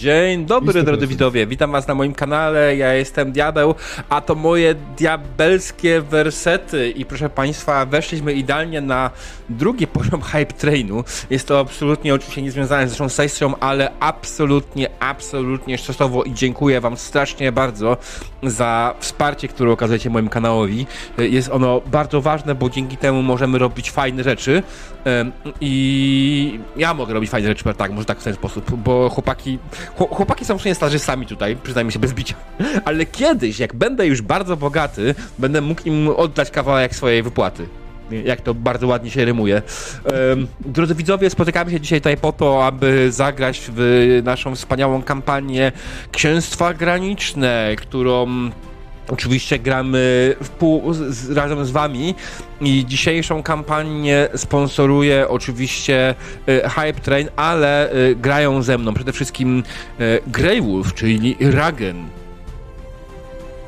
Dzień dobry, drodzy widzowie. Witam was na moim kanale. Ja jestem Diabeł, a to moje diabelskie wersety. I proszę państwa, weszliśmy idealnie na drugi poziom hype trainu. Jest to absolutnie oczywiście niezwiązane z naszą sesją, ale absolutnie, absolutnie szczęśliwo i dziękuję wam strasznie bardzo za wsparcie, które okazujecie moim kanałowi. Jest ono bardzo ważne, bo dzięki temu możemy robić fajne rzeczy. I ja mogę robić fajne rzeczy, tak, może tak w ten sposób, bo chłopaki, chłopaki są wszędzie stażystami tutaj, przyznajmy się bez bicia, ale kiedyś, jak będę już bardzo bogaty, będę mógł im oddać kawałek swojej wypłaty jak to bardzo ładnie się rymuje. Drodzy widzowie, spotykamy się dzisiaj tutaj po to, aby zagrać w naszą wspaniałą kampanię Księstwa Graniczne, którą Oczywiście gramy pół, z, razem z wami i dzisiejszą kampanię sponsoruje oczywiście y, Hype Train, ale y, grają ze mną przede wszystkim y, Grey Wolf, czyli Ragen.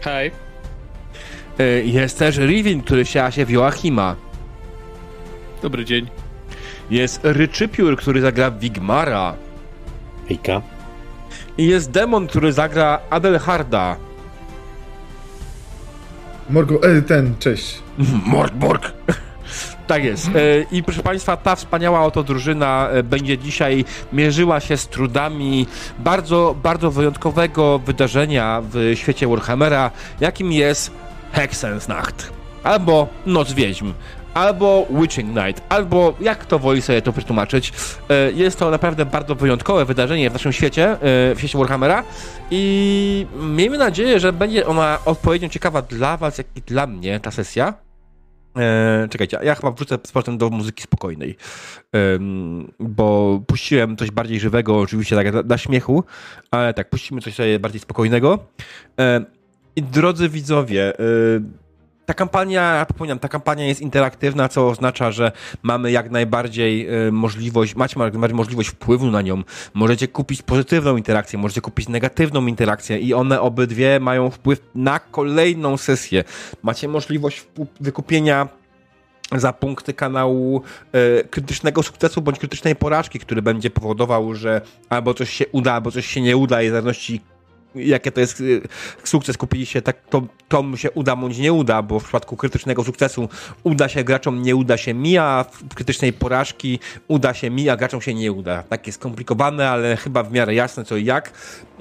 Hej. Y, jest też Rivin, który się się w Joachima. Dobry dzień. Jest Ryczypiór, który zagra Wigmara. Hejka. I jest Demon, który zagra Adelharda. Morgo, e, ten, cześć. Morg, morg. Tak jest. E, I proszę Państwa, ta wspaniała oto drużyna e, będzie dzisiaj mierzyła się z trudami bardzo, bardzo wyjątkowego wydarzenia w świecie Warhammera, jakim jest Hexensnacht. Albo Noc Wiedźm albo Witching Night, albo jak to woli sobie to wytłumaczyć. E, jest to naprawdę bardzo wyjątkowe wydarzenie w naszym świecie, e, w świecie Warhammera i miejmy nadzieję, że będzie ona odpowiednio ciekawa dla was, jak i dla mnie, ta sesja. Eee, czekajcie, ja chyba wrócę z powrotem do muzyki spokojnej, ehm, bo puściłem coś bardziej żywego, oczywiście tak dla, dla śmiechu, ale tak, puścimy coś bardziej spokojnego. Eee, I drodzy widzowie, eee, ta kampania, ja przypominam, ta kampania jest interaktywna, co oznacza, że mamy jak najbardziej y, możliwość, macie jak najbardziej możliwość wpływu na nią. Możecie kupić pozytywną interakcję, możecie kupić negatywną interakcję i one obydwie mają wpływ na kolejną sesję. Macie możliwość wykupienia za punkty kanału y, krytycznego sukcesu bądź krytycznej porażki, który będzie powodował, że albo coś się uda, albo coś się nie uda, w zależności jakie to jest y, sukces, kupili się, tak to, to mu się uda bądź nie uda, bo w przypadku krytycznego sukcesu uda się graczom, nie uda się mi, a w krytycznej porażki uda się mi, a graczom się nie uda. Tak jest skomplikowane, ale chyba w miarę jasne co i jak.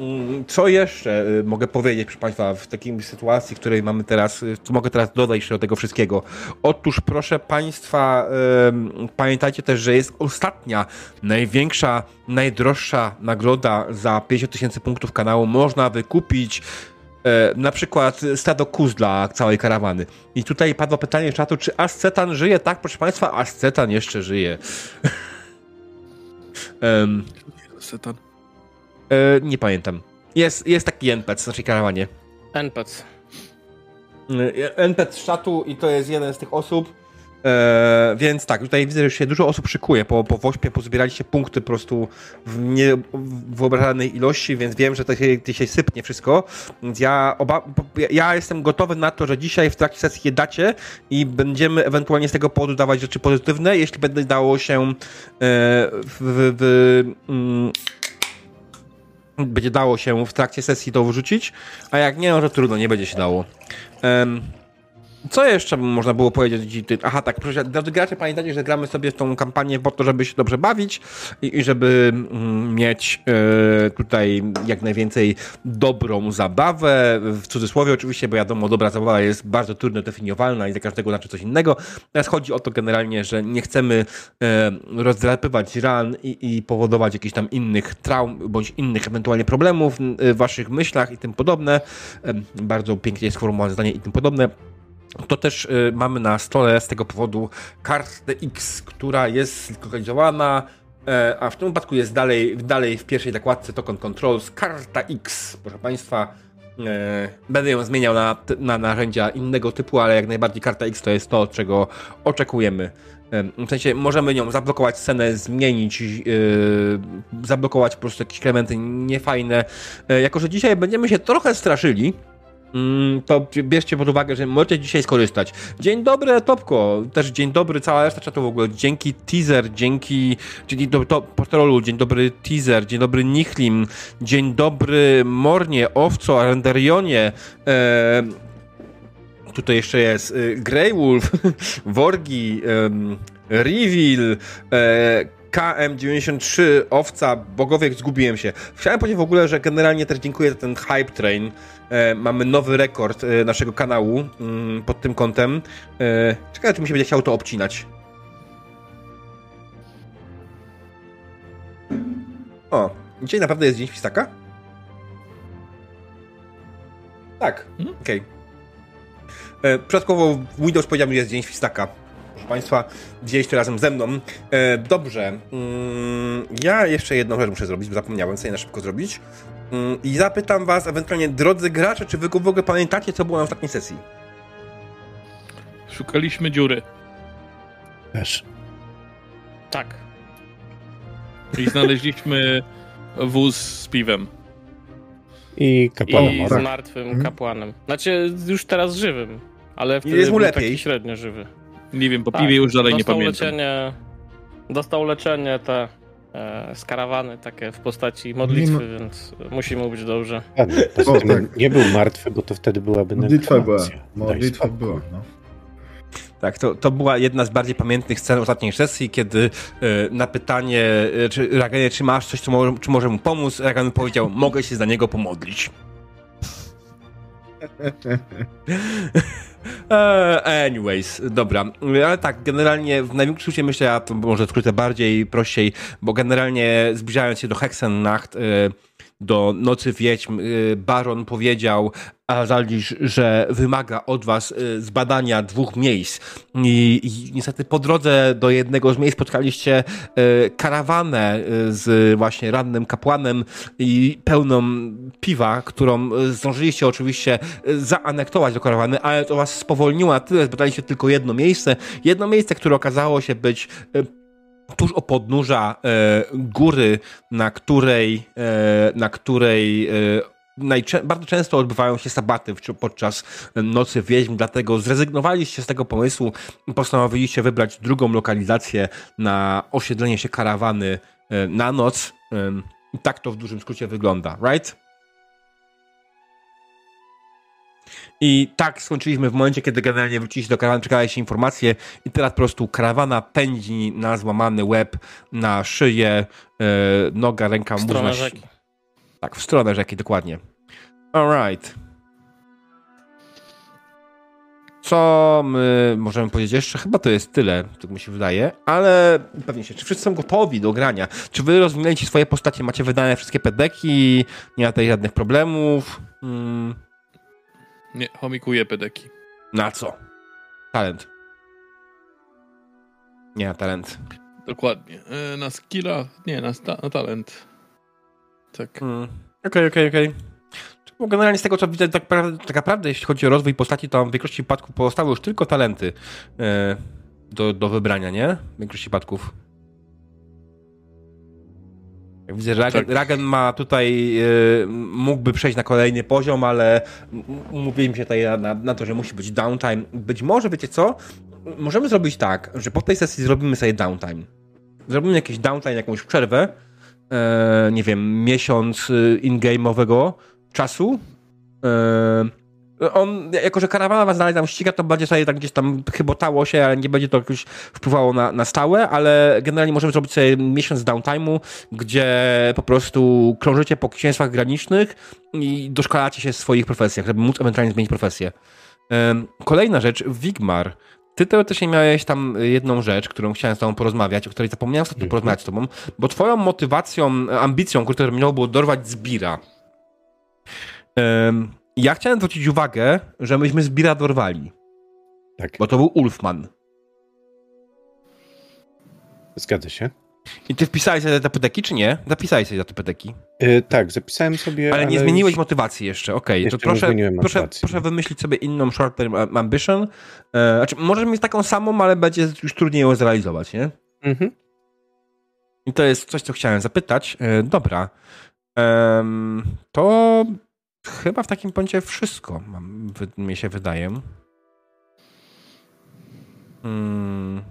Mm, co jeszcze y, mogę powiedzieć, proszę Państwa, w takiej sytuacji, w której mamy teraz, y, co mogę teraz dodać jeszcze do tego wszystkiego? Otóż, proszę Państwa, pamiętajcie też, że jest ostatnia, największa, najdroższa nagroda za 50 tysięcy punktów kanału. Można wykupić e, na przykład stado kuz dla całej karawany. I tutaj padło pytanie czatu, czy Ascetan żyje? Tak, proszę Państwa, Ascetan jeszcze żyje. um, Ascetan? E, nie pamiętam. Jest, jest taki NPC w naszej karawanie. NPC. E, NPC z czatu i to jest jeden z tych osób, E, więc tak, tutaj widzę, że się dużo osób szykuje. Po, po Wośpie pozbieraliście punkty po prostu w niewyobrażalnej ilości, więc wiem, że to się dzisiaj sypnie wszystko. Więc ja, oba, ja jestem gotowy na to, że dzisiaj w trakcie sesji je dacie i będziemy ewentualnie z tego powodu dawać rzeczy pozytywne, jeśli będzie dało się e, w, w, w mm, będzie dało się w trakcie sesji to wyrzucić, a jak nie, no to trudno, nie będzie się dało. Um, co jeszcze można było powiedzieć? Aha, tak, drodzy gracze, pamiętajcie, że gramy sobie tą kampanię po to, żeby się dobrze bawić i, i żeby mm, mieć e, tutaj jak najwięcej dobrą zabawę, w cudzysłowie oczywiście, bo wiadomo, dobra zabawa jest bardzo trudno definiowalna i dla każdego znaczy coś innego. Natomiast chodzi o to generalnie, że nie chcemy e, rozdrapywać ran i, i powodować jakichś tam innych traum, bądź innych ewentualnie problemów w waszych myślach i tym podobne. E, bardzo pięknie jest sformułowane zdanie i tym podobne to też y, mamy na stole z tego powodu kartę X, która jest zlokalizowana, e, a w tym wypadku jest dalej, dalej w pierwszej zakładce Token Controls karta X. Proszę Państwa, e, będę ją zmieniał na, na narzędzia innego typu, ale jak najbardziej karta X to jest to, czego oczekujemy. E, w sensie możemy nią zablokować scenę, zmienić, yy, zablokować po prostu jakieś elementy niefajne. Jako, że dzisiaj będziemy się trochę straszyli, to bierzcie pod uwagę, że możecie dzisiaj skorzystać. Dzień dobry, Topko. Też dzień dobry, cała reszta czatu w ogóle. Dzięki teaser, dzięki, dzięki do, to, dzień dobry teaser, dzień dobry Nichlim, dzień dobry Mornie, Owco, Renderionie, e, tutaj jeszcze jest y, Grey Worgi, um, Reveal, e, KM93, Owca, Bogowiek, zgubiłem się. Chciałem powiedzieć w ogóle, że generalnie też dziękuję za ten Hype Train. E, mamy nowy rekord e, naszego kanału mm, pod tym kątem. E, czekaj, czy mi się będzie chciało to obcinać. O, dzisiaj naprawdę jest Dzień Świstaka? Tak, Hmm? okej. Okay. Przypadkowo Windows powiedział mi, że jest Dzień Świstaka. Proszę Państwa, widzieliście razem ze mną. E, dobrze. Mm, ja jeszcze jedną rzecz muszę zrobić, bo zapomniałem sobie na szybko zrobić. Mm, I zapytam Was, ewentualnie, drodzy gracze, czy Wy w ogóle pamiętacie, co było na ostatniej sesji? Szukaliśmy dziury. Też. Tak. I znaleźliśmy wóz z piwem. I kapłana I z martwym kapłanem. Znaczy, już teraz żywym. Ale wtedy jest mu był lepiej. taki średnio żywy. Nie wiem, po Tak, piwie już dalej nie dostał pamiętam. leczenie. Dostał leczenie te e, z karawany takie w postaci modlitwy, Mimo- więc musi mu być dobrze. Ładnie. Poza O, tym tak. nie był martwy, bo to wtedy byłaby Modlitwa była. Modlitwa była, no. Tak, to, to była jedna z bardziej pamiętnych scen ostatniej sesji, kiedy e, na pytanie, e, czy Raganie, czy masz coś, co może, czy może mu pomóc, Ragan powiedział, mogę się za niego pomodlić. E, Anyways, dobra, ale tak, generalnie w największym skrócie myślę, ja to może skrócę bardziej, prościej, bo generalnie zbliżając się do Hexennacht, e, do Nocy Wiedźm, e, Baron powiedział Azaldisz, że wymaga od was e, zbadania dwóch miejsc I, i niestety po drodze do jednego z miejsc spotkaliście e, karawanę z właśnie rannym kapłanem i pełną piwa, którą zdążyliście oczywiście zaanektować do karawany, ale to was spowolniło na tyle, zbadaliście tylko jedno miejsce. Jedno miejsce, które okazało się być tuż o podnóża e, góry, na której, e, na której e, bardzo często odbywają się sabaty podczas Nocy Wiedźm, dlatego zrezygnowaliście z tego pomysłu i postanowiliście wybrać drugą lokalizację na osiedlenie się karawany e, na noc. I tak to w dużym skrócie wygląda, right? I tak skończyliśmy w momencie, kiedy generalnie wróciliście do karawany, czekaliście informacje i teraz po prostu karawana pędzi na złamany łeb, na szyję, e, noga, ręka, W stronę rzeki. Tak, w stronę rzeki, dokładnie. Alright. Co my możemy powiedzieć jeszcze? Chyba to jest tyle, tak mi się wydaje, ale pewnie się. Czy wszyscy są gotowi do grania? Czy wy rozwinęliście swoje postacie? Macie wydane wszystkie pedeki? Nie ma tutaj żadnych problemów? Hmm, Nie, chomikuję pedeki. na co? Talent. Nie na talent. Dokładnie. E, na skilla, nie, na, sta- na talent. Tak. Hmm. Okej, okej, okej. Bo Generalnie z tego, co widzę, tak, tak naprawdę, jeśli chodzi o rozwój postaci, to w większości przypadków pozostały już tylko talenty e, do, do wybrania, nie? W większości przypadków. Jak widzę, że Ragen, Tak. Ragen ma tutaj, e, mógłby przejść na kolejny poziom, ale umówiliśmy się tutaj na, na to, że musi być downtime. Być może, wiecie co? Możemy zrobić tak, że po tej sesji zrobimy sobie downtime. Zrobimy jakiś downtime, jakąś przerwę, e, nie wiem, miesiąc e, in-game'owego czasu. E, on, jako że karawana was dalej tam ściga, to będzie sobie tak gdzieś tam chybotało się, ale nie będzie to jakoś wpływało na, na stałe, ale generalnie możemy zrobić sobie miesiąc downtime'u, gdzie po prostu krążycie po księstwach granicznych i doszkalacie się w swoich profesjach, żeby móc ewentualnie zmienić profesję. Kolejna rzecz, Wigmar. Ty teoretycznie miałeś tam jedną rzecz, którą chciałem z tobą porozmawiać, o której zapomniałem ostatnio Mhm. porozmawiać z tobą, bo twoją motywacją, ambicją, którą terminowo było dorwać Zbira. Em, Ja chciałem zwrócić uwagę, że myśmy Zbira dorwali, Tak, bo to był Ulfman. zgadza się. I ty wpisałeś sobie te pedeki, czy nie? Zapisałeś sobie te pedeki. E, tak, zapisałem sobie. Ale nie zmieniłeś już- motywacji jeszcze, okej. Jeszcze To proszę, proszę, proszę wymyślić sobie inną short term am- ambition. E, znaczy, możesz mieć taką samą, ale będzie już trudniej ją zrealizować, nie? Mhm. I to jest coś, co chciałem zapytać. E, dobra. To chyba w takim punkcie wszystko, mam, mi się wydaje. Hmm.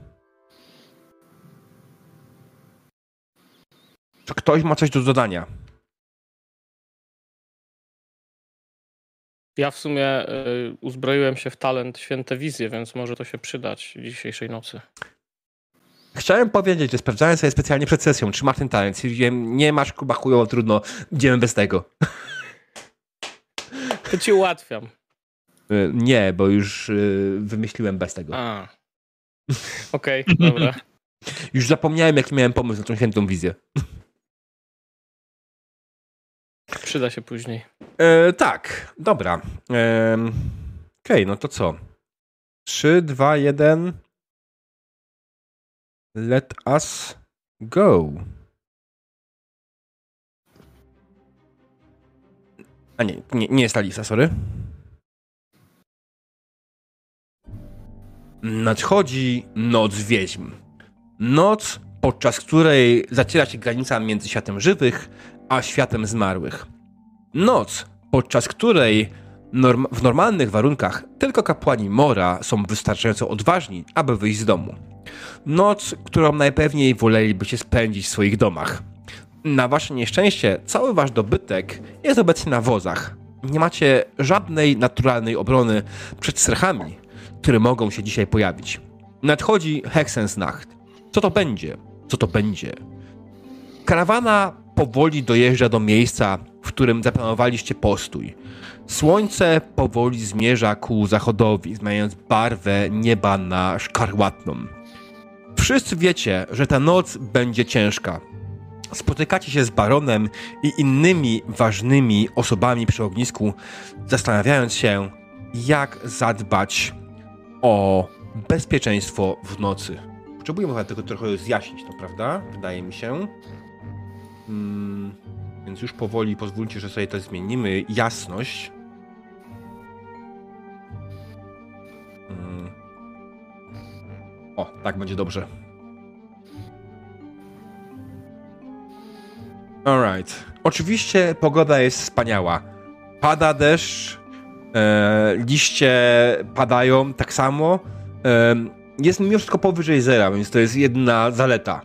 Czy ktoś ma coś do dodania? Ja w sumie y, uzbroiłem się w talent Święte Wizje, więc może to się przydać dzisiejszej nocy. Chciałem powiedzieć, że sprawdzałem sobie specjalnie przed sesją, czy masz ten talent. Stwierdziłem, nie masz, kuba chujowo, trudno, idziemy bez tego. To ci ułatwiam. Y, Nie, bo już y, wymyśliłem bez tego. Okej, dobra. Już zapomniałem, jaki miałem pomysł na tą świętą wizję. Przyda się później. E, tak, dobra. E, Okej, no to co? 3, 2, 1. Let us go. A nie, nie, nie jest ta sorry. Nadchodzi noc wiedźm. Noc, podczas której zaciera się granica między światem żywych a światem zmarłych. Noc, podczas której norm w normalnych warunkach tylko kapłani Mora są wystarczająco odważni, aby wyjść z domu. Noc, którą najpewniej wolelibyście spędzić w swoich domach. Na wasze nieszczęście, cały wasz dobytek jest obecnie na wozach. Nie macie żadnej naturalnej obrony przed strachami, które mogą się dzisiaj pojawić. Nadchodzi Hexensnacht. Co to będzie? Co to będzie? Karawana powoli dojeżdża do miejsca, w którym zaplanowaliście postój. Słońce powoli zmierza ku zachodowi, zmieniając barwę nieba na szkarłatną. Wszyscy wiecie, że ta noc będzie ciężka. Spotykacie się z baronem i innymi ważnymi osobami przy ognisku, zastanawiając się, jak zadbać o bezpieczeństwo w nocy. Potrzebujemy tego trochę zjaśnić, to prawda? Wydaje mi się. Mm, więc już powoli pozwólcie, że sobie to zmienimy. Jasność. Mm. O, tak będzie dobrze. Alright. Oczywiście pogoda jest wspaniała. Pada deszcz, e, liście padają tak samo. E, jest mimo wszystko powyżej zera, więc to jest jedna zaleta.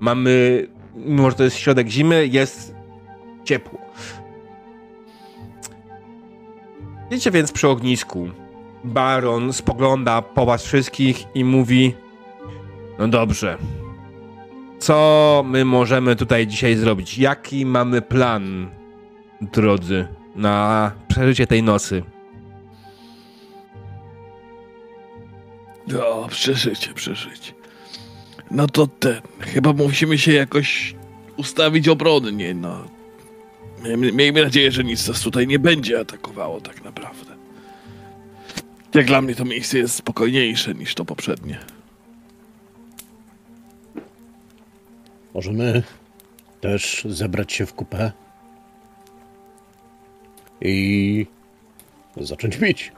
Mamy, mimo że to jest środek zimy, jest ciepło. Wiecie więc przy ognisku. Baron spogląda po was wszystkich i mówi: No dobrze. Co my możemy tutaj dzisiaj zrobić? Jaki mamy plan, drodzy, na przeżycie tej nocy? No, przeżycie, przeżycie. No to ten, chyba musimy się jakoś ustawić obronnie, no. Miejmy nadzieję, że nic nas tutaj nie będzie atakowało tak naprawdę. Jak dla mnie to miejsce jest spokojniejsze niż to poprzednie. Możemy też zebrać się w kupę i zacząć pić.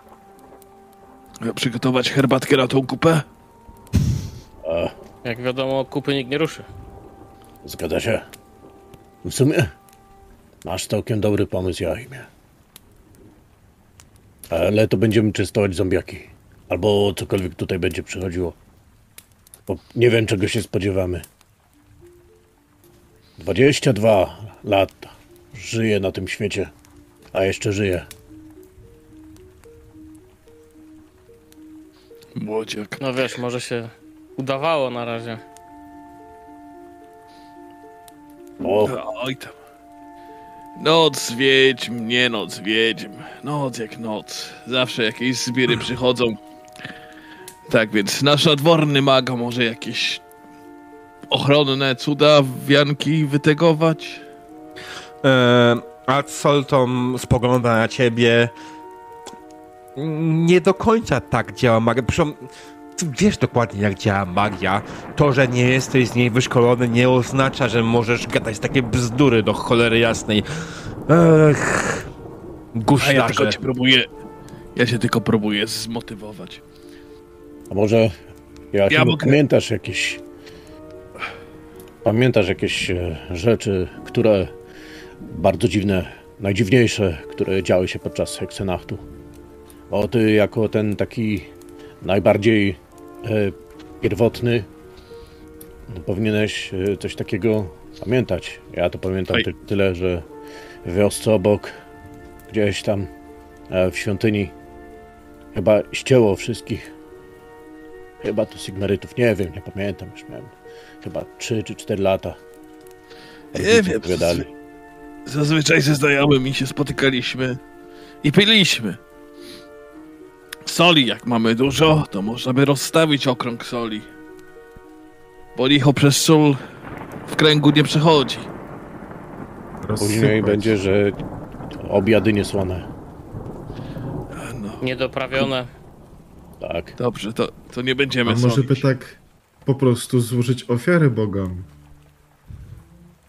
Przygotować herbatkę na tą kupę? A, Jak wiadomo, kupy nikt nie ruszy. zgadza się. W sumie masz całkiem dobry pomysł, Jaimie. Ale to będziemy czystować zombiaki. Albo cokolwiek tutaj będzie przychodziło. Bo nie wiem, czego się spodziewamy. 22 lata. Żyję na tym świecie. A jeszcze żyję. Młodziak. No wiesz, może się udawało na razie. O, Oj tam. Noc wiedźm, nie noc wiedźm. Noc jak noc. Zawsze jakieś zbiery przychodzą. Tak więc nasz nadworny maga może jakieś ochronne cuda, wianki wytegować? E, a Solton spogląda na ciebie. Nie do końca tak działa magia. Ty wiesz dokładnie, jak działa magia. To, że nie jesteś z niej wyszkolony, nie oznacza, że możesz gadać takie bzdury do cholery jasnej. Ech. A ja Guślarze. tylko cię próbuję. Ja cię tylko próbuję zmotywować. a może ja, Ja mogę- pamiętasz jakieś... Pamiętasz jakieś e, rzeczy, które bardzo dziwne najdziwniejsze, które działy się podczas heksenachtu. O, ty jako ten taki najbardziej e, pierwotny powinieneś e, coś takiego pamiętać. Ja to pamiętam ty, tyle, że w wiosce obok, gdzieś tam e, w świątyni chyba ścięło wszystkich. Chyba to Sigmarytów, nie wiem, nie pamiętam, już miałem chyba 3 czy 4 lata. Nie wiem, opowiadali. Zazwyczaj ze znajomymi się spotykaliśmy i piliśmy. Soli, jak mamy dużo, to można by rozstawić okrąg soli. Bo licho przez sól w kręgu nie przechodzi. Później będzie, że obiady niesłone. No, Niedoprawione. Tak. dobrze, to, to nie będziemy A może by tak po prostu złożyć ofiary bogom?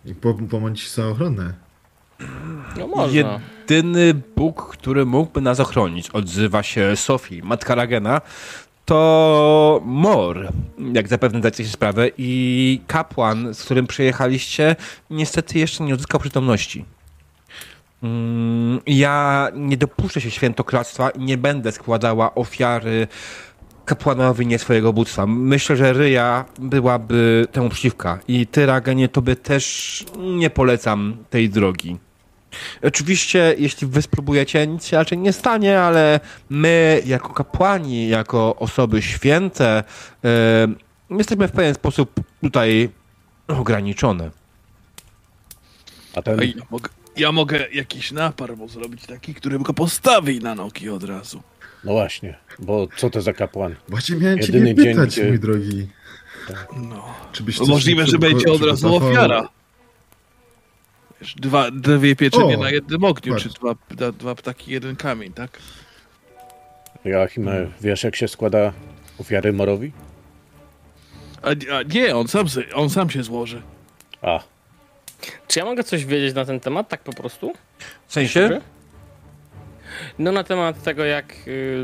I po, pomącić za ochronę. No można. Jedyny Bóg, który mógłby nas ochronić, odzywa się Sofii, matka Ragena, to Mor, jak zapewne zdajecie sobie sprawę, i kapłan, z którym przyjechaliście, niestety jeszcze nie odzyskał przytomności. Mm, Ja nie dopuszczę się świętokradztwa i nie będę składała ofiary kapłanowi nie swojego bóstwa. Myślę, że Ryja byłaby temu przeciwka. I ty, Ragenie, tobie też nie polecam tej drogi. Oczywiście, jeśli wy spróbujecie, nic się raczej nie stanie, ale my, jako kapłani, jako osoby święte, e, jesteśmy w pewien sposób tutaj ograniczone. A ten, ja, mogę, ja mogę jakiś napar zrobić taki, który go postawi na nogi od razu. No właśnie, bo co to za kapłan? Właśnie miałem Jedyny ciebie dzień, pytać, gdzie- mój drogi. No. Czy byś No możliwe, że będzie od razu ofiara. Wiesz, dwa, dwie pieczenie O, na jednym ogniu, patrz. czy dwa, dwa, dwa ptaki, jeden kamień, tak? Joachim, e, wiesz jak się składa ofiary Morowi? A, a nie, on sam, on sam się złoży. A, Czy ja mogę coś wiedzieć na ten temat, tak po prostu? W sensie? No na temat tego, jak y,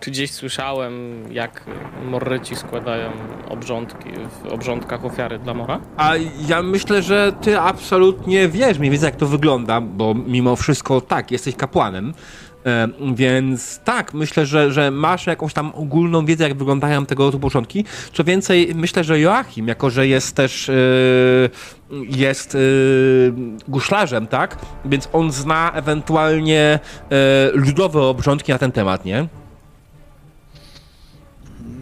czy gdzieś słyszałem, jak Morryci składają obrządki w obrządkach ofiary dla Mora? A ja myślę, że ty absolutnie wiesz mniej więcej jak to wygląda, bo mimo wszystko tak, jesteś kapłanem. E, więc tak, myślę, że, że masz jakąś tam ogólną wiedzę, jak wyglądają tego typu początki. Co więcej, myślę, że Joachim, jako że jest też e, jest e, guślarzem, tak? Więc on zna ewentualnie ludowe obrządki na ten temat, nie?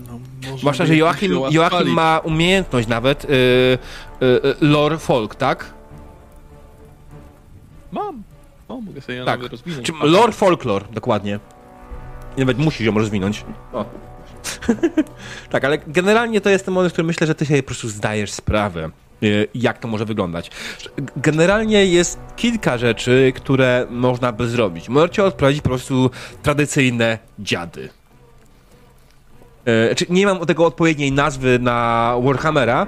No, Zwłaszcza, że Joachim, Joachim ma umiejętność nawet y, y, y, lore folk, tak? Mam. O, mogę sobie ją Tak. nawet rozwinąć. Czy lore folklore, dokładnie. Nawet musisz ją rozwinąć. O. tak, ale generalnie to jest ten moment, w którym myślę, że ty sobie po prostu zdajesz sprawę, y, jak to może wyglądać. Generalnie jest kilka rzeczy, które można by zrobić. Możecie odprawić po prostu tradycyjne dziady. E, Czy nie mam tego odpowiedniej nazwy na Warhammera,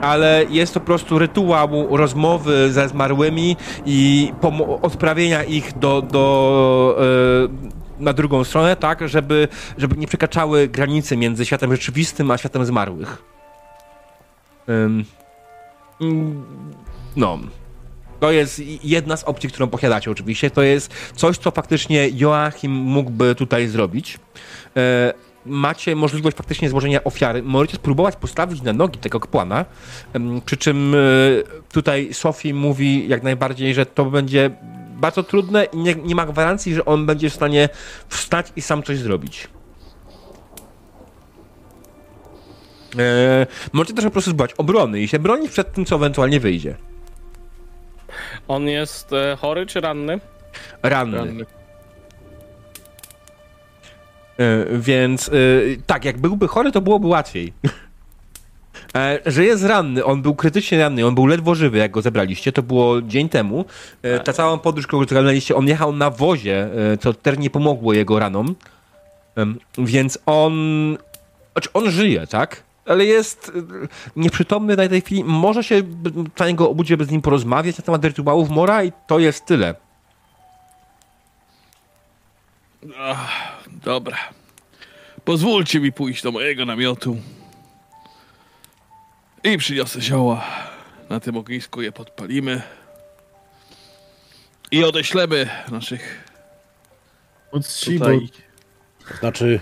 ale jest to po prostu rytuał rozmowy ze zmarłymi i odprawienia ich do, do e, na drugą stronę, tak, żeby, żeby nie przekraczały granicy między światem rzeczywistym a światem zmarłych. Mm, no. To jest jedna z opcji, którą posiadacie oczywiście. To jest coś, co faktycznie Joachim mógłby tutaj zrobić. E, macie możliwość faktycznie złożenia ofiary. Możecie spróbować postawić na nogi tego kapłana. Przy czym e, tutaj Sophie mówi jak najbardziej, że to będzie bardzo trudne i nie, nie ma gwarancji, że on będzie w stanie wstać i sam coś zrobić. E, możecie też po prostu zbać obrony i się bronić przed tym, co ewentualnie wyjdzie. On jest e, chory czy ranny? Ranny. Ranny. E, Więc e, tak, jak byłby chory, to byłoby łatwiej. E, Że jest ranny, on był krytycznie ranny, on był ledwo żywy, jak go zebraliście, to było dzień temu. Ta całą podróż, którą wykonaliście, on jechał na wozie, co też nie pomogło jego ranom. Więc on... Znaczy, on żyje, tak? Ale jest nieprzytomny na tej chwili. Może się za niego obudzić, żeby z nim porozmawiać na temat rytuałów Mora i to jest tyle. Dobra. Pozwólcie mi pójść do mojego namiotu. I przyniosę zioła. Na tym ognisku je podpalimy. I odeślemy naszych Od ci, bo tutaj... To znaczy,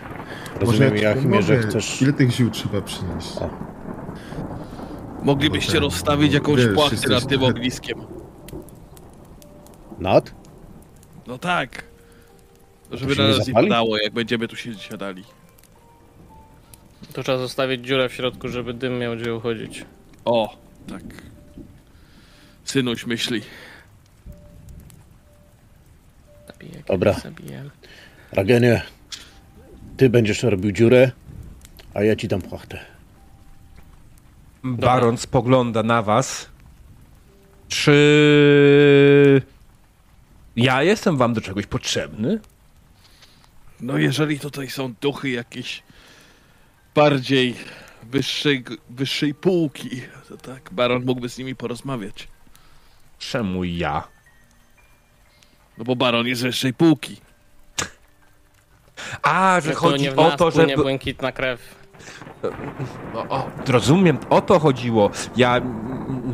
rozumiem, ja Jachimie, że chcesz... Ile tych ziół trzeba przynieść? O. Moglibyście Bo ten- rozstawić jakąś wiesz, płachtę nad tym ogniskiem. Nad? No tak. Żeby na nas nie padało, jak będziemy tu się siadali. Tu trzeba zostawić dziurę w środku, żeby dym miał gdzie uchodzić. O, tak. Synuś myśli. Zabiję, Dobra. Zabiję. Ragenie, ty będziesz robił dziurę, a ja ci dam płachtę. Baron spogląda na was. Czy ja jestem wam do czegoś potrzebny? No jeżeli tutaj są duchy jakieś bardziej wyższej, wyższej półki, to tak, baron mógłby z nimi porozmawiać. Czemu ja? No bo baron jest wyższej półki. A, że Że to chodzi nie w o to, płynie żeby... błękitna krew. O, o, rozumiem, o to chodziło. Ja,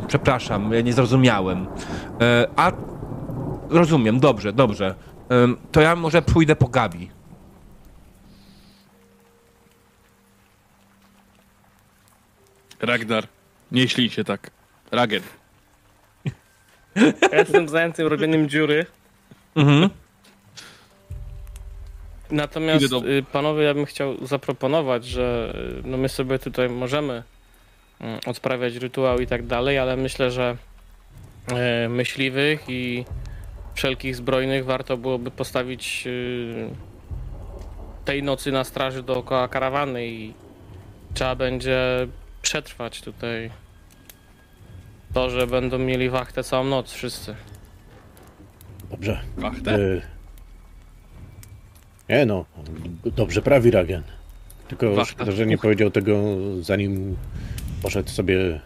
przepraszam, ja nie zrozumiałem. E, a, rozumiem, dobrze, dobrze. To ja może pójdę po Gabi. Ragnar, nie ślij się tak. Ragen. Ja jestem zajęty robieniem dziury. Mhm. Natomiast do- y, panowie, ja bym chciał zaproponować, że y, no my sobie tutaj możemy mm, odprawiać rytuał i tak dalej, ale myślę, że y, myśliwych i wszelkich zbrojnych warto byłoby postawić tej nocy na straży dookoła karawany i trzeba będzie przetrwać tutaj to, że będą mieli wachtę całą noc wszyscy. Dobrze. Wachtę? Y... Nie no, dobrze prawi Ragen. Tylko Wachta. szkoda, że nie powiedział tego zanim poszedł sobie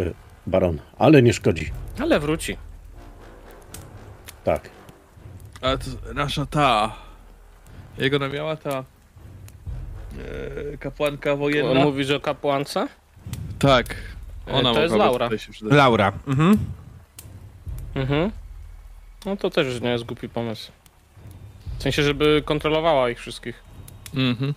y, baron. Ale nie szkodzi. Ale wróci. Tak. A to nasza ta... Jak ona miała ta... E, kapłanka wojenna? Mówisz o kapłance? Tak. E, Ona to jest Laura. Laura. Mhm. Mhm. No to też nie jest głupi pomysł. W sensie, żeby kontrolowała ich wszystkich. Mhm.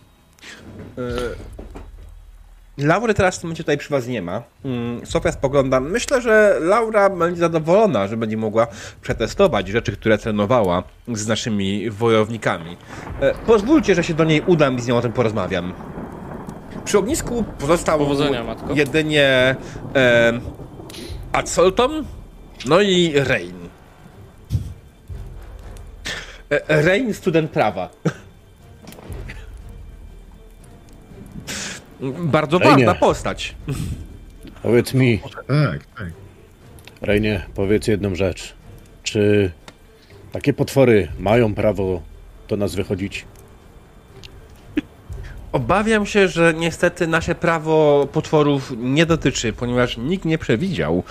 Laury teraz w tym momencie tutaj przy was nie ma. Mm, Sofia spogląda. Myślę, że Laura będzie zadowolona, że będzie mogła przetestować rzeczy, które trenowała z naszymi wojownikami. E, Pozwólcie, że się do niej udam i z nią o tym porozmawiam. Przy ognisku pozostał jedynie e, Absolton, no i Rain. E, Rain, student prawa. Bardzo ważna postać. Powiedz mi, Tak, tak. Rejnie, powiedz jedną rzecz. Czy takie potwory mają prawo do nas wychodzić? Obawiam się, że niestety nasze prawo potworów nie dotyczy, ponieważ nikt nie przewidział,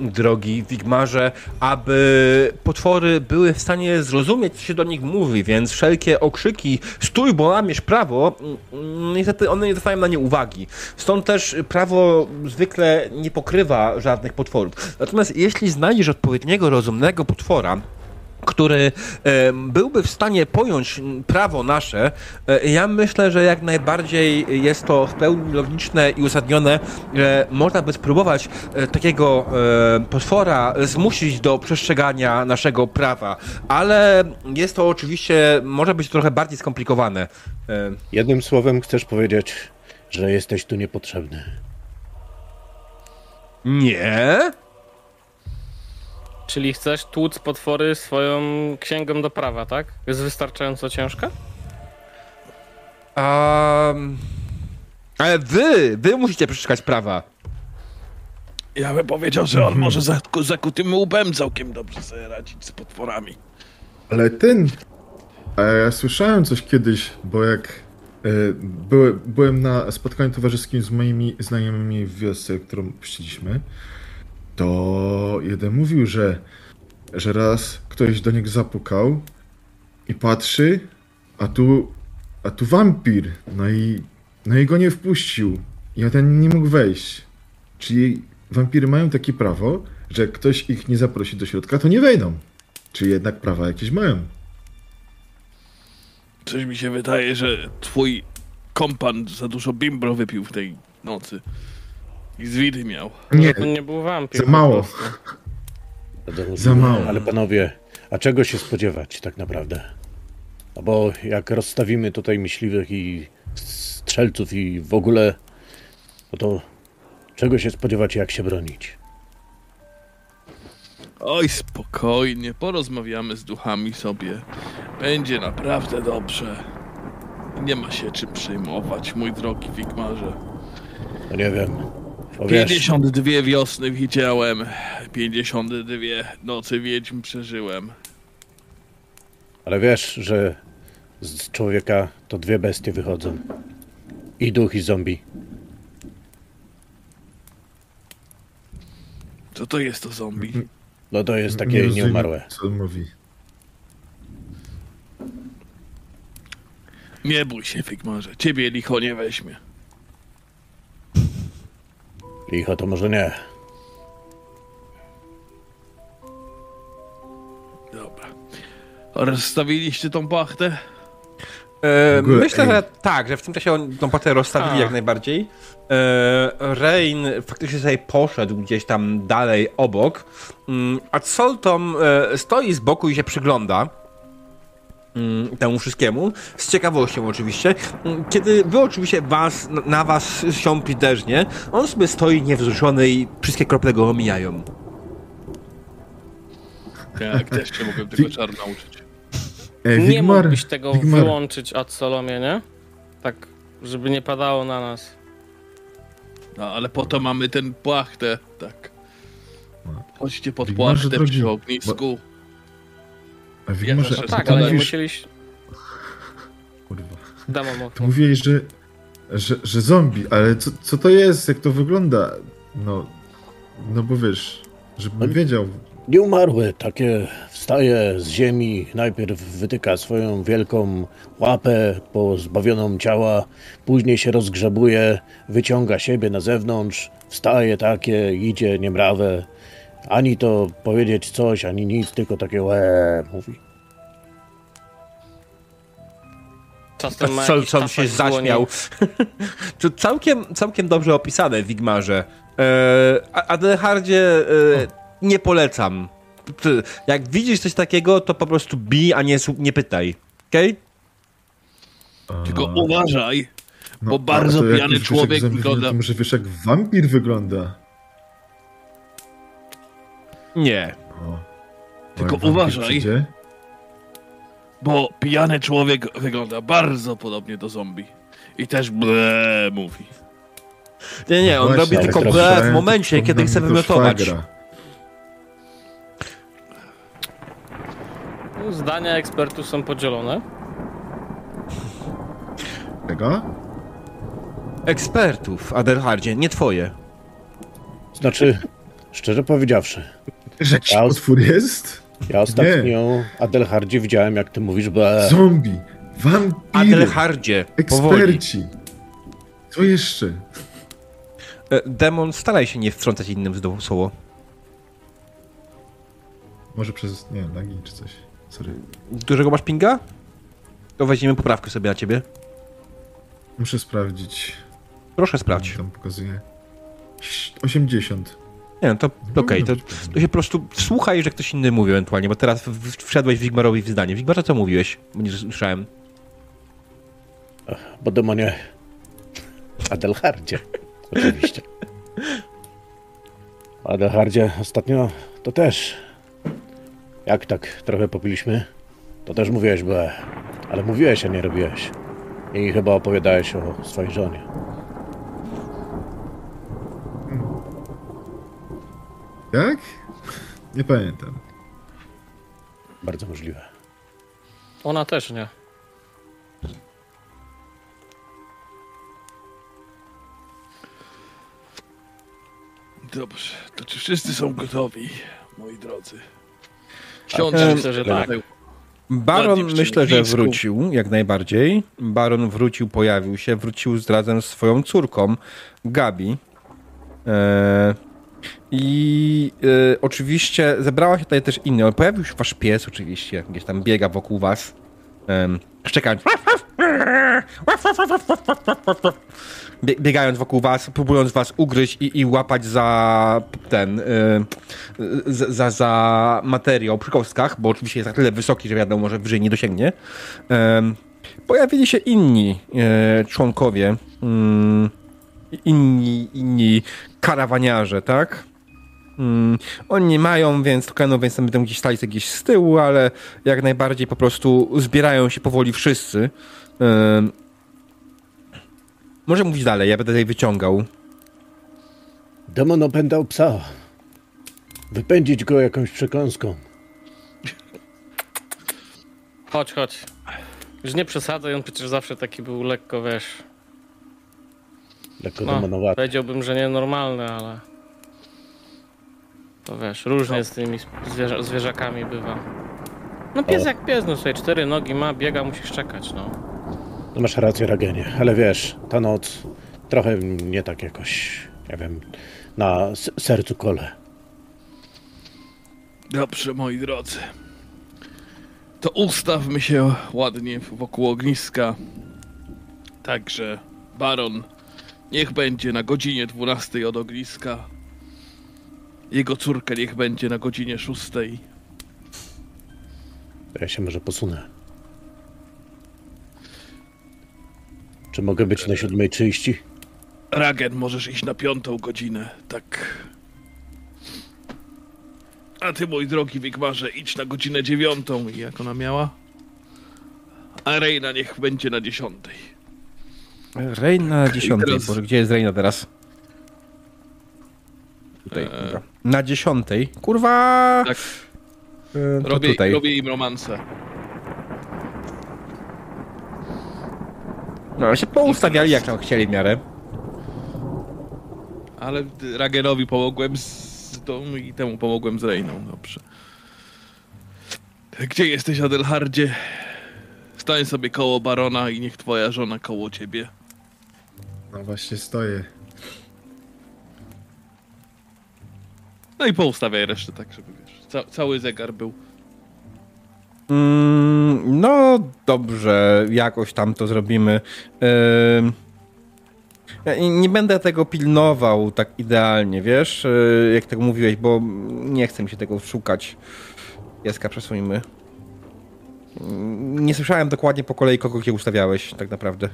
drogi Wigmarze, aby potwory były w stanie zrozumieć, co się do nich mówi, więc wszelkie okrzyki stój, bo łamiesz prawo, mm, niestety one nie zwracają na nie uwagi. Stąd też prawo zwykle nie pokrywa żadnych potworów. Natomiast jeśli znajdziesz odpowiedniego, rozumnego potwora, który byłby w stanie pojąć prawo nasze, e, ja myślę, że jak najbardziej jest to w pełni logiczne i uzasadnione, że można by spróbować e, takiego e, potwora zmusić do przestrzegania naszego prawa, ale jest to oczywiście, może być trochę bardziej skomplikowane. Jednym słowem chcesz powiedzieć, że jesteś tu niepotrzebny. nie? Czyli chcesz tłuc potwory swoją księgą do prawa, tak? Jest wystarczająco ciężka? Um, ale wy, wy musicie przestrzegać prawa. Ja bym powiedział, że on może za zakutym łbem całkiem dobrze sobie radzić z potworami. Ale ten. A ja słyszałem coś kiedyś, bo jak e, były, byłem na spotkaniu towarzyskim z moimi znajomymi w wiosce, którą puściliśmy, to jeden mówił, że, że raz ktoś do niego zapukał i patrzy, a tu, a tu wampir. No i, no i go nie wpuścił. I ten nie mógł wejść. Czyli wampiry mają takie prawo, że ktoś ich nie zaprosi do środka, to nie wejdą. Czy jednak prawa jakieś mają? Coś mi się wydaje, że twój kompan za dużo bimbro wypił w tej nocy. I zwidy miał. Nie, To nie był wampir. za mało. Za mało. Ale panowie, a czego się spodziewać tak naprawdę? No bo jak rozstawimy tutaj myśliwych i strzelców i w ogóle, no to czego się spodziewać, jak się bronić? Oj, spokojnie, porozmawiamy z duchami sobie. Będzie naprawdę dobrze. Nie ma się czym przejmować, mój drogi Wigmarze. No nie wiem. Bo wiesz, 52 wiosny widziałem, 52 nocy wiedźm przeżyłem. ale wiesz, że z człowieka to dwie bestie wychodzą. I duch, i zombie. Co to jest to zombie? No to jest Nie takie rozumiem, nieumarłe. Co mówi? Nie bój się, Wigmarze, ciebie licho nie weźmie. Licho to może nie. Dobra. Rozstawiliście tą pachtę? E, myślę, że tak, że w tym czasie oni tą patę rozstawili A. jak najbardziej. E, Rain faktycznie sobie poszedł gdzieś tam dalej obok, mm, a Soltom e, stoi z boku i się przygląda temu wszystkiemu, z ciekawością oczywiście. Mm, Kiedy wy oczywiście was, na was siąpi desznie, on sobie stoi niewzruszony i wszystkie krople go omijają. Jak też się mogłem tego czaru nauczyć. Ej, Nie mógłbyś tego Wigmar, wyłączyć ad solomie, nie? Tak, żeby nie padało na nas. No, ale po to mamy ten płachtę, tak. Chodźcie pod Wigmarze płachtę drogi, przy ognisku. A Zawsze a Tak, ale nie mówisz, musieliś... kurwa, Damo ty mocno. mówiłeś, że, że, że zombie, ale co, co to jest, jak to wygląda? No, no bo wiesz, żebym On- wiedział. Nieumarłe, takie wstaje z ziemi, najpierw wytyka swoją wielką łapę pozbawioną ciała, później się rozgrzebuje, wyciąga siebie na zewnątrz, wstaje takie, idzie niemrawe. Ani to powiedzieć coś, ani nic, tylko takie łe mówi. Czasem ma Sol, jakiś Sol się zaśmiał. to całkiem, całkiem dobrze opisane, Wigmarze. E, A- Adelhardzie e, nie polecam. Ty, Jak widzisz coś takiego, to po prostu bij, a nie, nie pytaj. Okej? A, Tylko uważaj, no, bo bardzo pijany człowiek wygląda- To może wiesz, jak wampir wygląda. Nie. O. Tylko uważaj. przyjdzie, bo pijany człowiek wygląda bardzo podobnie do zombie. I też ble mówi. Nie, nie, on Właśnie, robi tylko ble w momencie, kiedy chce wymiotować. No, Zdania ekspertów są podzielone. Czego? Ekspertów, Adelhardzie, nie twoje. Znaczy, szczerze powiedziawszy, Że jakiś Ja- potwór jest? ja ostatnio Adelhardzie widziałem, jak ty mówisz, ble. Zombie, wampiry, Adelhardzie, powoli. eksperci. Co jeszcze? E, Demon, staraj się nie wtrącać innym w słowo. Może przez, nie wiem, lagi czy coś. Sorry. Dużego masz pinga? To weźmiemy poprawkę sobie na ciebie. Muszę sprawdzić. Proszę sprawdź. mi tam pokazuje. 80. Nie, no to okej, to, to się po prostu słuchaj, że ktoś inny mówi ewentualnie, bo teraz wszedłeś Wigmarowi w zdanie. Wigmarze, co mówiłeś? Bo nie słyszałem. Bo demonie. Adelhardzie. Oczywiście. Adelhardzie ostatnio to też. Jak tak trochę popiliśmy, to też mówiłeś, ble. Ale mówiłeś, a nie robiłeś. I chyba opowiadałeś o swojej żonie. Jak? Nie pamiętam. Bardzo możliwe. Ona też nie. Dobrze, to czy wszyscy są gotowi, moi drodzy? Ksiądz myślę, że tak. Baron Bardziej przy myślę, że wrócił, jak najbardziej. Baron wrócił, pojawił się, wrócił z razem z swoją córką, Gabi. E, I y, oczywiście zebrała się tutaj też inny. Pojawił się wasz pies oczywiście, gdzieś tam biega wokół was. Um, szczekając. Bie- biegając wokół was, próbując was ugryźć i, i łapać za ten, y, za, za, za materiał przy kostkach, bo oczywiście jest na tyle wysoki, że wiadomo, że wyżej nie dosięgnie. Em, pojawili się inni e, członkowie, mm, inni, inni karawaniarze, tak? Mm, oni nie mają więc tokenu, więc tam będą gdzieś stali sobie gdzieś z tyłu, ale jak najbardziej po prostu zbierają się powoli wszyscy. Em, może mówić dalej, ja będę tutaj wyciągał. Demon opętał psa. Wypędzić go jakąś przekąską. Chodź, chodź. Już nie przesadzaj, on przecież zawsze taki był lekko, wiesz... Lekko No, demonowaty. powiedziałbym, że nienormalny, ale... To wiesz, różnie z tymi zwierza zwierzakami bywa. No pies O. jak pies, no sobie cztery nogi ma, biega, musisz czekać, no. No masz rację, Ragenie, ale wiesz, ta noc trochę nie tak jakoś, nie wiem, na sercu kole. Dobrze, moi drodzy. To ustawmy się ładnie wokół ogniska. Także baron niech będzie na godzinie 12 od ogniska. Jego córka niech będzie na godzinie 6. To ja się może posunę. Czy mogę być na 7.30? Ragen, możesz iść na piątą godzinę, tak. A ty, mój drogi Wigmarze, idź na godzinę dziewiątą. I jak ona miała? A Reina niech będzie na dziesiątej. Reina na dziesiątej. teraz- Boże, gdzie jest Reina teraz? Tutaj, Eee. dobra. Na dziesiątej. Kurwa! Tak. E, To Robię, tutaj. robię im romanse. No, się poustawiali jak tam chcieli w miarę. Ale Ragenowi pomogłem z tą i temu pomogłem z Reiną. Dobrze. Gdzie jesteś, Adelhardzie? Stań sobie koło barona i niech twoja żona koło ciebie. No właśnie stoję. No i poustawiaj resztę tak, żeby wiesz, ca cały zegar był. Mm, no dobrze, jakoś tam to zrobimy. Ja nie będę tego pilnował tak idealnie, wiesz, yy, jak tego mówiłeś, bo nie chcę mi się tego szukać. Pieska przesuńmy. Nie słyszałem dokładnie po kolei, kogo gdzie ustawiałeś, tak naprawdę.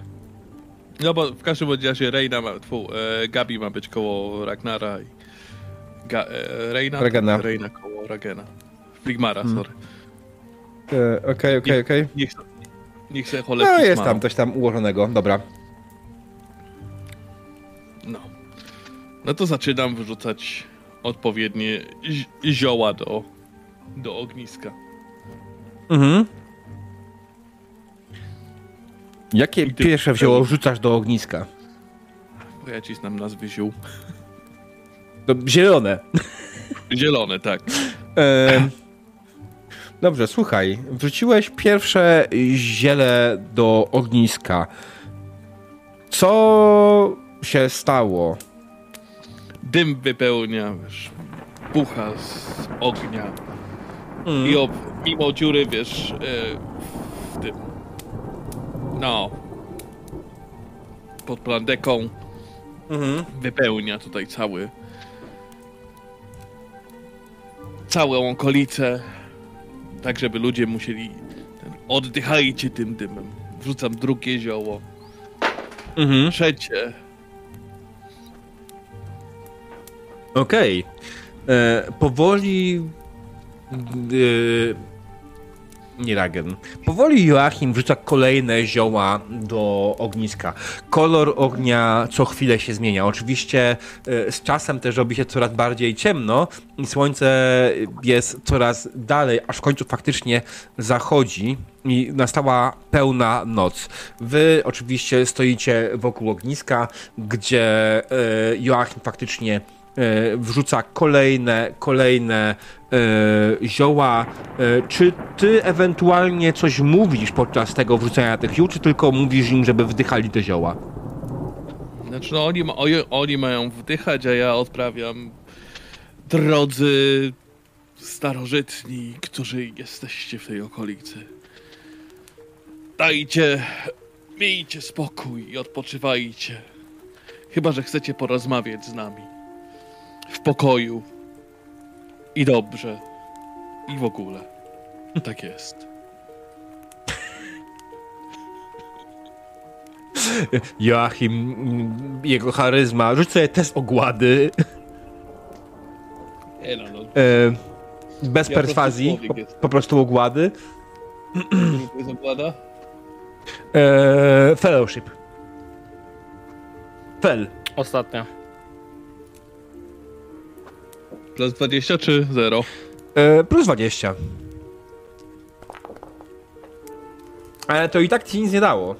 No bo w każdym razie Reina ma, tfu, e, Gabi ma być koło Ragnara i Ga, e, Reina? Ragena. Tak, Reina koło Ragena. Fligmara, Hmm. sorry. E, Okej, okej, okej. Niech, niech se cholewki No jest tam coś tam ułożonego, dobra. No. No to zaczynam wyrzucać odpowiednie zi- zioła do, do ogniska. Mhm. Jakie ty- pierwsze wzięło rzucasz do ogniska? Bo ja cisnam nazwy ziół. To zielone. Zielone, tak. Em, Dobrze, słuchaj. Wrzuciłeś pierwsze ziele do ogniska. Co się stało? Dym wypełnia, wiesz, pucha z ognia. Mm. I ob, mimo dziury, wiesz, e, w tym. No. Pod plandeką Mhm. wypełnia tutaj cały. Całą okolicę. Tak, żeby ludzie musieli. Ten, oddychajcie tym dymem. Wrzucam drugie zioło. Mhm. Trzecie. Okej. E, Powoli. e, nie Ragen. Powoli Joachim wrzuca kolejne zioła do ogniska. Kolor ognia co chwilę się zmienia. Oczywiście e, z czasem też robi się coraz bardziej ciemno i słońce jest coraz dalej, aż w końcu faktycznie zachodzi i nastała pełna noc. Wy oczywiście stoicie wokół ogniska, gdzie e, Joachim faktycznie wrzuca kolejne, kolejne e, zioła. E, czy ty ewentualnie coś mówisz podczas tego wrzucania tych ziół, czy tylko mówisz im, żeby wdychali te zioła? Znaczy, no oni, oni mają wdychać, a ja odprawiam drodzy starożytni, którzy jesteście w tej okolicy. Dajcie, miejcie spokój i odpoczywajcie. Chyba, że chcecie porozmawiać z nami. W pokoju. I dobrze. I w ogóle. Tak jest. Joachim, jego charyzma. Rzuć sobie test ogłady. Nie no, no. E, bez Ja perswazji, po, jest. po prostu ogłady. Który zakłada? E, fellowship. Fel. Ostatnia. Plus 20 czy 0? E, plus 20. Ale to i tak ci nic nie dało.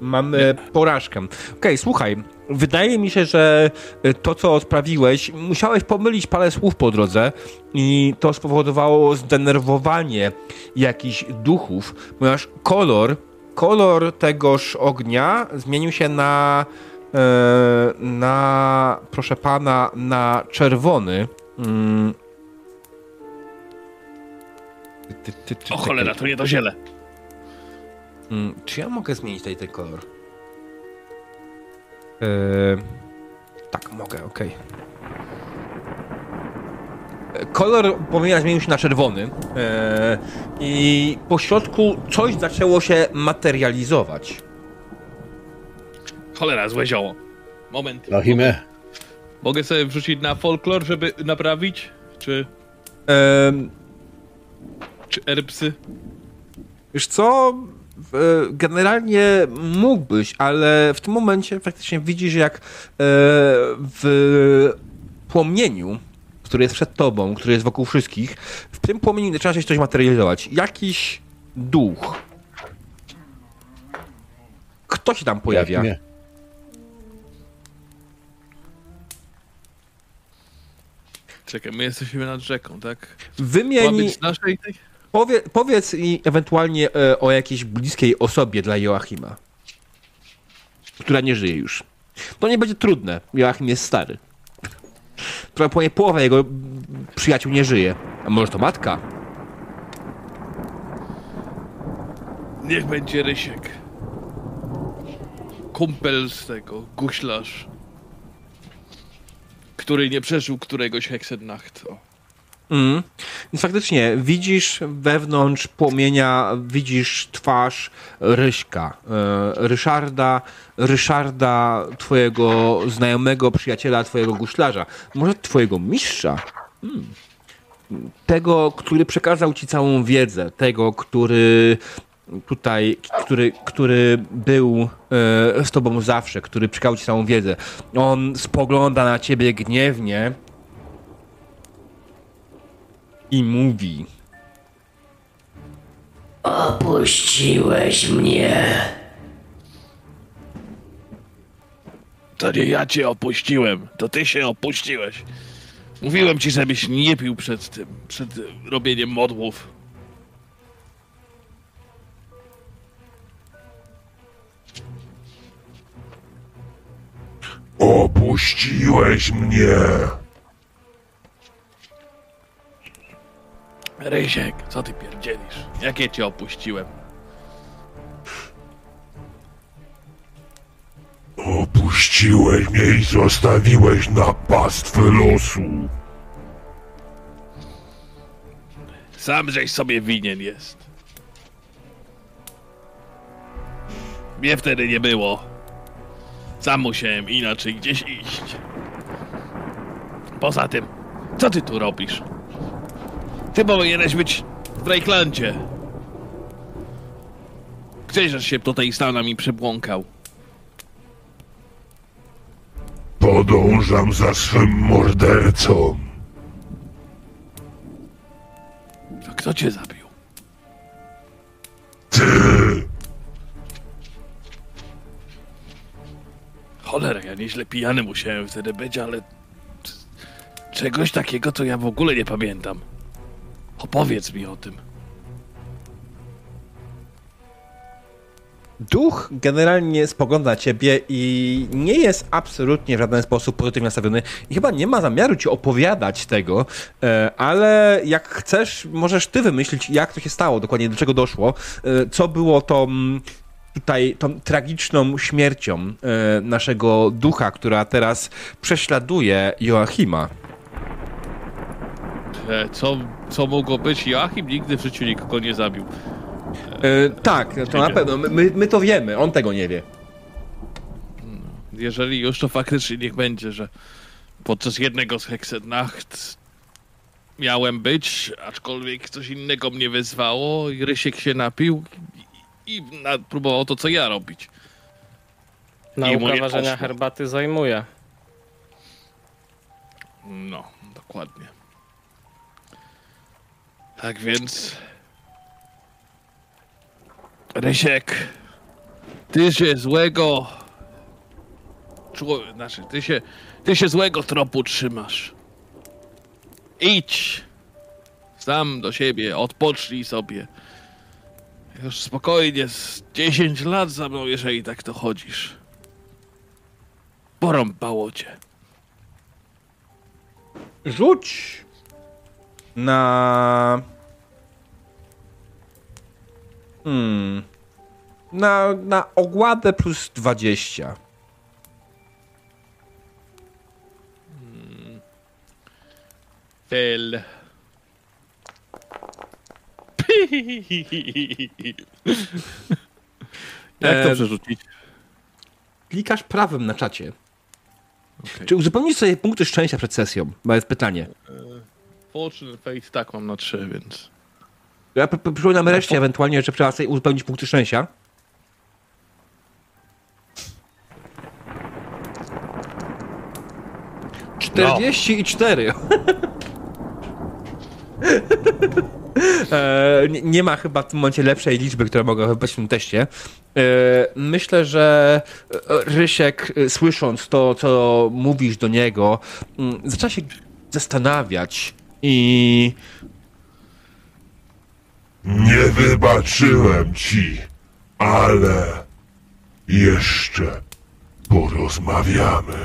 Mamy porażkę. Okej, słuchaj. Wydaje mi się, że e, to, co odprawiłeś, musiałeś pomylić parę słów po drodze i to spowodowało zdenerwowanie jakichś duchów, ponieważ kolor, kolor tegoż ognia zmienił się na e, na, proszę pana, na czerwony. Mm. Ty, ty, ty, O ty, cholera, to nie to ziele. Mm, Czy ja mogę zmienić tutaj ten kolor? Eee, tak, mogę, okej. E, Kolor powinien zmienił się na czerwony eee, i po środku coś zaczęło się materializować. Cholera, złe zioło. Moment. Rahimie, Mogę sobie wrzucić na folklor, żeby naprawić? Czy, Eee, czy erbsy? Wiesz co? E, Generalnie mógłbyś, ale w tym momencie faktycznie widzisz, jak e, w płomieniu, który jest przed tobą, który jest wokół wszystkich, w tym płomieniu zaczyna się coś materializować. Jakiś duch. Kto się tam pojawia? Rahimie. Czekaj, my jesteśmy nad rzeką, tak? Wymień, naszej powie, powiedz i ewentualnie e, o jakiejś bliskiej osobie dla Joachima, która nie żyje już. To nie będzie trudne. Joachim jest stary. Prawie połowa jego przyjaciół nie żyje. A może to matka? Niech będzie Rysiek. Kumpel z tego, guślarz. Który nie przeżył któregoś Hexennacht. O. Mm. Więc faktycznie widzisz wewnątrz płomienia, widzisz twarz Ryśka, e, Ryszarda, Ryszarda, twojego znajomego, przyjaciela, twojego guślarza, może twojego mistrza. Hmm. Tego, który przekazał ci całą wiedzę, tego, który tutaj, który, który był e, z tobą zawsze, który przekazał ci całą wiedzę. On spogląda na ciebie gniewnie, i mówi: Opuściłeś mnie. To nie ja cię opuściłem, to ty się opuściłeś. Mówiłem ci, żebyś nie pił przed tym, przed robieniem modłów. Opuściłeś mnie. Rysiek, co ty pierdzielisz? Jak ja cię opuściłem? Opuściłeś mnie i zostawiłeś na pastwę losu. Sam żeś sobie winien jest. Mnie wtedy nie było. Sam musiałem inaczej gdzieś iść. Poza tym, co ty tu robisz? Ty powinieneś być w Drakelandzie. Gdzieżeś się tutaj stał nami przebłąkał? Podążam za swym mordercą. To kto cię zabił? Ty! Cholera, ja nieźle pijany musiałem wtedy być, ale... Czegoś takiego to ja w ogóle nie pamiętam. Opowiedz mi o tym. duch generalnie spogląda ciebie i nie jest absolutnie w żaden sposób pozytywnie nastawiony i chyba nie ma zamiaru ci opowiadać tego, e, ale jak chcesz, możesz ty wymyślić, jak to się stało, dokładnie do czego doszło, e, co było tą tutaj tą tragiczną śmiercią e, naszego ducha, która teraz prześladuje Joachima. E, Co, co mogło być? Joachim nigdy w życiu nikogo nie zabił. E, tak, to na pewno, my, my to wiemy, on tego nie wie. Jeżeli już, to faktycznie niech będzie, że podczas jednego z Hexenacht miałem być, aczkolwiek coś innego mnie wezwało i Rysiek się napił i, próbował to, co ja robić. Nauka ważenia poszło. herbaty zajmuje. No, dokładnie. Tak więc... Rysiek, ty się złego... Człowiek, znaczy, ty się, ty się złego tropu trzymasz. Idź! Sam do siebie, odpocznij sobie. Już spokojnie, z 10 lat za mną, jeżeli tak to chodzisz. Porąbało cię. Rzuć na. Hmm. Na, na ogładę plus 20. Fel. Jak to przerzucić? Klikasz prawym na czacie. Okej. Czy uzupełnisz sobie punkty szczęścia przed sesją? Bo jest pytanie. Fortune Fate tak mam na 3, więc... Ja przypominam reszcie ewentualnie, że trzeba sobie uzupełnić punkty szczęścia. Czterdzieści i cztery. E, nie- nie ma chyba w tym momencie lepszej liczby, która mogła wypaść w tym teście. E, myślę, że e, Rysiek, słysząc to, co mówisz do niego, mm, zaczyna się zastanawiać i Nie wybaczyłem ci, ale jeszcze porozmawiamy.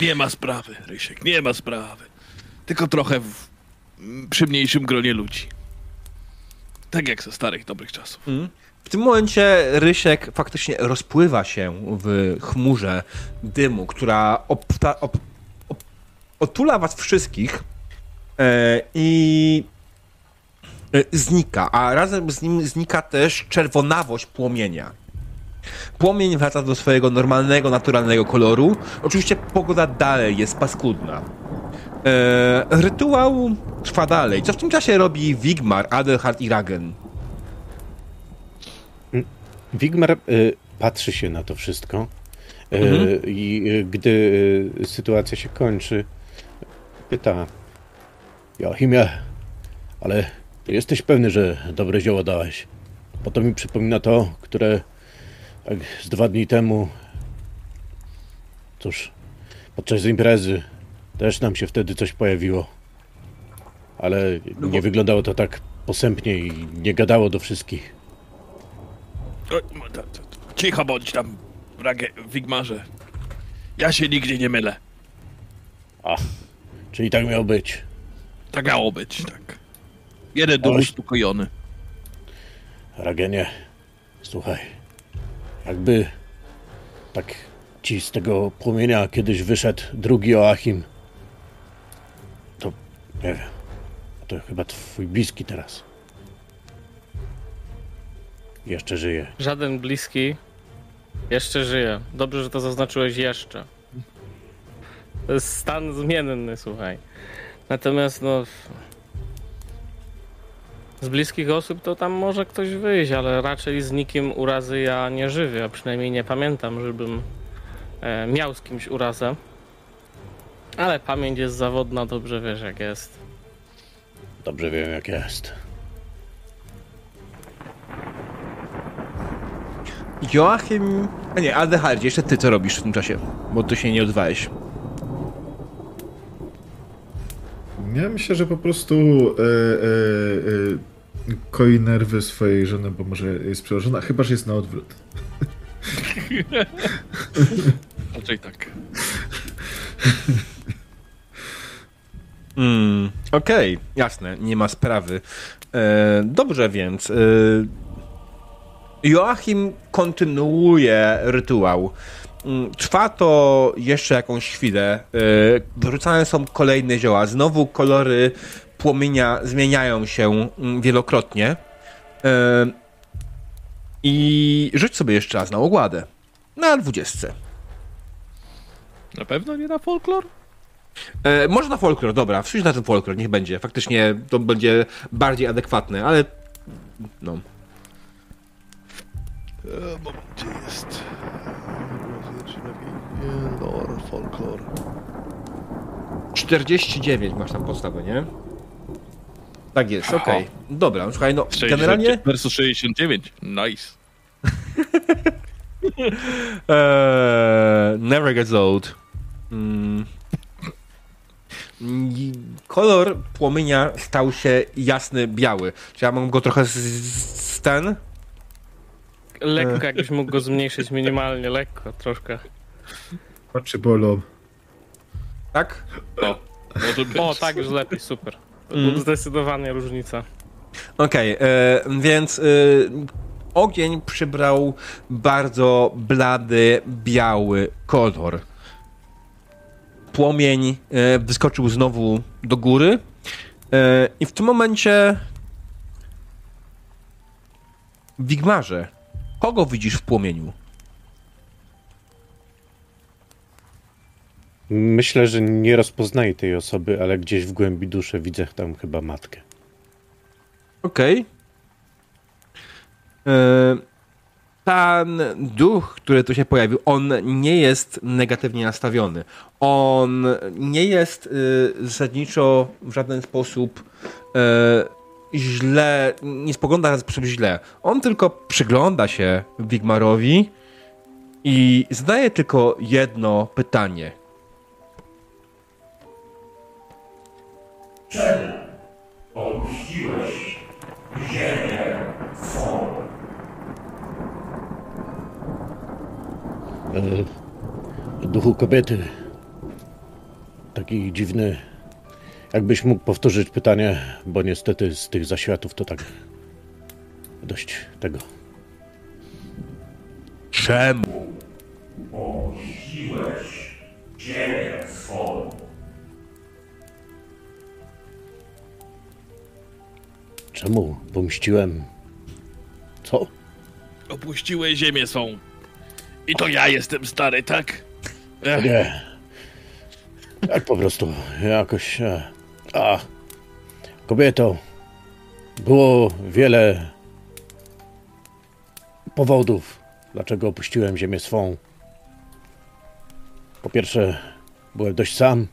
Nie ma sprawy, Rysiek, nie ma sprawy. Tylko trochę w, przy mniejszym gronie ludzi. Tak jak ze starych, dobrych czasów. W tym momencie Rysiek faktycznie rozpływa się w chmurze dymu, która obta, ob, ob, otula was wszystkich e, i e, znika, a razem z nim znika też czerwonawość płomienia. Płomień wraca do swojego normalnego, naturalnego koloru. Oczywiście pogoda dalej jest paskudna. E, rytuał trwa dalej. Co w tym czasie robi Wigmar, Adelhard i Ragen? Wigmar y, patrzy się na to wszystko y, Mhm. i y, gdy y, sytuacja się kończy, pyta Joachimie, ale jesteś pewny, że dobre zioło dałeś? Bo to mi przypomina to, które tak z dwa dni temu, cóż, podczas imprezy też nam się wtedy coś pojawiło. Ale nie wyglądało to tak posępnie i nie gadało do wszystkich. To- Cicho bądź tam, Rage, Wigmarze. Ja się nigdzie nie mylę. A, czyli tak miało być. Tak miało być, tak. Jeden Oj. uspokojony. Ragenie, słuchaj, jakby tak ci z tego płomienia kiedyś wyszedł drugi Joachim, nie wiem, to chyba twój bliski teraz. Jeszcze żyje. Żaden bliski jeszcze żyje. Dobrze, że to zaznaczyłeś jeszcze. To jest stan zmienny, słuchaj. Natomiast no... Z bliskich osób to tam może ktoś wyjść, ale raczej z nikim urazy ja nie żywię, a przynajmniej nie pamiętam, żebym e, miał z kimś urazę. Ale pamięć jest zawodna, dobrze wiesz jak jest. Dobrze wiem jak jest. Joachim. A nie, Adelhard, jeszcze ty co robisz w tym czasie? Bo ty się nie odwałeś. Ja myślę, że po prostu e, e, e, koi nerwy swojej żony, bo może jest przełożona, chyba że jest na odwrót. Raczej tak. Mm, Okej, jasne, nie ma sprawy. E, dobrze więc. E, Joachim kontynuuje rytuał. Mm, Trwa to jeszcze jakąś chwilę. E, wyrzucane są kolejne zioła. Znowu kolory płomienia zmieniają się mm, wielokrotnie. E, I rzuć sobie jeszcze raz na ogładę. Na dwudziestce. Na pewno nie na folklor? E, może na folklor, dobra, wsiądź na ten folklor, niech będzie. Faktycznie to będzie bardziej adekwatne, ale no. E, moment, gdzie jest? Lore, folklor. 49 masz tam podstawę, nie? Tak jest, okej. Dobra, słuchaj, no 60 generalnie Versus 69. Nice. e, never gets old. Mm. I Kolor płomienia stał się jasny biały. Czy ja mam go trochę z, z ten? Lekko jakbyś mógł go zmniejszyć minimalnie, lekko, troszkę. Oczy bolą. Tak? Może być. O, tak już lepiej, super. Mm. Zdecydowanie różnica. Okej, e, więc e, ogień przybrał bardzo blady, biały kolor. Płomień e, wyskoczył znowu do góry e, i w tym momencie Wigmarze, kogo widzisz w płomieniu? Myślę, że nie rozpoznaję tej osoby, ale gdzieś w głębi duszy widzę tam chyba matkę. Okej. E, Ten duch, który tu się pojawił, on nie jest negatywnie nastawiony. On nie jest y, zasadniczo w żaden sposób y, źle, nie spogląda na sposób źle. On tylko przygląda się Wigmarowi i zadaje tylko jedno pytanie. Opuściłeś ziemię swą. Duchu kobiety. Taki dziwny. Jakbyś mógł powtórzyć pytanie, bo niestety z tych zaświatów to tak dość tego. Czemu? Opuściłeś ziemię swą. Czemu pomściłem? Co? Opuściłeś ziemię są. I to ja jestem stary, tak? Ech, Nie. Tak po prostu, jakoś. e, A. Kobieto. Było wiele powodów, dlaczego opuściłem ziemię swą. Po pierwsze, byłem dość sam.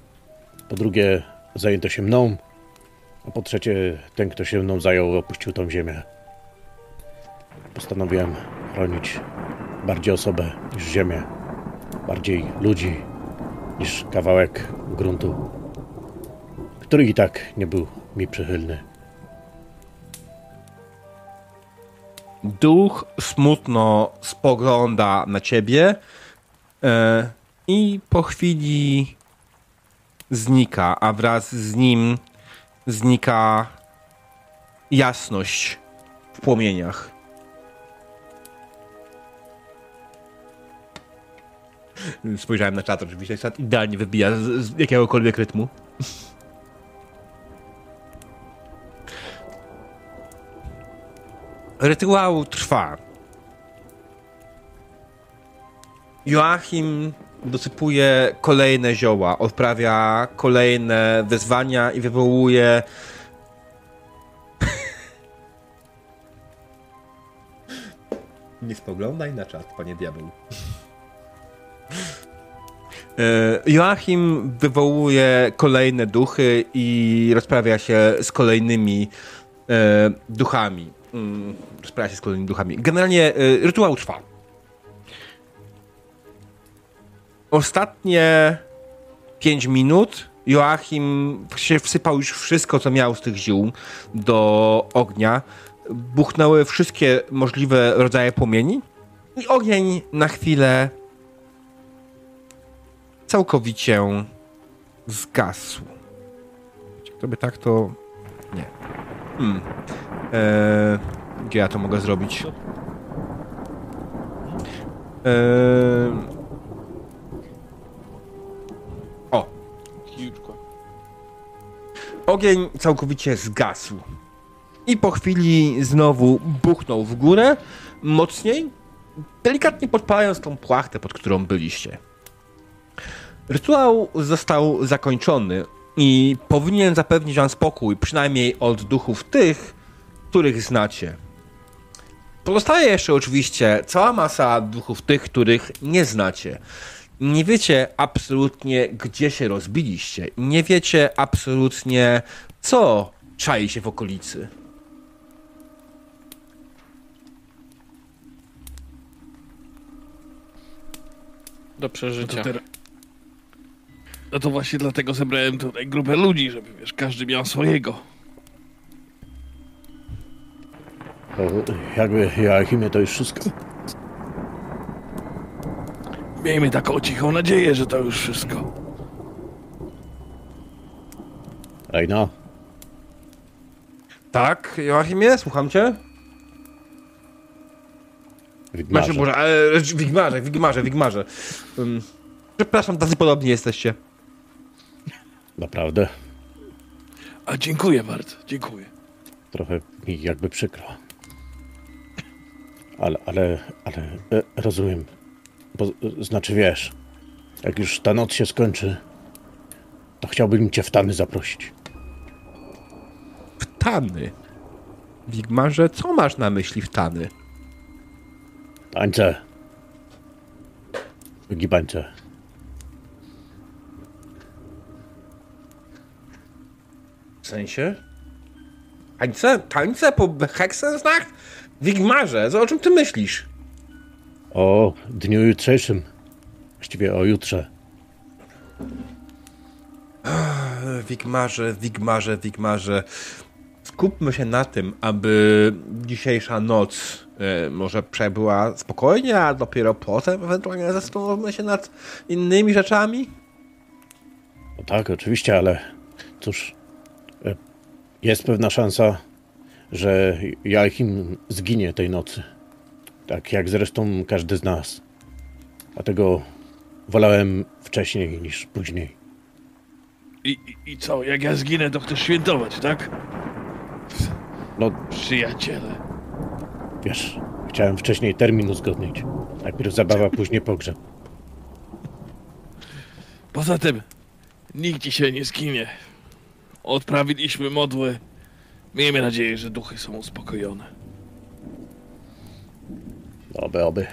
Po drugie, zajęto się mną. A po trzecie, ten, kto się mną zajął, opuścił tą ziemię. Postanowiłem chronić bardziej osobę niż ziemię. Bardziej ludzi niż kawałek gruntu, który i tak nie był mi przychylny. Duch smutno spogląda na ciebie e, i po chwili znika, a wraz z nim znika jasność w płomieniach. Spojrzałem na czat, oczywiście czat idealnie wybija z, z jakiegokolwiek rytmu. Rytuał trwa. Joachim dosypuje kolejne zioła, odprawia kolejne wezwania i wywołuje. Nie spoglądaj na czat, panie diabeł. E, Joachim wywołuje kolejne duchy i rozprawia się z kolejnymi e, duchami. Mm, rozprawia się z kolejnymi duchami. Generalnie e, rytuał trwa. Ostatnie 5 minut Joachim się wsypał już wszystko, co miał z tych ziół do ognia. Buchnęły wszystkie możliwe rodzaje płomieni i ogień na chwilę całkowicie zgasł. Gdyby tak, to nie. Hmm. Eee, gdzie ja to mogę zrobić? Eee... O, Ogień całkowicie zgasł. I po chwili znowu buchnął w górę, mocniej, delikatnie podpalając tą płachtę, pod którą byliście. Rytuał został zakończony i powinien zapewnić wam spokój, przynajmniej od duchów tych, których znacie. Pozostaje jeszcze oczywiście cała masa duchów tych, których nie znacie. Nie wiecie absolutnie, gdzie się rozbiliście. Nie wiecie absolutnie, co czai się w okolicy. Do przeżycia. to. No to właśnie dlatego zebrałem tutaj grupę ludzi, żeby wiesz, każdy miał swojego. To jakby Joachimie to już wszystko? Miejmy taką cichą nadzieję, że to już wszystko. Rejna, Tak, Joachimie, słucham cię? Widmarze. Znaczy, Boże, ale Wigmarze, Wigmarze, Wigmarze. Um, przepraszam, tacy podobni jesteście. Naprawdę, A dziękuję bardzo, dziękuję. trochę mi jakby przykro. Ale, ale, ale e, rozumiem. Bo, e, znaczy wiesz, jak już ta noc się skończy, to chciałbym cię w Tany zaprosić. Wtany. Wigmarze, co masz na myśli wtany? Tańce. Wygibańce. W sensie? Tańce? Tańce po Hexensnacht? Wigmarze, co- o czym ty myślisz? O dniu jutrzejszym. Właściwie o jutrze. Wigmarze, Wigmarze, Wigmarze. Skupmy się na tym, aby dzisiejsza noc e, może przebyła spokojnie, a dopiero potem ewentualnie zastanowimy się nad innymi rzeczami. No tak, oczywiście, ale cóż, jest pewna szansa, że Joachim zginie tej nocy. Tak jak zresztą każdy z nas. Dlatego wolałem wcześniej niż później. I, i, co, jak ja zginę, to chcesz świętować, tak? No, Przyjaciele. wiesz, chciałem wcześniej termin uzgodnić. Najpierw zabawa, później pogrzeb. Poza tym, nikt dzisiaj nie zginie. Odprawiliśmy modły. Miejmy nadzieję, że duchy są uspokojone. Oby, oby.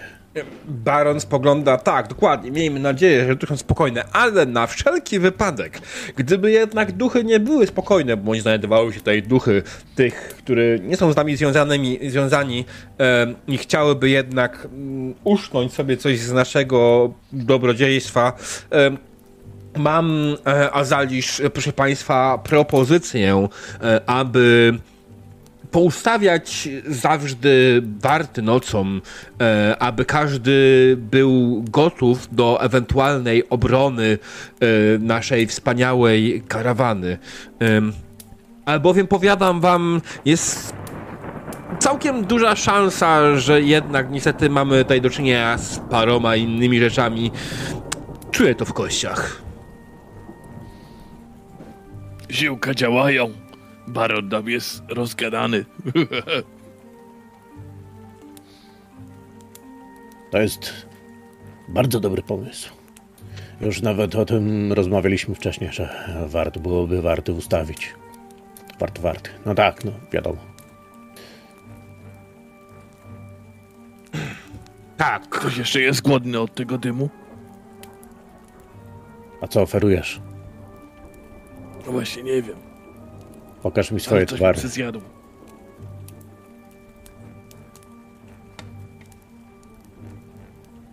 Baron spogląda, tak, dokładnie, miejmy nadzieję, że duchy są spokojne, ale na wszelki wypadek, gdyby jednak duchy nie były spokojne, bądź znajdowały się tutaj duchy tych, które nie są z nami związanymi, związani e, i chciałyby jednak mm, usznąć sobie coś z naszego dobrodziejstwa, e, Mam, e, Azalisz, e, proszę Państwa, propozycję, e, aby poustawiać zawsze warty nocą, e, aby każdy był gotów do ewentualnej obrony e, naszej wspaniałej karawany. Em, albowiem powiadam wam, jest całkiem duża szansa, że jednak niestety mamy tutaj do czynienia z paroma innymi rzeczami. Czuję to w kościach. Ziółka działają. Baron nam jest rozgadany. To jest bardzo dobry pomysł. Już nawet o tym rozmawialiśmy wcześniej, że warto byłoby warty ustawić. Wart, warty. No tak, no wiadomo. Tak. Ktoś jeszcze jest głodny od tego dymu? A co oferujesz? No właśnie nie wiem. Pokaż mi swoje coś towary. zjadł.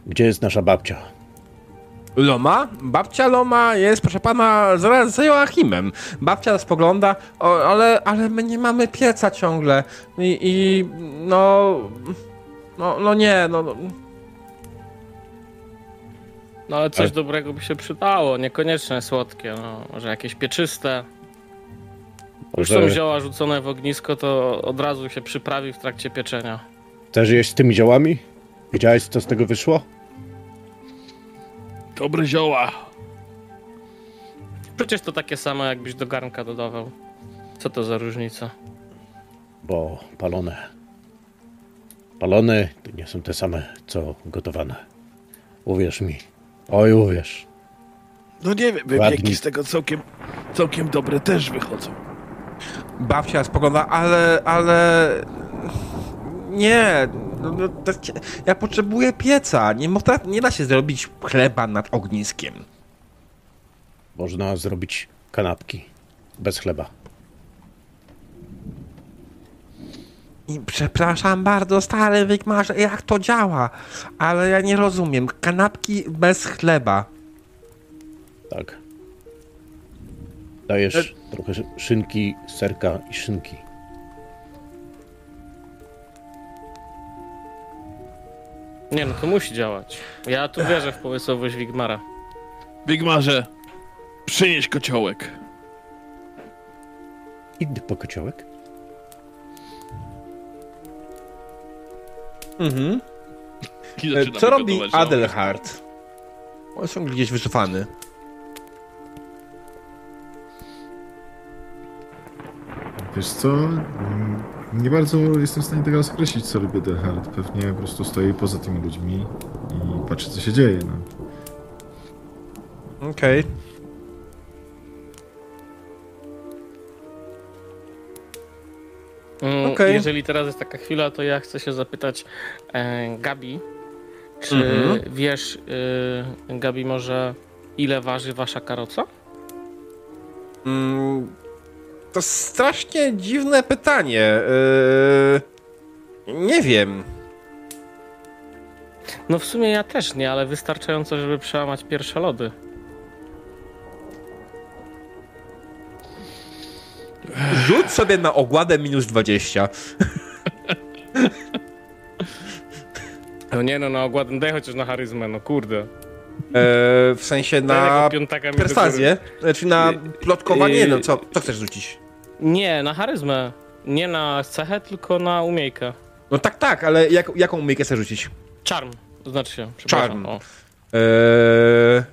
Gdzie jest nasza babcia? Loma? Babcia Loma jest, proszę pana, zaraz za Joachimem. Babcia spogląda, o, ale, ale my nie mamy pieca ciągle. I, i no, no, no nie, no, no. No ale coś Ale- dobrego by się przydało, niekoniecznie słodkie, no może jakieś pieczyste. Już są zioła rzucone w ognisko, to od razu się przyprawi w trakcie pieczenia. chcesz jeść z tymi ziołami? Wiedziałeś, co z tego wyszło? Dobre zioła. Przecież to takie samo, jakbyś do garnka dodawał. Co to za różnica? Bo palone. Palone to nie są te same, co gotowane. Uwierz mi. Oj, uwierz. No nie wiem, wypieki z tego całkiem, całkiem dobre też wychodzą. Babcia spogląda, ale, ale... Nie, no, no, ja potrzebuję pieca. Nie, można, nie da się zrobić chleba nad ogniskiem. Można zrobić kanapki. Bez chleba. I przepraszam bardzo, stary wygmarze, jak to działa, ale ja nie rozumiem. Kanapki bez chleba. Tak. Dajesz trochę szy- szynki, serka i szynki. Nie no, to musi działać. Ja tu wierzę w pomysłowość Wigmara. Wigmarze, przynieś kociołek. Idę po kociołek. Mhm. E, Co robi. Adelhard? On są gdzieś wycofany. Wiesz co? Nie bardzo jestem w stanie teraz określić, co robi Delhard. Pewnie po prostu stoi poza tymi ludźmi i patrzy, co się dzieje. No. Okej. Mm, Okej. Jeżeli teraz jest taka chwila, to ja chcę się zapytać e, Gabi, czy Mhm. wiesz, y, Gabi, może ile waży wasza karoca? Mm, to strasznie dziwne pytanie. Yy, nie wiem. No w sumie ja też nie, ale wystarczająco, żeby przełamać pierwsze lody. Rzuć sobie na ogładę minus 20. No nie no, na ogładę daj chociaż na charyzmę, no kurde. Yy, w sensie na perswazję. Znaczy na plotkowanie. No co, co chcesz rzucić? Nie, na charyzmę. Nie na cechę, tylko na umiejkę. No tak, tak, ale jak, jaką umiejkę chcesz rzucić? Charm, to znaczy się, przepraszam. Charm. O. Eee,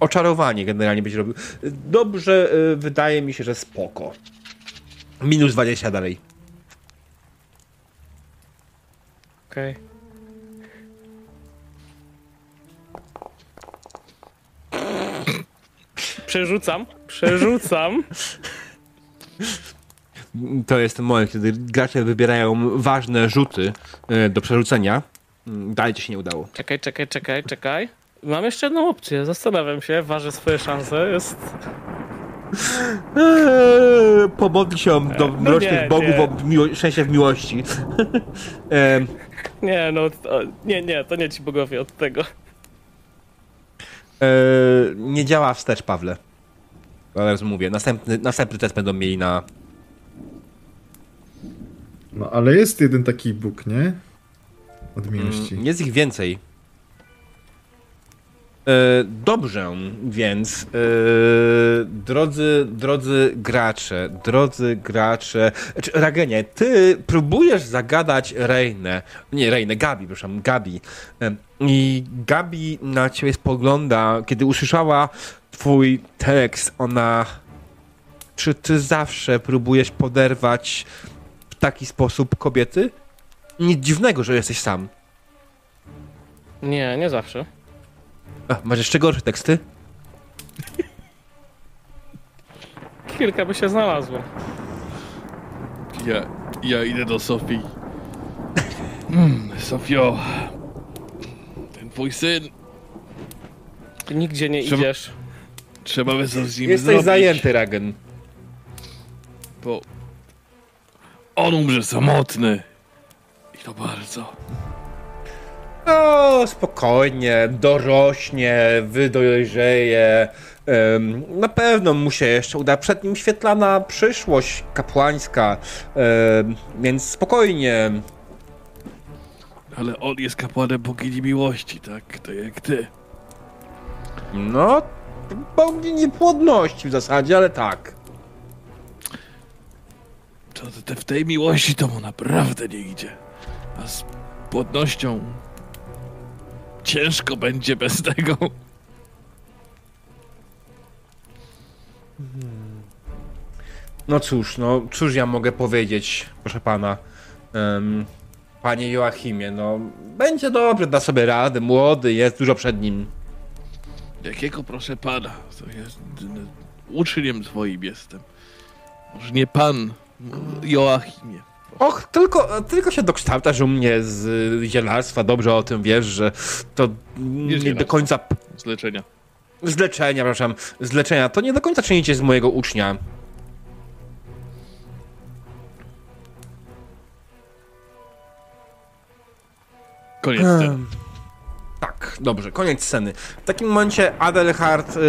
oczarowanie generalnie będzie robił. Dobrze, e, wydaje mi się, że spoko. Minus 20 dalej. Okej. Przerzucam, przerzucam. To jest ten moment, kiedy gracze wybierają ważne rzuty e, do przerzucenia. Mm, Dalej ci się nie udało. Czekaj, czekaj, czekaj, czekaj. Mam jeszcze jedną opcję, zastanawiam się, ważę swoje szanse, jest... Eee, pomodli się do no mrocznych nie, bogów nie. o miło- szczęście w miłości. Eee, Nie, no, to, nie, nie, to nie ci bogowie od tego. eee, nie działa wstecz, Pawle. Ale mówię, następny, następny test będą mieli na no ale jest jeden taki Bóg, nie? Od miłości. Mm, Jest ich więcej. E, dobrze, więc e, drodzy, drodzy gracze, drodzy gracze, znaczy Ragenie, ty próbujesz zagadać Reinę, nie Reinę, Gabi, przepraszam, Gabi. E, I Gabi na ciebie spogląda, kiedy usłyszała twój tekst, ona czy ty zawsze próbujesz poderwać w taki sposób kobiety? Nic dziwnego, że jesteś sam. Nie, nie zawsze. A, masz jeszcze gorsze teksty? Kilka by się znalazło. Ja, ja idę do Sofii. Mm, Sofio, ten twój syn, Ty nigdzie nie Trzeba- idziesz. trzeba by coś z nim Jesteś zrobić, zajęty, Ragen. bo on umrze samotny. I to bardzo. No, spokojnie, dorośnie, wydojrzeje. Na pewno mu się jeszcze uda. Przed nim świetlana przyszłość kapłańska, więc spokojnie. Ale on jest kapłanem bogini miłości, tak? To jak ty. No, bogini płodności w zasadzie, ale tak. To, to w tej miłości to mu naprawdę nie idzie. A z płodnością ciężko będzie bez tego. No cóż, no cóż ja mogę powiedzieć, proszę pana. Em, panie Joachimie, no będzie dobrze, da sobie radę, młody, jest dużo przed nim. Jakiego proszę pana? To jest n- uczniem twoim jestem. Może nie pan, Joachimie. Och, tylko, tylko się dokształtasz u mnie z y, zielarstwa, dobrze o tym wiesz, że to nie, do końca... Z leczenia. Z leczenia, przepraszam, z leczenia, to nie do końca czynicie z mojego ucznia. Koniec sceny. Em, Tak, dobrze, koniec sceny. W takim momencie Adelhard, y,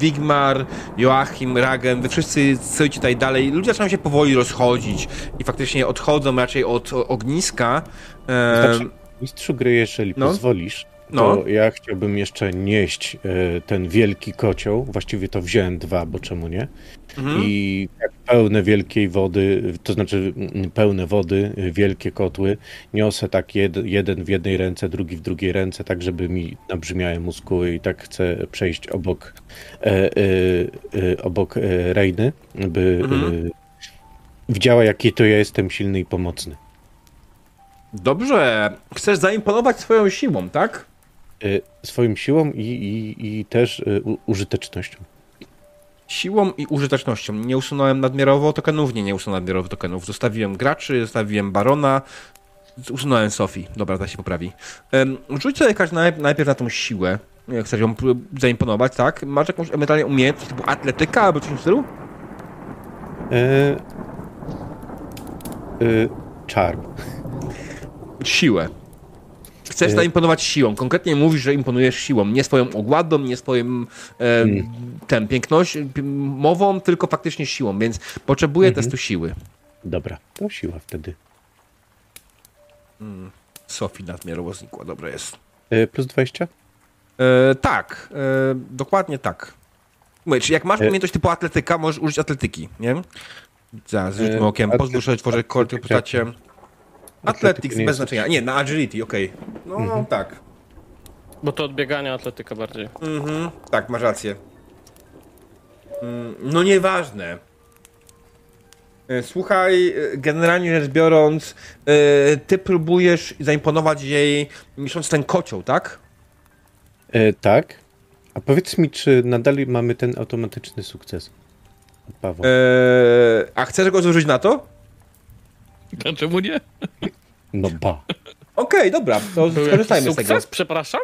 Wigmar, Joachim, Ragen, wy wszyscy stoicie tutaj dalej. Ludzie zaczynają się powoli rozchodzić i faktycznie odchodzą raczej od ogniska. Em, Znaczy, mistrzu gry, jeżeli no. pozwolisz, No. to ja chciałbym jeszcze nieść e, ten wielki kocioł. Właściwie to wziąłem dwa, bo czemu nie? mhm. I jak pełne wielkiej wody, to znaczy mm, pełne wody, y, wielkie kotły, niosę tak jed, jeden w jednej ręce, drugi w drugiej ręce, tak żeby mi nabrzmiały muskuły i tak chcę przejść obok e, e, e, obok e, Rejny, by Mhm. e, widziała jaki to ja jestem silny i pomocny. Dobrze, chcesz zaimponować swoją siłą, tak? E, swoją siłą i, i, i też u, użytecznością. Siłą i użytecznością. Nie usunąłem nadmiarowo tokenów, nie, nie usunąłem nadmiarowo tokenów. Zostawiłem graczy, zostawiłem Barona, usunąłem Sofii. Dobra, ta się poprawi. Um, rzuć sobie najpierw na tą siłę. Jak chcesz ją zaimponować, tak? Masz jakąś ewentualnie umiejętność typu atletyka albo coś w stylu? E, e, czar. Siłę. Chcesz Y- zaimponować siłą. Konkretnie mówisz, że imponujesz siłą. Nie swoją ogładą, nie swoim e, Mm. ten, piękność, p- mową, tylko faktycznie siłą, więc potrzebuję Mhm. testu siły. Dobra, to siła wtedy. Sofii nadmiarowo znikła, dobra jest. E, plus 20? E, tak, e, dokładnie tak. Mówię, czyli jak masz umiejętność typu atletyka, możesz użyć atletyki, nie? Zaraz, rzućmy okiem, pozwól sobie tworzyć korty w postacie... Athletics bez znaczenia. Nie, na agility, okej. No tak. Bo to od biegania atletyka bardziej. Mhm, tak, masz rację. Mm, No nieważne. E, Słuchaj, e, generalnie rzecz biorąc, e, ty próbujesz zaimponować jej niszcząc ten kocioł, tak? E, tak. A powiedz mi, czy nadal mamy ten automatyczny sukces? Od Pawła. E, a chcesz go zużyć na to? Dlaczego nie? No ba. Okej, dobra, to Był skorzystajmy z tego. sukces? Przepraszam?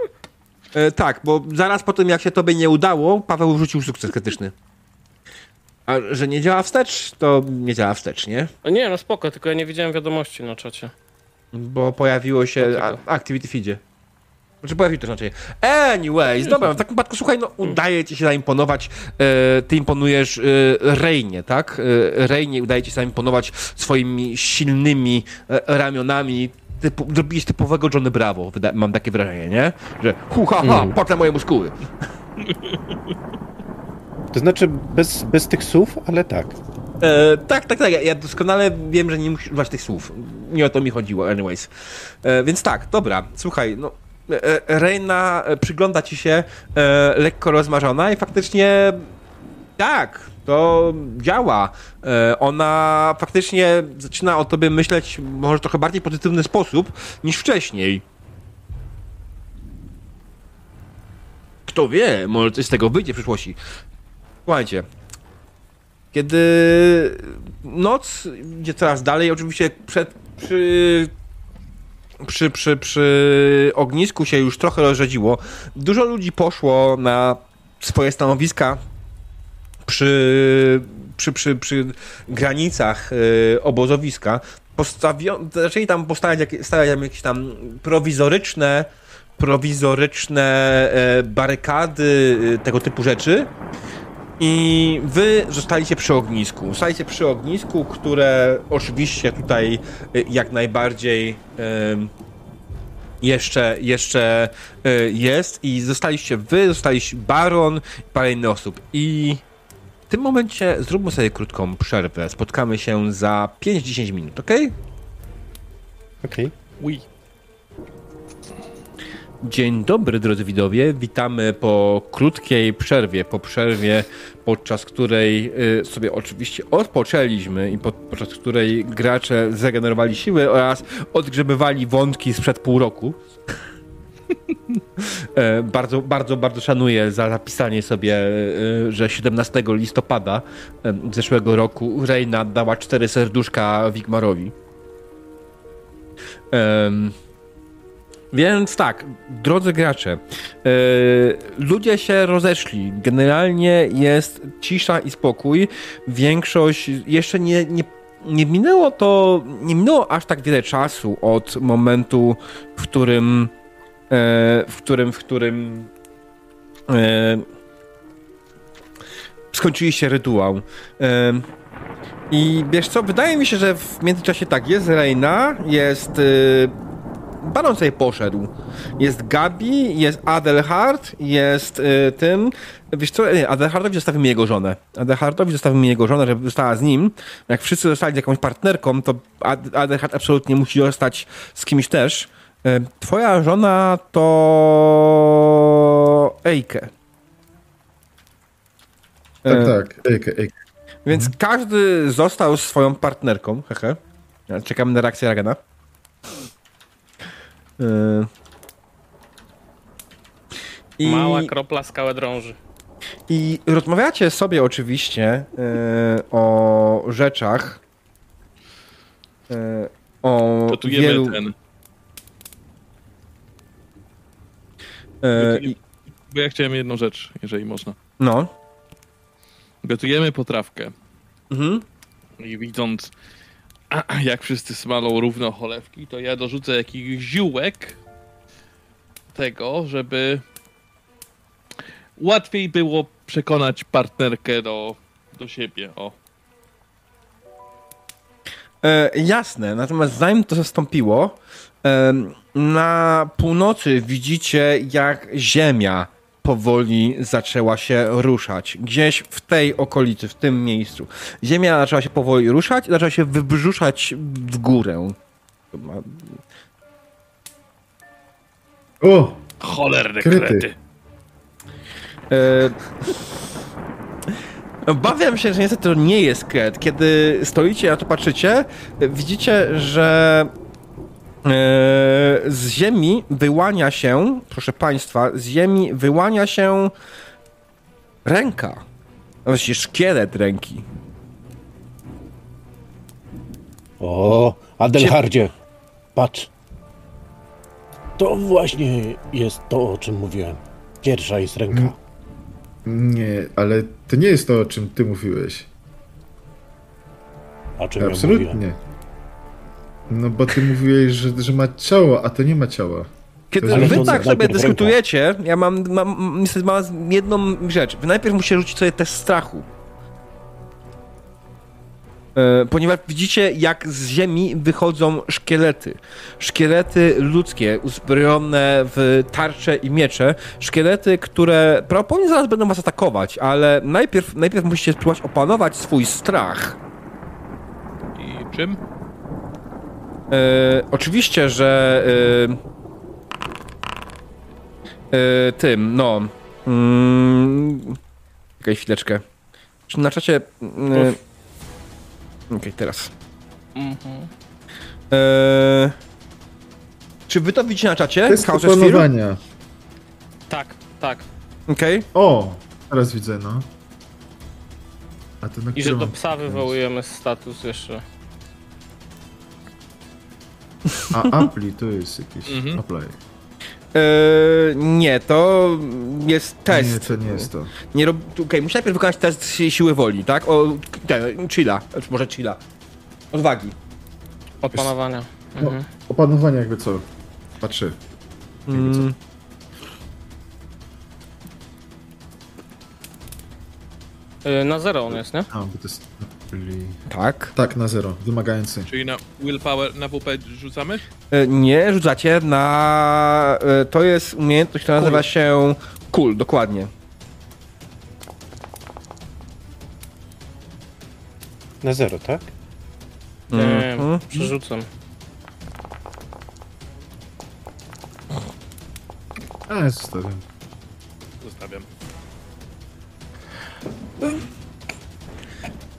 E, tak, bo zaraz po tym, jak się tobie nie udało, Paweł rzucił sukces krytyczny. A że nie działa wstecz, to nie działa wstecz, nie? O Nie, no spoko, tylko ja nie widziałem wiadomości na czacie. Bo pojawiło się Dlatego. a, Activity feedzie. Znaczy pojawił to znaczy. Anyways, dobra, w takim wypadku słuchaj, no udaje ci się zaimponować, e, ty imponujesz e, Rejnie, tak? E, Rejnie udaje ci się zaimponować swoimi silnymi e, ramionami, typu, zrobiłeś typowego Johnny Bravo, wyda- mam takie wrażenie, nie? Że hu ha ha, Mm. patrz moje muskuły. To znaczy bez, bez tych słów, ale tak. E, tak, tak, tak. Ja- Ja doskonale wiem, że nie musisz używać tych słów. Nie o to mi chodziło, anyways. E, więc tak, dobra, słuchaj, no. E, e, Reina e, przygląda ci się e, lekko rozmarzona i faktycznie tak, to działa. E, ona faktycznie zaczyna o tobie myśleć może trochę bardziej pozytywny sposób niż wcześniej. Kto wie, może coś z tego wyjdzie w przyszłości. Słuchajcie, kiedy noc idzie coraz dalej, oczywiście przed, przy, przy, przy, przy ognisku się już trochę rozrzedziło. Dużo ludzi poszło na swoje stanowiska przy, przy, przy, przy granicach y, obozowiska. postawiono, zaczęli tam postawiać jak, stawiać jakieś tam prowizoryczne, prowizoryczne e, barykady, e, tego typu rzeczy. I wy zostaliście przy ognisku. Zostaliście przy ognisku, które oczywiście tutaj e, jak najbardziej jeszcze, jeszcze e, jest i zostaliście wy, zostaliście Baron i parę innych osób. I w tym momencie zróbmy sobie krótką przerwę. Spotkamy się za 5-10 minut, ok? Okej. Oui. Dzień dobry, drodzy widowie. Witamy po krótkiej przerwie, po przerwie, podczas której y, sobie oczywiście odpoczęliśmy i pod, podczas której gracze zregenerowali siły oraz odgrzebywali wątki sprzed pół roku. E, bardzo, bardzo, bardzo szanuję za zapisanie sobie, e, że 17 listopada zeszłego roku Reina dała cztery serduszka Wigmarowi. Em, więc tak, drodzy gracze, e, ludzie się rozeszli. Generalnie jest cisza i spokój. Większość jeszcze nie, nie, nie minęło to, nie minęło aż tak wiele czasu od momentu, w którym, e, w którym, w którym e, skończyliście rytuał. I wiesz co, wydaje mi się, że w międzyczasie tak, jest Reina, jest Baron sobie poszedł. Jest Gabi, jest Adelhard, jest y, tym. Wiesz co, nie, Adelhardowi zostawimy jego żonę. Adelhardowi zostawimy jego żonę, żeby została z nim. Jak wszyscy zostali z jakąś partnerką, to Ad- Adelhard absolutnie musi zostać z kimś też. Y, twoja żona to Eike. Tak, E, tak. Ejke, ejke. Więc każdy został swoją partnerką. Hehe. Czekamy na reakcję Ragana. Yy. I, Mała kropla skałę drąży. I rozmawiacie sobie oczywiście yy, o rzeczach. Yy, o Gotujemy wielu. ten. Bo ja chciałem jedną rzecz, jeżeli można. no. Gotujemy potrawkę Mhm. i widząc, jak wszyscy smalą równo cholewki, to ja dorzucę jakiś ziółek tego, żeby łatwiej było przekonać partnerkę do, do siebie. O. E, jasne, natomiast zanim to zastąpiło, em, na północy widzicie, jak ziemia powoli zaczęła się ruszać. Gdzieś w tej okolicy, w tym miejscu. Ziemia zaczęła się powoli ruszać i zaczęła się wybrzuszać w górę. O! Cholerne Kryty. krety. E, Obawiam się, że niestety to nie jest kret. Kiedy stoicie, na to patrzycie, widzicie, że z ziemi wyłania się, proszę państwa, z ziemi wyłania się ręka. Właściwie szkielet ręki. O, Adelhardzie, patrz. To właśnie jest to, o czym mówiłem. Pierwsza jest ręka. Nie, ale to nie jest to, o czym ty mówiłeś. A czym ja mówiłem? No bo ty mówiłeś, że, że ma ciało, a to nie ma ciała. Kiedy Ale wy tak sobie dyskutujecie, ja mam, mam niestety mam jedną rzecz. Wy najpierw musicie rzucić sobie test strachu. E, ponieważ widzicie, jak z ziemi wychodzą szkielety. Szkielety ludzkie, uzbrojone w tarcze i miecze. Szkielety, które prawdopodobnie zaraz będą was atakować, ale najpierw, najpierw musicie spróbować opanować swój strach. I czym? E, oczywiście, że e, e, tym, no. Mm, Czekaj chwileczkę. Czy na czacie. E, Okej, teraz. Mhm. E, czy wy to widzicie na czacie? Chaos Sphere? opanowania. Tak, tak. Okej. O! Teraz widzę, no. A to na I że do psa wywołujemy status jeszcze. A Appli to jest jakiś Mhm. Apply. E, nie, to jest test. Nie, to nie jest to. Nie rob... Okej, muszę najpierw wykonać test si- siły woli, tak? O, ten, chilla. Znaczy, Może chilla. Odwagi. Opanowania. No, Mhm. opanowanie jakby co? Patrzy. Jakby co? Mm, Y, Na zero on jest, nie? A, bo to jest... Czyli... tak. Tak, na zero. Wymagający. Czyli na willpower, na WP rzucamy? E, Nie, rzucacie na... e, To jest umiejętność, która nazywa się Cool, dokładnie. Na zero, tak? Nie, Mhm. przerzucam. A, zostawiam. Zostawiam.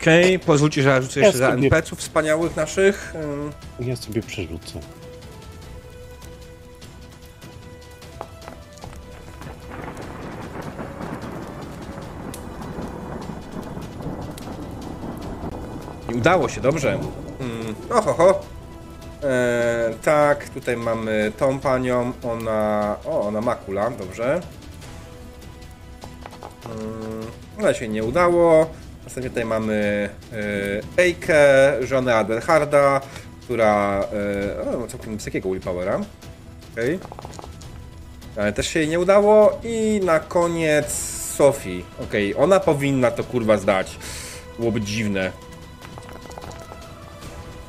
Okej, pozwólcie, że ja rzucę jeszcze Ja za NPC-ów wspaniałych naszych. Ym, Ja sobie przerzucę. I udało się, dobrze. Mm, oho, ho. E, tak, tutaj mamy tą panią, ona... O, ona ma kula, dobrze. Mm, ale się nie udało. Następnie tutaj mamy e, Ejkę, żonę Adelharda, która e, o, ma całkiem wysokiego willpowera. Okej. Ale też się jej nie udało. I na koniec Sophie. Okej, ona powinna to kurwa zdać. Byłoby dziwne.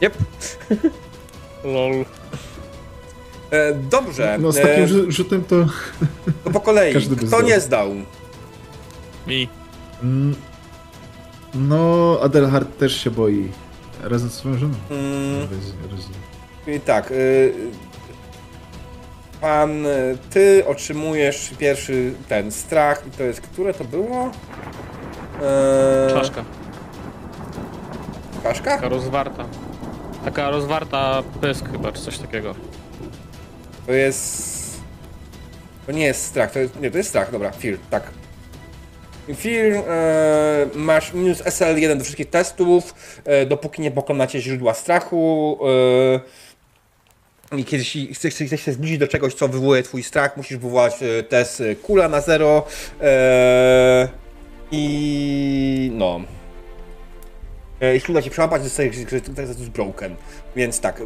Yep. Lol. E, dobrze. No z e, takim rzu- rzutem to... to po kolei. Kto zdał. nie zdał? Mi. Mm, No, Adelhard też się boi. Razem z swoją żoną. Mm, i tak. y, pan, ty otrzymujesz pierwszy ten strach i to jest, które to było? E, Czaszka. Czaszka? Taka rozwarta. Taka rozwarta pysk chyba, czy coś takiego. To jest... To nie jest strach, to jest... Nie, to jest strach, dobra, fear, tak. Fear, e, masz minus SL1 do wszystkich testów, e, dopóki nie pokonacie źródła strachu. E, I kiedy się- chcesz, chcesz się zbliżyć do czegoś, co wywołuje twój strach, musisz wywołać e, test e, kula na zero. E, I no. E, Jeśli uda ci przełapać, to jest broken. Więc tak.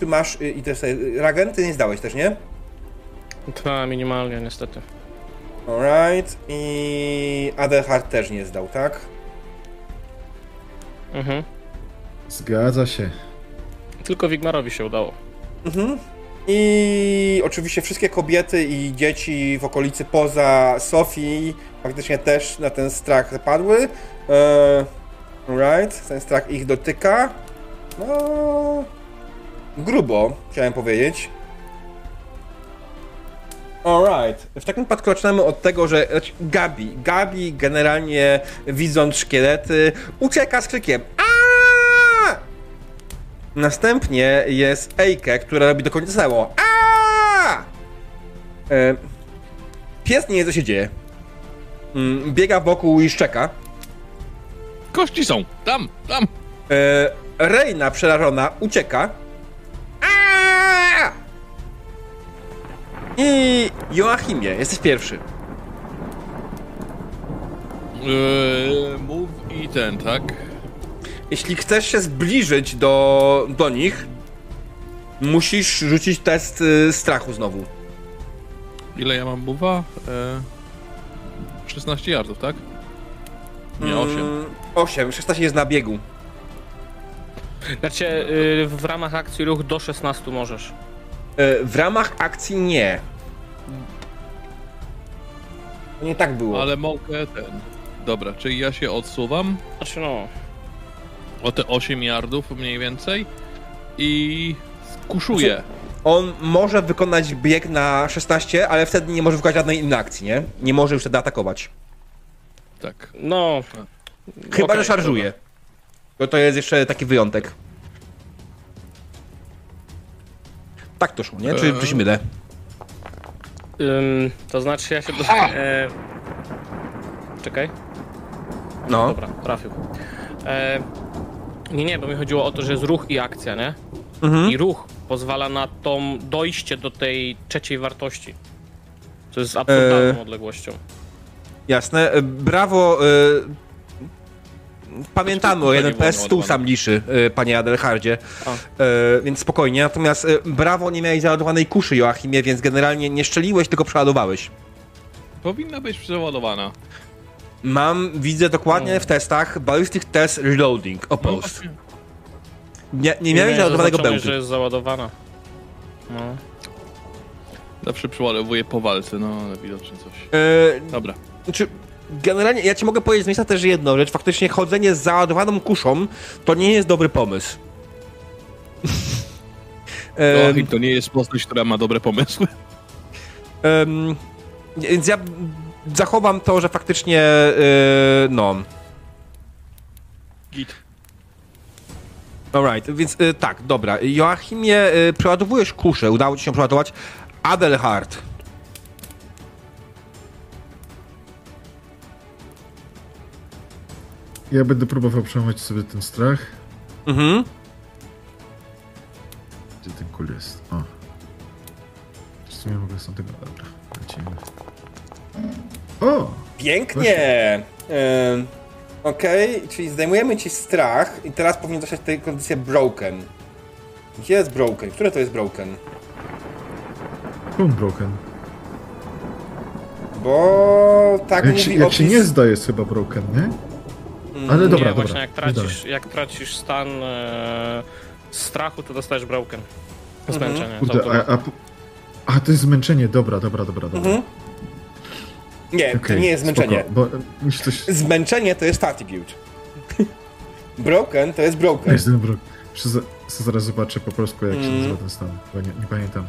Ty masz i też Ragen, ty nie zdałeś też, nie? Ta minimalnie niestety. Alright. I Adelhard też nie zdał, tak? Mhm. Zgadza się. Tylko Wigmarowi się udało. Mhm. I oczywiście wszystkie kobiety i dzieci w okolicy poza Sofii faktycznie też na ten strach zapadły. E, right, ten strach ich dotyka. No. Grubo, chciałem powiedzieć. Alright. W takim wypadku zaczynamy od tego, że znaczy, Gabi, Gabi generalnie widząc szkielety ucieka z krzykiem Aaaa! Następnie jest Ejke, która robi do końca samo. Aaaa! E, pies nie wie, co się dzieje. Mm, Biega wokół i szczeka. Kości są! Tam, tam! E, Reina, przerażona, ucieka. Aaaa! I Joachimie, jesteś pierwszy. Eee, move i ten, tak? Jeśli chcesz się zbliżyć do, do nich, musisz rzucić test y, strachu znowu. Ile ja mam? Eee, 16 yardów, tak? Nie, 8. Mm, 8, 16 jest na biegu. Znaczy, y, w ramach akcji ruch do 16 możesz. E, W ramach akcji nie. To nie tak było. Ale mogę ten. Dobra, czyli ja się odsuwam Znaczy no, o te 8 yardów mniej więcej i kuszuję. On może wykonać bieg na 16, ale wtedy nie może wykonać żadnej innej akcji, nie? Nie może już wtedy atakować. Tak. no. Chyba, Okej, że szarżuje. To, to jest jeszcze taki wyjątek. Tak to szło, nie? Czy, czy się mylę? Ym, to znaczy ja się do... E... Czekaj. No. Dobra, trafił. E... Nie, nie, bo mi chodziło o to, że jest ruch i akcja, nie? Mhm. I ruch pozwala na tą dojście do tej trzeciej wartości. Co jest absurdalną E. odległością. Jasne. E, Brawo. E, pamiętamy o jeden PS, stół sam liszy, y, panie Adelhardzie. E, więc spokojnie. Natomiast y, brawo, nie miałeś załadowanej kuszy, Joachimie, więc generalnie nie szczeliłeś, tylko przeładowałeś. Powinna być przeładowana. Mam, widzę dokładnie w testach Ballistic Test Reloading, No Opposed. właśnie. Nie, nie miałeś załadowanego bełtu. że jest załadowana. No. Zawsze przeładowuję po walce, no ale widocznie coś. E, Dobra. Znaczy, generalnie ja ci mogę powiedzieć z miejsca też jedną rzecz. Faktycznie chodzenie z załadowaną kuszą to nie jest dobry pomysł. Em, Joachim to nie jest postać, która ma dobre pomysły. em, więc ja zachowam to, że faktycznie e, no. Git. Alright, więc e, tak, dobra. Joachimie, e, przeładowujesz kuszę, udało ci się przeładować. Adelhard. Ja będę próbował przełamać sobie ten strach. Mhm. Gdzie ten kul jest? O. W sumie mogę z tego... Dobra, lecimy. O! Pięknie! Em, Okej, czyli zdejmujemy ci strach i teraz powinien dostać tutaj kondycję broken. Gdzie jest broken? Które to jest broken? Bone broken. Bo tak Jak mówi się, jak się nie zda jest chyba broken, nie? Mm, Ale dobra, nie, dobra. właśnie jak tracisz, jak tracisz stan e, strachu, to dostajesz broken. Zmęczenie. z Kurde, automatu. a, a, a to jest zmęczenie, dobra, dobra, dobra, dobra. Mhm. Nie, to Okej, nie jest zmęczenie. Spoko, bo e, coś... Zmęczenie to jest fatigued. broken to jest broken. Jest ten za- Zaraz zobaczę po polsku, jak się Mm. nazywa ten stan, bo nie, nie pamiętam.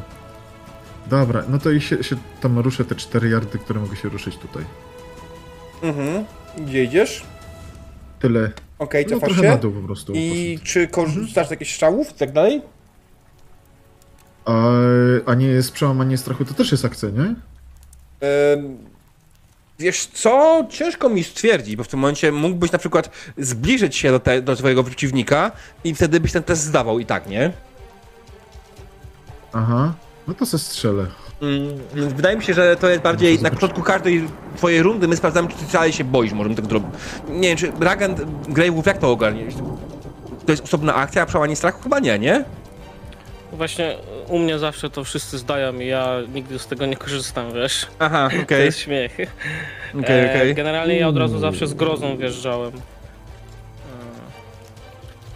Dobra, no to i się, się tam ruszę te 4 yardy, które mogę się ruszyć tutaj. Mhm. Gdzie idziesz? Tyle. Okej, No cofasz trochę na się. dół po prostu. I czy korzystasz z jakichś strzałów i tak dalej? A, a nie jest przełamanie strachu, to też jest akcja, nie? Em, Wiesz co? Ciężko mi stwierdzić, bo w tym momencie mógłbyś na przykład zbliżyć się do, te, do swojego przeciwnika i wtedy byś ten test zdawał i tak, nie? Aha. No to se strzelę. Mm, więc wydaje mi się, że to jest bardziej na początku każdej twojej rundy my sprawdzamy, czy ty wcale się boisz, możemy tak zrobić. Nie wiem, czy Ragant Grave'ów jak to ogarnie? To jest osobna akcja, a przełamanie strachu? Chyba nie, nie? Właśnie u mnie zawsze to wszyscy zdają i ja nigdy z tego nie korzystam, wiesz. Aha, To okej, jest śmiech. okej, E, okej. Generalnie ja od razu zawsze z grozą wjeżdżałem.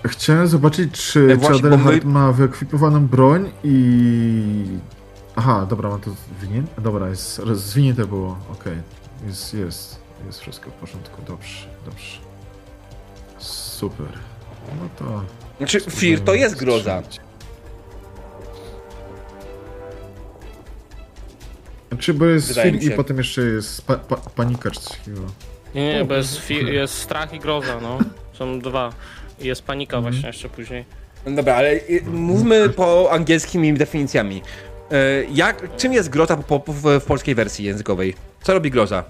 Chciałem zobaczyć, czy, E, właśnie, my- ma wyekwipowaną broń i... Aha, dobra, mam to zwinięte? Dobra, jest, zwinięte było, okej. Jest, jest, jest wszystko w porządku, dobrze, dobrze. Super. No to... Znaczy, Fear to jest groza. Znaczy, bo jest Wydaje się. i potem jeszcze jest pa, pa, panika czy coś takiego. Nie, nie, bo jest, fi- jest strach i groza, no. Są dwa. I jest panika Mhm. właśnie jeszcze później. No Dobra, ale y, mówmy po angielskimi definicjami. E, Jak, czym jest groza po, po, w, w polskiej wersji językowej? Co robi groza?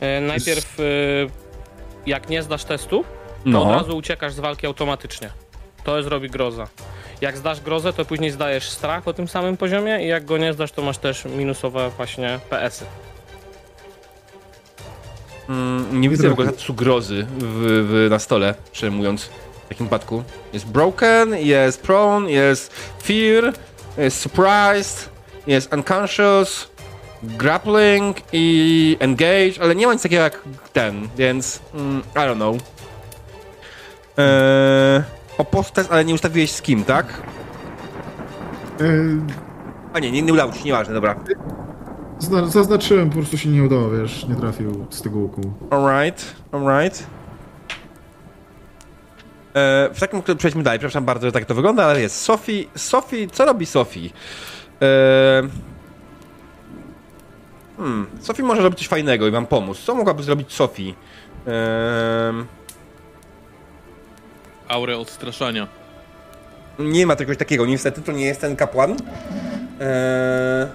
E, najpierw, e, jak nie zdasz testu, to No. od razu uciekasz z walki automatycznie. To jest robi groza. Jak zdasz grozę, to później zdajesz strach o tym samym poziomie i jak go nie zdasz, to masz też minusowe właśnie PS-y. Mm, nie widzę w ogóle statusu grozy w, w, na stole, szczerze mówiąc, w takim przypadku. Jest broken, jest prone, jest fear, jest surprised, jest unconscious, grappling i engage, ale nie ma nic takiego jak ten, więc mm, I don't know. Eee, Opostez, ale nie ustawiłeś z kim, tak? Yy, A nie, nie, nie udało ci się, nieważne, dobra. zna, zaznaczyłem, po prostu się nie udało, wiesz, nie trafił z tego łuku. Alright, alright. E, w takim razie przejdźmy dalej. Przepraszam bardzo, że tak to wygląda, ale jest. Sophie, Sophie, co robi Sophie? E, hmm, Sophie może robić coś fajnego i wam pomóc. Co mogłaby zrobić Sophie? E, Aurę odstraszania. nie ma czegoś takiego, niestety to nie jest ten kapłan. E,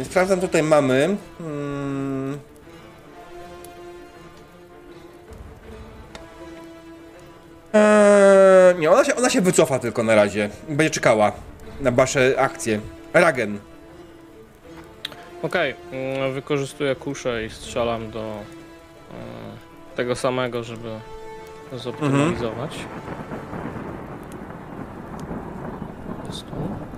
Więc sprawdzam, tutaj mamy. Hmm. Eee, nie, ona się, ona się wycofa tylko na razie. Będzie czekała na wasze akcje. Ragen. Okej, mm, wykorzystuję kuszę i strzelam do e, tego samego, żeby zoptymalizować. Jest tu.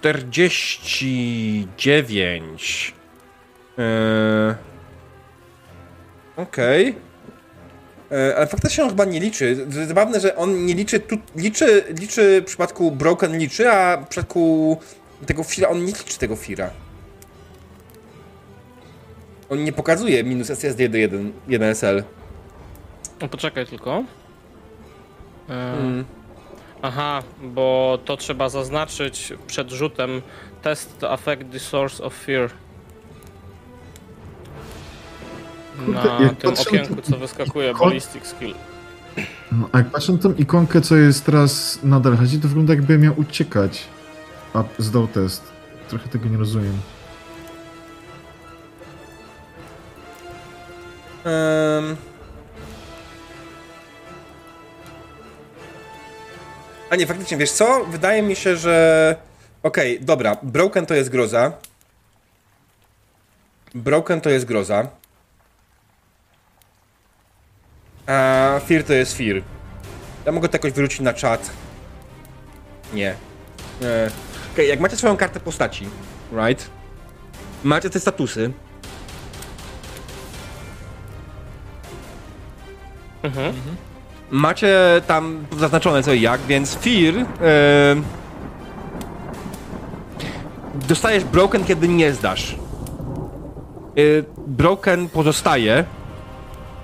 Czterdzieści dziewięć. Eee... Okej. E, Ale faktycznie on chyba nie liczy. Zabawne, że on nie liczy tu, liczy, liczy w przypadku Broken liczy, a w przypadku tego Fira on nie liczy tego Fira. On nie pokazuje minus SSD do 1, 1SL. No poczekaj tylko. E, Mm. Aha, bo to trzeba zaznaczyć przed rzutem test to affect the source of fear. Na jak tym patrzę na okienku, co wyskakuje, ikon- ballistic skill. No, a jak patrzę na tą ikonkę, co jest teraz na Dalhadzie, to wygląda jakby miał uciekać. A zdał test. Trochę tego nie rozumiem. Em. A nie, faktycznie, wiesz co? Wydaje mi się, że... Okej, dobra, Broken to jest groza. Broken to jest groza. A Fear to jest Fear. Ja mogę to jakoś wyrzucić na czat. Nie. E, Okej, jak macie swoją kartę postaci, right? Macie te statusy. Mhm. Macie tam zaznaczone co i jak, więc Fear. E, dostajesz Broken, kiedy nie zdasz. E, broken pozostaje.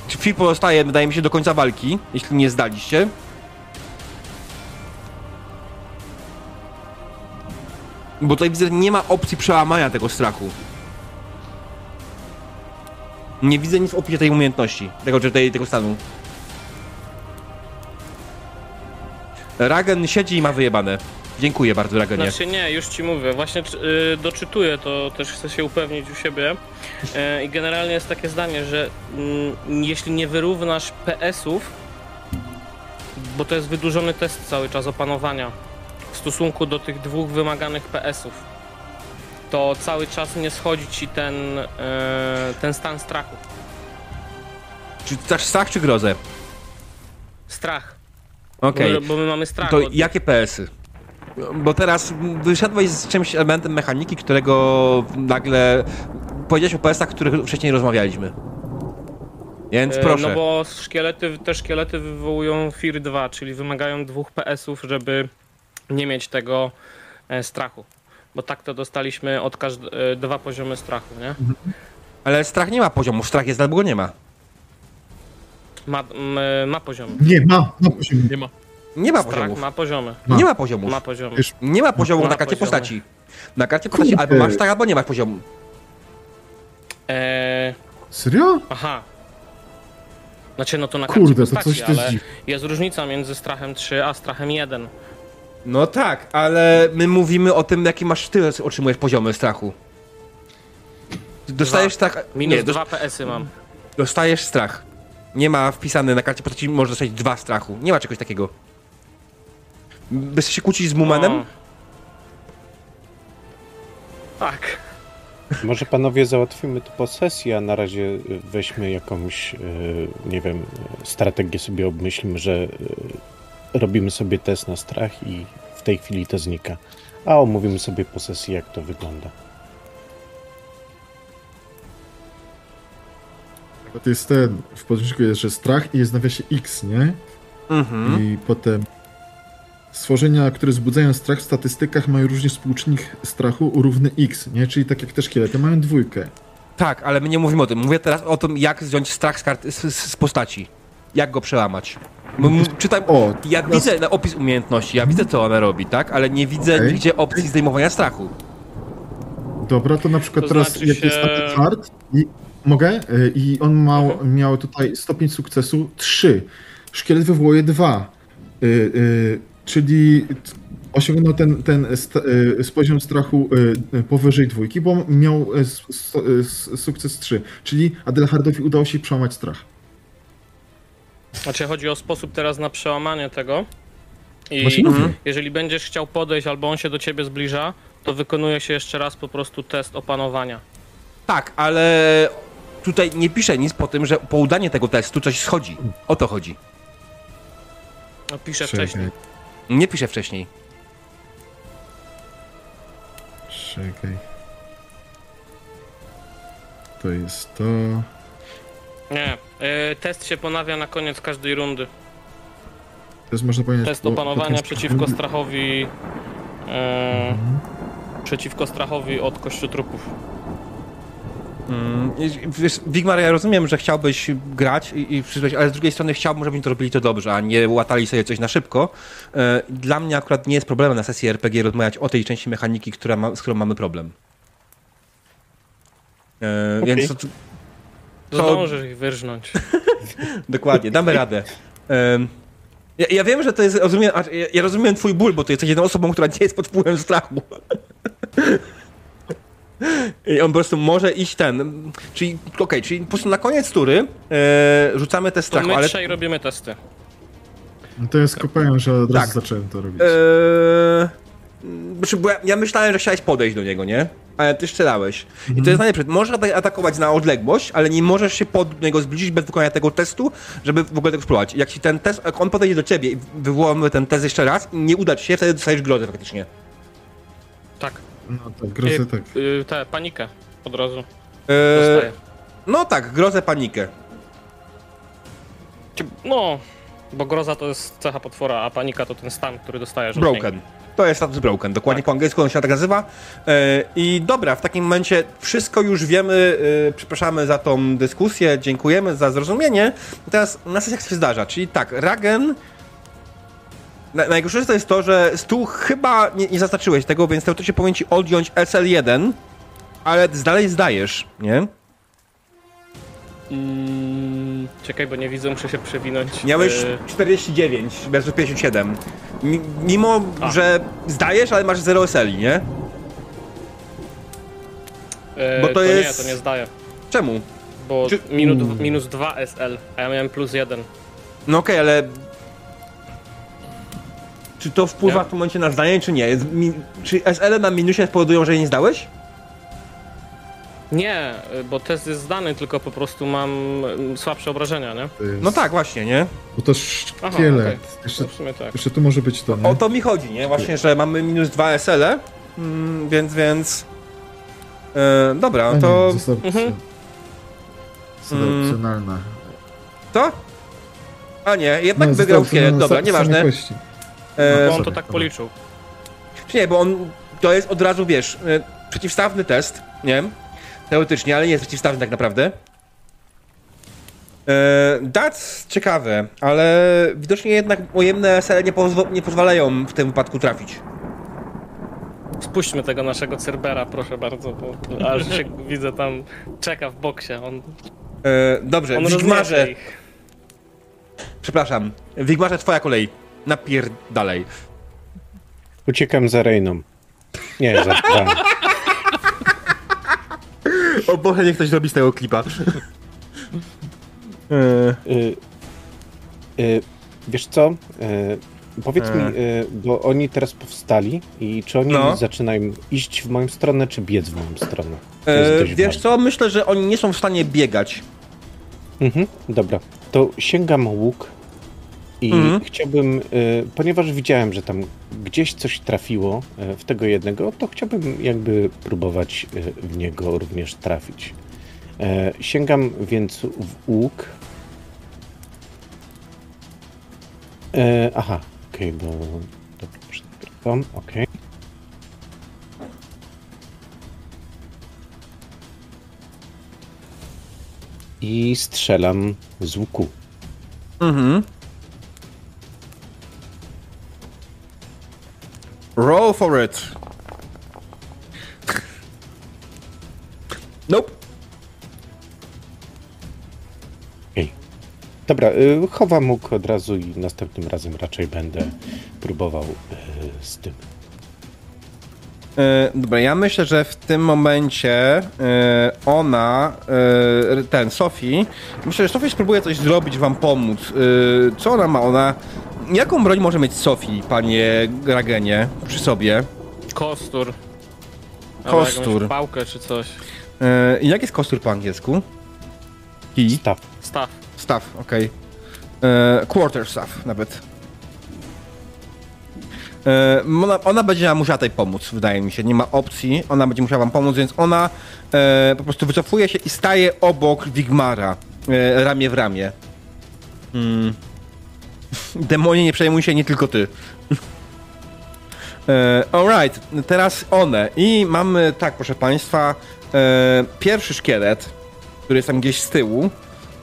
Fear pozostaje, wydaje mi się, do końca walki, jeśli nie zdaliście. Bo tutaj widzę, że nie ma opcji przełamania tego strachu. Nie widzę nic w opisie tej umiejętności, tego, czy tej, tego stanu. Ragen siedzi i ma wyjebane. Dziękuję bardzo, Ragenie. Znaczy nie, już ci mówię, właśnie y, doczytuję to, też chcę się upewnić u siebie E, i generalnie jest takie zdanie, że mm, jeśli nie wyrównasz PS-ów, bo to jest wydłużony test cały czas opanowania w stosunku do tych dwóch wymaganych PS-ów, to cały czas nie schodzi ci ten, e, ten stan strachu. Czy strach czy grozę? Strach. Okej. Bo, bo my mamy strach. To od- jakie PS-y? Bo teraz wyszedłeś z czymś elementem mechaniki, którego nagle powiedziałeś o PS-ach, o których wcześniej rozmawialiśmy. Więc E, proszę. No bo szkielety, te szkielety wywołują FIR 2, czyli wymagają dwóch PS-ów, żeby nie mieć tego e, strachu. Bo tak to dostaliśmy od każd- e, dwa poziomy strachu, nie? Ale strach nie ma poziomu, strach jest albo go nie ma. Ma, m, ma poziomy. Nie, ma, ma poziom. Nie ma. Nie ma Strach poziomów. ma poziomy. Ma. Nie ma poziomów. Ma poziomy. Nie ma poziomu Ma na karcie poziomy. postaci. Na karcie postaci Kurde. albo masz strach, albo nie masz poziomu. E, Serio? aha. Znaczy, no to na karcie Kurde, to postaci, coś to jest ale jest różnica między strachem 3 a strachem 1. No tak, ale my mówimy o tym, jaki masz ty otrzymujesz poziomy strachu. Dostajesz strach. Minus nie, 2 PS-y mam. dostajesz strach. Nie ma wpisane na karcie postaci, możesz dostać dwa strachu. Nie ma czegoś takiego. Bez się kłócić z Mumanem? O. Tak. Może panowie załatwimy to po sesji, a na razie weźmy jakąś, y, nie wiem, strategię sobie obmyślmy, że y, robimy sobie test na strach i w tej chwili to znika. A omówimy sobie po sesji, jak to wygląda. To jest ten, w podręczniku jest, że strach i jest nawiasie X, nie? Mhm. I potem stworzenia, które wzbudzają strach w statystykach mają również współczynnik strachu równy X, nie? Czyli tak jak te szkielety mają dwójkę. Tak, ale my nie mówimy o tym. Mówię teraz o tym, jak zdjąć strach z, karty, z, z, postaci. Jak go przełamać. Bo m- czytam. O, Ja teraz- widzę na opis umiejętności, ja widzę co ona robi, tak? Ale nie widzę Okej. nigdzie opcji zdejmowania strachu. Dobra, to na przykład To teraz znaczy jak się- jest taki hard i mogę? Y, I on miał, Mhm. miał tutaj stopień sukcesu 3. Szkielet wywołuje 2. Y, y, czyli osiągnął ten, ten st, y, z poziom strachu y, y, powyżej dwójki, bo miał y, sukces 3. Czyli Adelhardowi udało się przełamać strach. Znaczy chodzi o sposób teraz na przełamanie tego. I Właśnie mówię. jeżeli będziesz chciał podejść albo on się do ciebie zbliża, to wykonuje się jeszcze raz po prostu test opanowania. Tak, ale tutaj nie pisze nic po tym, że po udanie tego testu coś schodzi. O to chodzi. No, piszę Czekaj, wcześniej. Nie pisze wcześniej. czekaj. To jest to. Nie, y, test się ponawia na koniec każdej rundy. To jest można powiedzieć. Test opanowania przeciwko strachowi. E, przeciwko strachowi od kościotrupów. Mm, wiesz, Wigmar, ja rozumiem, że chciałbyś grać i, i przyszłeś, ale z drugiej strony chciałbym, żebyśmy to robili to dobrze, a nie łatali sobie coś na szybko. E, Dla mnie akurat nie jest problemem na sesji RPG rozmawiać o tej części mechaniki, która ma, z którą mamy problem. E, Okej. Więc to, to, To- Zdążysz ich wyrżnąć. dokładnie, damy radę. Ja, ja wiem, że to jest, rozumiem, ja, ja rozumiem twój ból, bo ty jesteś jedną osobą, która nie jest pod wpływem strachu. I on po prostu może iść ten. Czyli, okej, czyli po prostu na koniec tury e, rzucamy te To strachu, my ale. trzej robimy testy. No to jest kopałem, że od razu Tak. zacząłem to robić. Eee, znaczy, bo ja, ja myślałem, że chciałeś podejść do niego, nie? Ale ty strzelałeś. I to jest najlepsze. Możesz ata- atakować na odległość, ale nie możesz się pod niego zbliżyć bez wykonania tego testu, żeby w ogóle tego spróbować. Jak ci ten test, jak on podejdzie do ciebie i wywołamy ten test jeszcze raz i nie uda ci się, wtedy dostajesz grozę faktycznie. Tak. No tak, grozę Y, tak. y, panikę od razu Eee, dostaję. no tak, grozę, panikę. Czy- No, bo groza to jest cecha potwora, a panika to ten stan, który dostajesz od niego. Broken. To jest status broken, dokładnie po angielsku on się tak nazywa. E, I dobra, w takim momencie wszystko już wiemy. E, przepraszamy za tą dyskusję, dziękujemy za zrozumienie. Teraz na sesjach się zdarza, czyli tak, Ragen. Na, najgorsze to jest to, że stół chyba nie, nie zaznaczyłeś tego, więc teoretycznie powinien ci odjąć SL1, ale dalej zdajesz, nie? Mm, czekaj, bo nie widzę, muszę się przewinąć. Miałeś Y, 49 versus 57. Mi- Mimo, A. że zdajesz, ale masz 0 SL, nie? y, bo to to jest- Nie, to nie zdaję. Czemu? Bo Czy- minut, minus 2 SL, a ja miałem plus 1. No okej, ale. Czy to wpływa w tym momencie na zdanie, czy nie? Jest Mi... Czy SL na minusie spowodują, że jej nie zdałeś? Nie, bo test jest zdany, tylko po prostu mam y, słabsze obrażenia, nie? To. No tak, właśnie, nie? Bo to Aha, szkielet. okej. Jeszcze, No w sumie tak. jeszcze tu może być to, nie? O to mi chodzi, nie? Właśnie, że mamy minus 2 SL, mm, więc, więc. E, dobra, A to. nie, została Mhm. Mm. opcjonalna. To? A nie, jednak No, wygrał szkielet, dobra, nieważne. kości. E, Bo on to tak policzył. Czy nie, bo on. To jest od razu, wiesz, e, przeciwstawny test, nie? Teoretycznie, ale nie jest przeciwstawny tak naprawdę. E, That's ciekawe, ale widocznie jednak ujemne SL nie, pozwo- nie pozwalają w tym wypadku trafić. Spuśćmy tego naszego Cerbera, proszę bardzo, bo aż się widzę tam czeka w boksie. On, E, dobrze, on Wigmarze, przepraszam, Wigmarze, twoja kolej. Napierdalej. Uciekam za Reyną. Nie, za O Boże, niech ktoś robi z tego klipa. e, y, y, Wiesz co? Y, Powiedz E. mi, y, bo oni teraz powstali i czy oni No. zaczynają iść w moją stronę, czy biec w moją stronę? E, wiesz ważne. co, myślę, że oni nie są w stanie biegać. Mhm, dobra, to sięgam łuk i Mhm. chciałbym, y, ponieważ widziałem, że tam gdzieś coś trafiło y, w tego jednego, to chciałbym jakby próbować y, w niego również trafić. E, sięgam więc w łuk. E, aha, okej, bo dobra, przepraszam, okej. I strzelam z łuku. Mhm. Roll for it. Nope. Dobra, y, chowam łuk od razu i następnym razem raczej będę próbował y, z tym. E, dobra, ja myślę, że w tym momencie e, ona, e, ten, Sophie, myślę, że Sophie spróbuje coś zrobić, wam pomóc. Co ona ma? Ona, jaką broń może mieć Sophie, panie Gragenie, przy sobie? Kostur. Albo Kostur. pałkę czy coś. Jak jest kostur po angielsku? Key? Staw. Staw. Staff, okej. E, Quarter staff nawet. E, Ona, ona będzie musiała tutaj pomóc, wydaje mi się. Nie ma opcji. Ona będzie musiała wam pomóc, więc ona e, po prostu wycofuje się i staje obok Wigmara. E, ramię w ramię. Mm. Demonie, nie przejmuj się, nie tylko ty. E, alright, teraz one. I mamy, tak, proszę państwa, e, pierwszy szkielet, który jest tam gdzieś z tyłu.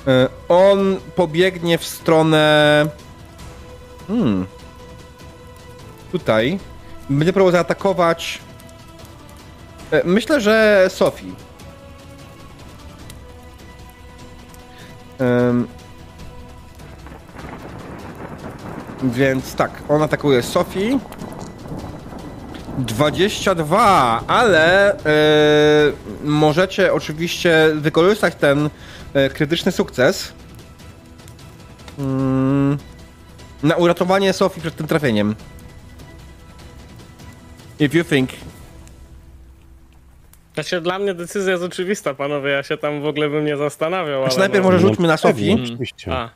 E, On pobiegnie w stronę. Hmm. Tutaj. Będzie próbował zaatakować. E, Myślę, że Sophie. Em. Więc tak, on atakuje Sophie. 22, ale e, możecie oczywiście wykorzystać ten e, krytyczny sukces mm, na uratowanie Sofii przed tym trafieniem. If you think. Znaczy, dla mnie decyzja jest oczywista, panowie. Ja się tam w ogóle bym nie zastanawiał. Znaczy, ale najpierw no... może rzućmy na Sofii. Pewnie, Oczywiście. A,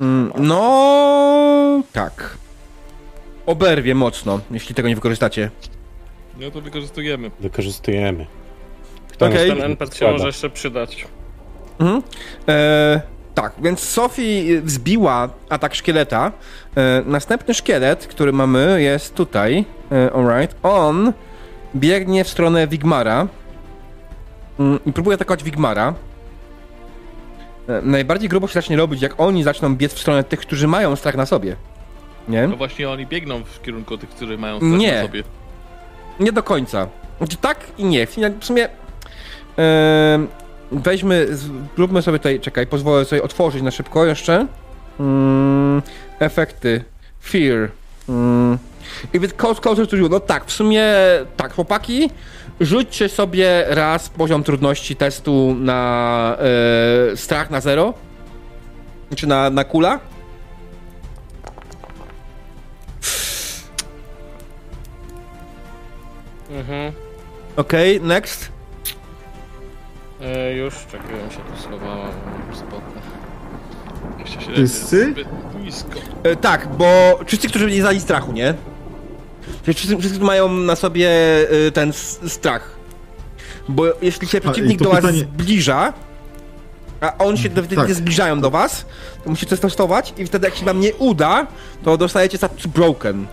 Mm, no, tak. Oberwie mocno, jeśli tego nie wykorzystacie. No to wykorzystujemy. Wykorzystujemy. Kto nas ten NPC się może jeszcze przydać. Mhm. E, tak, więc Sophie wzbiła atak szkieleta. E, następny szkielet, który mamy, jest tutaj. E, alright. On biegnie w stronę Wigmara. Mm, I próbuje atakować Wigmara. E, najbardziej grubo się zacznie robić, jak oni zaczną biec w stronę tych, którzy mają strach na sobie. Nie? No właśnie oni biegną w kierunku tych, którzy mają strach Nie. na sobie. Nie do końca. Znaczy tak i nie. W sumie weźmy, zróbmy sobie tutaj, czekaj, pozwolę sobie otworzyć na szybko jeszcze. Mm, efekty. Fear. Mm. If it comes closer to you. No tak, w sumie tak, chłopaki, rzućcie sobie raz poziom trudności testu na e, strach na zero. Czy na, na kula. Mhm. Okej, next. E, już, czekaj, mi się tu schowała. Spoko. 27 Wszyscy? zbyt nisko. E, tak, bo wszyscy, którzy nie znali strachu, nie? Czyli wszyscy, wszyscy którzy mają na sobie e, ten s- strach. Bo jeśli się przeciwnik to do was pytanie- zbliża, a on się do, Tak. nie zbliżają do was, to musicie testować i wtedy jak się wam nie uda, to dostajecie status broken.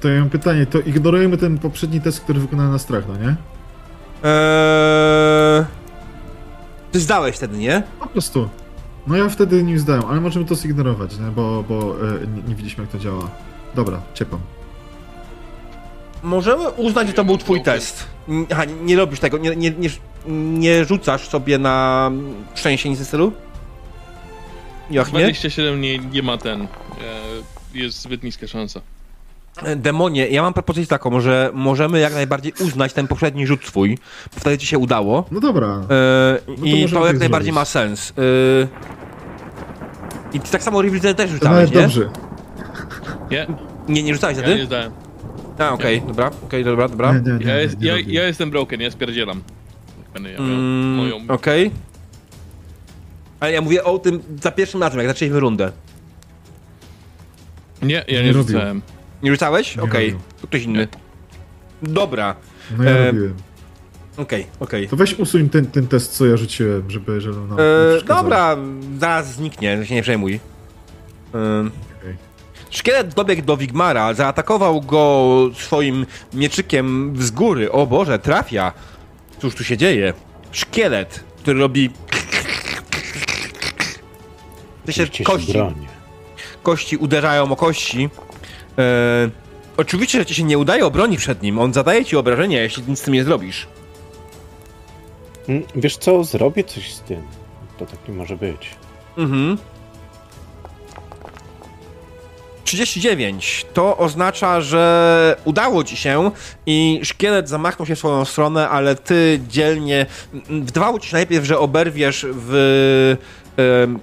To ja mam pytanie, to ignorujemy ten poprzedni test, który wykonałem na strach, no nie? Eee... Ty zdałeś wtedy, nie? Po prostu. No ja wtedy nie zdałem, ale możemy to zignorować, nie? bo, bo e, nie, nie widzieliśmy jak to działa. Dobra, ciepam. Możemy uznać, że to był twój test. Aha, nie robisz tego, nie, nie, nie, nie rzucasz sobie na szczęście nic w stylu? Joachimie? 27 nie, nie ma ten. E, jest zbyt niska szansa. Demonie, ja mam propozycję taką, że możemy jak najbardziej uznać ten poprzedni rzut twój, bo wtedy ci się udało. No dobra. E, to I możemy to jak tak najbardziej zrobić. ma sens. E, I ty tak samo Reveal też rzucałeś, nie? dobrze. Nie, Nie, nie rzucałeś ja wtedy? nie zdałem. A, okej, dobra, okej, dobra, dobra. Nie, nie, nie, Ja, jest, nie ja, ja jestem broken, ja spierdzielam. Będę ja miał Mm, moją... Okej. Ale ja mówię o tym za pierwszym razem, jak zaczęliśmy rundę. Nie, ja Nie nie, robił. Nie rzucałeś? Okej, robił. to ktoś inny. Dobra, No ja e, robiłem. okej, okej. To weź usuń ten, ten test, co ja rzuciłem, żeby, żeby nam E, dobra, zaraz zniknie, się nie przejmuj. E, Okej. Szkielet dobiegł do Wigmara, zaatakował go swoim mieczykiem z góry. O Boże, trafia. Cóż tu się dzieje? Szkielet, który robi... Te się kości, kości uderzają o kości. E, oczywiście, że ci się nie udaje obronić przed nim. On zadaje ci obrażenia, jeśli nic z tym nie zrobisz. Mm, Wiesz co, zrobię coś z tym. To tak nie może być. Mhm. 39. To oznacza, że udało ci się i szkielet zamachnął się w swoją stronę, ale ty dzielnie. m, Wydawało ci się najpierw, że oberwiesz w. em,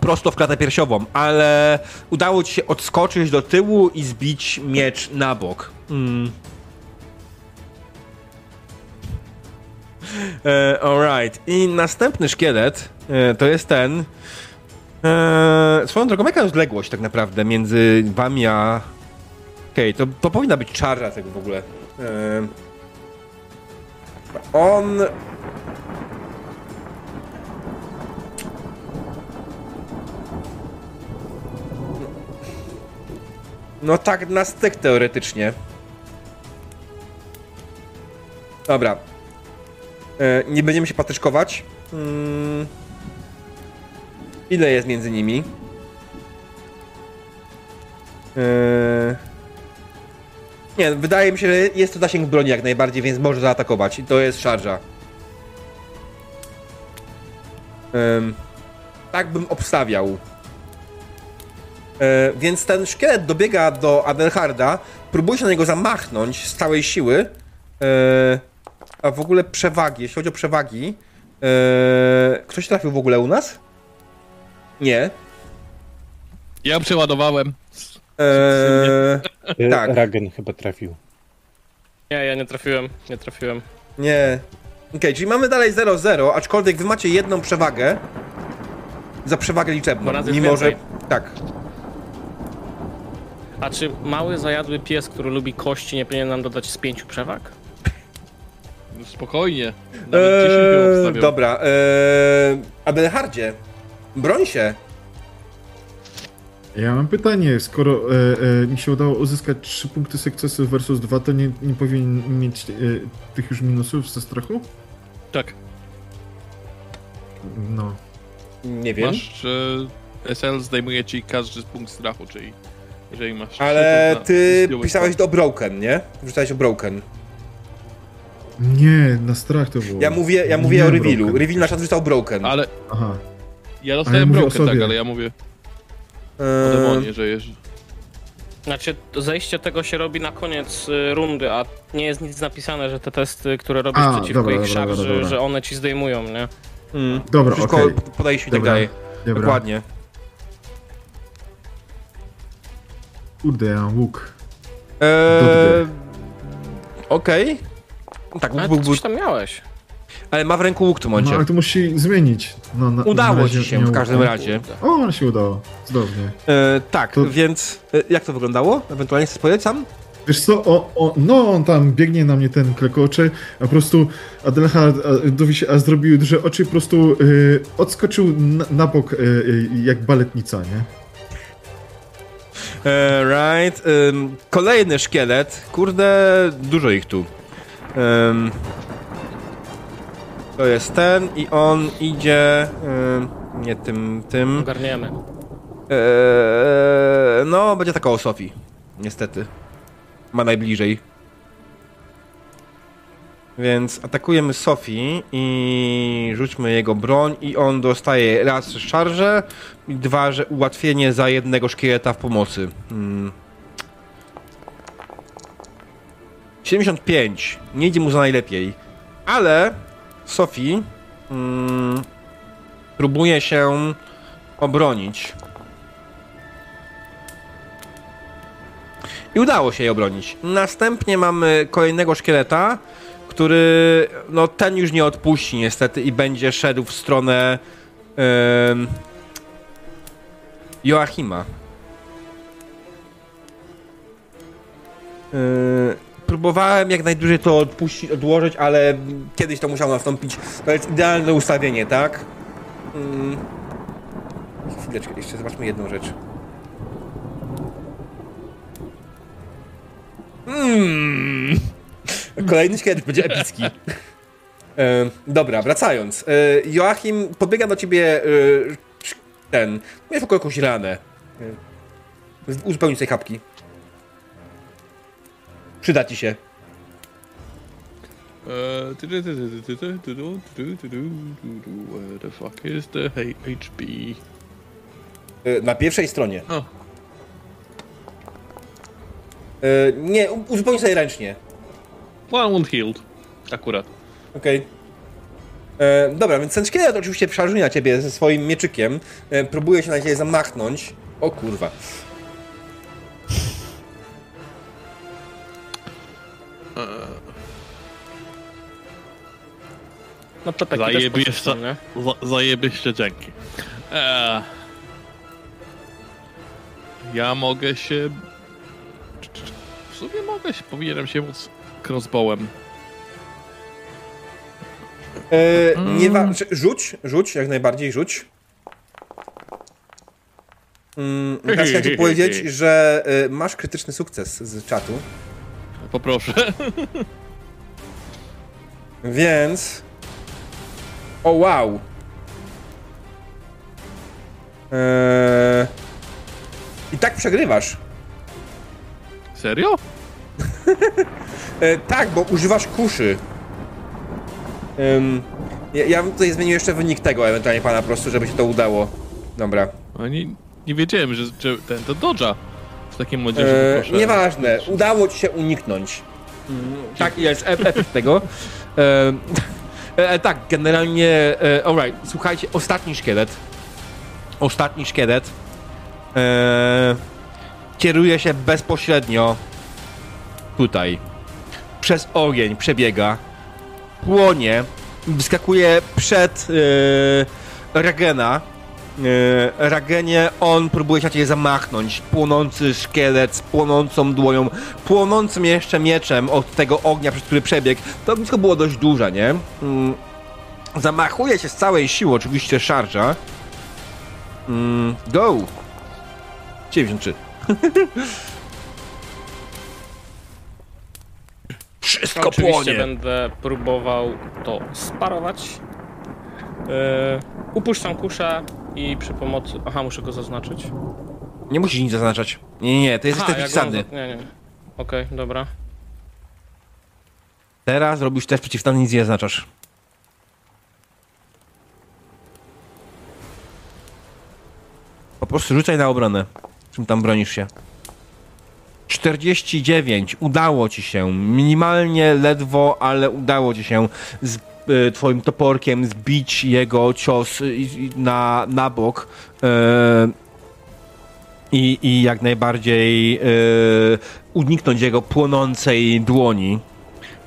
prosto w klatę piersiową, ale udało ci się odskoczyć do tyłu i zbić miecz na bok. Mm. E, alright. I następny szkielet e, to jest ten. E, swoją drogą, jaka jest odległość tak naprawdę między wami a. Okej, to, to powinna być czarna tego w ogóle. E, on. No tak na styk teoretycznie. Dobra. E, nie będziemy się patyczkować. Mm. Ile jest między nimi? E, Nie, wydaje mi się, że jest to zasięg broni jak najbardziej, więc może zaatakować. I to jest szarża. Em, tak bym obstawiał. E, więc ten szkielet dobiega do Adelharda, próbuje się na niego zamachnąć z całej siły. E, a w ogóle przewagi, jeśli chodzi o przewagi. E, ktoś trafił w ogóle u nas? Nie. Ja przeładowałem. E, E, Tak. Ragen chyba trafił. Nie, ja nie trafiłem, nie trafiłem. nie. Okej, czyli mamy dalej 0-0, aczkolwiek wy macie jedną przewagę. Za przewagę liczebną. Mimo, że. więcej. Tak. A czy mały, zajadły pies, który lubi kości, nie powinien nam dodać z pięciu przewag? No spokojnie. Nawet 10 bym Eee, dobra. Eee, Adelhardzie, broń się. Ja mam pytanie, skoro e, e, mi się udało uzyskać 3 punkty sukcesu versus 2, to nie, nie powinien mieć e, tych już minusów ze strachu? Tak. No. Nie wiem. Masz, że SL zdejmuje ci każdy punkt strachu, czyli jeżeli masz... Ale na- ty pisałeś do Broken, nie? Wrzucałeś o Broken. Nie, na strach to było. Ja mówię, ja Nie mówię o miałem revealu. broken. Reveal na czas wrzucał Broken. Ale Aha. ja dostałem o broken, tak, ale ja mówię o Eee, demonie, że jeż... Znaczy, zejście tego się robi na koniec y, rundy, a nie jest nic napisane, że te testy, które robisz A, przeciwko dobra, ich dobra, szarży, dobra, dobra. że one ci zdejmują, nie? mm, Dobra, Wszystko okej. podejście i tak dalej. Dobra. Dokładnie. Kurde, ja mam łuk. Eee, Okej. Tak, Ale był, ty coś tam miałeś. ale ma w ręku łuk w tym No, momencie. ale to musi zmienić. No, na, Udało ci się w każdym razie. O, ale się udało. Cudownie. E, tak, To- więc e, jak to wyglądało? Ewentualnie chcesz powiedzieć sam? Wiesz co, o, o, no on tam biegnie na mnie ten klekocze, a po prostu Adelhardowi się a zrobił duże oczy i po prostu y, odskoczył na, na bok y, y, jak baletnica, nie? E, right. Kolejny szkielet. Kurde, dużo ich tu. To jest ten i on idzie. Nie tym, tym. Ogarniemy. Eee, no, będzie taka o Sofii. Niestety. Ma najbliżej. Więc atakujemy Sofii i rzućmy jego broń i on dostaje raz szarżę i dwa, że ułatwienie za jednego szkieleta w pomocy. Hmm. 75. Nie idzie mu za najlepiej. Ale Sofii mm, próbuje się obronić. I udało się jej obronić. Następnie mamy kolejnego szkieleta, który, no ten już nie odpuści niestety i będzie szedł w stronę em, Joachima. Yy, próbowałem jak najdłużej to odpuścić, odłożyć, ale kiedyś to musiało nastąpić. To jest idealne ustawienie, tak? Yy. Chwileczkę, jeszcze zobaczmy jedną rzecz. Mm. Kolejny śledź będzie epicki. E, dobra, wracając. E, Joachim podbiega do ciebie e, ten. Miałeś tylko jakąś ranę. Uzupełnij tej kapki. Przyda ci się. Where the fuck is the HP? Na pierwszej stronie. Oh. Nie, uzupełnij sobie ręcznie. One wound healed. Akurat. Okej. E, Dobra, więc ten szkielet oczywiście szarżuje na ciebie ze swoim mieczykiem. E, próbuje się na ciebie zamachnąć. O kurwa. No to taki Zajebiście, za, zajebiście dzięki. Eee, ja mogę się... W sumie mogę się, powinienem się móc crossbowem. E, nie wa- rzuć, rzuć, jak najbardziej rzuć. Mm, teraz chciałem ci powiedzieć, że e, masz krytyczny sukces z czatu, Poproszę. więc... O wow! E, I tak przegrywasz. Serio? E, tak, bo używasz kuszy. Ym, ja, ja bym tutaj zmienił jeszcze wynik tego ewentualnie pana po prostu, żeby się to udało. Dobra. No nie, wiedziałem, że, że ten to dodża. W takim modzie, że E, nieważne, udało ci się uniknąć. tak jest, e- efekt tego. E, e, tak, generalnie, e, alright, słuchajcie, ostatni szkielet. Ostatni szkielet. E, kieruje się bezpośrednio tutaj. Przez ogień przebiega. Płonie. Wyskakuje przed e, Regena. E, Ragenie, on próbuje się zamachnąć. Płonący szkielet z płonącą dłonią, płonącym jeszcze mieczem od tego ognia, przez który przebiegł. To ognisko było dość duże, nie? Mm. Zamachuje się z całej siły, oczywiście szarża. Mm. Go! 93. Wszystko Oczywiście płonie! będę próbował to sparować. Yy, upuszczam kuszę i przy pomocy... Aha, muszę go zaznaczyć. Nie musisz nic zaznaczać. Nie, nie, nie, to jest Aha, test za- Nie, nie. Okej, dobra. Teraz robisz test przeciwstawny, nic nie zaznaczasz. Po prostu rzucaj na obronę. Czym tam bronisz się? 49. Udało ci się. Minimalnie, ledwo, ale udało ci się z y, twoim toporkiem zbić jego cios y, na, na bok. Y, i, I jak najbardziej y, uniknąć jego płonącej dłoni.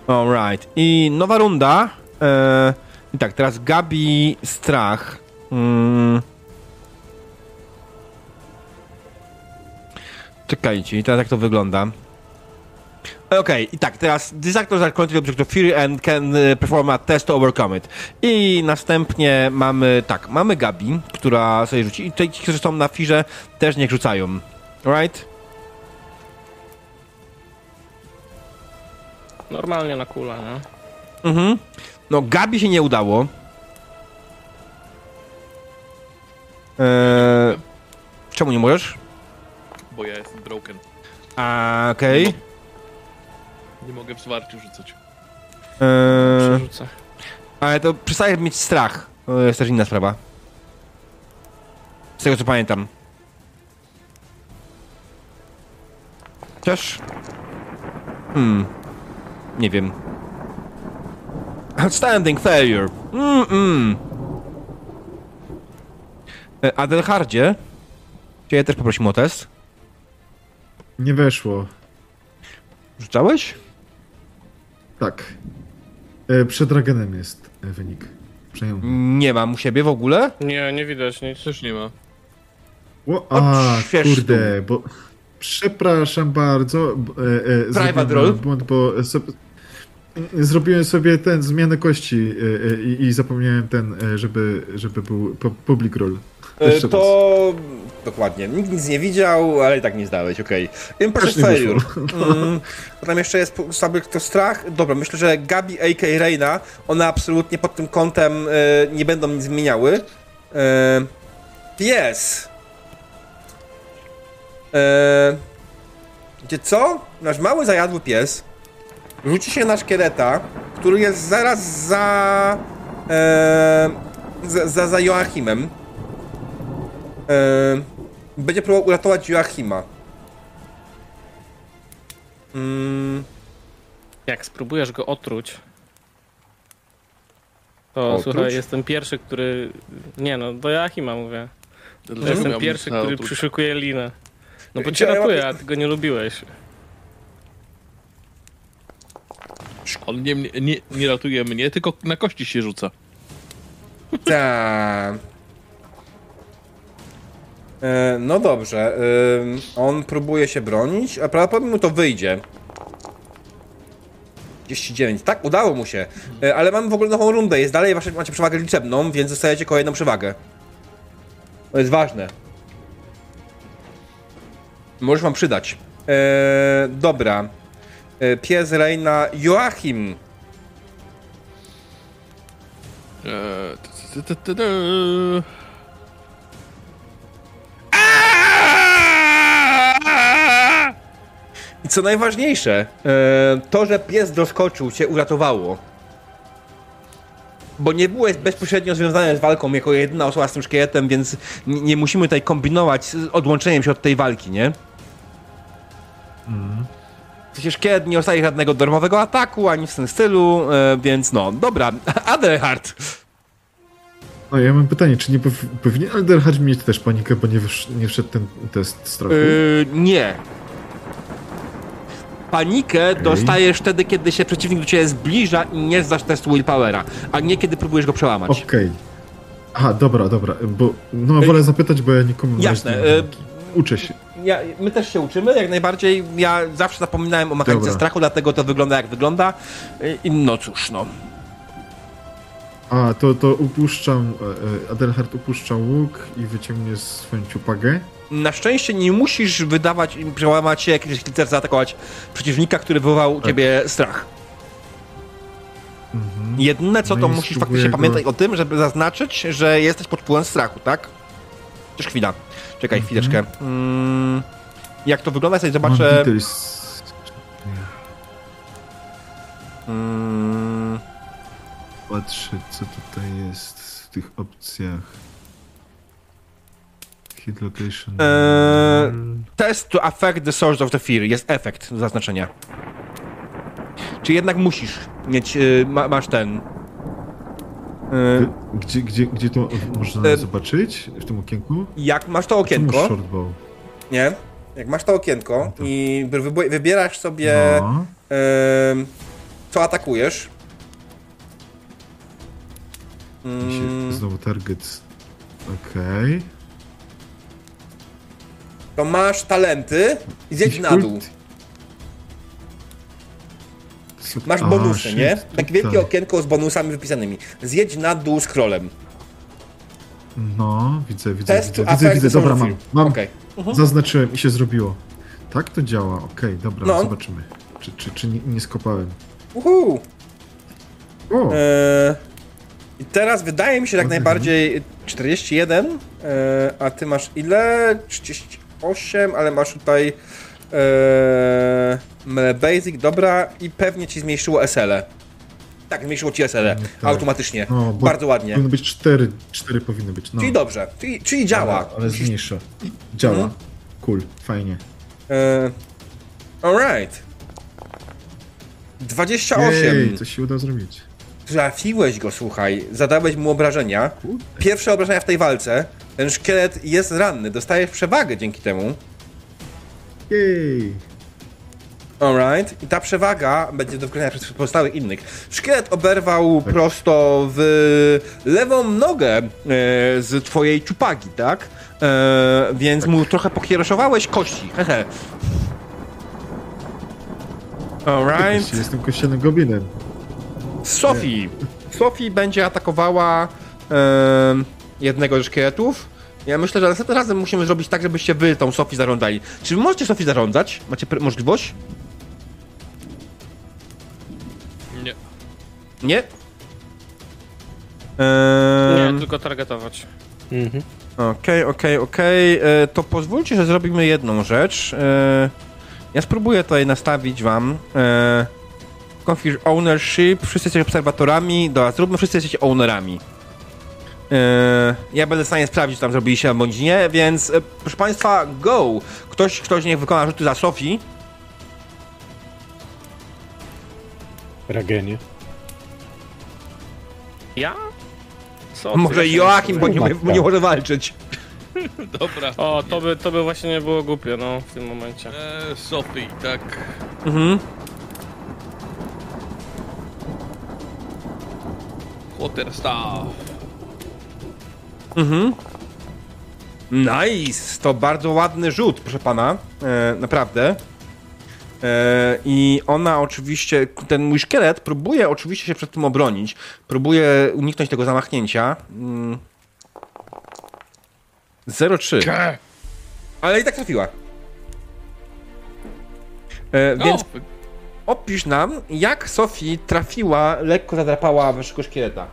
Alright. I nowa runda. E, I tak, teraz Gabi Strach. Mm. Czekajcie, i teraz jak to wygląda? Okej, i tak, teraz this actor are currently object of fury and can e, perform a test to overcome it. I następnie mamy, tak, mamy Gabi, która sobie rzuci. I ci, którzy są na firze, też niech rzucają. Alright? Normalnie na kulę, nie? Mhm. No, Gabi się nie udało. Eee, czemu nie możesz? Bo ja jestem broken. A, okej. Nie mogę w zwarciu rzucać. Eee, Przerzucę. ale to przestaje mieć strach. To jest też inna sprawa. Z tego co pamiętam. Chociaż... Hmm. Nie wiem. Outstanding failure. Mm, mm. E, Adelhardzie? Ciebie też poprosimy o test. Nie weszło. Rzucałeś? Tak. E, Przed Dragonem jest e, wynik. Przejął. Nie mam u siebie w ogóle. Nie, nie widać nic. Też nie ma. O, a, kurde, bo... Przepraszam bardzo. E, e, Private zrobiłem roll? błąd, bo so, zrobiłem sobie ten zmianę kości e, i, i zapomniałem ten, żeby, żeby był pu- public roll. E, Jeszcze to... Dokładnie. Nikt nic nie widział, ale i tak nie zdałeś, okej. Impressive Też nie failure. Mm, potem jeszcze jest sobie to strach. Dobra, myślę, że Gabi, a.k.a. Reina, one absolutnie pod tym kątem e, nie będą nic zmieniały. E, pies. E, gdzie co? Nasz mały zajadły pies rzuci się na szkieleta, który jest zaraz za... E, za, za, za Joachimem. Będzie próbował uratować Joachima. Mm, Jak spróbujesz go otruć, to Otruć? słuchaj, jestem pierwszy, który... Nie no, do Joachima mówię. Dlaczego Jestem miałbym pierwszy, który otruć? przyszykuje linę. No bo cię ratuję, a ty go nie lubiłeś. On nie, nie, nie ratuje mnie, tylko na kości się rzuca. Tak. E, No dobrze. On próbuje się bronić, a prawdopodobnie mu to wyjdzie. 39. Tak, udało mu się. E, Ale mamy w ogóle nową rundę. Jest dalej, wasze, macie przewagę liczebną, więc dostajecie kolejną przewagę. To jest ważne. Możesz wam przydać. E, dobra. E, pies Reina Joachim. Eee, co najważniejsze, e, to, że pies doskoczył, cię uratowało. Bo nie byłeś bezpośrednio związany z walką jako jedyna osoba z tym szkieletem, więc nie, musimy tutaj kombinować z odłączeniem się od tej walki, nie? W sensie szkielet nie dostaje żadnego darmowego ataku, ani w tym stylu, e, więc no, dobra. Adelhard. No ja mam pytanie, czy nie pow- powinien Alderhard mieć też panikę, bo nie, wysz- nie wszedł ten test strachu? Yy, nie. Panikę dostajesz wtedy, kiedy się przeciwnik do ciebie zbliża i nie zdasz testu willpowera, a nie kiedy próbujesz go przełamać. Okej. Aha, dobra, dobra, bo no wolę zapytać, bo ja nikomu nie Jasne, znam e, paniki. Uczę się. Ja, my też się uczymy, jak najbardziej. Ja zawsze zapominałem o mechanice Dobra. strachu, dlatego to wygląda jak wygląda. Yy, I no cóż, no. A, to, to upuszczam, e, e, Adelhard upuszcza łuk i wyciągnie swoją ciupagę. Na szczęście nie musisz wydawać, przełamać się jakiegoś klicer, zaatakować przeciwnika, który wywołał u Tak. ciebie strach. Jedyne co No to musisz faktycznie go- pamiętać o tym, żeby zaznaczyć, że jesteś pod wpływem strachu, tak? Chociaż chwila. Czekaj Mhm. chwileczkę. Mm, jak to wygląda, sobie zobaczę. Mm, Patrzę, co tutaj jest w tych opcjach. Hit location. Eee, test to affect the source of the fear. Jest efekt do zaznaczenia. Czy jednak musisz mieć, y, ma, masz ten... Y, Gdzie, gdzie, gdzie to można E, zobaczyć? W tym okienku? jak masz to okienko, shortbow? nie? Jak masz to okienko i wybo- wybierasz sobie No. Co atakujesz? Mm, Znowu target. Okej. To masz talenty i zjedź na dół. Masz bonusy, nie? Tak wielkie tutaj. okienko z bonusami wypisanymi. Zjedź na dół scrollem. No, widzę, widzę, Test widzę, widzę, widzę. Dobra, source mam. of Mam. Okej. Zaznaczyłem i się zrobiło. Tak to działa, okej, dobra, No. zobaczymy. Czy, czy, czy nie, nie skopałem. Uhu. O, Eee, I teraz wydaje mi się jak Mhm. najbardziej 41, eee, a ty masz ile? 38, ale masz tutaj melee basic, dobra, i pewnie ci zmniejszyło SL. Tak, zmniejszyło ci SL Tak. automatycznie. no, Bardzo ładnie. Powinno być cztery, cztery powinny być, no. Czyli dobrze, czyli, czyli działa. Ale, ale zmniejsza. Działa. Mhm. Cool, fajnie. Eee, alright. 28. Jej, coś się uda zrobić. Trafiłeś go, słuchaj. Zadałeś mu obrażenia. Pierwsze obrażenia w tej walce. Ten szkielet jest ranny. Dostajesz przewagę dzięki temu. Jej. Alright. I ta przewaga będzie do wykorzystania przez pozostałych innych. Szkielet oberwał Tak. prosto w lewą nogę e, z twojej czupagi, tak? E, więc mu trochę pokieroszowałeś kości. Hehe. Alright. Jestem kościelnym goblinem. Sophie. Sophie będzie atakowała em, jednego ze szkieletów. Ja myślę, że następnym razem musimy zrobić tak, żebyście wy tą Sophie zarządzali. Czy wy możecie Sophie zarządzać? Macie możliwość? Nie. Nie? Nie, Em, tylko targetować. Mhm. Okej, okej, okej. E, To pozwólcie, że zrobimy jedną rzecz. E, Ja spróbuję tutaj nastawić wam e, configure ownership. Wszyscy jesteście obserwatorami. Dobra, zróbmy wszyscy jesteście ownerami. E, Ja będę w stanie sprawdzić, czy tam zrobiliście bądź nie, więc e, proszę państwa, go! Ktoś, ktoś niech wykona rzuty za Sofii. Ragenie. Ja? Co? Może? Joachim, bo nie, nie może walczyć. Dobra. O, to by, to by właśnie nie było głupie, no, w tym momencie. Eee, Sophie, tak. Mhm. Quarterstaff. Mhm. Nice! To bardzo ładny rzut, proszę pana. E, naprawdę. E, I ona oczywiście, ten mój szkielet próbuje oczywiście się przed tym obronić. Próbuje uniknąć tego zamachnięcia. Mm. 0,3. Cze. Ale i tak trafiła. E, więc O, opisz nam, jak Sophie trafiła, lekko zadrapała waszego szkieleta.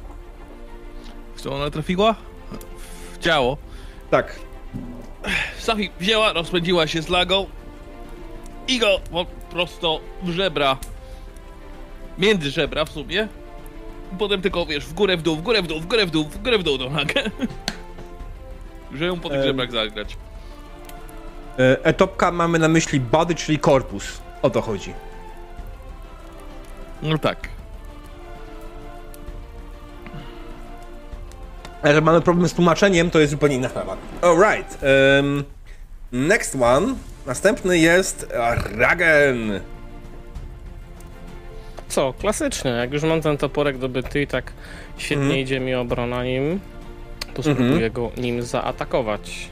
w co ona trafiła? Ciało. Tak. Sophie wzięła, rozpędziła się z lagą i go po prosto w żebra. Między żebra w sumie. Potem tylko, wiesz, w górę, w dół, w górę, w dół, w górę, w dół, w górę, w dół tą nagę. Że ją po tych Em. żebrach zagrać. E, Etopka mamy na myśli body, czyli korpus. O to chodzi. No tak. Że mamy problem z tłumaczeniem, to jest zupełnie inna sprawa. Alright. Um, next one. Następny jest Ragen. Co, klasycznie, jak już mam ten toporek dobyty i tak świetnie Mhm. idzie mi obrona nim, to spróbuję go nim zaatakować.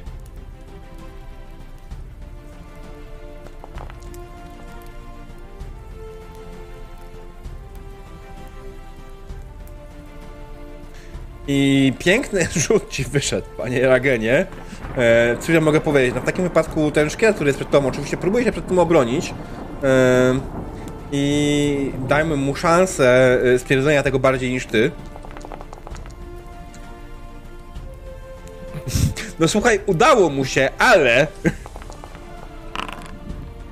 I piękny rzut ci wyszedł, panie Ragenie. E, cóż ja mogę powiedzieć? No w takim wypadku ten szkielet, który jest przed tobą, oczywiście próbuje się przed tym obronić. E, I dajmy mu szansę e, stwierdzenia tego bardziej niż ty. No słuchaj, udało mu się, ale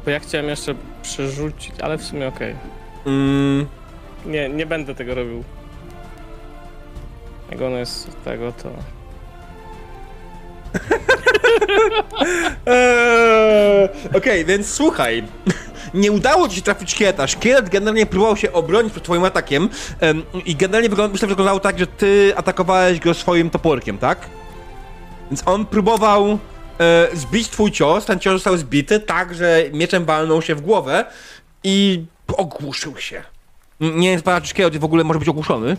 Bo ja chciałem jeszcze przerzucić, ale w sumie okej. mm, Nie, nie będę tego robił. Jak on jest z tego, to... Eee, Okej, więc słuchaj. Nie udało ci się trafić szkieleta. Szkielet generalnie próbował się obronić przed twoim atakiem em, i generalnie wygląda, myślę, że wyglądało tak, że ty atakowałeś go swoim toporkiem, tak? Więc on próbował e, zbić twój cios, ten cios został zbity tak, że mieczem walnął się w głowę i ogłuszył się. Nie wiem, czy szkielet w ogóle może być ogłuszony.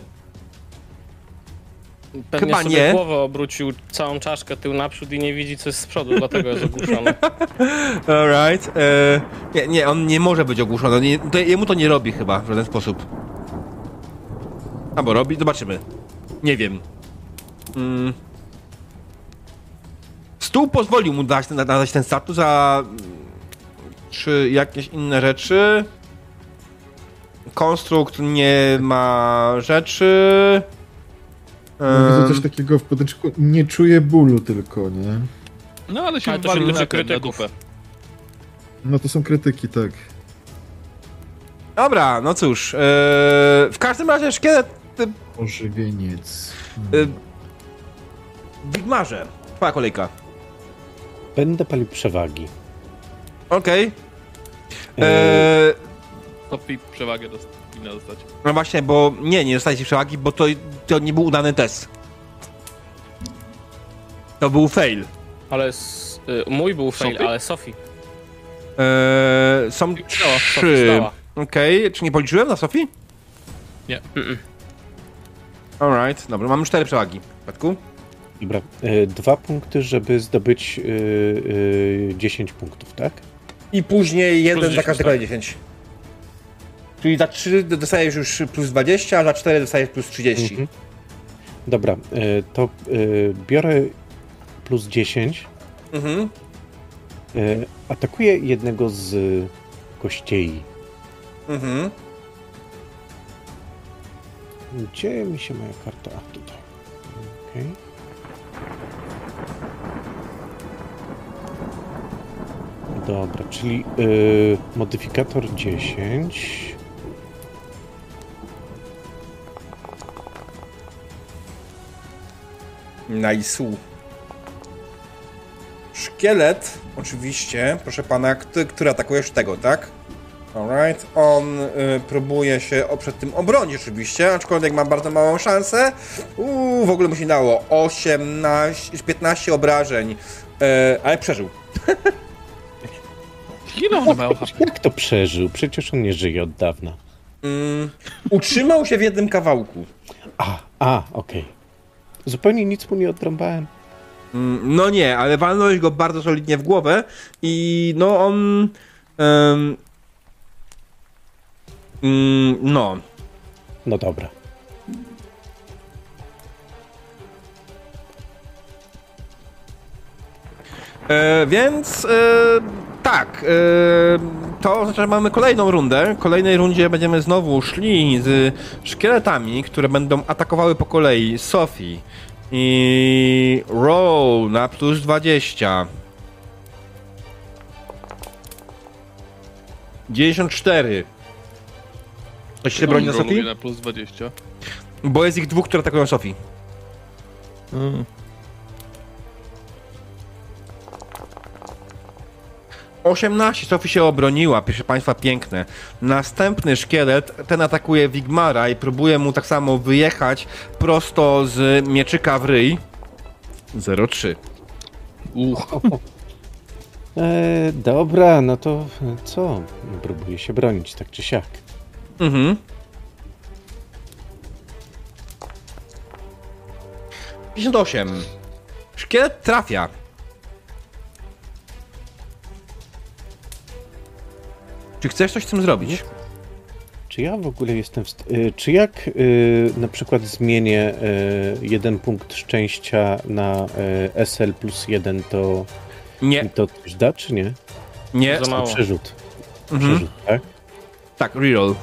Pewnie Chyba sobie nie. głowę obrócił całą czaszkę tył naprzód i nie widzi co jest z przodu, dlatego jest ogłuszony. Alright. E, nie, nie, on nie może być ogłuszony. Nie, to, jemu to nie robi chyba w żaden sposób. Albo robi, zobaczymy. Nie wiem. Mm. Stół pozwolił mu dać, na- nadać ten status, a mm, czy jakieś inne rzeczy? Konstrukt nie ma rzeczy. No, widzę coś takiego w podręczniku. Nie czuję bólu tylko, nie? No ale się Ale to się krytyków. No to są krytyki, tak. Dobra, no cóż. e, w każdym razie szkielet e, Ożywieniec. Y, Wigmarze. Twoja kolejka. Będę palił przewagi. Okej. E, Eee, Sophie przewagę dost, powinna dostać. No właśnie, bo nie, nie dostajecie przewagi, bo to, to nie był udany test. To był fail. Ale s- y, mój był fail, Sophie? ale Sophie. Eee, są Zdała, trzy. zdała. Okej, czy nie policzyłem na Sofii? Nie. Alright, dobra, mamy cztery przewagi. W przypadku? Dobra, e, dwa punkty, żeby zdobyć e, e, 10 punktów, tak? I później jeden za 10, każde tak. kolejne 10. Czyli za 3 dostajesz już plus 20, a za 4 dostajesz plus 30. Mhm. Dobra, e, to e, biorę plus 10, Mhm. e, atakuję jednego z kościei. Mhm. Gdzie mi się moja karta? A, tutaj. Okej. Dobra, czyli y, modyfikator 10. Nice. Szkielet, oczywiście, proszę pana, który, który atakujesz tego, tak? Alright, on y, próbuje się przed tym obronić oczywiście, aczkolwiek ma bardzo małą szansę. Uuu, w ogóle mu się dało 18, 15 obrażeń, e, ale przeżył. Ile mają HP? Jak to przeżył? Przecież on nie żyje od dawna. Mm, utrzymał się w jednym kawałku. A, a, okej. Zupełnie nic mu nie odrąbałem. Mm, No nie, ale walnąłeś go bardzo solidnie w głowę i no on... em, mm, no, No dobra. E, więc e, tak, e, to oznacza, że mamy kolejną rundę. W kolejnej rundzie będziemy znowu szli z szkieletami, które będą atakowały po kolei Sophie i Roll na plus 20. 94. Ktoś się broni na Sofii? na plus 20. Bo jest ich dwóch, które atakują Sofii. Mm. 18, Sophie się obroniła, proszę państwa, piękne. Następny szkielet, ten atakuje Wigmara i próbuje mu tak samo wyjechać prosto z mieczyka w ryj. 0,3. Uch. E, dobra, no to co? Próbuję się bronić, tak czy siak. Mhm. Pięćdziesiąt osiem. Szkielet trafia. Czy chcesz coś z tym zrobić? Czy ja w ogóle jestem w st- e, Czy jak e, na przykład zmienię e, jeden punkt szczęścia na e, SL plus jeden, to Nie, to coś da, czy nie? nie. Za mało. Przerzut. Mhm. Przerzut, tak? Tak, reroll.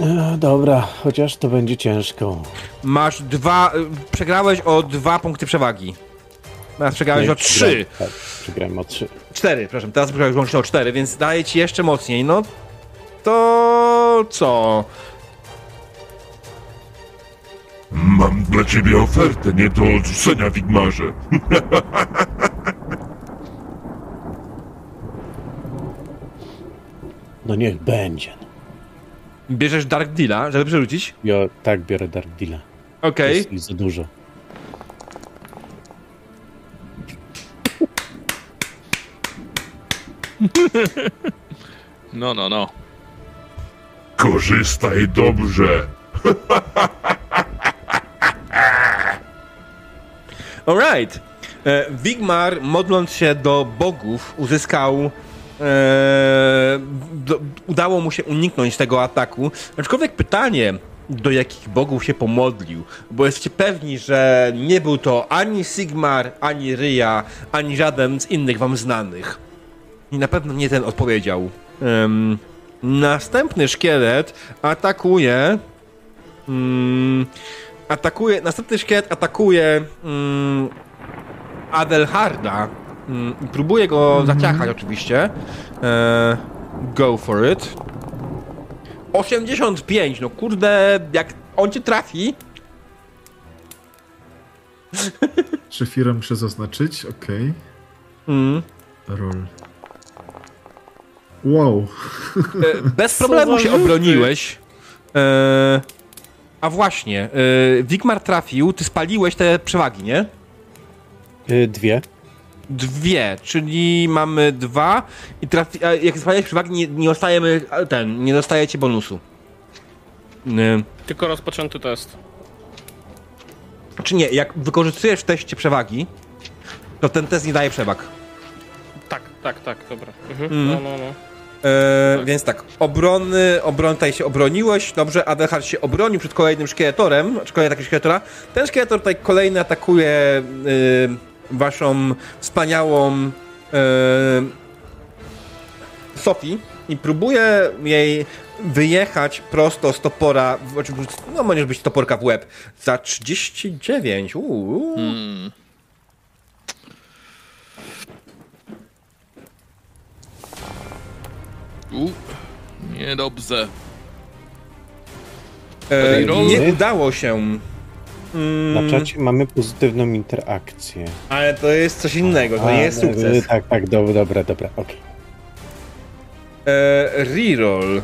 E, dobra, chociaż to będzie ciężko. Masz dwa. y, Przegrałeś o dwa punkty przewagi. Teraz przegrałeś Nie, o trzy. Tak, przegrałem o trzy. Cztery, przepraszam. Teraz przegrałeś łącznie o cztery, więc daje ci jeszcze mocniej. No to co? Mam dla ciebie ofertę nie do odrzucenia, Wigmarze. No niech będzie. Bierzesz Dark Deala, żeby przerzucić? Ja tak biorę Dark Deala. Okej. Jest ich za dużo. No, no, no. Korzystaj dobrze. Alright. E, Wigmar, modląc się do bogów, uzyskał. E, do, udało mu się uniknąć tego ataku. Aczkolwiek pytanie, do jakich bogów się pomodlił? Bo jesteście pewni, że nie był to ani Sigmar, ani Ryja, ani żaden z innych wam znanych. I na pewno nie ten odpowiedział. Em, następny szkielet atakuje. Mm, atakuje. Następny szkielet atakuje. Mm, Adelharda. I próbuje go zaciachać, oczywiście. E, go for it. 85, no kurde, jak on cię trafi. Szefira muszę zaznaczyć, okej. Mm, Roll. Wow. e, bez problemu się obroniłeś. E, a właśnie, e, Wigmar trafił, ty spaliłeś te przewagi, nie? Dwie. Dwie, czyli mamy dwa i trafi, jak spaliłeś przewagi, nie, nie dostajemy ten, nie dostajecie bonusu. E, Tylko rozpoczęty test. Czy nie, jak wykorzystujesz w teście przewagi, to ten test nie daje przewag. Tak, tak, tak, dobra. Mhm. Mhm. No, no, no. E. Więc tak, obrony, obron tutaj się obroniłeś, dobrze, Adelhard się obronił przed kolejnym szkieletorem, czy kolejny taki szkieletora. Ten szkieletor tutaj kolejny atakuje y, waszą wspaniałą y, Sophie i próbuje jej wyjechać prosto z topora, znaczy, no możesz być toporka w łeb, za 39, uuu. Hmm. U, niedobrze. E, nie udało się. Na Mm, czacie mamy pozytywną interakcję. ale to jest coś innego, to A, nie jest no, sukces. Tak, tak, dobra, dobra, dobra, okej. E, reroll.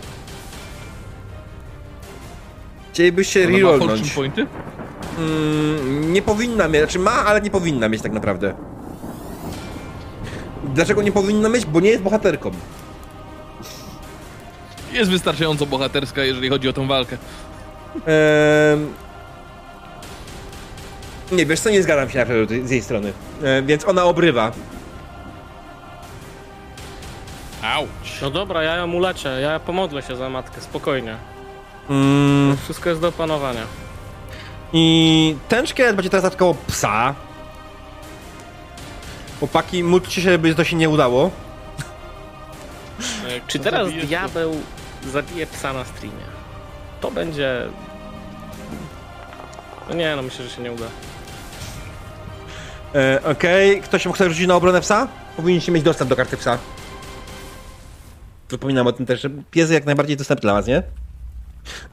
Chcielibyście rerollnąć. pointy? Mm, nie powinna mieć, znaczy ma, ale nie powinna mieć tak naprawdę. Dlaczego nie powinna mieć? Bo nie jest bohaterką. Jest wystarczająco bohaterska, jeżeli chodzi o tą walkę. Ehm... Nie, wiesz co, nie zgadzam się z jej strony. E, więc ona obrywa. Auć. No dobra, ja ją uleczę, ja pomodlę się za matkę, spokojnie. Mm, Wszystko jest do opanowania. I ten szkielet będzie teraz atakował psa. Chłopaki, módlcie się, by to się nie udało. Czy teraz diabeł zabije psa na streamie? To będzie... No nie, no myślę, że się nie uda. E, Okej, ktoś chce rzucić na obronę psa? Powinniście mieć dostęp do karty psa. Wypominam o tym też, że pies jak najbardziej dostępny dla was, nie?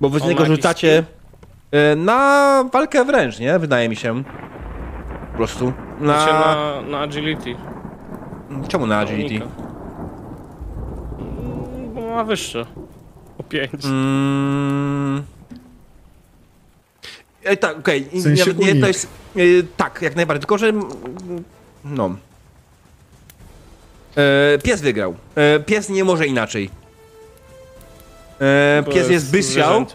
Bo wy z niego rzucacie e, na walkę wręcz, nie? Wydaje mi się. Po prostu. Na... Znaczy na, na agility. Czemu na agility? Mm, Bo ma wyższe. O 5. Mm. E, tak, okej. W sensie Nawet nie, to jest. E, tak, jak najbardziej. Tylko, że. mm, No. E, pies wygrał. E, pies nie może inaczej. E, pies jest bestiał.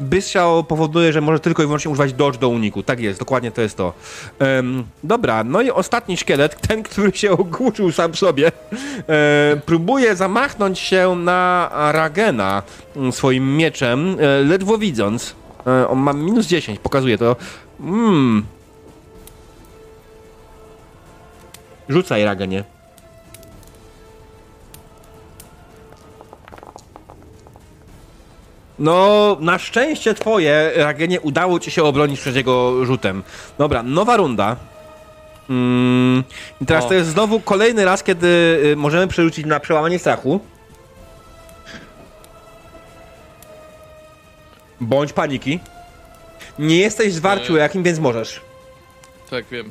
Bestiał powoduje, że może tylko i wyłącznie używać dodge do uniku. Tak jest, dokładnie to jest to. Em, dobra, no i ostatni szkielet, ten, który się ogłuszył sam sobie, próbuje zamachnąć się na Ragena mm, swoim mieczem, e, ledwo widząc. E, on ma minus 10, pokazuje to. Mm. Rzucaj, Ragenie. No, na szczęście twoje, Ragenie, udało ci się obronić przed jego rzutem. Dobra, nowa runda. Mm, I teraz O. to jest znowu kolejny raz, kiedy y, możemy przerzucić na przełamanie strachu. Bądź paniki. Nie jesteś zwarciu E. jakim, więc możesz. Tak, wiem.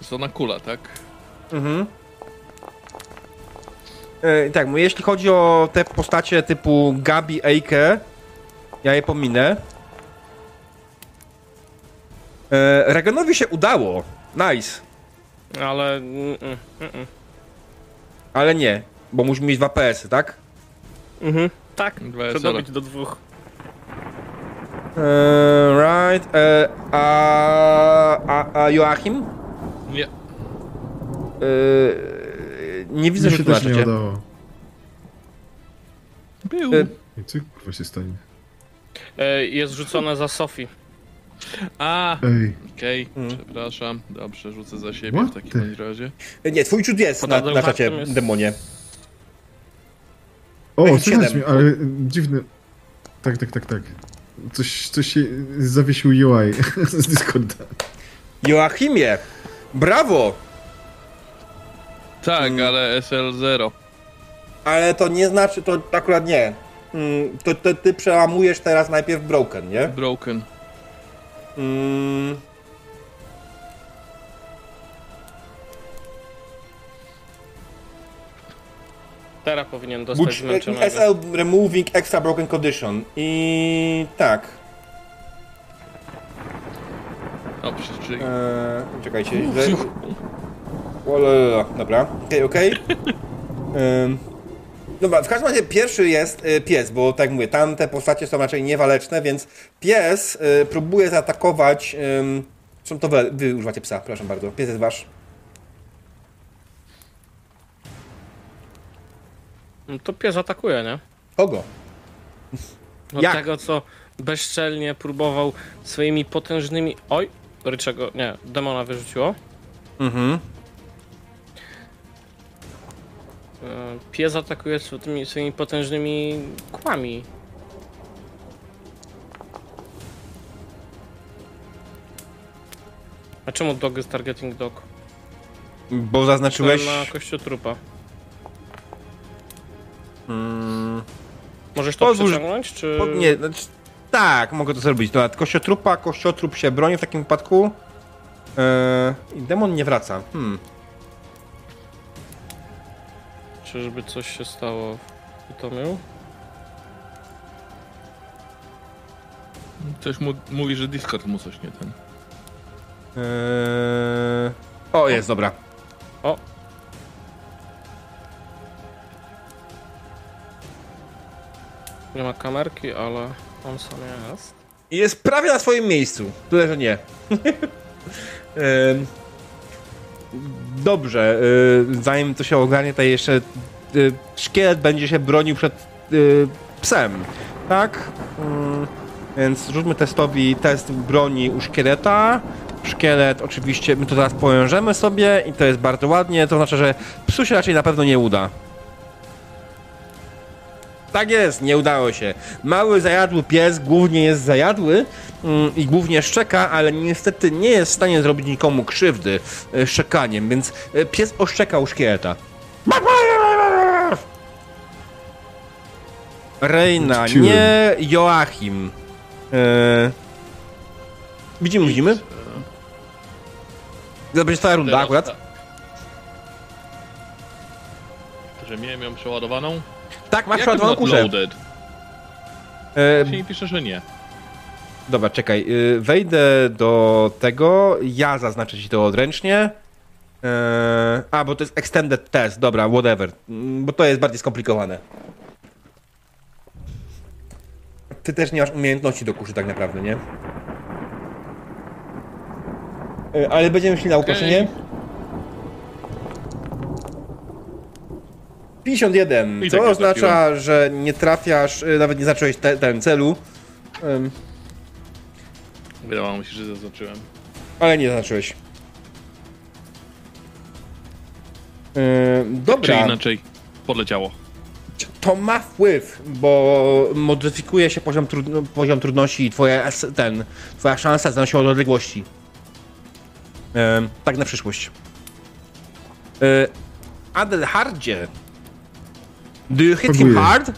Jest ona kula, tak? Mhm. E, tak, jeśli chodzi o te postacie typu Gabi, Eike, ja je pominę. E, Reganowi się udało. Nice. Ale... Mm, mm, mm, Ale nie, bo musi mieć 2 PS, tak? mhm. Tak, Dwa chcę SL-a. dobić do dwóch. E, right. E, a, a, a Joachim? Nie. E, nie widzę, Mi że się też nie udało. Był. E, I co kurwa się stanie? E, jest rzucone za Sofii. A, Ej, okej, Mm. przepraszam. Dobrze, rzucę za siebie What w takim the- razie. Nie, twój ciut jest Pod na, na czacie, jest- demonie. o, słychać mnie, ale dziwny. Tak, tak, tak, tak. Coś, coś się zawiesił UI z Discorda. Joachimie, brawo! Tak, Mm. ale SL0. Ale to nie znaczy, to akurat nie. Mm, To, to ty przełamujesz teraz najpierw broken, nie? Broken. Mm. Teraz powinien dostać zmęczonego. SL removing extra broken condition. I tak. Dobrze, czyli... Eee, czekajcie. źle- Olala, Dobra, okej, okej. Em, Dobra, w każdym razie pierwszy jest e, pies, bo tak jak mówię, tamte postacie są raczej niewaleczne, więc pies e, próbuje zaatakować. em, Zresztą to wy, wy używacie psa, proszę bardzo. Pies jest wasz. No to pies atakuje, nie? Kogo? Od Jak? tego, co bezczelnie próbował swoimi potężnymi... Oj, ryczego... Nie, demona wyrzuciło. Mhm. Pies atakuje tymi swoimi potężnymi kłami. A czemu dog jest targeting dog? Bo zaznaczyłeś. Na kościotrupa. Mm, Możesz to Pozwól- przeciągnąć, czy... nie, znaczy, tak, mogę to zrobić. Dobra, kościotrupa, kościotrup się broni w takim wypadku. Eee, I demon nie wraca. Hmm. Czyżby coś się stało? utomił. Coś mu mówi, że Discord mu coś nie ten. Eee... O, jest, dobra. O, nie ma kamerki, ale on sam jest. Jest prawie na swoim miejscu. Tyle, że nie. Em, Dobrze, y, zanim to się ogarnie, to jeszcze y, szkielet będzie się bronił przed y, psem, tak? Mm, Więc rzućmy testowi test broni u szkieleta. Szkielet oczywiście, my to teraz powiążemy sobie i to jest bardzo ładnie, to znaczy, że psu się raczej na pewno nie uda. Tak jest, nie udało się. Mały zajadły pies głównie jest zajadły mm, i głównie szczeka, ale niestety nie jest w stanie zrobić nikomu krzywdy e, szczekaniem, więc e, pies oszczekał szkieleta. Reina, nie Joachim. E... Widzimy, widzimy? To będzie twoja runda akurat. Że miałem ją przeładowaną? Tak, masz przeładowaną kuszę. E, nie pisze, że nie. Dobra, czekaj. y, Wejdę do tego. Ja zaznaczę ci to odręcznie. Eee, a, bo to jest extended test. Dobra, whatever. Mm, Bo to jest bardziej skomplikowane. Ty też nie masz umiejętności do kuszy tak naprawdę, nie? E, Ale będziemy szli na uproszczenie. 51, I co tak oznacza, że nie trafiasz, y, nawet nie zacząłeś te, ten celu. Em, Wydawało mi się, że zaznaczyłem. Ale nie zaznaczyłeś. Yy, Czy dobra, inaczej podleciało. to ma wpływ, bo modyfikuje się poziom, trudno, poziom trudności i twoja, ten, twoja szansa zanosi od odległości. Yy, tak na przyszłość. Yy, Adelhardzie. Do you hit him hard?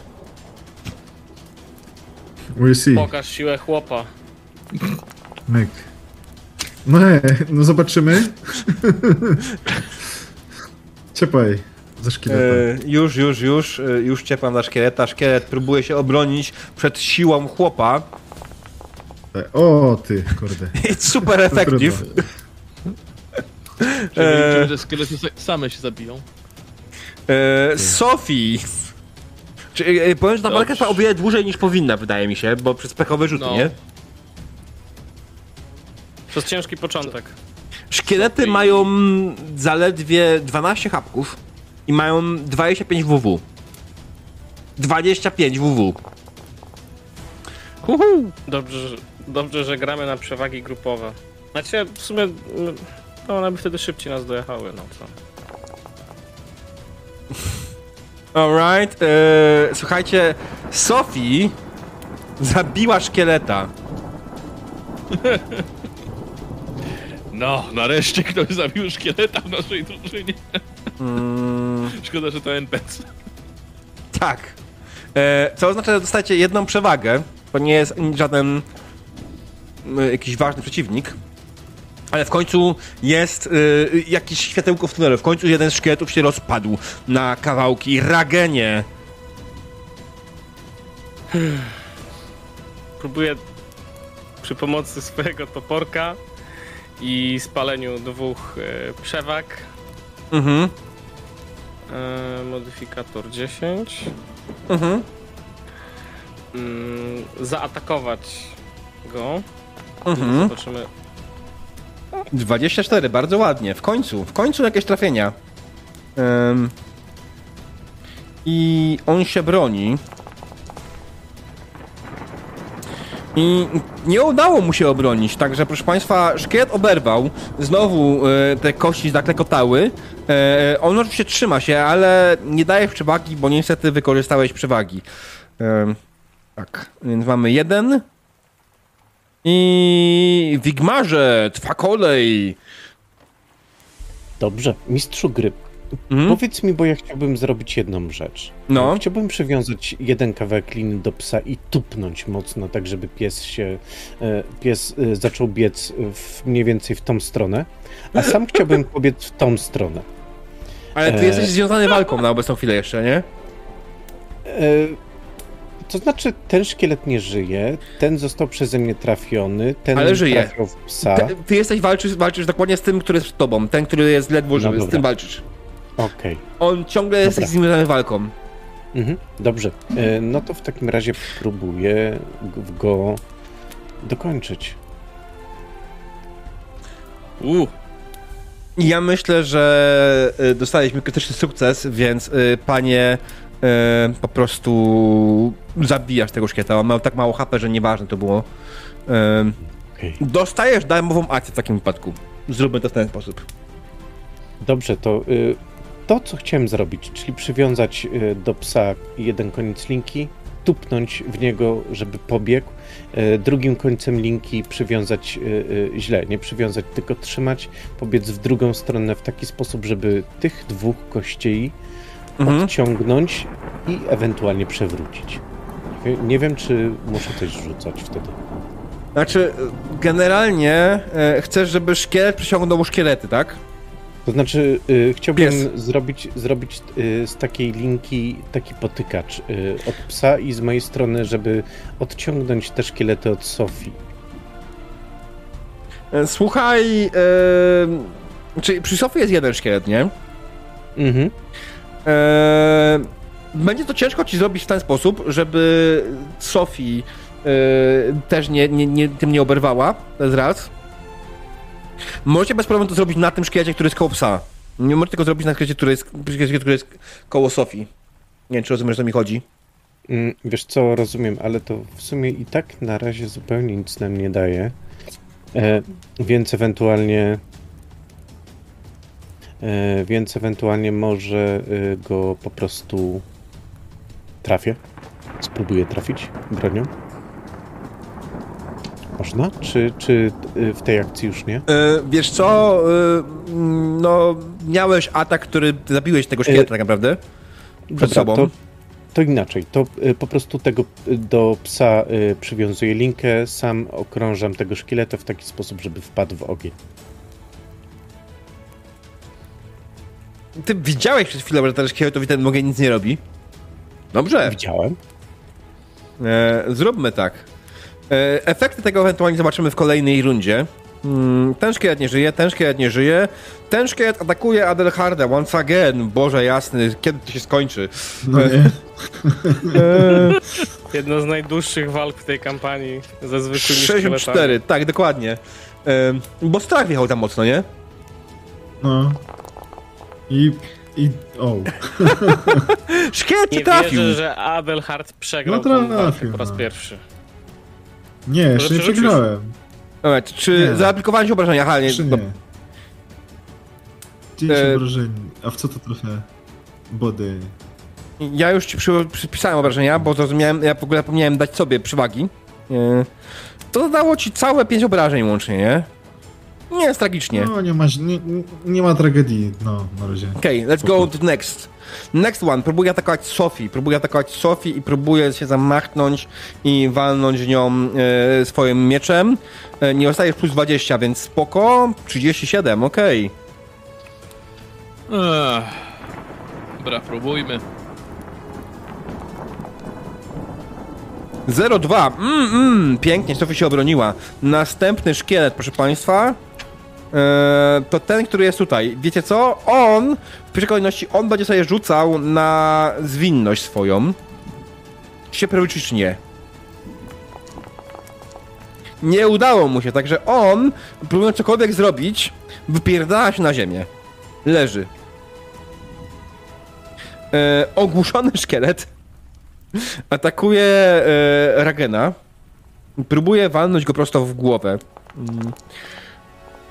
We see. Pokaż siłę chłopa. Myk. No, nie, no zobaczymy. Ciepaj. Ze szkieletem. E, już, już, już, e, już ciepam na szkieleta. Szkielet próbuje się obronić przed siłą chłopa. E, O, ty, kurde. It's super effective. Czyli liczymy, że skelety sa- same się zabiją. E, Sophie. Czy, e, powiem, że ta walka trwa o wiele dłużej niż powinna, wydaje mi się, bo przez pechowe rzuty, No. nie? Przez ciężki początek. Szkielety Sophie. mają zaledwie 12 hapków i mają 25 WW. 25 WW. Uhu. Dobrze, że, dobrze, że gramy na przewagi grupowe. Znaczy, w sumie, mm, no one by wtedy szybciej nas dojechały, no co. Alright. E, słuchajcie, Sophie zabiła szkieleta. No, nareszcie ktoś zabił szkieleta w naszej drużynie. Mm, Szkoda, że to NPC. tak. E, co oznacza, że dostajecie jedną przewagę. To nie jest żaden y, jakiś ważny przeciwnik. Ale w końcu jest y, jakieś światełko w tunelu. W końcu jeden z szkieletów się rozpadł na kawałki. Ragenie. Próbuję przy pomocy swojego toporka i spaleniu dwóch e, przewag. Mhm. E, modyfikator 10. Mhm. Mm, zaatakować go. Mhm. Zobaczymy. 24, bardzo ładnie. W końcu, w końcu jakieś trafienia. Ym. I on się broni. I nie udało mu się obronić, także proszę Państwa, szkielet oberwał. Znowu e, te kości zaklekotały. E, on oczywiście trzyma się, ale nie daje przewagi, bo niestety wykorzystałeś przewagi. Ym, tak, więc mamy jeden. I Wigmarze, twa kolej. Dobrze, mistrzu gry, Mhm. powiedz mi, bo ja chciałbym zrobić jedną rzecz. No. Chciałbym przywiązać jeden kawałek liny do psa i tupnąć mocno, tak żeby pies się, e, pies e, zaczął biec w, mniej więcej w tą stronę, a sam chciałbym pobiec w tą stronę. Ale ty Eee. jesteś związany walką na obecną chwilę jeszcze, nie? E, to znaczy, ten szkielet nie żyje, ten został przeze mnie trafiony, ten Ale żyje. trafił w psa. Te, ty jesteś, walczysz, walczysz dokładnie z tym, który jest przed tobą. Ten, który jest ledwo No żywy, z dobra. tym walczysz. Okej. On ciągle jest Dobra. związany walką. Mhm, dobrze. E, no to w takim razie próbuję go dokończyć. U, I Ja myślę, że y, dostaliśmy krytyczny sukces, więc y, panie y, po prostu zabijasz tego szkieta. On miał tak mało HP, że nieważne to było. Y, Okej. Dostajesz darmową akcję w takim wypadku. Zróbmy to w ten sposób. Dobrze, to y, to, co chciałem zrobić, czyli przywiązać y, do psa jeden koniec linki, tupnąć w niego, żeby pobiegł, y, drugim końcem linki przywiązać y, y, źle, nie przywiązać, tylko trzymać, pobiec w drugą stronę w taki sposób, żeby tych dwóch kościei Mhm. odciągnąć i ewentualnie przewrócić. Nie- wiem, czy muszę coś rzucać wtedy. Znaczy, generalnie y, chcesz, żeby szkielet przyciągnął szkielety, tak? To znaczy, y, chciałbym Pies. zrobić, zrobić y, z takiej linki taki potykacz y, od psa i z mojej strony, żeby odciągnąć te szkielety od Sofii. Y, Słuchaj, y, czyli przy Sofii jest jeden szkielet, nie? Mhm. Eee, będzie to ciężko ci zrobić w ten sposób, żeby Sophie eee, też nie, nie, nie, tym nie oberwała, to jest raz. Możecie bez problemu to zrobić na tym szkielecie, który jest koło psa. Nie możecie tego zrobić na szkielecie, który jest, szkielecie, który jest koło Sofii. Nie wiem, czy rozumiesz, co mi chodzi. Mm, Wiesz co, rozumiem, ale to w sumie i tak na razie zupełnie nic nam nie daje. E, więc ewentualnie. E, więc ewentualnie może y, go po prostu trafię. Spróbuję trafić bronią. Można? Czy, czy y, w tej akcji już nie? Wiesz co, mm, no miałeś atak, który zabiłeś tego szkieleta tak naprawdę. Przed sobą. To, to inaczej. To po prostu tego do psa przywiązuję linkę, sam okrążam tego szkieleta w taki sposób, żeby wpadł w ogień. Ty widziałeś przed chwilą, że ten szkieletowi ten ogień nic nie robi. Dobrze. Widziałem. E, zróbmy tak. E, efekty tego ewentualnie zobaczymy w kolejnej rundzie. Mm, ten szkielet nie żyje, ten szkielet nie żyje. Ten szkielet atakuje Adelharda once again. Boże jasny, kiedy to się skończy? No nie. E, Jedno z najdłuższych walk w tej kampanii ze zwykłymi 64, szkieletami. tak, dokładnie. E, bo strach wjechał tam mocno, nie? No. I... I... O. Szkielet cię Nie trafił. wierzę, że Adelhard przegrał No trafił, po raz no. pierwszy. Nie, jeszcze nie przerzucisz? przegrałem. Dobra, czy Nie. zaaplikowałeś obrażenia? Aha, nie. No, nie. 9 E, obrażeń. A w co to trochę? Body. Ja już ci przy, przypisałem obrażenia, bo zrozumiałem, ja w ogóle zapomniałem dać sobie przywagi. E, to dało ci całe 5 obrażeń łącznie, nie? Nie jest tragicznie. No, nie ma, nie, nie ma tragedii, no, na razie. Okej, let's go to next. Next one. Próbuję atakować Sophie. Próbuję atakować Sophie i próbuję się zamachnąć i walnąć nią e, swoim mieczem. E, nie dostajesz plus 20, więc spoko. 37, okej. Ech. Dobra, próbujmy. 0,2. Mm, mm, pięknie, Sophie się obroniła. Następny szkielet, proszę państwa. E, to ten, który jest tutaj. Wiecie co? On, w pierwszej kolejności, on będzie sobie rzucał na zwinność swoją. Czy się prawie czy nie? Nie udało mu się, także on, próbując cokolwiek zrobić, wypierdala się na ziemię. Leży. E, ogłuszony szkielet atakuje e, Ragena. Próbuje walnąć go prosto w głowę. Mm.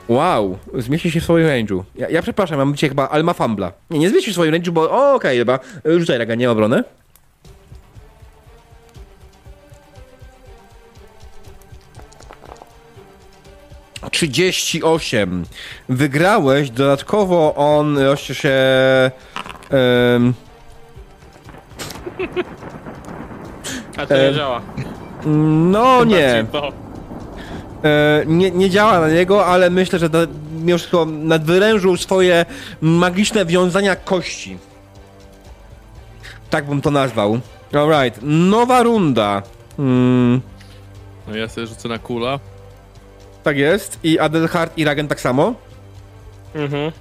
Wow, zmieści się w swoim range'u. Ja, ja przepraszam, mam dzisiaj chyba, ale ma fambla. Nie, nie zmieści się w swoim range'u, bo o, okej, chyba. E, Rzucaj Ragen, nie obronę. Trzydzieści osiem. Wygrałeś, dodatkowo on rośnie się... em, A to nie działa. no nie. E, nie, nie działa na niego, ale myślę, że wszystko nadwyrężył swoje magiczne wiązania kości. Tak bym to nazwał. Alright, nowa runda. Mm, No ja sobie rzucę na kula. tak jest. I Adelhard i Ragen tak samo. Mhm.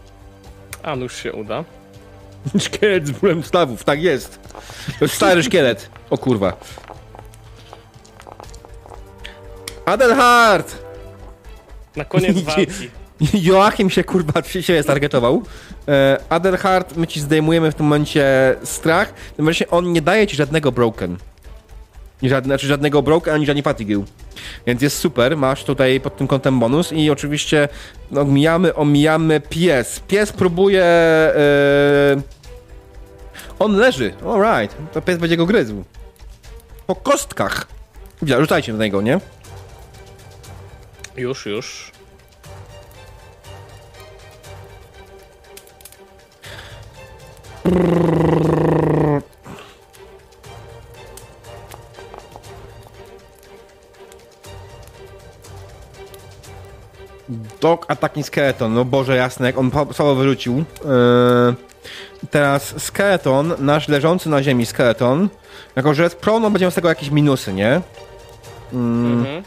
A nuż się uda. Szkielet z bólem stawów, tak jest. To jest stary szkielet. O kurwa. Adelhard! Na koniec walki. Joachim się kurwa przy siebie stargetował. E, Adelhard, my ci zdejmujemy w tym momencie strach. Tym momencie on nie daje ci żadnego broken. Żadne, znaczy żadnego broken ani żadnej fatigue. Więc jest super, masz tutaj pod tym kątem bonus i oczywiście no, omijamy, omijamy pies. Pies próbuje... E, on leży, alright. To pies będzie go gryzł. Po kostkach. Rzucajcie na niego, nie? Już, już. Dog Attacking Skeleton, no Boże jasne, jak on słabo wyrzucił. Yy, teraz Skeleton, nasz leżący na ziemi Skeleton, jako że jest prono, będzie miał z tego jakieś minusy, nie? Mhm.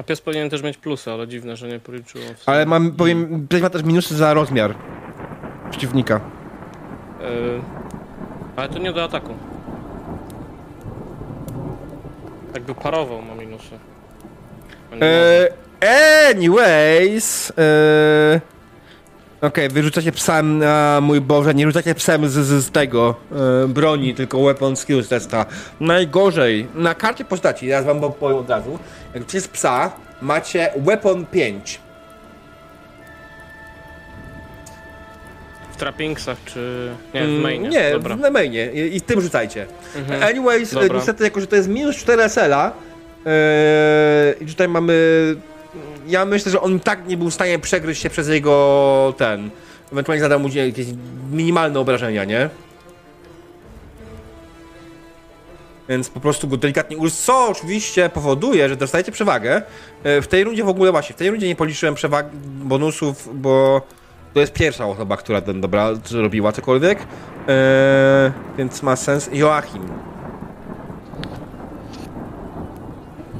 A pies powinien też mieć plusy, ale dziwne, że nie policzyło. Ale mam, powiem, pies ma też minusy za rozmiar przeciwnika. Y, ale to nie do ataku. Jakby parował ma minusy. Eee, anyways, eee, Okej, wyrzucacie psem, a mój Boże, nie rzucacie psem z, z, z tego e, broni, tylko weapon skills testa. Najgorzej, na karcie postaci, teraz wam powiem od razu, jak przez psa macie weapon 5. W trappingsach czy... Nie, w Mm, mainie. Nie, Dobra. w mainie i, i tym rzucajcie. Mhm. Anyways, Dobra. niestety, jako że to jest minus 4 SL-a e, i tutaj mamy... Ja myślę, że on tak nie był w stanie przegryźć się przez jego ten... Ewentualnie zadał mu jakieś minimalne obrażenia, nie? Więc po prostu go delikatnie ugryzł, co oczywiście powoduje, że dostajecie przewagę. E, W tej rundzie w ogóle właśnie, w tej rundzie nie policzyłem przewag bonusów, bo to jest pierwsza osoba, która ten dobra zrobiła cokolwiek. E, więc ma sens. Joachim.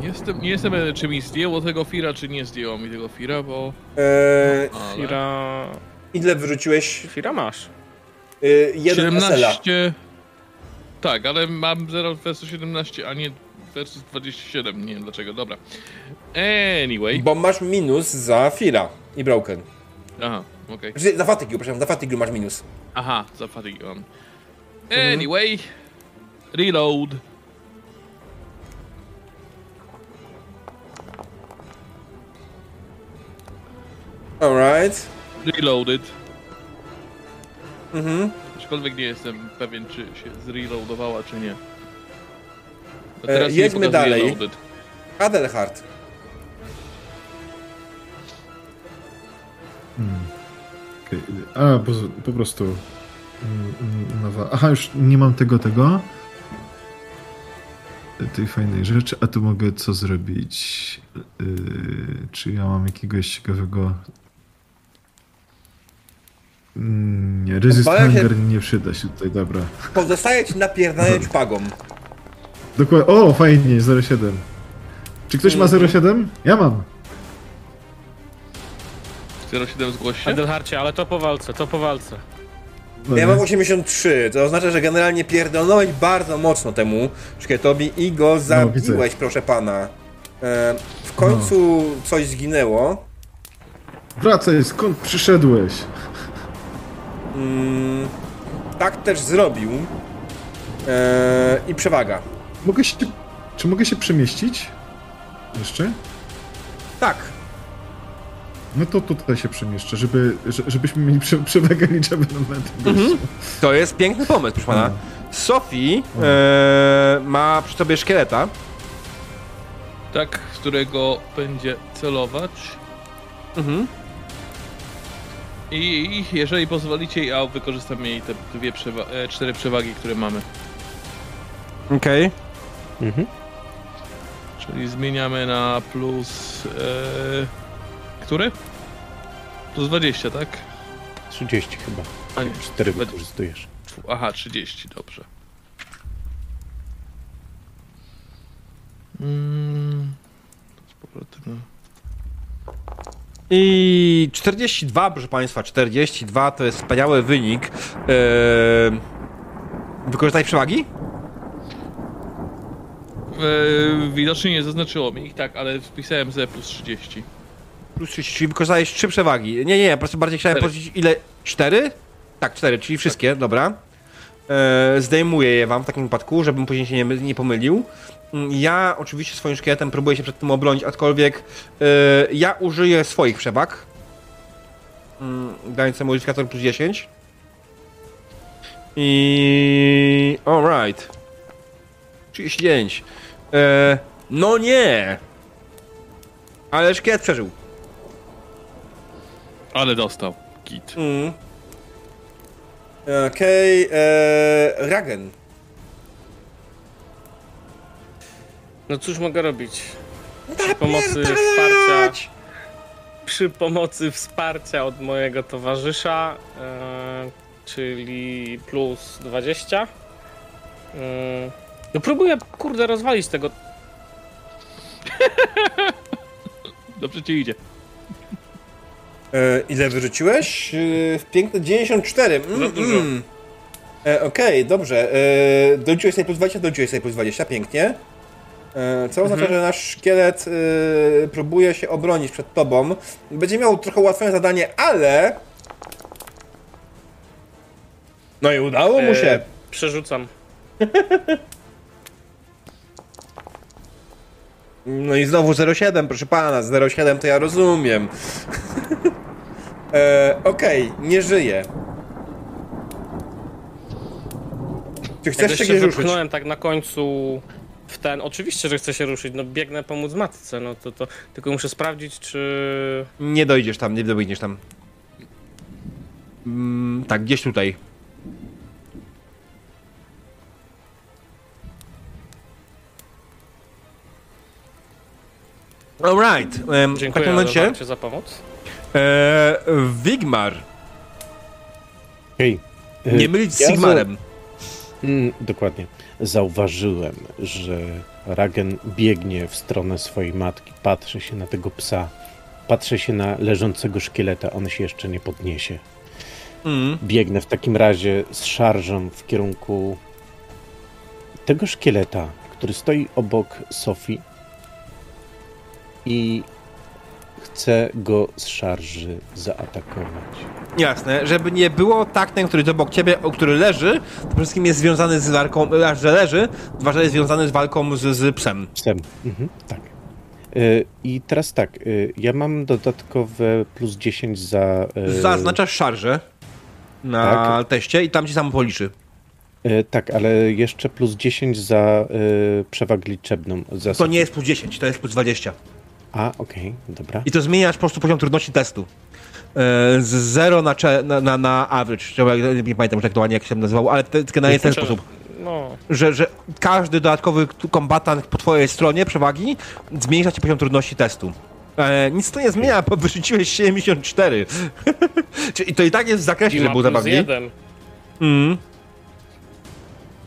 Nie jestem, nie jestem pewien, czy mi zdjęło tego Fira, czy nie zdjęło mi tego Fira, bo... E, Ale... Fira... ile wyrzuciłeś? Fira masz. E, jeden SL-a. 17... Tak, ale mam 0 versus 17, a nie versus 27. Nie wiem dlaczego, dobra. Anyway. Bo masz minus za Fira i Broken. Aha, okej. Znaczy, Za Fatigue, przepraszam, za Fatigue masz minus. Aha, za fatigue mam. Anyway. Reload. Alright. Reloaded. Mhm. Aczkolwiek nie jestem pewien, czy się zreloadowała, czy nie. A E, mi jedźmy pokazuje dalej. Adelhard. Okej, A, z- po prostu mm, mm, nowa. Aha, już nie mam tego, tego. Tej fajnej rzeczy, a tu mogę co zrobić? Yy, czy ja mam jakiegoś ciekawego. Mm, Nie, resist Obawiam się- hunger nie przyda się tutaj, dobra. Pozostaje ci napierdalać pagą. Dokładnie. O, fajnie, 07. Czy ktoś ma 07? Ja mam. 07 zgłoś się? Edelharcie, ale to po walce, to po walce. No Ja nie? mam 83, to oznacza, że generalnie pierdolnąłeś bardzo mocno temu szkieletowi i go zabiłeś, proszę pana. E, w końcu coś zginęło. Wracaj, skąd przyszedłeś? Mm, tak też zrobił. E, I przewaga. Mogę się. Czy mogę się przemieścić? Jeszcze? Tak. No to tutaj się przemieszczę, żeby, że- żebyśmy mieli prze, przewagę liczebną na gościu. To jest piękny pomysł, proszę pana. No. Sophie e, ma przy sobie szkieleta. Tak, którego będzie celować. Mhm. I, I, jeżeli pozwolicie, ja wykorzystam jej te dwie przewa e, cztery przewagi, które mamy. Okej. Okay. Mhm. Czyli zmieniamy na plus... E, który? Plus 20, tak? 30 chyba. A nie. 4 wykorzystujesz. Aha, 30, dobrze. Mm, z powrotem na... I 42, proszę Państwa, 42 to jest wspaniały wynik. Eee, wykorzystaj przewagi? E, widocznie nie zaznaczyło mi ich tak, ale wpisałem ze plus 30. Plus 30, czyli wykorzystałeś 3 przewagi. Nie, nie, po prostu bardziej chciałem powiedzieć ile? 4? Tak, 4, czyli wszystkie, dobra. Eee, zdejmuję je wam w takim wypadku, żebym później się nie, nie pomylił. Mm, Ja oczywiście swoim szkieletem próbuję się przed tym obronić, aczkolwiek e, ja użyję swoich przewag. Mm, Dając modyfikator plus 10. I... Alright. 39. E, no nie! Ale szkielet przeżył. Ale dostał. Git. Mm. Okej, okay, Ragen. No cóż mogę robić? Przy pomocy wsparcia, przy pomocy wsparcia od mojego towarzysza, e, czyli plus 20. E, no próbuję, kurde, rozwalić tego. Dobrze ci idzie. E, ile wyrzuciłeś? E, piękne 94. Mm, Za dużo. mm. E, Okej, dobrze. E, doliczyłeś sobie plus 20, doliczyłeś sobie plus 20, pięknie. E, co oznacza, że nasz szkielet e, próbuje się obronić przed tobą. Będzie miał trochę ułatwione zadanie, ale... No i udało mu E, się. Przerzucam. No i znowu 0,7, proszę pana, 0,7 to ja rozumiem. e, Okej, nie żyje. Czy chcesz się jeszcze gdzieś ruszyć? wypchnąłem tak na końcu w ten. Oczywiście, że chcę się ruszyć. No biegnę pomóc matce, no to, to tylko muszę sprawdzić, czy. Nie dojdziesz tam, nie dojdziesz tam. Mm, tak, gdzieś tutaj. Alright, w Dziękuję takim momencie za pomoc. e, Wigmar, Hej. e, nie mylić z ja Sigmarem. Mm, dokładnie. Zauważyłem, że Ragen biegnie w stronę swojej matki, patrzy się na tego psa, patrzy się na leżącego szkieleta, on się jeszcze nie podniesie. Mm. Biegnę w takim razie z szarżą w kierunku tego szkieleta, który stoi obok Sofii i chcę go z szarży zaatakować. Jasne, żeby nie było tak ten, który obok ciebie, który leży, to przede wszystkim jest związany z walką, raz, że leży, dwa, że jest związany z walką z, z psem. Psem. Mhm, tak. Y, I teraz tak, y, ja mam dodatkowe plus 10 za. Zaznaczasz szarżę na Tak. teście i tam ci samo policzy. Tak, ale jeszcze plus 10 za przewagę liczebną. Za To nie jest plus 10, to jest plus 20. A, okej, dobra. I to zmieniasz po prostu poziom trudności testu. E, Z 0 na, na, na, na average. Nie pamiętam już aktualnie jak się nazywał, ale te- generalnie w ten Kurczę, sposób. No, Że, że każdy dodatkowy kombatant po twojej stronie przewagi zmniejsza ci poziom trudności testu. E, nic to nie zmienia, bo wyrzuciłeś 74. Czyli to i tak jest w zakresie, i że ma był zabawniej. jeden. Mm.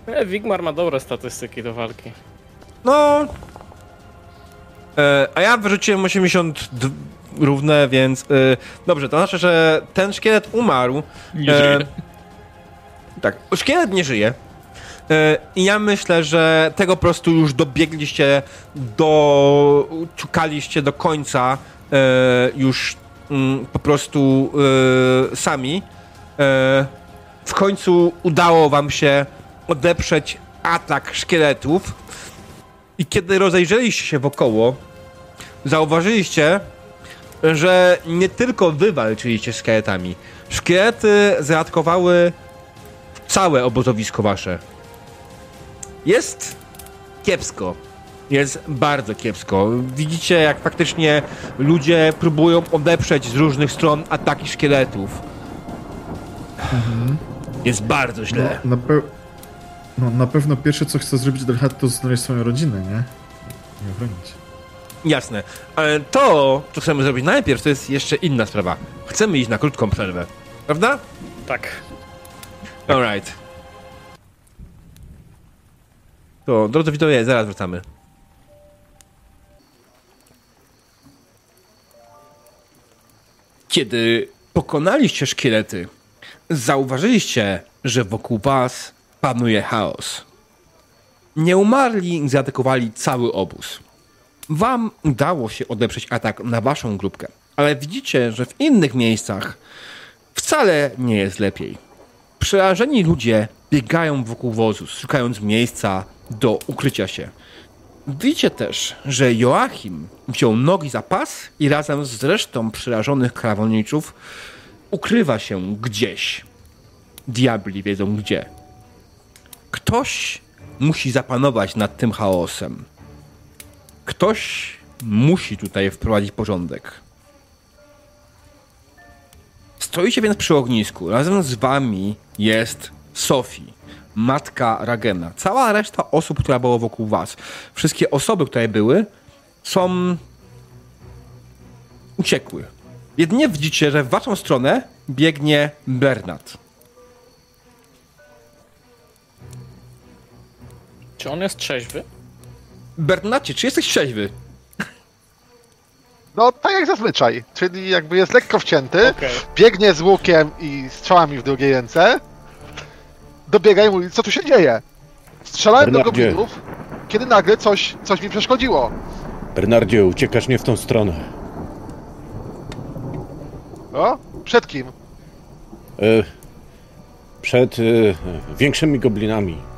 E, Wigmar ma dobre statystyki do walki. No. E, a ja wyrzuciłem 80 równe, więc. E, dobrze, to znaczy, że ten szkielet umarł. Nie E, żyje. Tak, szkielet nie żyje. E, I ja myślę, że tego po prostu już dobiegliście do. ciukaliście do końca e, już mm, po prostu e, sami. E, w końcu udało wam się odeprzeć atak szkieletów. I kiedy rozejrzeliście się wokoło, zauważyliście, że nie tylko wy walczyliście z szkieletami. Szkielety zaatakowały całe obozowisko wasze. Jest kiepsko. Jest bardzo kiepsko. Widzicie, jak faktycznie ludzie próbują odeprzeć z różnych stron ataki szkieletów. Jest bardzo źle. No, na, pe... No na pewno pierwsze co chce zrobić Delhat to znaleźć swoją rodzinę, nie? Nie obronić. Jasne. Ale to, co chcemy zrobić najpierw, to jest jeszcze inna sprawa. Chcemy iść na krótką przerwę. Prawda? Tak. tak. Alright. To, drodzy widzowie, zaraz wracamy. Kiedy pokonaliście szkielety, zauważyliście, że wokół was panuje chaos. Nieumarli zaatakowali cały obóz. Wam udało się odeprzeć atak na waszą grupkę, ale widzicie, że w innych miejscach wcale nie jest lepiej. Przerażeni ludzie biegają wokół wozu, szukając miejsca do ukrycia się. Widzicie też, że Joachim wziął nogi za pas i razem z resztą przerażonych krawowniczów ukrywa się gdzieś. Diabli wiedzą gdzie. Ktoś musi zapanować nad tym chaosem. Ktoś musi tutaj wprowadzić porządek. Stoicie więc przy ognisku. Razem z wami jest Sophie, matka Ragena. Cała reszta osób, która była wokół was. Wszystkie osoby, które były, są uciekły. Jedynie widzicie, że w waszą stronę biegnie Bernard. Czy on jest trzeźwy? Bernardzie, czy jesteś trzeźwy? No, tak jak zazwyczaj. Czyli jakby jest lekko wcięty, Okej. biegnie z łukiem i strzałami w drugiej ręce, dobiega i mówi, co tu się dzieje? Strzelałem do Bernardzie. goblinów, kiedy nagle coś, coś mi przeszkodziło. Bernardzie, uciekasz nie w tą stronę. O? Przed kim? E, przed e, większymi goblinami.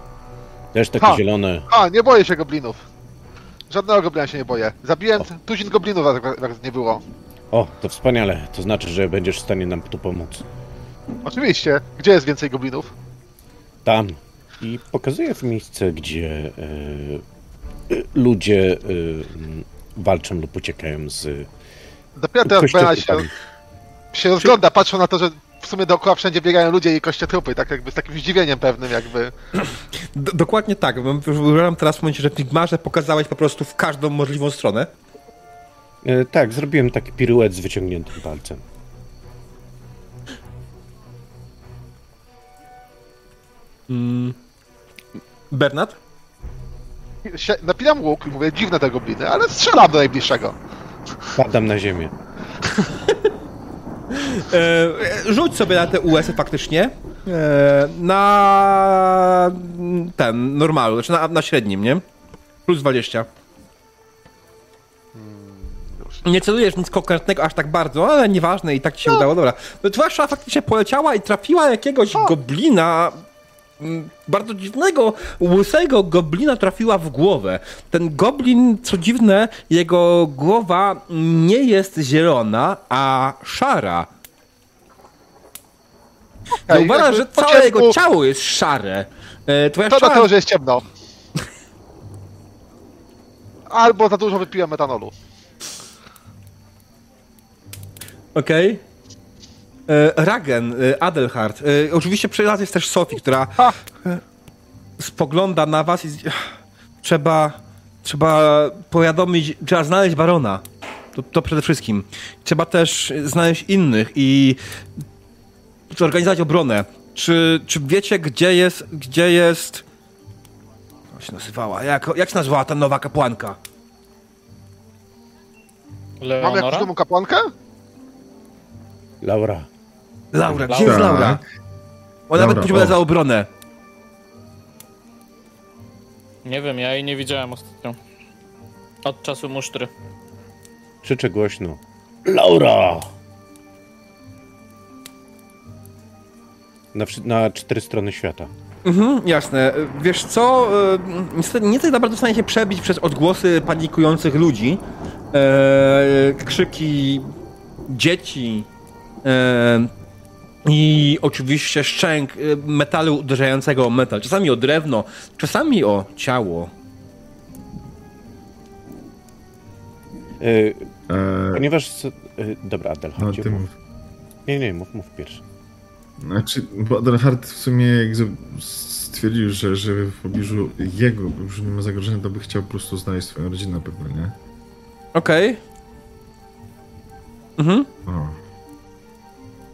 Też takie Ha. zielone. A, nie boję się goblinów. Żadnego goblina się nie boję. Zabiłem tuzin goblinów, jak, nie było. O, to wspaniale. To znaczy, że będziesz w stanie nam tu pomóc. Oczywiście. Gdzie jest więcej goblinów? Tam. I pokazuję w miejsce, gdzie e, e, ludzie e, walczą lub uciekają z Dopiero teraz się, się rozgląda, patrzą na to, że w sumie dookoła wszędzie biegają ludzie i kościotrupy, tak jakby z takim zdziwieniem pewnym jakby. D- dokładnie tak. Wybrałem teraz w momencie, że w Figmarze pokazałeś po prostu w każdą możliwą stronę. E, tak, zrobiłem taki piruet z wyciągniętym palcem. Bernard? Sie- Napinam łuk i mówię, dziwne te gobliny, ale strzelam do najbliższego. Padam na ziemię. E, rzuć sobie na te US-y faktycznie. E, na ten, normalu, znaczy na, na średnim, nie? Plus 20. Nie celujesz nic konkretnego aż tak bardzo, ale nieważne i tak ci się udało, dobra. No, strzała faktycznie poleciała i trafiła jakiegoś goblina, mm, bardzo dziwnego, łysego goblina trafiła w głowę. Ten goblin, co dziwne, jego głowa nie jest zielona, a szara. Zauważasz, jakby że całe jego ciało jest szare. E, To strzała... dlatego, że jest ciemno. Albo za dużo wypiłem metanolu. Okej. E, Ragen, e, Adelhard. E, oczywiście przy nas jest też Sophie, która Ha! e, spogląda na was i trzeba, trzeba powiadomić, trzeba znaleźć barona. To, to przede wszystkim. Trzeba też znaleźć innych i zorganizować obronę. Czy, czy wiecie, gdzie jest, gdzie jest... Jak się nazywała? Jak, jak się nazywała ta nowa kapłanka? Mam jakąś Leonora? nową kapłankę? Laura. Laura, gdzie Laura. jest Laura? Ona nawet o. za obronę. Nie wiem, ja jej nie widziałem ostatnio. Od czasu musztry. Krzyczę głośno. Laura! Na, na cztery strony świata. Mhm, jasne. Wiesz co, e, niestety nie tak naprawdę w stanie się przebić przez odgłosy panikujących ludzi. E, krzyki dzieci. E, I oczywiście szczęk e, metalu uderzającego o metal. Czasami o drewno, czasami o ciało. E, E, ponieważ... E, dobra, Adel, no, chodź. ty mów. mów. Nie, nie, mów, mów pierwszy. Znaczy, bo Adelhard w sumie jak stwierdził, że, że w pobliżu jego już nie ma zagrożenia, to by chciał po prostu znaleźć swoją rodzinę pewnie, nie? Okej. Mhm, O.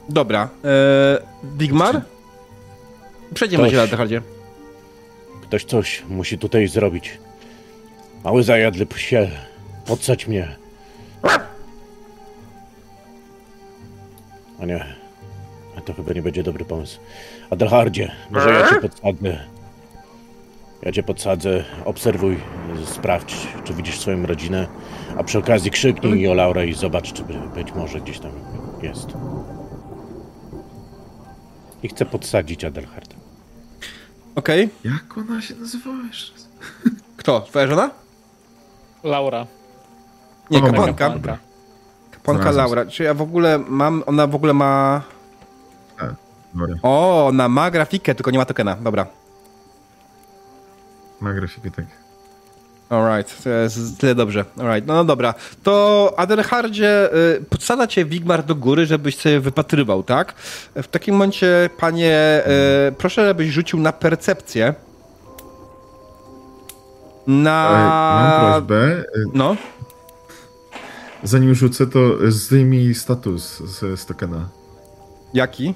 dobra. E, Digmar? Przejdziemy się na Dehardzie. Ktoś coś musi tutaj zrobić. Mały zajadły psie. Podsadź mnie. O nie, a to chyba nie będzie dobry pomysł. Adelhardzie, może ja cię podsadzę. Ja cię podsadzę, obserwuj, sprawdź, czy widzisz swoją rodzinę, a przy okazji krzyknij o Laurę i zobacz, czy by, być może gdzieś tam jest. I chcę podsadzić Adelharda. Okej. Jak ona się nazywała jeszcze? Kto? Twoja żona? Laura. Nie, O, kapłanka. kapłanka. Laura. Czy ja w ogóle mam... Ona w ogóle ma... Dobra, O, ona ma grafikę, tylko nie ma tokena. Dobra. ma grafikę tak. Alright, to jest tyle dobrze. Alright, no, no dobra. To Adelhardzie, y, podsadza cię Wigmar do góry, żebyś sobie wypatrywał, tak? W takim momencie, panie, y, proszę, żebyś rzucił na percepcję. Ale mam Na... prośbę, No, zanim rzucę, to zdejmij status z, z tokena. jaki?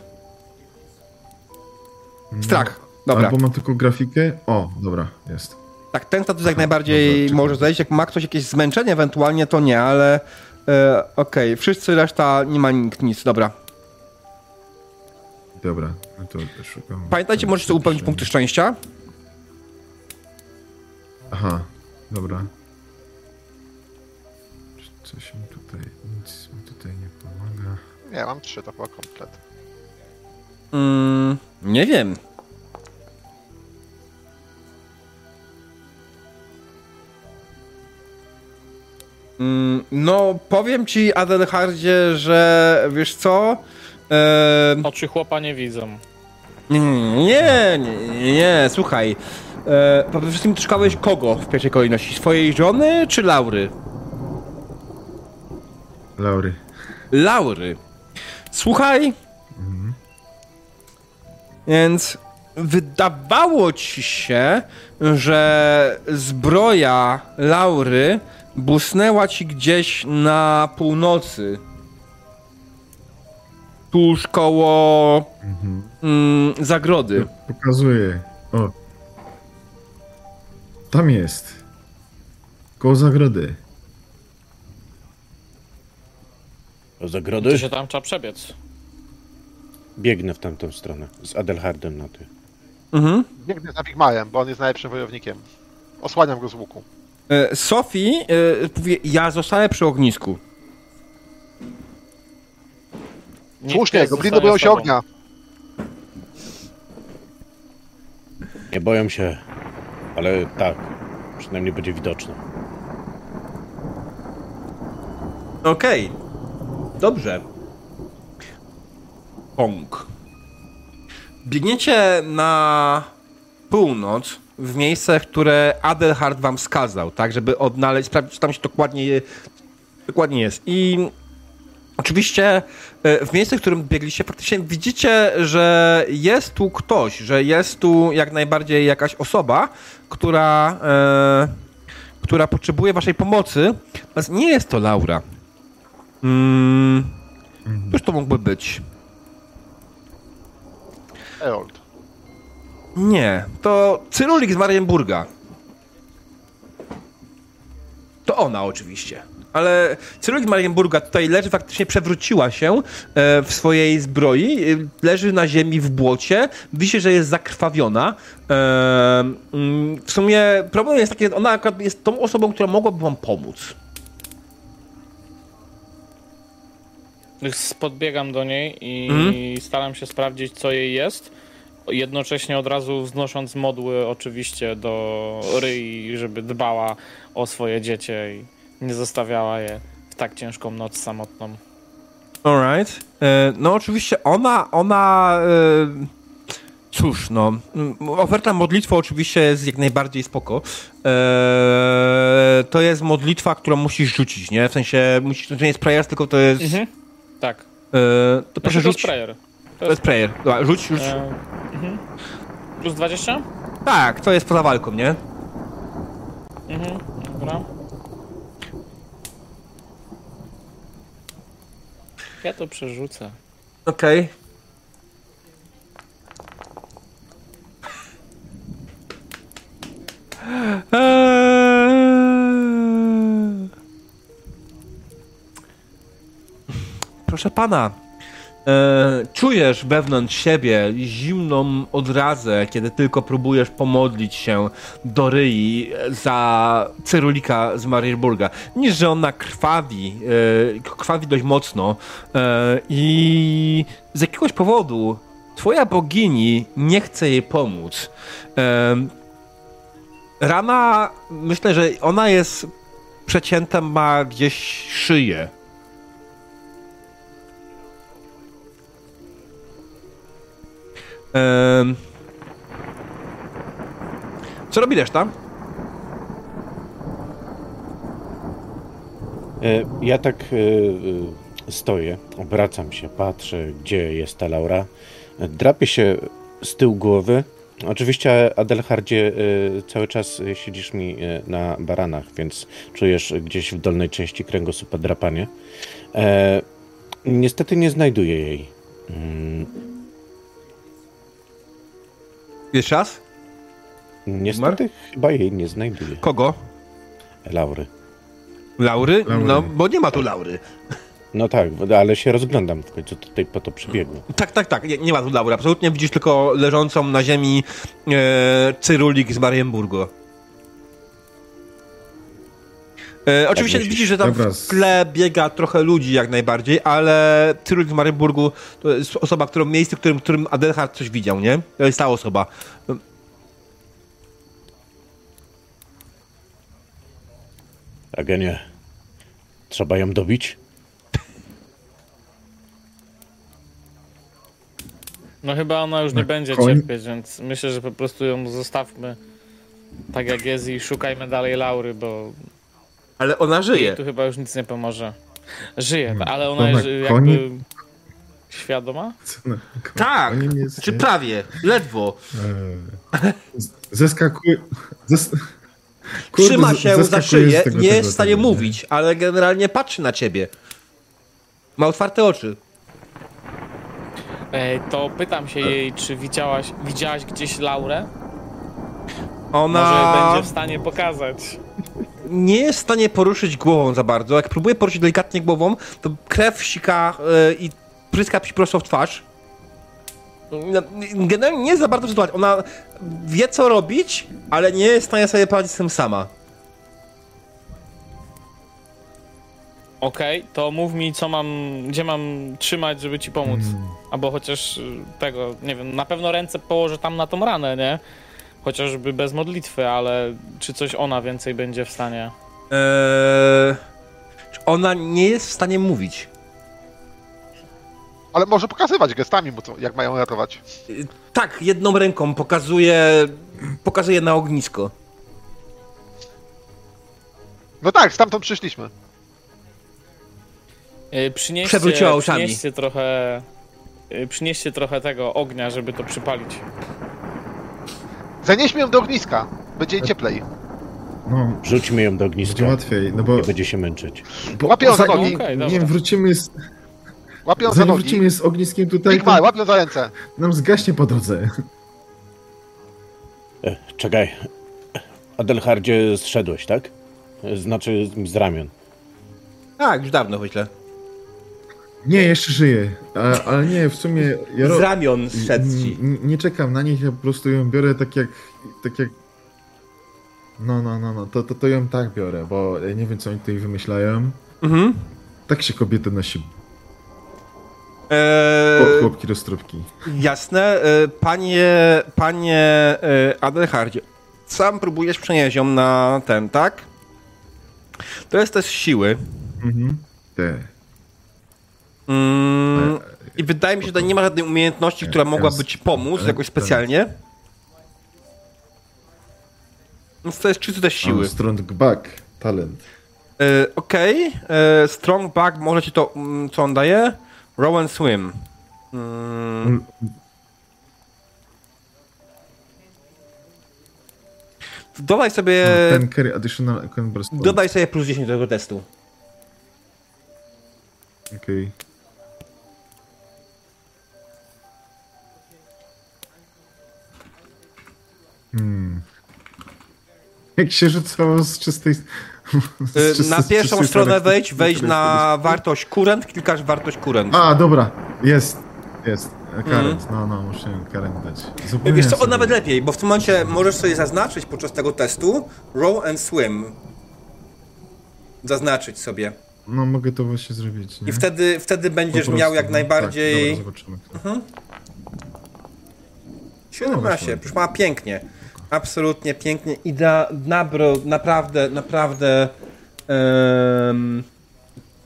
Strach. Dobra. No, Albo mam tylko grafikę. O, dobra, jest. Tak, ten status jak najbardziej dobra, czekaj. może zejść. Jak ma ktoś jakieś zmęczenie ewentualnie, to nie, ale e, okej, wszyscy, reszta nie ma nikt nic, dobra. Dobra, no to szukam. Pamiętajcie, możecie upełnić punkty szczęścia. Aha, dobra. Czy Coś mi tutaj, nic mi tutaj nie pomaga. Nie, mam trzy, to chyba komplet. Mm, nie wiem. No, powiem ci, Adelhardzie, że wiesz co? E, Oczy chłopa nie widzą. nie, nie, nie, nie, słuchaj. E, przede wszystkim szukałeś kogo w pierwszej kolejności? Swojej żony czy Laury? Laury. Laury. Słuchaj. Więc wydawało ci się, że zbroja Laury busnęła ci gdzieś na północy. Tuż koło mm, zagrody. Pokazuję. O. Tam jest. Koło zagrody. Do To zagrody? się tam trzeba przebiec. Biegnę w tamtą stronę. Z Adelhardem na ty. Mhm. Biegnę za Wigmarem, bo on jest najlepszym wojownikiem. Osłaniam go z łuku. E, Sophie e, ja zostanę przy ognisku. Słusznie, gobliny boją się ognia. Nie boję się, ale tak, przynajmniej będzie widoczne. Okej. Dobrze. Pong. Biegniecie na północ w miejsce, które Adelhard wam wskazał, tak, żeby odnaleźć, sprawdzić, co tam się dokładnie, dokładnie jest. I oczywiście e, w miejscu, w którym biegliście, faktycznie widzicie, że jest tu ktoś, że jest tu jak najbardziej jakaś osoba, która, e, która potrzebuje waszej pomocy. Natomiast nie jest to Laura. Mm, Cóż to mógłby być? Eold. Nie, to Cyrulik z Marienburga. To ona oczywiście. Ale Cyrulik z Marienburga tutaj leży, faktycznie przewróciła się e, w swojej zbroi, e, leży na ziemi w błocie, wisi, że jest zakrwawiona. E, mm, w sumie problem jest taki, że ona akurat jest tą osobą, która mogłaby wam pomóc. Podbiegam do niej i Mhm. staram się sprawdzić, co jej jest. Jednocześnie od razu wznosząc modły oczywiście do Ryi, żeby dbała o swoje dziecię i nie zostawiała je w tak ciężką noc samotną. Alright. E, No oczywiście ona, ona... e, Cóż, no, oferta modlitwy oczywiście jest jak najbardziej spoko. E, to jest modlitwa, którą musisz rzucić, nie? W sensie, musisz, to nie jest prayer, tylko to jest... Mhm. Tak. To Proszę proszę to jest prayer. To jest prayer. Dobra, rzuć, rzuć. E, mhm. Plus 20? Tak, to jest poza walką, nie? Mhm. Dobra. Ja to przerzucę. Okej. Eee. Proszę pana, E, czujesz wewnątrz siebie zimną odrazę, kiedy tylko próbujesz pomodlić się do Ryi za Cyrulika z Marienburga. Niż, że ona krwawi, e, krwawi dość mocno e, i z jakiegoś powodu twoja bogini nie chce jej pomóc. E, rana, myślę, że ona jest przecięta, ma gdzieś szyję. Co robi reszta? E, Ja tak e, e, stoję, obracam się, patrzę, gdzie jest ta Laura. Drapię się z tyłu głowy. Oczywiście, Adelhardzie, cały czas siedzisz mi na baranach, więc czujesz gdzieś w dolnej części kręgosłupa drapanie. Niestety nie znajduję jej. Jeszcze raz? Niestety chyba jej nie znajduję. Kogo? Laury. Laury? Laury. No, bo nie ma tu Laury. No tak, ale się rozglądam w końcu tutaj po to przybiegłem. Tak, tak, tak, nie, nie ma tu Laury. Absolutnie widzisz tylko leżącą na ziemi e, Cyrulik z Marienburgo. E, oczywiście myślisz. widzisz, że tam Dobra, w tle biega trochę ludzi jak najbardziej, ale Cyrulik z Marienburgu to jest osoba, którą miejsce, w którym, w którym Adelhard coś widział, nie? To jest ta osoba. Agenie, trzeba ją dobić? No chyba ona już nie Na będzie koń- cierpieć, więc myślę, że po prostu ją zostawmy tak jak jest i szukajmy dalej Laury, bo Ale ona żyje. tu chyba już nic nie pomoże. Żyje, Hmm. ale ona na jest koni- jakby świadoma? Na- Tak, jest, czy nie? prawie, ledwo. Eee, Zeskakuje. Zes... Kurde, Trzyma się za szyję, tego- nie tego- jest w stanie tego, nie? mówić, ale generalnie patrzy na ciebie. Ma otwarte oczy. Ej, to pytam się jej, czy widziałaś, widziałaś gdzieś Laurę? Ona Może będzie w stanie pokazać. Nie jest w stanie poruszyć głową za bardzo. Jak próbuje poruszyć delikatnie głową, to krew sika e, i pryska ci prosto w twarz. No, Generalnie nie jest za bardzo sytuacja. Ona wie, co robić, ale nie jest w stanie sobie poradzić z tym sama. Okej, to mów mi, co mam, gdzie mam trzymać, żeby ci pomóc. Mm. Albo chociaż y, tego, nie wiem, na pewno ręce położę tam na tą ranę, nie? Chociażby bez modlitwy, ale czy coś ona więcej będzie w stanie? Eee, ona nie jest w stanie mówić. Ale może pokazywać gestami mu, co, jak mają ratować. Tak, jedną ręką pokazuje, pokazuje na ognisko. No tak, stamtąd przyszliśmy. Y, Przynieście, Przewróciła oczami. przynieście trochę, y, przynieście trochę tego ognia, żeby to przypalić. Zanieśmy ją do ogniska. Będzie jej cieplej. No, Rzućmy ją do będzie ogniska. łatwiej, no bo... Nie będzie się męczyć. bo Łapią za zanim- nogi. Okej, Nie dobra. wrócimy z... Łapią za Zanim nogi. wrócimy z ogniskiem tutaj, Big to łapią za ręce. nam zgaśnie po drodze. E, czekaj. Adelhardzie zszedłeś, tak? E, Znaczy z ramion. Tak, już dawno myślę. Nie, jeszcze żyję. Ale nie, w sumie... Ja ro... Z ramion zszedł ci. Nie czekam na nich, ja po prostu ją biorę tak jak... Tak jak... No, no, no, no, to, to, to ją tak biorę, bo ja nie wiem, co oni tutaj wymyślają. Mhm. Tak się kobiety nosi, Eee, chłopki roztropki. jasne. E, panie, panie e, Adelhardzie, sam próbujesz przenieść ją na ten, tak? To jest test siły. Mhm. Te. Mm, I wydaje mi się, że tutaj nie ma żadnej umiejętności, która mogłaby ci pomóc jakoś specjalnie. Więc to jest czysto test siły. Strong back, talent. E, Okej, e, Strong Back, może ci to, mm, co on daje? Row and Swim. Mm, Mm. dodaj sobie, Ten carry additional dodaj sobie plus 10 do tego testu. Okej. Hmm. Jak się rzucało z czystej... z E, czystej- na z pierwszą czystej stronę wejdź, wejdź na wartość kurent, klikasz wartość kurent. A, dobra. Jest, jest. Karent, no, no, muszę karent dać. Mhm. Wiesz co, sobie. nawet lepiej, bo w tym momencie możesz sobie zaznaczyć podczas tego testu row and swim. Zaznaczyć sobie. No, mogę to właśnie zrobić, nie? I wtedy, wtedy będziesz prostu, miał jak no. najbardziej... Tak, dobra, zobaczymy. 17, weszło. proszę pana, pięknie. Absolutnie pięknie. Idea, nabro, naprawdę, naprawdę em,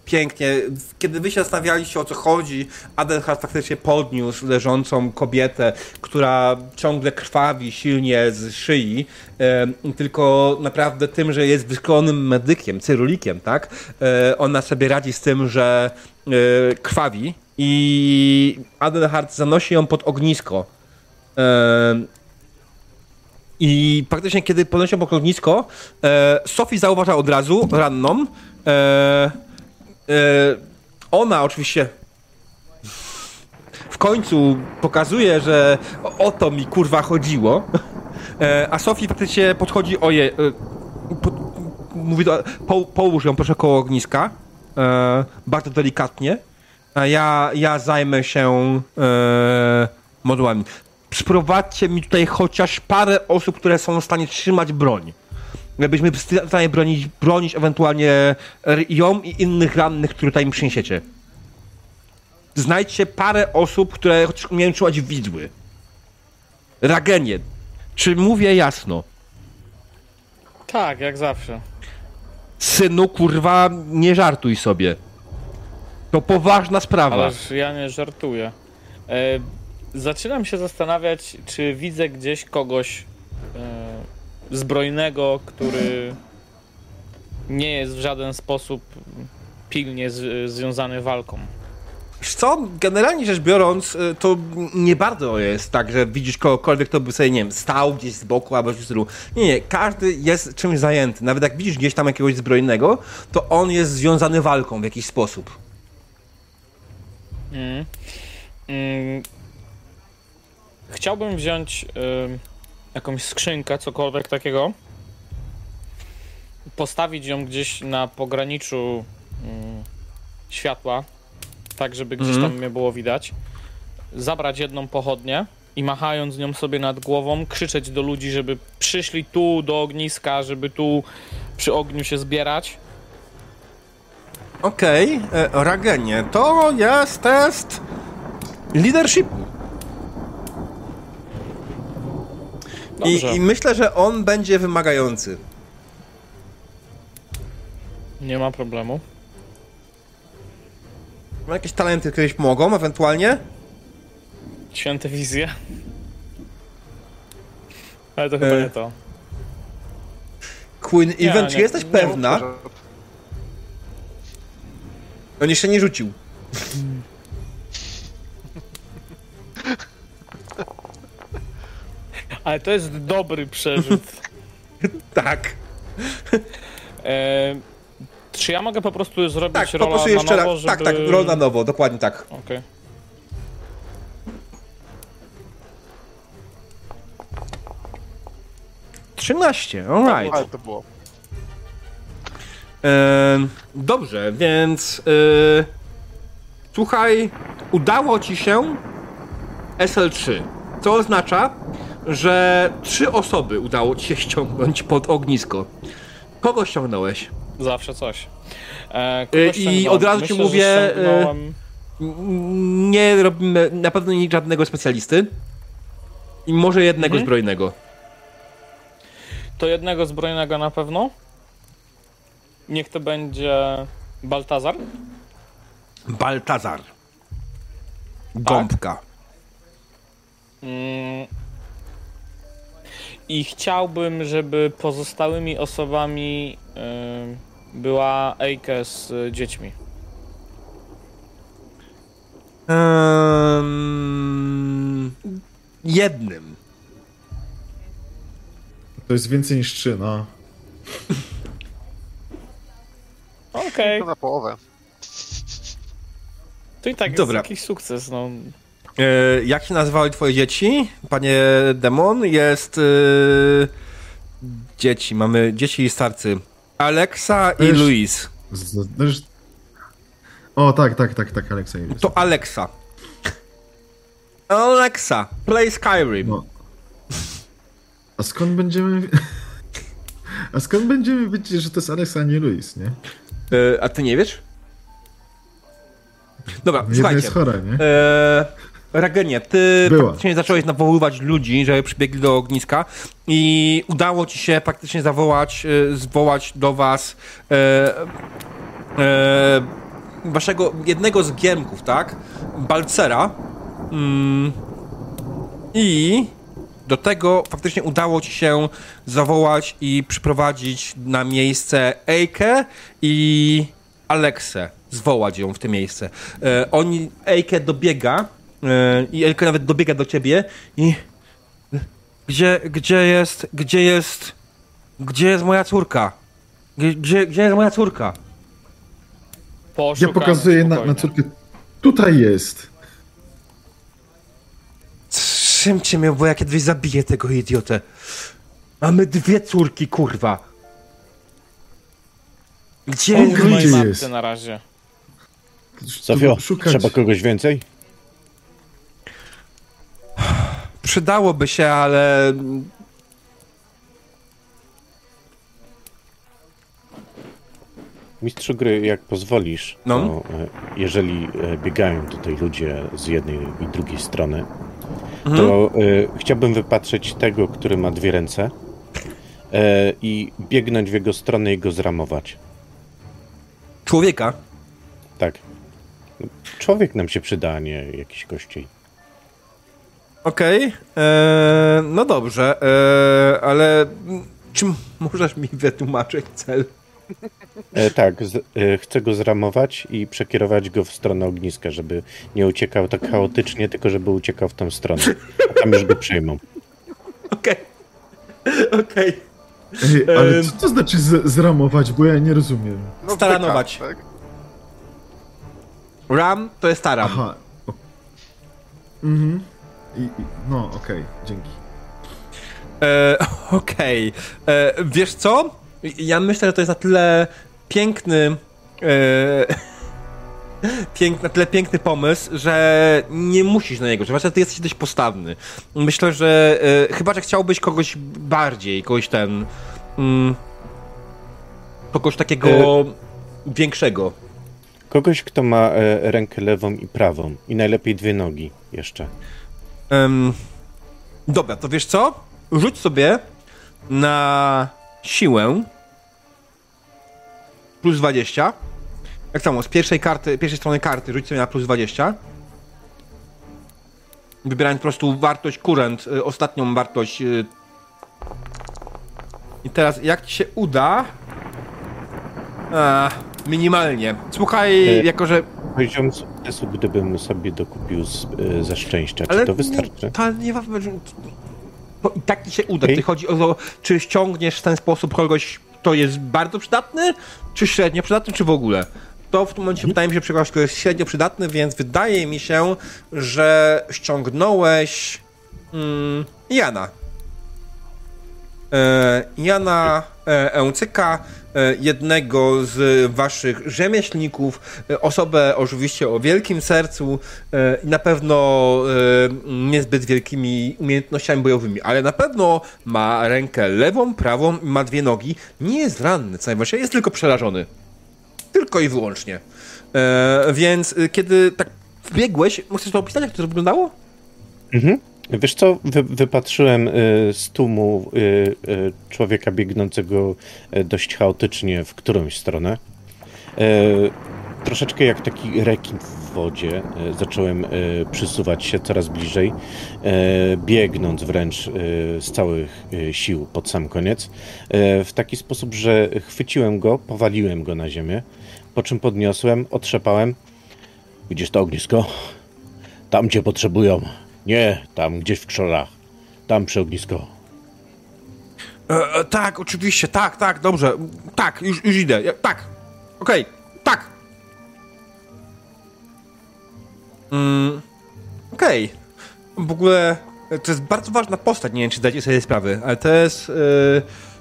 pięknie. Kiedy wy się zastanawialiście o co chodzi, Adelhard faktycznie podniósł leżącą kobietę, która ciągle krwawi silnie z szyi, em, tylko naprawdę tym, że jest wyszkolonym medykiem, cyrulikiem, tak? E, ona sobie radzi z tym, że e, krwawi i Adelhard zanosi ją pod ognisko. I praktycznie, kiedy podnosi pod ognisko, e, Sophie zauważa od razu ranną. E, e, ona oczywiście w końcu pokazuje, że o, to mi kurwa chodziło. E, a Sophie faktycznie podchodzi, oje, e, mówi do, po, połóż ją proszę koło ogniska. E, bardzo delikatnie. A ja, ja zajmę się e, modułami. Sprowadźcie mi tutaj chociaż parę osób, które są w stanie trzymać broń. Jakbyśmy w stanie bronić, bronić ewentualnie ją i innych rannych, które tutaj mi przyniesiecie. Znajdźcie parę osób, które chociaż umieją trzymać widły. Ragenie. Czy mówię jasno? Tak, jak zawsze. Synu, kurwa, nie żartuj sobie. To poważna sprawa. Ależ ja nie żartuję. E, zaczynam się zastanawiać, czy widzę gdzieś kogoś e, zbrojnego, który nie jest w żaden sposób pilnie z, związany walką. Wiesz co, generalnie rzecz biorąc, y, to nie bardzo jest tak, że widzisz kogokolwiek, kto by sobie, nie wiem, stał gdzieś z boku albo coś w stylu. Nie, nie, każdy jest czymś zajęty. Nawet jak widzisz gdzieś tam jakiegoś zbrojnego, to on jest związany walką w jakiś sposób. Mm. Mm. Chciałbym wziąć ym, jakąś skrzynkę, cokolwiek takiego. Postawić ją gdzieś na pograniczu ym, światła, tak żeby gdzieś Mhm. tam mnie było widać. Zabrać jedną pochodnię i machając nią sobie nad głową, krzyczeć do ludzi, żeby przyszli tu do ogniska, żeby tu przy ogniu się zbierać. Okej, e, Ragenie, to jest test leadershipu. Dobrze. I, I myślę, że on będzie wymagający. Nie ma problemu. Ma jakieś talenty, któreś mogą ewentualnie? Święte wizje. Ale to chyba E, nie to. Queen Event, nie, czy jesteś nie pewna? On jeszcze nie rzucił. Ale to jest dobry przerzut. Tak. e, czy ja mogę po prostu zrobić Tak, rola na jeszcze nowo, raz. żeby... Tak, tak, rol na nowo, dokładnie tak. Okej. Trzynaście, alright. Ale to było. Em, dobrze, więc e, słuchaj, udało ci się SL3, co oznacza, że trzy osoby udało ci się ściągnąć pod ognisko. Kogo ściągnąłeś? Zawsze coś. E, kogoś i od razu ci Myślę, że mówię, e, ściągnąłem- Nie robimy na pewno nie żadnego specjalisty. I może jednego Mhm. zbrojnego. To jednego zbrojnego na pewno. Niech to będzie Baltazar. Baltazar. Gąbka. Mm. I chciałbym, żeby pozostałymi osobami y, była Eike z y, dziećmi. Ehm, jednym. To jest więcej niż trzy, no. Okej, To na połowę. to i tak Dobra. jest jakiś sukces. No. E, jak się nazywały twoje dzieci, panie demon? Jest... E, dzieci, mamy dzieci i starcy. Alexa i Luis. O, tak, tak, tak, tak, Aleksa jest. To Alexa. Alexa, play Skyrim. No. A skąd będziemy... A skąd będziemy wiedzieć, że to jest Alex, a nie Luis, nie? E, a ty nie wiesz? Dobra, Jedna słuchajcie. jest chora, nie? E, Ragenie, ty Była. faktycznie zacząłeś nawoływać ludzi, żeby przybiegli do ogniska i udało ci się faktycznie zawołać, e, zwołać do was e, e, waszego jednego z giermków, tak? Balcera. Mm, I do tego faktycznie udało ci się zawołać i przyprowadzić na miejsce Ejkę i Aleksę. Zwołać ją w to miejsce. E, oni, Ejkę dobiega i Ejka nawet dobiega do ciebie i gdzie, gdzie jest, gdzie jest, gdzie jest moja córka? Gdzie, gdzie, jest moja córka? Ja Poszukamy, pokazuję na, na córkę. Tutaj jest. Trzymcie mnie, bo ja kiedyś zabiję tego idiotę. Mamy dwie córki, kurwa. Gdzie O, jest gdzie jest? na razie. Szukać. trzeba kogoś więcej? Przydałoby się, ale Mistrzu gry, jak pozwolisz, No. to e, jeżeli e, biegają tutaj ludzie z jednej i drugiej strony, to e, chciałbym wypatrzeć tego, który ma dwie ręce i biegnąć w jego stronę i go zramować. człowieka. Tak. Człowiek nam się przyda, a nie jakiś kościej. Okej, eee, no dobrze, eee, ale czy możesz mi wytłumaczyć cel? E, tak, z, e, chcę go zramować i przekierować go w stronę ogniska, żeby nie uciekał tak chaotycznie, tylko żeby uciekał w tą stronę. A tam już go przejmą. Okej, okej. Ej, ale Em. co to znaczy z, zramować, bo ja nie rozumiem. No, Staranować. wtyka, tak? Ram to jest taram. Aha. Mhm. I, i, no, okej, dzięki. E, Okej. E, Wiesz co? Ja myślę, że to jest na tyle piękny. E, pięk, na tyle piękny pomysł, że nie musisz na niego, że właśnie ty jesteś dość postawny. Myślę, że e, chyba, że chciałbyś kogoś bardziej, kogoś ten. Mm, kogoś takiego większego. Kogoś, kto ma e, rękę lewą i prawą i najlepiej dwie nogi jeszcze. Em, dobra, to wiesz co? Rzuć sobie na siłę plus 20. Jak samo, z pierwszej karty, pierwszej strony karty rzuć sobie na plus 20. Wybierając po prostu wartość kurent, y, ostatnią wartość. y. I teraz, jak ci się uda? A, minimalnie. Słuchaj, E, jako że Poziom sukcesu, gdybym sobie dokupił z, e, ze szczęścia, Ale czy to wystarczy? Nie, to nie ma. Bo i tak ci się uda. Okej. Ty chodzi o to, czy ściągniesz w ten sposób kogoś, kto jest bardzo przydatny, czy średnio przydatny, czy w ogóle. To w tym momencie wydaje mi się, że kogoś, kto jest średnio przydatny, więc wydaje mi się, że ściągnąłeś mm, Jana. E, Jana e, Ełcyka, e, jednego z waszych rzemieślników, osobę oczywiście o wielkim sercu i na pewno niezbyt wielkimi umiejętnościami bojowymi, ale na pewno ma rękę lewą, prawą ma dwie nogi. Nie jest ranny, co najważniejsze, jest tylko przerażony. Tylko i wyłącznie. Więc kiedy tak wbiegłeś, chcesz to opisać, jak to wyglądało? Mhm. Wiesz co, wy, wypatrzyłem y, z tłumu y, y, człowieka biegnącego dość chaotycznie w którąś stronę. Troszeczkę jak taki rekin w wodzie zacząłem przysuwać się coraz bliżej, biegnąc wręcz z całych sił pod sam koniec, w taki sposób, że chwyciłem go, powaliłem go na ziemię, po czym podniosłem, otrzepałem. Widzisz to ognisko? Tam cię potrzebują. Nie, tam gdzieś w krzorach. Tam przy ognisko. E, e, tak, oczywiście, tak, tak, dobrze. Tak, już, już idę. Ja, tak. Okej, tak. Mm, Okej. W ogóle e, to jest bardzo ważna postać, nie wiem, czy zdajecie sobie sprawy, ale to jest. e,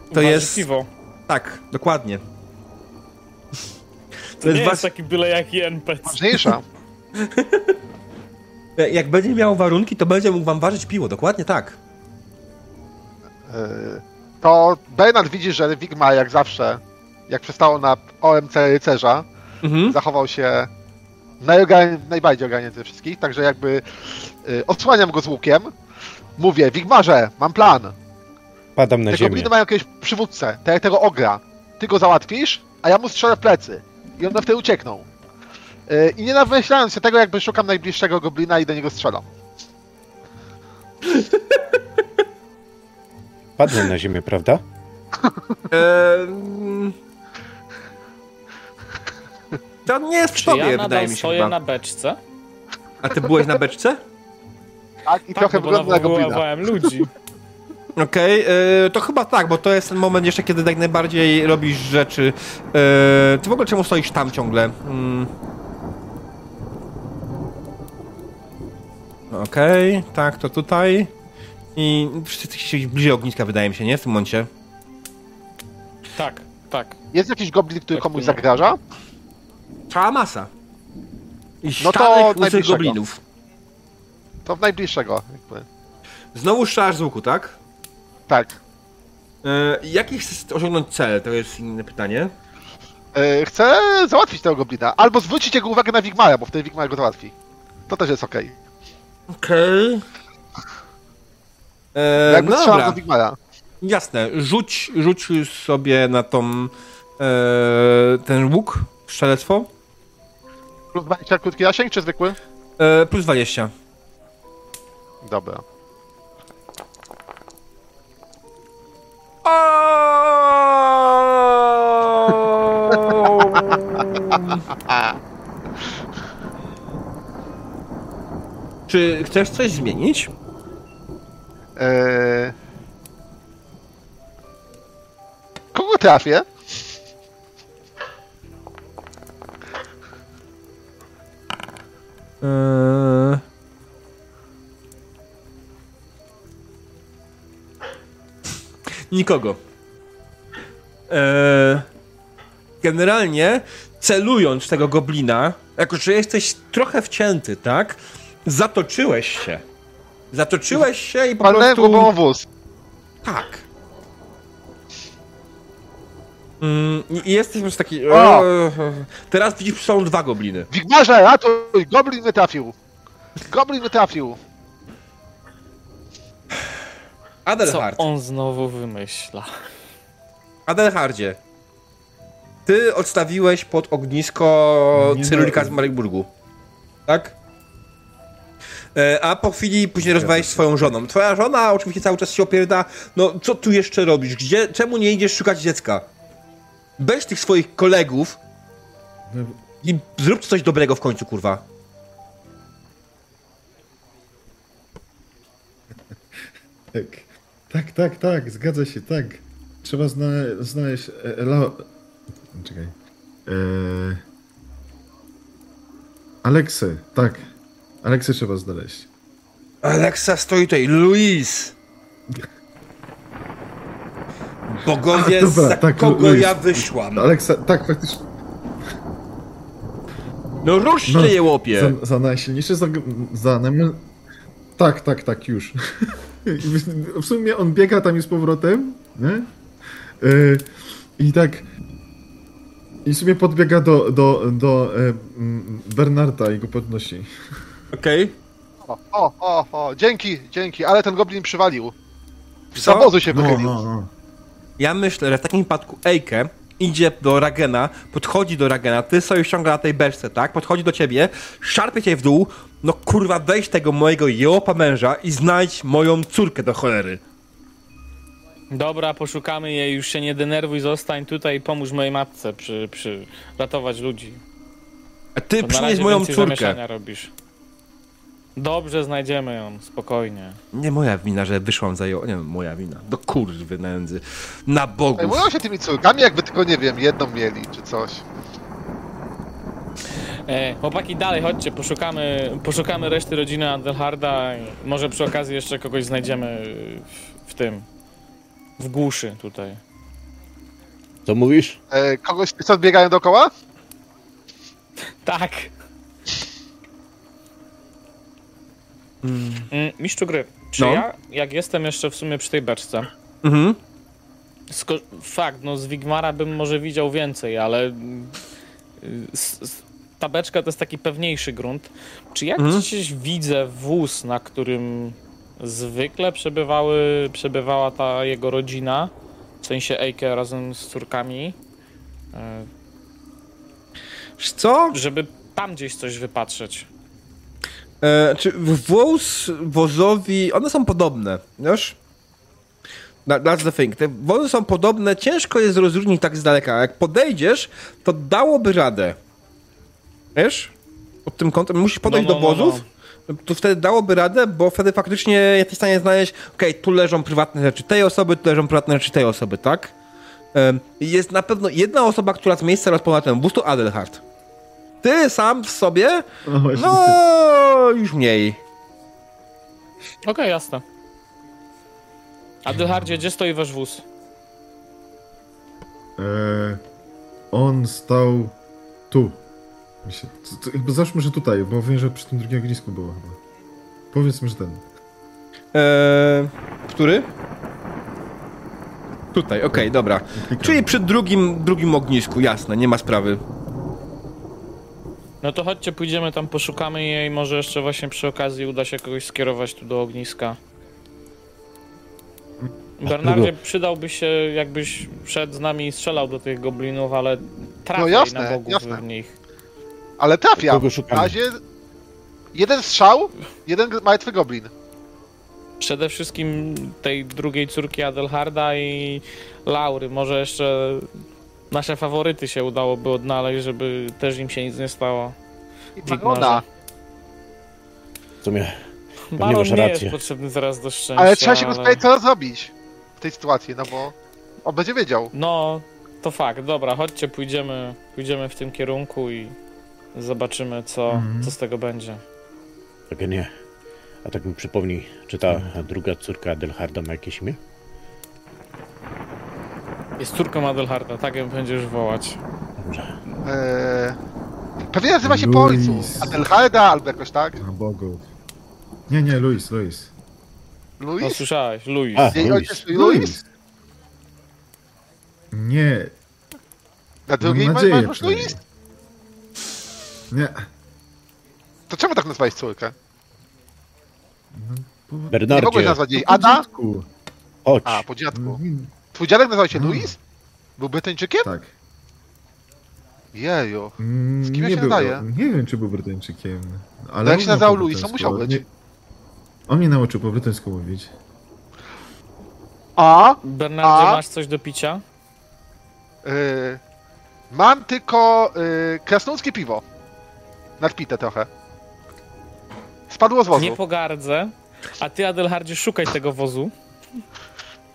to Waży jest. piwo. Tak, dokładnie. To nie was- jest taki byle jaki NPC. Ważniejsza. E, Jak będzie miał warunki, to będzie mógł wam ważyć piwo, dokładnie tak. Yy, to Bernard widzi, że Wigma jak zawsze, jak przystało na OMC rycerza, Mhm. zachował się najbardziej ogarnięty ze wszystkich, także jakby y, odsłaniam go z łukiem. Mówię, Wigmarze, mam plan. Padam na Te ziemię. gobliny mają jakiegoś przywódcę, tak jak tego ogra. Ty go załatwisz, a ja mu strzelę w plecy. I one wtedy uciekną. Y, I nie namyślając się tego, jakby szukam najbliższego goblina i do niego strzelam. Padłem na ziemię, prawda? Eee, to nie jest w Czy tobie, ja wydaje nadal mi się stoję chyba. na beczce? A ty byłeś na beczce? Tak, i Tak, trochę no wygląda na goblina. ludzi. Okej, e, to chyba tak, bo to jest ten moment jeszcze, kiedy tak najbardziej robisz rzeczy. E, ty w ogóle czemu stoisz tam ciągle? Mm. Okej, tak, to tutaj. I wszyscy jesteście bliżej ogniska, wydaje mi się, nie? W tym momencie. Tak, tak. Jest jakiś goblin, który Tak, komuś nie. zagraża? Cała masa. I No to łysych najbliższego. goblinów. To w najbliższego. Jakby. Znowu strzelasz z łuku, tak? Tak. E, jaki chcesz osiągnąć cel? To jest inne pytanie. Y, chcę załatwić tego goblina. Albo zwrócić jego uwagę na Wigmara, bo wtedy Wigmar go załatwi. To też jest okej. Okej. E, Jakby no dobra. do. Jasne, rzuć, rzuć sobie na tą e, ten łuk, strzelectwo. Plus 20 krótki zasięg, czy zwykły? E, plus 20. Dobra. Czy chcesz coś zmienić? Eee... Kogo trafię? Eee... Nikogo. Eee... Generalnie, celując tego goblina, jako że jesteś trochę wcięty, tak? Zatoczyłeś się. Zatoczyłeś się i po Palnąłem prostu... głową wóz. Tak. Mm, I i jesteś prostu taki... O! Teraz widzisz, są dwa gobliny. Wigmarze, ratuj! Goblin mnie trafił! Goblin mnie trafił! Co Adelhard. on znowu wymyśla? Adelhardzie. Ty odstawiłeś pod ognisko Nie Cyrulika z Marienburgu. Tak? E, A po chwili później rozmawiałeś z swoją żoną. Twoja żona oczywiście cały czas się opierda. No, co tu jeszcze robisz? Gdzie, czemu nie idziesz szukać dziecka? Weź tych swoich kolegów i zrób coś dobrego w końcu, kurwa. Tak, tak, tak, tak, zgadza się, tak. Trzeba zna znaleźć. E. Czekaj. E... Aleksę, tak. Aleksę trzeba znaleźć. Aleksa stoi tutaj. Luis! Bogowie, A, dobra, za tak, kogo Luis. ja wyszłam? Aleksa, tak, faktycznie. No ruszcie No, je łopie! Za, za najsilniejszy, za, za. Tak, tak, tak, już. w sumie on biega tam i z powrotem, nie? Yy, I tak... I w sumie podbiega do, do, do e, mm, Bernarda i go podnosi. Okej. O, o, o, o, dzięki, dzięki, ale ten goblin przywalił. Z Co? obozu się No, wychylił. no, no. Ja myślę, że w takim wypadku Ejke idzie do Ragena, podchodzi do Ragena, ty sobie ściąga na tej beczce, tak? Podchodzi do ciebie, szarpie cię w dół, no kurwa weź tego mojego jełopa męża i znajdź moją córkę do cholery. Dobra, poszukamy jej, już się nie denerwuj, zostań tutaj i pomóż mojej matce przy, przy ratować ludzi. A ty na przynieś razie moją więcej córkę. zamieszania robisz. Dobrze, znajdziemy ją, spokojnie. Nie moja wina, że wyszłam za ją, nie moja wina. Do kurwy nędzy. Na bogów. Zajmują się tymi córkami, jakby tylko, nie wiem, jedną mieli, czy coś. E, chłopaki, dalej, chodźcie, poszukamy, poszukamy reszty rodziny Adelharda i może przy okazji jeszcze kogoś znajdziemy w, w tym, w głuszy tutaj. Co mówisz? E, kogoś, co biegają dookoła? Tak, Mm, mistrzu gry, czy No. ja, jak jestem jeszcze w sumie przy tej beczce, Mhm. Sko- fakt, no z Wigmara bym może widział więcej, ale mm, s- s- ta beczka to jest taki pewniejszy grunt. Czy jak Mhm. gdzieś widzę wóz, na którym zwykle przebywały, przebywała ta jego rodzina, w sensie Eike razem z córkami, e, co? żeby tam gdzieś coś wypatrzeć. E, czy wóz, wozowi, one są podobne, wiesz? That- That's the thing. Te wozy są podobne, ciężko jest rozróżnić tak z daleka. Jak podejdziesz, to dałoby radę. Wiesz? Pod tym kątem musisz podejść No, no, do no, wozów, to wtedy dałoby radę, bo wtedy faktycznie jesteś w stanie znaleźć, okej, tu leżą prywatne rzeczy tej osoby, tu leżą prywatne rzeczy tej osoby, tak? Jest na pewno jedna osoba, która z miejsca rozpona ten wóz, to Adelhard. Ty sam w sobie No no, już mniej. Okej, jasne. A Dyhardzie, gdzie stoi wasz wóz? E, on stał tu. Się- to- to Jakby załóżmy, że tutaj, bo wiem, że przy tym drugim ognisku było chyba. Powiedzmy, że ten. Eee, który? Tutaj, okej, dobra. Klikam. Czyli przy drugim, drugim ognisku, jasne, nie ma sprawy. No to chodźcie, pójdziemy tam, poszukamy jej może jeszcze właśnie przy okazji uda się kogoś skierować tu do ogniska. Bernardzie, przydałby się, jakbyś wszedł z nami i strzelał do tych goblinów, ale trafiaj No jasne, na bogów jasne. w nich. Ale trafiam. Szukamy? razie jeden strzał, jeden martwy goblin. Przede wszystkim tej drugiej córki Adelharda i Laury. Może jeszcze nasze faworyty się udałoby odnaleźć, żeby też im się nic nie stało. I. Barona. W sumie Baron nie rację. jest potrzebny teraz do szczęścia. Ale trzeba się go ale- spytać, co zrobić w tej sytuacji, no bo on będzie wiedział. No, to fakt. Dobra, chodźcie, pójdziemy, pójdziemy w tym kierunku i zobaczymy, co, Mhm. co z tego będzie. tak nie. A tak mi przypomnij, czy ta druga córka Adelharda ma jakieś imię? Jest córką Adelharda, tak ją będziesz wołać. Dobrze. Eee, pewnie nazywa się po Luis. ojcu. Adelharda albo jakoś tak. A bogów. Nie, nie, Luis, Luis. No Luis? słyszałeś, Luis. A, Jej Luis. ojciec Luis? Nie, Na drugiej mam masz nadzieję masz. Luis? Nie. To czemu tak nazwałeś córkę? Nie mogłeś Bernardzie, nazwać jej Po Ada? dziadku. chodź. A, po dziadku. Mhm, Twój dziadek nazywał się No. Luis? Był Brytyjczykiem? Tak. Jeju. Mm, Z kim ja nie się był? Nie wiem, czy był Brytyjczykiem. Ale No jak się nazywał Luis, brytyjsku, musiał być. nie- On mnie nauczył po brytyjsku mówić. A? Bernardzie, A? masz coś do picia? Yy, mam tylko yy, krasnoludzkie piwo. Nadpite trochę. Spadło z wozu. Nie Nie, pogardzę. A ty, Adelhardzie, szukaj tego wozu.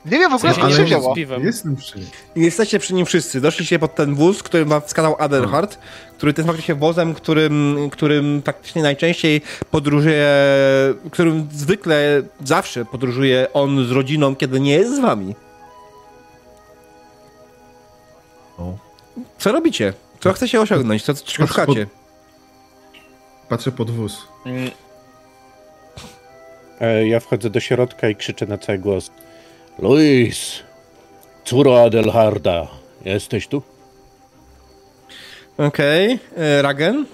Wiem w ogóle skąd nie się wzięło. Jestem przy... I jesteście przy nim wszyscy. Doszliście pod ten wóz, który wam wskazał Adelhard, który to jest faktycznie wozem, którym, którym faktycznie najczęściej podróżuje, którym zwykle zawsze podróżuje on z rodziną, kiedy nie jest z wami. O. Co robicie? Co chcecie osiągnąć? Co, czego szukacie? Patrzę pod wóz. Mm, E, ja wchodzę do środka i krzyczę na cały głos. Luis, córo Adelharda, jesteś tu? Okej. E, Ragen?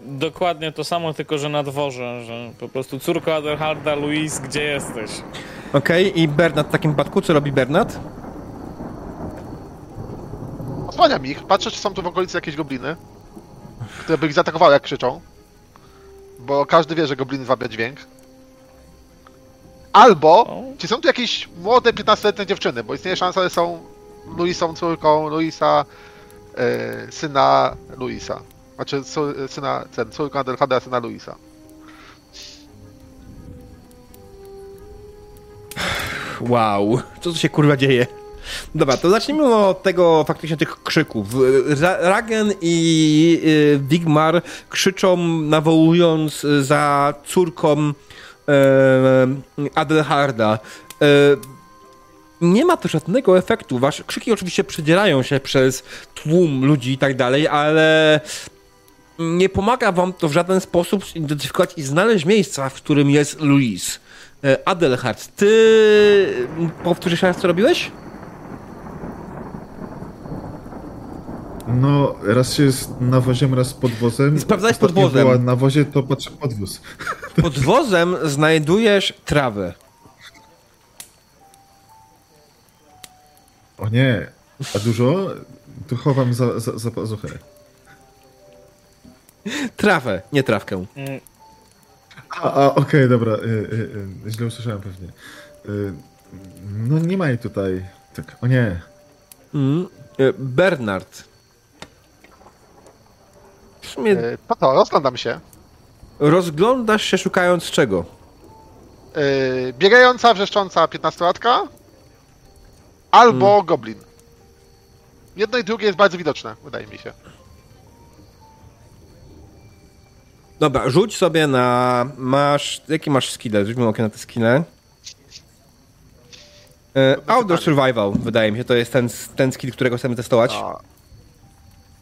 Dokładnie to samo, tylko że na dworze, że po prostu córko Adelharda, Luis, gdzie jesteś? Okej. I Bernard w takim wypadku? Co robi Bernard? Osłaniam ich. Patrzę, czy są tu w okolicy jakieś gobliny, które by ich zaatakowały, jak krzyczą. Bo każdy wie, że gobliny zwabia dźwięk. Albo, O. czy są tu jakieś młode, 15-letnie dziewczyny, bo istnieje szansa, że są Luisą córką Luisa, e, syna Luisa. Znaczy, syna, ten, córką Adelharda, syna Luisa. Wow, co tu się kurwa dzieje? Dobra, to zacznijmy od tego faktycznie tych krzyków. Ra Ragen i y, Wigmar krzyczą, nawołując za córką Adelharda. Y, nie ma to żadnego efektu. Wasze krzyki oczywiście przedzierają się przez tłum ludzi i tak dalej, ale nie pomaga wam to w żaden sposób zidentyfikować i znaleźć miejsca, w którym jest Louise. E, Adelhard, ty powtórzysz raz, co robiłeś? No, raz się jest nawozem, raz pod wozem. Sprawdzałeś pod Ostatnio wozem. była na wozie, to patrzę pod wóz. Pod wozem znajdujesz trawę. O nie, a dużo? To chowam za, za, za pazuchę. Trawę, nie trawkę. A, a okej, dobra, y, y, y, źle usłyszałem pewnie. Y, no nie ma jej tutaj. Tak, o nie. Mm. E, Bernard. W sumie E, To to, rozglądam się. rozglądasz się szukając czego? E, Biegająca, wrzeszcząca 15-latka albo goblin. Jedno i drugie jest bardzo widoczne, wydaje mi się. Dobra, rzuć sobie na. Masz. Jaki masz skille? Rzućmy okiem na te skille. E, outdoor Survival, wydaje mi się, to jest ten, ten skill, którego chcemy testować. A,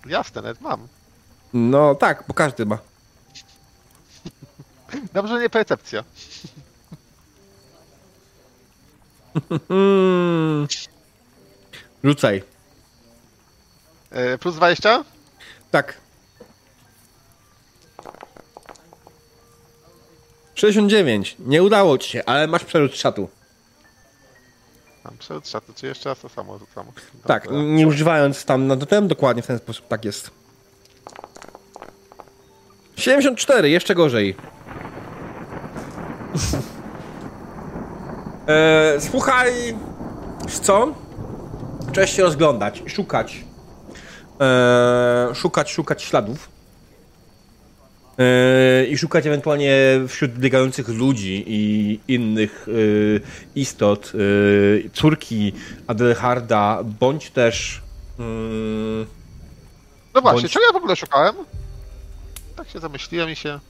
jasne, nawet mam. No tak, bo każdy ma. Dobrze, nie percepcja. Rzucaj. E, Plus 20? Tak. 69. Nie udało ci się, ale masz przerzut szatu. Mam przed szatu, czy jeszcze raz to samo rzucam? Tak, Dobra. nie używając tam na totem, dokładnie w ten sposób, tak jest. 74, jeszcze gorzej. e, słuchaj, co? Trzeba się rozglądać i szukać. E, szukać, szukać śladów. E, I szukać ewentualnie wśród biegających ludzi i innych e, istot, e, córki Adelharda, bądź też. mm, No właśnie, bądź- czego ja w ogóle szukałem? Tak się zamyśliłem i się...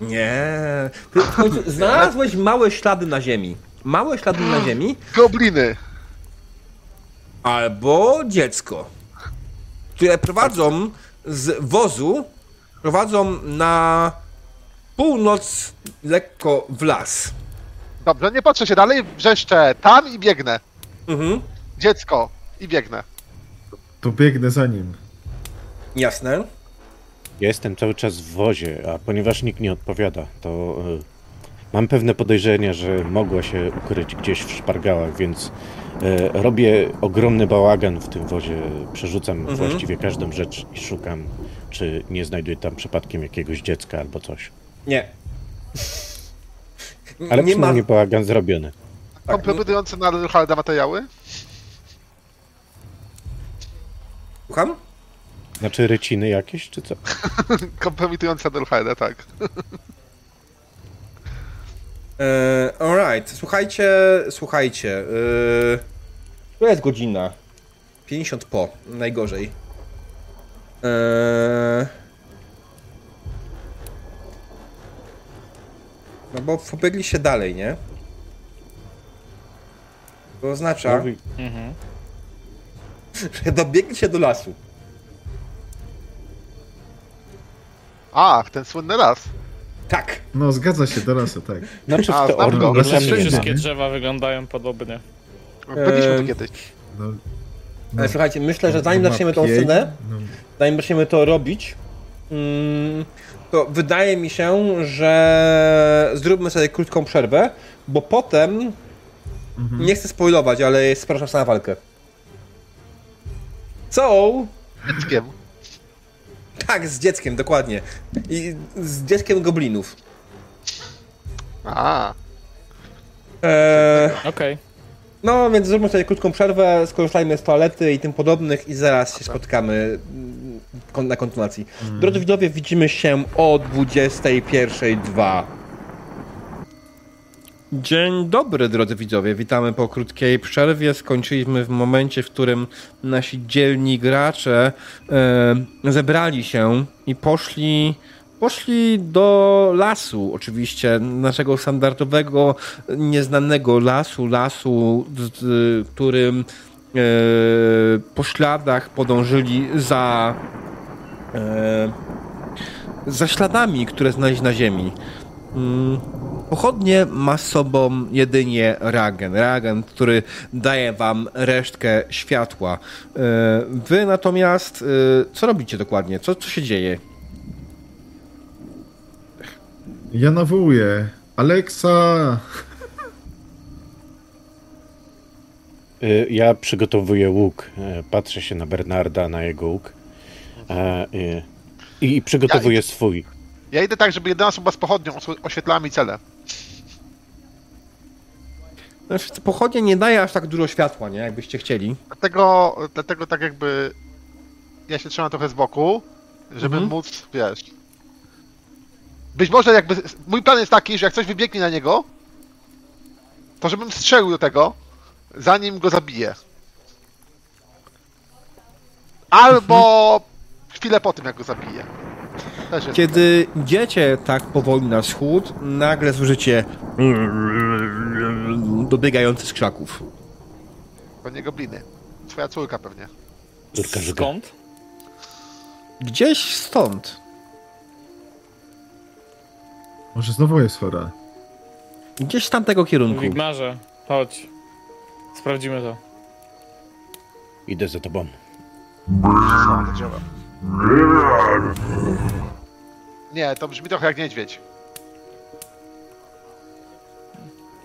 nie. Ty w końcu znalazłeś małe ślady na ziemi. Małe ślady na ziemi, Gobliny! albo dziecko, które prowadzą z wozu, prowadzą na północ lekko w las. Dobrze, nie patrzę się dalej, wrzeszczę tam i biegnę. Mhm. Dziecko i biegnę. To biegnę za nim. Jasne. Ja jestem cały czas w wozie, a ponieważ nikt nie odpowiada, to y, mam pewne podejrzenie, że mogła się ukryć gdzieś w szpargałach, więc y, robię ogromny bałagan w tym wozie. Przerzucam Mhm. właściwie każdą rzecz i szukam, czy nie znajduję tam przypadkiem jakiegoś dziecka albo coś. Nie. Ale nie ma. przynajmniej bałagan zrobiony. Tak, Komplementujące na Rycharda materiały. Słucham? Znaczy ryciny jakieś, czy co? Kompromitujące na Rycharda, tak. E, alright, słuchajcie, słuchajcie. E, to jest godzina. 50 po, najgorzej. E, no bo pobiegliście dalej, nie? To oznacza, Mhm. że dobiegliście do lasu. Ach, ten słynny las. Tak. No, zgadza się, do lasu, tak. Znaczy A, w teorii ma. Wszystkie drzewa wyglądają podobnie. Byliśmy Ehm, tu kiedyś. No, Ale słuchajcie, myślę, że zanim ma zaczniemy tą scenę, No, zanim zaczniemy to robić, mm, to wydaje mi się, że zróbmy sobie krótką przerwę, bo potem nie chcę spoilować, ale jest szansa na walkę. Co? Dzieckiem. Tak, z dzieckiem, dokładnie. I z dzieckiem goblinów. A, Eee, Okej. no, więc zróbmy sobie krótką przerwę, skorzystajmy z toalety i tym podobnych i zaraz się spotkamy mm, na kontynuacji. Drodzy widzowie, widzimy się o 21.02. Dzień dobry, drodzy widzowie. Witamy po krótkiej przerwie. Skończyliśmy w momencie, w którym nasi dzielni gracze e, zebrali się i poszli, poszli do lasu. Oczywiście naszego standardowego, nieznanego lasu, lasu, z, z, którym e, po śladach podążyli za e, za śladami, które znaleźć na ziemi. Mm, Pochodnie ma z sobą jedynie Ragen. Ragen, który daje wam resztkę światła. E, Wy natomiast, e, co robicie dokładnie? Co, co się dzieje? Ja nawołuję. Aleksa! Y, Ja przygotowuję łuk. Patrzę się na Bernarda, na jego łuk. E, y, I przygotowuję swój. Ja idę tak, żeby jedna osoba z pochodnią oświetlała mi cele. Znaczy, pochodnie nie daje aż tak dużo światła, nie? Jakbyście chcieli. Dlatego, dlatego tak jakby ja się trzymam trochę z boku, żeby Mhm. móc, wiesz... Być może jakby... Mój plan jest taki, że jak coś wybiegnie na niego, to żebym strzelił do tego, zanim go zabiję. Albo chwilę po tym, jak go zabiję. Kiedy idziecie tak powoli na wschód, nagle słyszycie dobiegający z krzaków. pewnie gobliny. Twoja córka pewnie. Córka. Skąd? Gdzieś stąd. Może znowu jest chora. Gdzieś z tamtego kierunku. Wigmarze, chodź. Sprawdzimy to. Idę za tobą. Co to działa? Nie, to brzmi trochę jak niedźwiedź.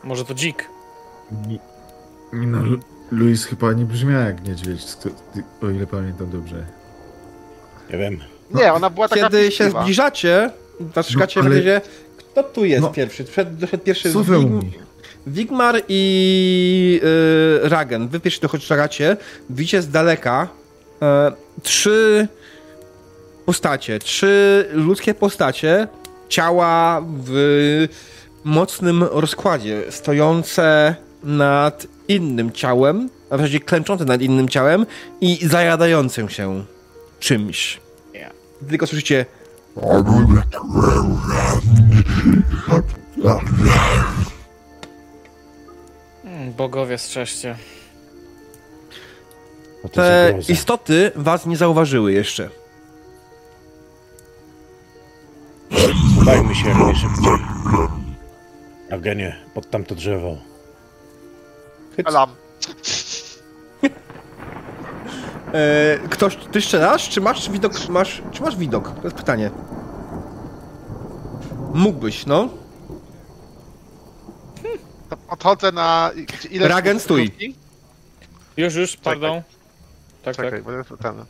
Może to dzik. Nie, nie no, Lu- Luis chyba nie brzmiała jak niedźwiedź, o ile pamiętam dobrze. Ja wiem. Nie, ona była taka Kiedy się zbliżacie, patrzycie No, w ale- razie, kto tu jest No. pierwszy? Przed, doszedł pierwszy Wig-? Wigmar i y, Ragen. Wy pierwszy dochodzicie, widzicie z daleka e, trzy postacie, trzy ludzkie postacie, ciała w mocnym rozkładzie, stojące nad innym ciałem, a w zasadzie klęczące nad innym ciałem i zajadające się czymś. Tylko słyszycie Mm, Bogowie strzeżcie. Te istoty was nie zauważyły jeszcze. Chowajmy się jak najszybciej. Eugenie, pod tamto drzewo. Alam. E, ktoś, ty strzelasz, czy masz widok, masz, czy masz widok? To jest pytanie. Mógłbyś, no. To Podchodzę na... Ile Ragen, stój. Już, już, pardon. Tak, Czekaj, tak. bo ten...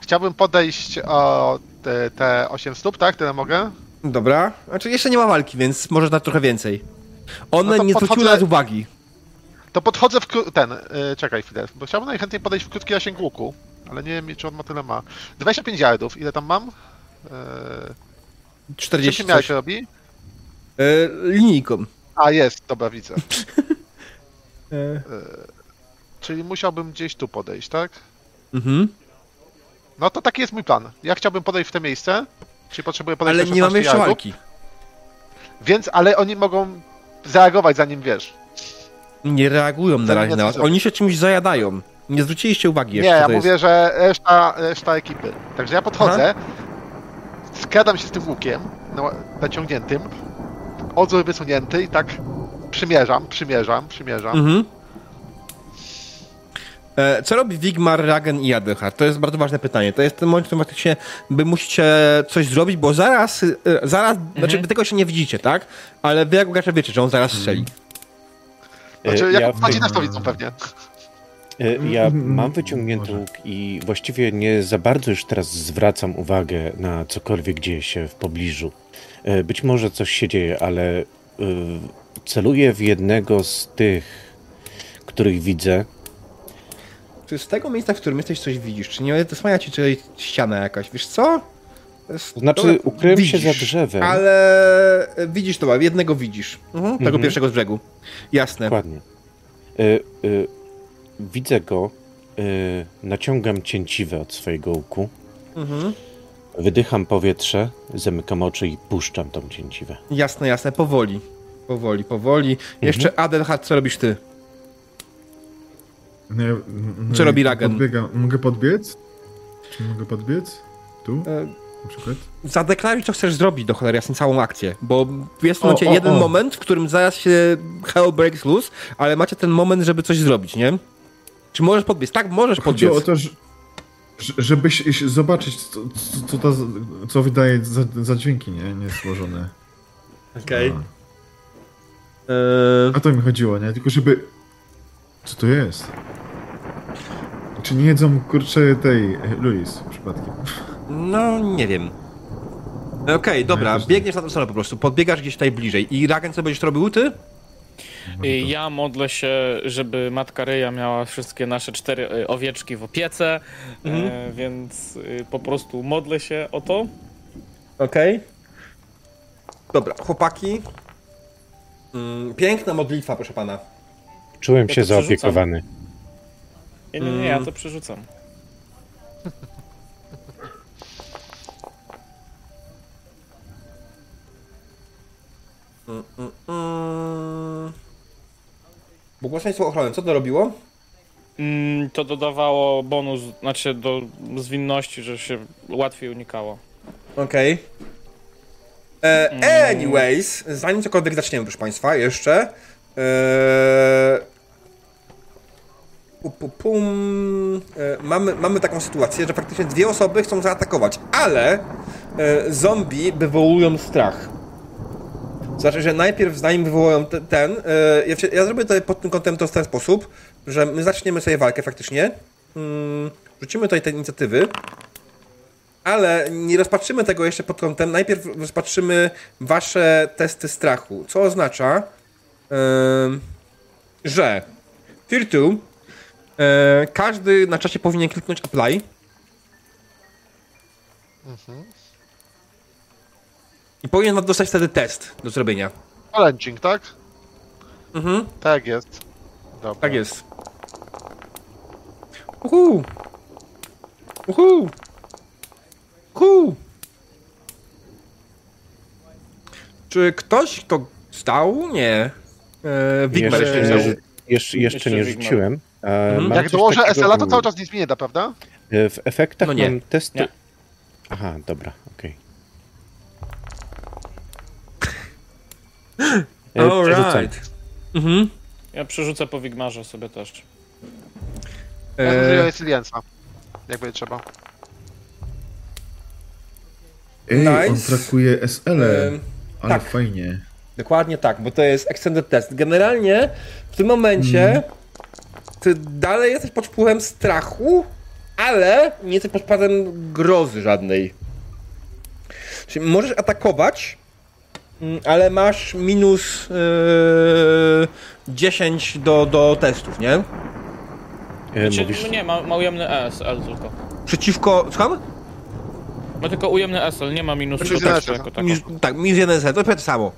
Chciałbym podejść o te, te 8 stóp, tak? Tyle mogę? Dobra. Znaczy, jeszcze nie ma walki, więc może na trochę więcej. One No nie zwróciły podchodzę- nas uwagi. To podchodzę w kró- ten... Y, czekaj chwilę, bo chciałbym najchętniej podejść w krótki zasięg łuku. Ale nie wiem, czy on ma tyle ma. 25 yardów, ile tam mam? Yy, 40 czym miałeś robi? E, linijką. A, jest, dobra, widzę. E, Czyli musiałbym gdzieś tu podejść, tak? mhm. No to taki jest mój plan. Ja chciałbym podejść w to miejsce, czyli potrzebuję podejść Ale nie mamy 16 jeszcze walki. Więc, ale oni mogą zareagować zanim wiesz. Nie reagują na razie na was. Oni się czymś zajadają. Nie zwróciliście uwagi Nie, jeszcze, co ja mówię, jest. że reszta, reszta ekipy. Także ja podchodzę, skradam się z tym łukiem no, naciągniętym, odzór wysunięty i tak przymierzam, przymierzam, przymierzam. Mhm. E, Co robi Wigmar, Ragen i Adelhard? To jest bardzo ważne pytanie. To jest ten moment, w którym faktycznie wy musicie coś zrobić, bo zaraz, e, zaraz, znaczy wy tego się nie widzicie, tak? Ale wy jako gracze wiecie, że on zaraz strzeli. Znaczy, E, jak ja, ja w tym, to widzą pewnie. ja Mm, mam wyciągnięty łuk i właściwie nie za bardzo już teraz zwracam uwagę na cokolwiek dzieje się w pobliżu. Być może coś się dzieje, ale celuję w jednego z tych, których widzę. Czy z tego miejsca, w którym jesteś, coś widzisz? Czy nie zasłania ci tutaj ściana jakaś? Wiesz co? To znaczy, ukryłem się widzisz, za drzewem. Ale e, widzisz to, jednego widzisz. Mhm, tego Mhm. pierwszego z brzegu. Jasne. Dokładnie. E, e, widzę go, e, naciągam cięciwę od swojego łuku, Mhm. wydycham powietrze, zamykam oczy i puszczam tą cięciwę. Jasne, jasne, powoli. Powoli, powoli. Jeszcze Adelhard, co robisz ty? No, ja- no Co robi Ragen? Podbiegam. Mogę podbiec? Czy mogę podbiec? Tu? E, na przykład? Zadeklaruj, co chcesz zrobić do cholery jasnej całą akcję, bo jest w O, momencie o, jeden o. moment, w którym zaraz się hell breaks loose, ale macie ten moment, żeby coś zrobić, nie? Czy możesz podbiec? Tak, możesz Chodziło podbiec. o to, że, że- żeby się, się zobaczyć, co, co, co, to, co wydaje za, za dźwięki, nie? Niezłożone. Okej. No. Eee, O to mi chodziło, nie? Tylko żeby... Co to jest? Czy nie jedzą, kurczę, tej... e, Louis przypadkiem? no, nie wiem. Okej, dobra, ja też nie. biegniesz na tę stronę po prostu, podbiegasz gdzieś tutaj bliżej. I Ragen, co będziesz robił ty? Ja modlę się, żeby matka Ryja miała wszystkie nasze cztery y, owieczki w opiece, e, więc y, po prostu modlę się o to. Okej. Dobra, chłopaki. Mm, piękna modlitwa, proszę pana. Czułem Ja się zaopiekowany. Nie, nie, nie, ja to przerzucam. Mm, mm, mm. Błogosławieństwo ochrony, co to robiło? Mm, To dodawało bonus, znaczy do zwinności, że się łatwiej unikało. Okej. E, Anyways, zanim cokolwiek zaczniemy, proszę Państwa, jeszcze. E, pu, pu, pum, e, mamy, mamy taką sytuację, że faktycznie dwie osoby chcą zaatakować, ale e, zombie wywołują strach. Znaczy, że najpierw zanim wywołają te, ten, e, ja, ja zrobię tutaj pod tym kątem to w ten sposób, że my zaczniemy sobie walkę faktycznie. Mm, rzucimy tutaj te inicjatywy. Ale nie rozpatrzymy tego jeszcze pod kątem. Najpierw rozpatrzymy wasze testy strachu. Co oznacza, że Tier 2 e, każdy na czasie powinien kliknąć apply. I powinien wam dostać wtedy test do zrobienia. Challenging, tak? Mhm, Tak jest. Dobra. tak jest. Uhu! Uhu! Uhu! Czy ktoś to stał? Nie. E, Wigmar Jeszcze, jeszcze nie, stał. rzu- jeszcze, jeszcze Jeszcze nie Wigmar. rzuciłem. E, Mhm. mam Jak dołożę takiego SL-a, to cały czas nic mi nie da, prawda? e, W efektach No nie. mam testy... Nie. Aha, dobra, okej. E, przerzucam. Alright. Mhm. Ja przerzucę po Wigmarze sobie też. Ja E, użyję Resilience'a. Jak będzie trzeba. Ej, Nice. on trakuje SL, Em, ale tak. fajnie. Dokładnie tak, bo to jest extended test. Generalnie w tym momencie ty dalej jesteś pod wpływem strachu, ale nie jesteś pod wpływem grozy żadnej. Czyli możesz atakować, mm, ale masz minus yy, 10 do, do testów, nie? E, Znaczy, mówisz, no nie, ma, ma ujemny ESL tylko. Przeciwko. Słucham? Ma tylko ujemny ESL, nie ma minusu Znaczy, do testu znaczy, jako tako. Minus, tak, minus 1 set, to prawie to samo.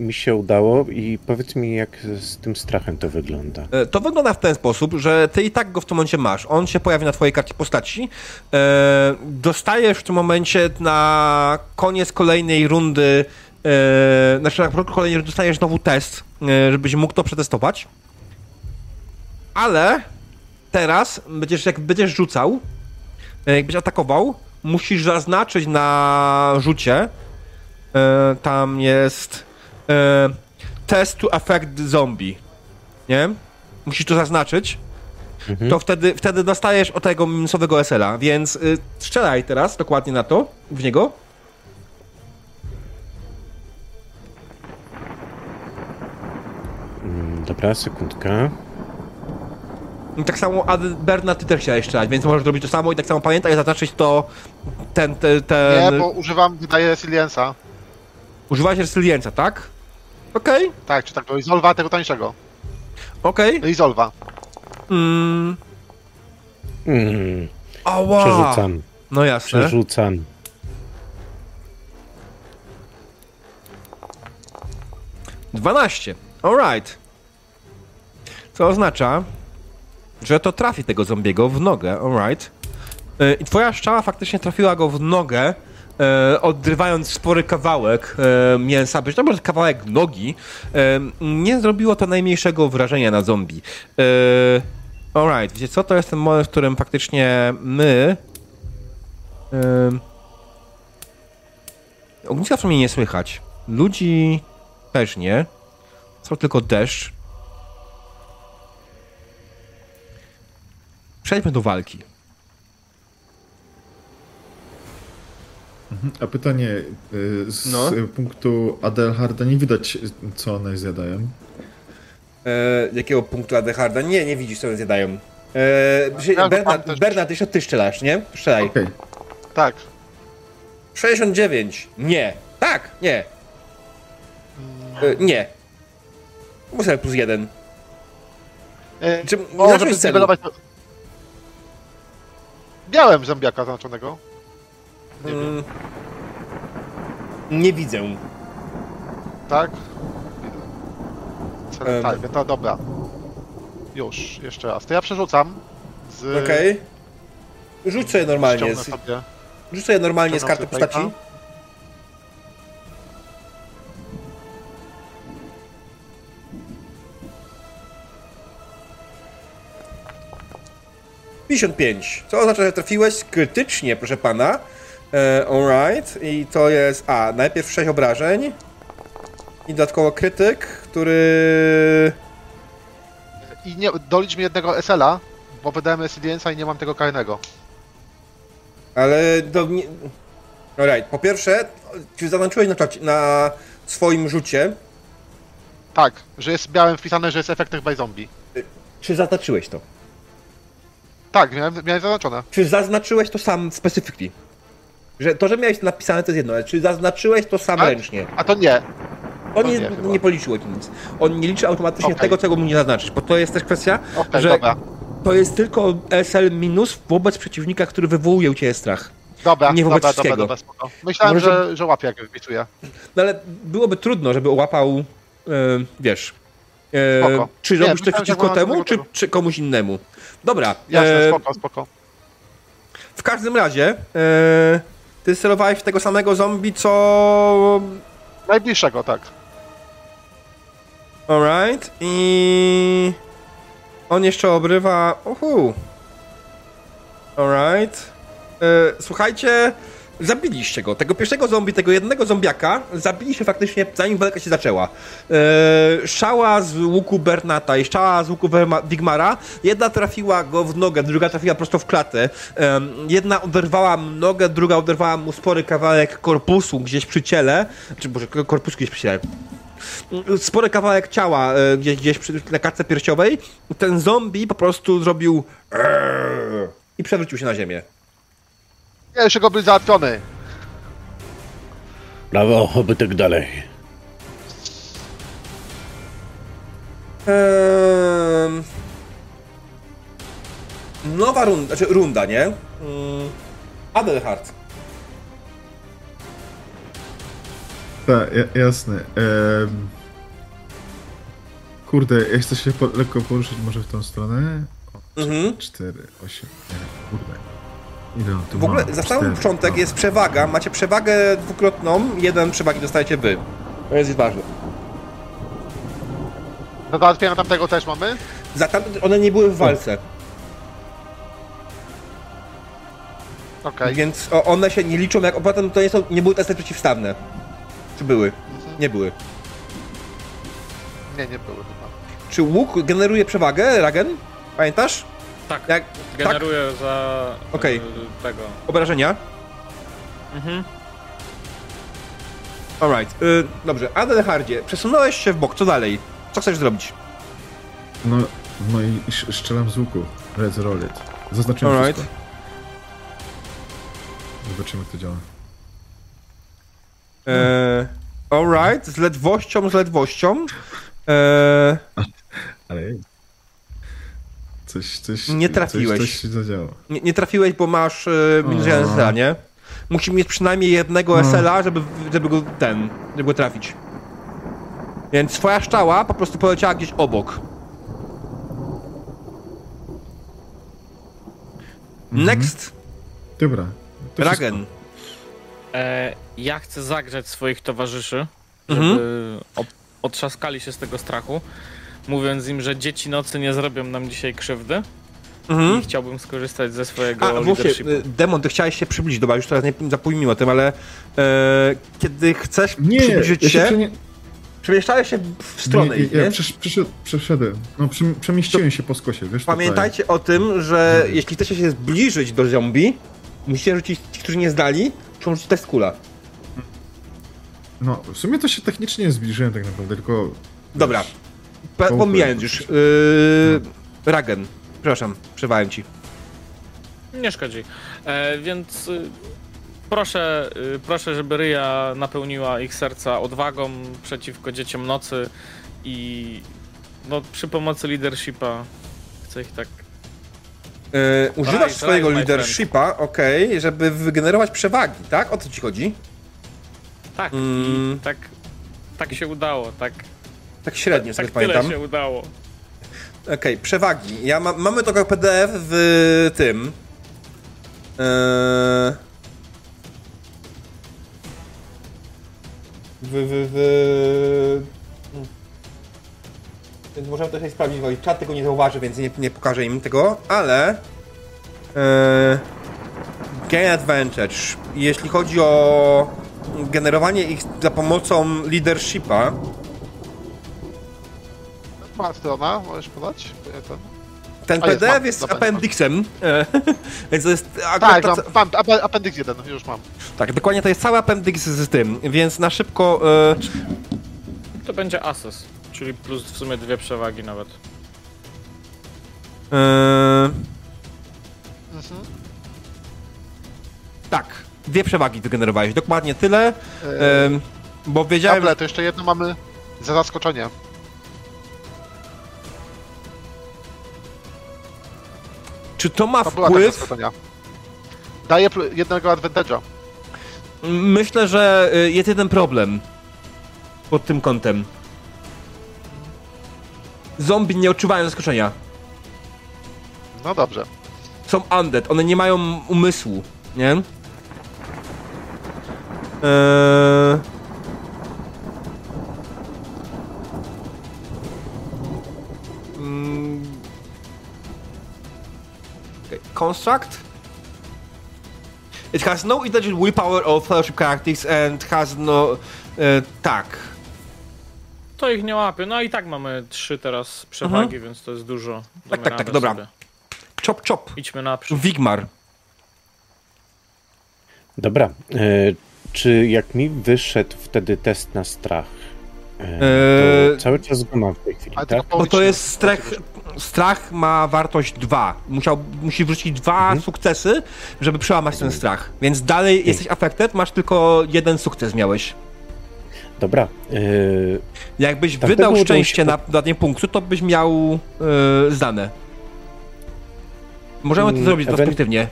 Mi się udało i powiedz mi, jak z tym strachem to wygląda. E, To wygląda w ten sposób, że ty i tak go w tym momencie masz. On się pojawi na twojej karcie postaci. E, dostajesz w tym momencie na koniec kolejnej rundy, e, znaczy na początku kolejnej rundy dostajesz znowu test, żebyś mógł to przetestować. Ale teraz będziesz, jak będziesz rzucał, jak będziesz atakował, musisz zaznaczyć na rzucie. Tam jest test to affect zombie nie? Musisz to zaznaczyć. Mhm. To wtedy, wtedy dostajesz od tego minusowego SL-a, więc y, strzelaj teraz dokładnie na to, w niego. Mm, Dobra, sekundka. I tak samo Ad- Bernard, ty też chciałeś strzelać, więc możesz zrobić to samo i tak samo pamiętaj zaznaczyć to ten, ten, ten... Nie, bo używam, wydaje Resilience'a. Używałeś resilienca, tak? Okej, Tak, czy tak, do Resolve'a tego tańszego. okej. Resolve'a. Mm. Mm, Ała. przerzucam, No jasne. przerzucam. Dwanaście. Alright. Co oznacza, że to trafi tego zombiego w nogę, alright. Yy, I twoja strzała faktycznie trafiła go w nogę, e, odrywając spory kawałek e, mięsa, być może kawałek nogi. E, nie zrobiło to najmniejszego wrażenia na zombie. E, Alright, wiecie co? To jest ten moment, w którym faktycznie my... Ym, ogniska w sumie nie słychać. Ludzi też nie. Są tylko deszcz. Przejdźmy do walki. A pytanie, y, z No. punktu Adelharda nie widać, co one zjadają. E, jakiego punktu Adeharda? Nie, nie widzisz, co one zjadają. E, Bernard, też- Bernard, jeszcze ty strzelasz, nie? Strzelaj. Okej, Tak. 69. Nie. Tak, nie. E, nie. Muszę plus jeden. E, Czy o, żeby. Miałem zombiaka zaznaczonego. Mm, nie widzę. Tak? Em. tak, to dobra. Już, jeszcze raz. To ja przerzucam z... Okej. Rzuć sobie normalnie. Z, sobie. rzuć sobie normalnie z karty postaci. pejka. pięć. Co oznacza, że trafiłeś krytycznie, proszę pana. E, alright. I to jest. A, najpierw 6 obrażeń. I dodatkowo krytyk, który. I nie, dolicz mi jednego SL-a, bo wydałem Resilience'a i nie mam tego karnego. Ale do. Nie... Alright. Po pierwsze, czy zaznaczyłeś na, czacie- na swoim rzucie, Tak, że jest białym wpisane, że jest efektywny by zombie. czy zaznaczyłeś to? Tak, miałem, miałem zaznaczone. Czy zaznaczyłeś to sam specifically? Że to, że miałeś to napisane, to jest jedno, ale czy zaznaczyłeś to sam Ale- ręcznie? A to nie. On to nie, nie chyba. nie policzyło ci nic. On nie liczy automatycznie Okej. tego, czego mu nie zaznaczyć, bo to jest też kwestia, Okej, że dobra. to jest tylko SL minus wobec przeciwnika, który wywołuje u ciebie strach. Dobra, Nie wobec dobra, dobra, wszystkiego. dobra, spoko. Myślałem, Może- że, że łapie jak wpisuję. No ale byłoby trudno, żeby łapał, e, wiesz, e, Spoko. czy Nie, robisz to myślałem, że przeciwko temu, czy, czy komuś innemu. Dobra, Jasne, e, spoko, spoko. w każdym razie, e, ty celowałeś w tego samego zombie, co Najbliższego, tak. Alright, i on jeszcze obrywa. Uhu. Alright. E, słuchajcie, zabiliście go. Tego pierwszego zombie, tego jednego zombiaka, zabiliście faktycznie zanim walka się zaczęła. E, szała z łuku Bernata i szała z łuku Wigmara. Jedna trafiła go w nogę, druga trafiła prosto w klatę. Em, jedna oderwała nogę, druga oderwała mu spory kawałek korpusu gdzieś przy ciele. Czy boże, korpusu gdzieś przy ciele spory kawałek ciała e, gdzieś, gdzieś przy, na kartce piersiowej. Ten zombie po prostu zrobił "Eee" i przewrócił się na ziemię. Pierwszy goblin załatwiony. Brawo, oby tak dalej. Ehm, nowa runda, znaczy runda, nie? Mm, Adelhard. tak, ja, jasne. Em, kurde, ja chcę się po, lekko poruszyć może w tą stronę. Mhm. 4, 8, nie, kurde. Tu W ogóle za cały początek no. jest przewaga. Macie przewagę dwukrotną, jeden przewagi dostajecie wy. To jest ważne. Do załatwienia tamtego też mamy. Za tam, one nie były w walce, Okej. więc o, one się nie liczą jak. Potem to nie, są, nie były testy przeciwstawne. Czy były? Nie były. Nie, nie były chyba. Czy łuk generuje przewagę, Ragen? Pamiętasz? Tak, Jak generuję za Okej. y, tego. obrażenia? Mhm. Alright. Y, dobrze, Adelhardzie, przesunąłeś się w bok, co dalej? Co chcesz zrobić? No, no i sz- strzelam z łuku. Let's roll it. Zaznaczyłem Alright. wszystko. Zobaczymy, jak to działa. E, alright, z ledwością, z ledwością. E, Ale. Coś, coś... Nie trafiłeś. Coś, coś się zadziało. nie, nie trafiłeś, bo masz e, minus O. jeden SLA, nie? Musi mieć przynajmniej jednego No. SLA, żeby, żeby go ten, żeby go trafić. Więc twoja szczała po prostu poleciała gdzieś obok. Next, Dobra. Ragen. E, ja chcę zagrzać swoich towarzyszy, Mhm. żeby op- otrzaskali się z tego strachu, mówiąc im, że dzieci nocy nie zrobią nam dzisiaj krzywdy. Mhm. i chciałbym skorzystać ze swojego A, leadershipu. y, Demon, ty chciałeś się przybliżyć, dobra, już teraz nie zapomnijmy o tym, ale e, kiedy chcesz Nie, przybliżyć ja się, się przemieszczałeś się w stronę nie, ich, ja, nie? ja przesz, przeszedł, przeszedłem. No, przem- przemieściłem się po skosie, wiesz Pamiętajcie o tym, że Mhm. jeśli chcecie się zbliżyć do zombie, musicie rzucić, ci, którzy nie zdali, muszą rzucić test kula. Tutaj. No, w sumie to się technicznie nie zbliżyłem tak naprawdę, tylko... Dobra, wiesz, Pomijając już. Yy, Ragen, przepraszam, przerwałem ci. Nie szkodzi. E, więc y, proszę, y, proszę, żeby Ryja napełniła ich serca odwagą przeciwko dzieciom nocy i no, przy pomocy leadershipa chcę ich tak. Yy, używasz Right, swojego right, leadershipa, okej, żeby wygenerować przewagi, tak? O co ci chodzi? Tak, Mm. i tak, tak się udało, tak, Tak średnio tak tyle pamiętam. się udało. Okej, przewagi. Ja ma, mamy tylko PDF w tym. Eee... W, w, w... Więc możemy to sobie sprawdzić, bo czat tego nie zauważy, więc nie, nie pokażę im tego, ale... Eee... Gain advantage. Jeśli chodzi o generowanie ich za pomocą leadershipa, Ma strona, możesz podać? Ten- ten A, jest, PDF mam, jest dobra, appendixem, e, więc to jest Tak, ta- mam, mam appendix 1, już mam. Tak, dokładnie to jest cały appendix z tym, więc na szybko. E, To będzie Ases, czyli plus w sumie dwie przewagi nawet. e, Mhm. tak, dwie przewagi wygenerowałeś, dokładnie tyle, E, e, bo wiedziałem. Able, to jeszcze jedno mamy za zaskoczenie. Czy to ma To wpływ? Daje jednego advantage'a. Myślę, że e, jest jeden problem pod tym kątem. Zombie nie odczuwają zaskoczenia. No dobrze. Są undead, one nie mają umysłu, nie? Eee... Construct? It has no intelligent willpower or fellowship characteristics and has no... E, tak. To ich nie łapie. No i tak mamy trzy teraz przewagi, więc to jest dużo. Tak, tak, radę dobra. sobie. Chop chop. Idźmy naprzód. Wigmar. Dobra. E, czy jak mi wyszedł wtedy test na strach, e, to cały czas go mam w tej chwili, tak? Bo to jest strach. Strach ma wartość 2. Musiał, musi wrzucić dwa Mhm. sukcesy, żeby przełamać ten strach. Więc dalej jesteś affected, masz tylko jeden sukces miałeś. Dobra. E, Jakbyś Tak, wydał szczęście się na danie punktu, to byś miał yy, zdane. Możemy to Mm, zrobić ewen- retrospektywnie.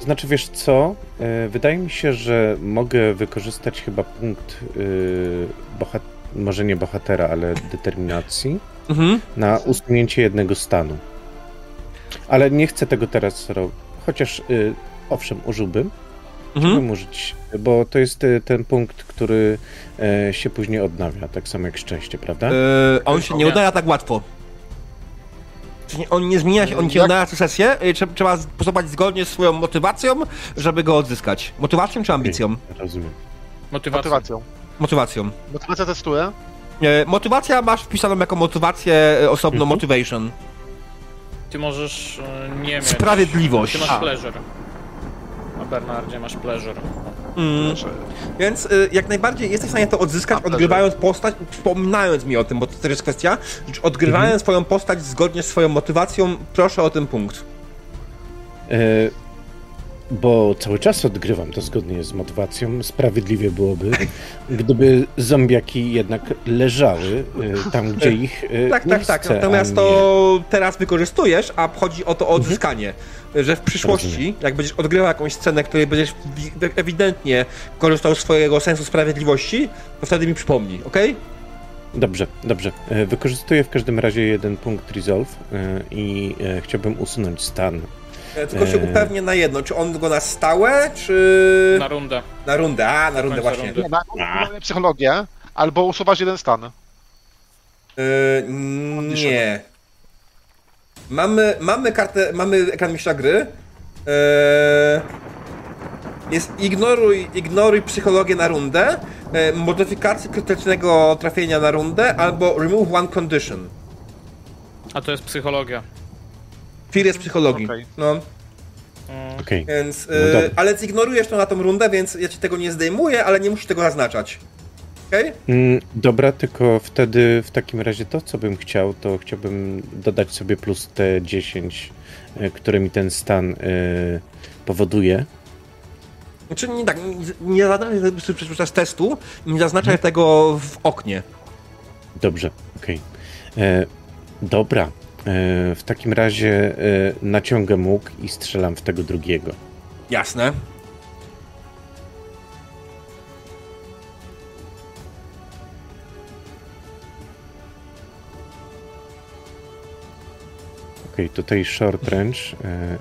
Znaczy, wiesz co? E, Wydaje mi się, że mogę wykorzystać chyba punkt, y, bohat- może nie bohatera, ale determinacji Mhm. na usunięcie jednego stanu. Ale nie chcę tego teraz robić. Chociaż, y, owszem, użyłbym. Mhm. Chciałbym użyć, bo to jest y, ten punkt, który e, się później odnawia, tak samo jak szczęście, prawda? Yy, on się nie Nie. udaje tak łatwo. On nie zmienia się, on Jak- udaje co sesję. yy, trze- Trzeba postępować zgodnie z swoją motywacją, żeby go odzyskać. Motywacją czy ambicją? Rozumiem. Motywacja. Motywacją. Motywacją. Motywacja testuję. E, motywacja masz wpisaną jako motywację e, osobno Mhm. motivation. Ty możesz e, nie mieć. Sprawiedliwość. Ty masz A. pleasure. Na Bernardzie masz pleasure. Mm. Więc e, jak najbardziej jesteś w stanie to odzyskać, A, pleasure. odgrywając postać, wspominając mi o tym, bo to też jest kwestia, odgrywając Mhm. swoją postać zgodnie z swoją motywacją, proszę o ten punkt. E, bo cały czas odgrywam to zgodnie z motywacją. Sprawiedliwie byłoby, gdyby zombiaki jednak leżały e, tam, gdzie ich e, Tak, tak, tak. chcę, Natomiast to teraz wykorzystujesz, a chodzi o to odzyskanie. Mhm. Że w przyszłości, jak będziesz odgrywał jakąś scenę, której będziesz wi- ewidentnie korzystał z swojego sensu sprawiedliwości, to wtedy mi przypomnij? Nie. Dobrze, dobrze. E, Wykorzystuję w każdym razie jeden punkt resolve i chciałbym usunąć stan. E, Tylko się Eee. upewnię na jedno, czy on go na stałe, czy Na rundę. na rundę? A, na rundę właśnie. rundy. Nie, na, na psychologię, albo usuwasz jeden stan. E, nie. Mamy, mamy kartę, mamy ekran mistrza gry. Eee, jest ignoruj, ignoruj psychologię na rundę, e, modyfikację krytycznego trafienia na rundę, albo remove one condition. A to jest psychologia. Fear jest psychologii. Okej. No, Okej. więc. No E, dobra. ale zignorujesz to na tą rundę, więc ja ci tego nie zdejmuję, ale nie musisz tego zaznaczać. Okej? Mm, Dobra, tylko wtedy w takim razie to, co bym chciał, to chciałbym dodać sobie plus te 10, e, które mi ten stan e, powoduje. Znaczy nie tak, nie, nie zaznaczaj tego podczas testu, nie zaznaczaj tego w oknie. Dobrze, okej. E, Dobra, w takim razie e, naciągam łuk i strzelam w tego drugiego. Jasne. Okej, tutaj short range. E,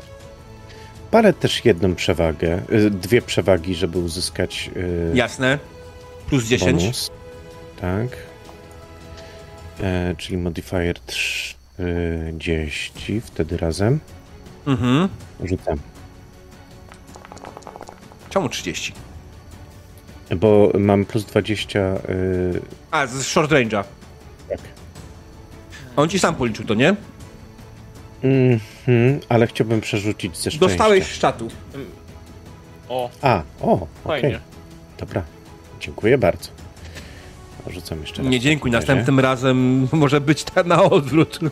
palę też jedną przewagę, e, dwie przewagi, żeby uzyskać e, Jasne. Plus 10. bonus. Tak. E, czyli modifier 30, wtedy razem. Mhm. Rzucam. Czemu 30? Bo mam plus 20. E, A, z short range'a. tak. On ci sam policzył to, nie? Mhm, ale chciałbym przerzucić ze szczęścia. Dostałeś z czatu. O, A, o, okej. fajnie. Dobra. Dziękuję bardzo. Rzucam jeszcze raz. Nie dziękuj, w takim razie. następnym razem może być ta na odwrót.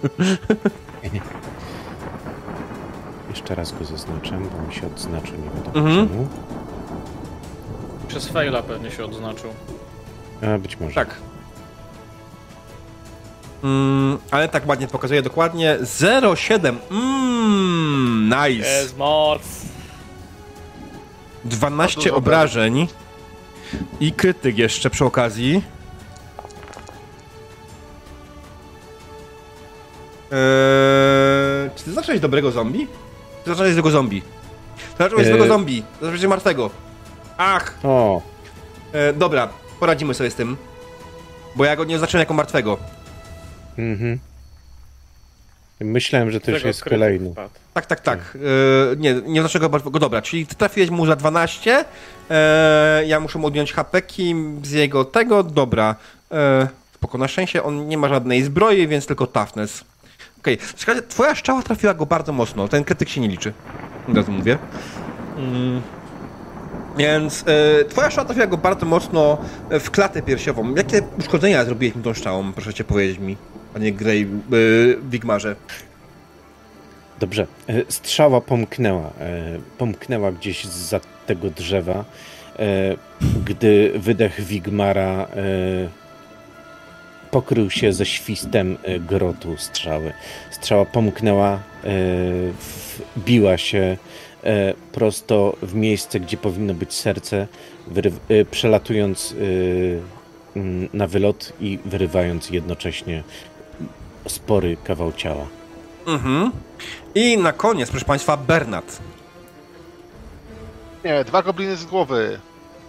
Jeszcze raz go zaznaczam, bo mi się odznaczył, nie wiadomo Mhm. czemu. Przez faila pewnie się odznaczył. A, być może. Tak. Mm, ale tak ładnie pokazuje dokładnie 0,7. Mmm, nice. Jest moc! 12 Dużo obrażeń. I krytyk jeszcze przy okazji. Eee, czy ty zacząłeś dobrego zombie? Ty zacząłeś złego zombie. Zacząłeś Eee. złego zombie. Zacząłeś martwego. Ach! O, E, dobra, poradzimy sobie z tym. Bo ja go nie oznaczyłem jako martwego. mhm. Myślałem, że to już jest kolejny. wpadł. Tak, tak, tak. E, nie, nie oznaczyłem go martwego. Dobra, czyli ty trafiłeś mu za 12. E, ja muszę mu odjąć hapeki z jego tego. Dobra. E, spoko, na szczęście on nie ma żadnej zbroi, więc tylko toughness. Okej, okay. twoja strzała trafiła go bardzo mocno. Ten krytyk się nie liczy. Od razu mówię. Mm. Więc e, twoja strzała trafiła go bardzo mocno w klatę piersiową. Jakie uszkodzenia zrobiłeś mu tą strzałą? Proszę cię powiedzieć mi, panie Grey e, Wigmarze. Dobrze. E, Strzała pomknęła. e, Pomknęła gdzieś za tego drzewa, e, gdy wydech Wigmara e, pokrył się ze świstem e, grotu strzały. Strzała pomknęła, e, wbiła się e, prosto w miejsce, gdzie powinno być serce, wyryw- e, przelatując na wylot i wyrywając jednocześnie spory kawał ciała. Mhm. I na koniec, proszę Państwa, Bernard. Nie, dwa gobliny z głowy.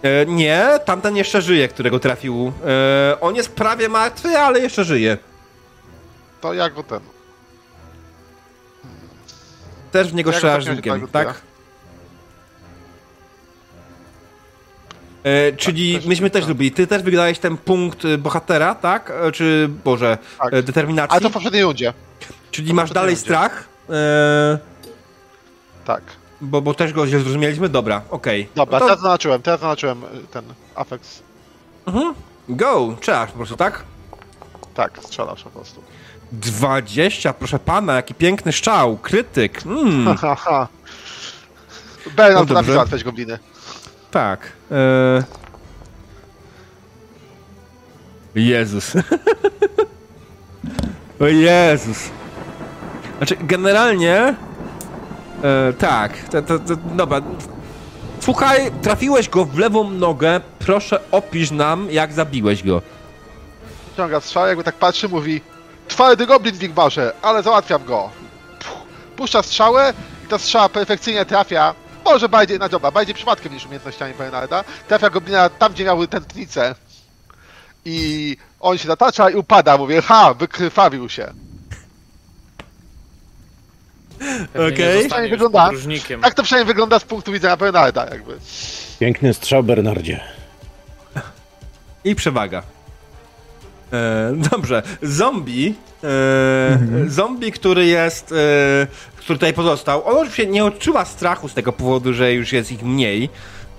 E, nie, tamten jeszcze żyje, którego trafił. E, on jest prawie martwy, ale jeszcze żyje. To ja go ten. Też w niego Jak strzelasz tego tak? E, czyli też myśmy też tak. zrobili. Ty też wygrałeś ten punkt y, bohatera, tak? E, Czy, Boże, Tak. e, determinacji? Ale to w poprzedniej rundzie. Czyli masz dalej strach? E, Tak. Bo, bo też go źle zrozumieliśmy? Dobra, okej. Dobra, No to- teraz zaznaczyłem, teraz zaznaczyłem y, ten Afex. Mhm. Go, strzelasz po prostu, tak? Tak, strzelasz po prostu. 20, proszę pana, jaki piękny strzał, krytyk. Mm. Bernard No potrafi załatwiać gobliny. tak. E... Jezus. o Jezus. Znaczy, generalnie... E, tak, to, to, to, dobra. Słuchaj, trafiłeś go w lewą nogę, proszę opisz nam, jak zabiłeś go. Ciąga strzał, jakby tak patrzy, mówi Twardy goblin w Wigmarze, ale załatwiam go. Puszcza strzałę i ta strzała perfekcyjnie trafia, może bardziej, na dobra, bardziej przypadkiem niż umiejętnościami Bernarda, trafia goblina tam, gdzie miały tętnice. I on się zatacza i upada, mówię, ha, wykrwawił się. Okej. wygląda. podróżnikiem. Tak to przynajmniej wygląda z punktu widzenia Bernarda, jakby. Piękny strzał, Bernardzie. I przewaga. E, dobrze. Zombie. E, Zombie, który jest. E, który tutaj pozostał. On oczywiście nie odczuwa strachu z tego powodu, że już jest ich mniej.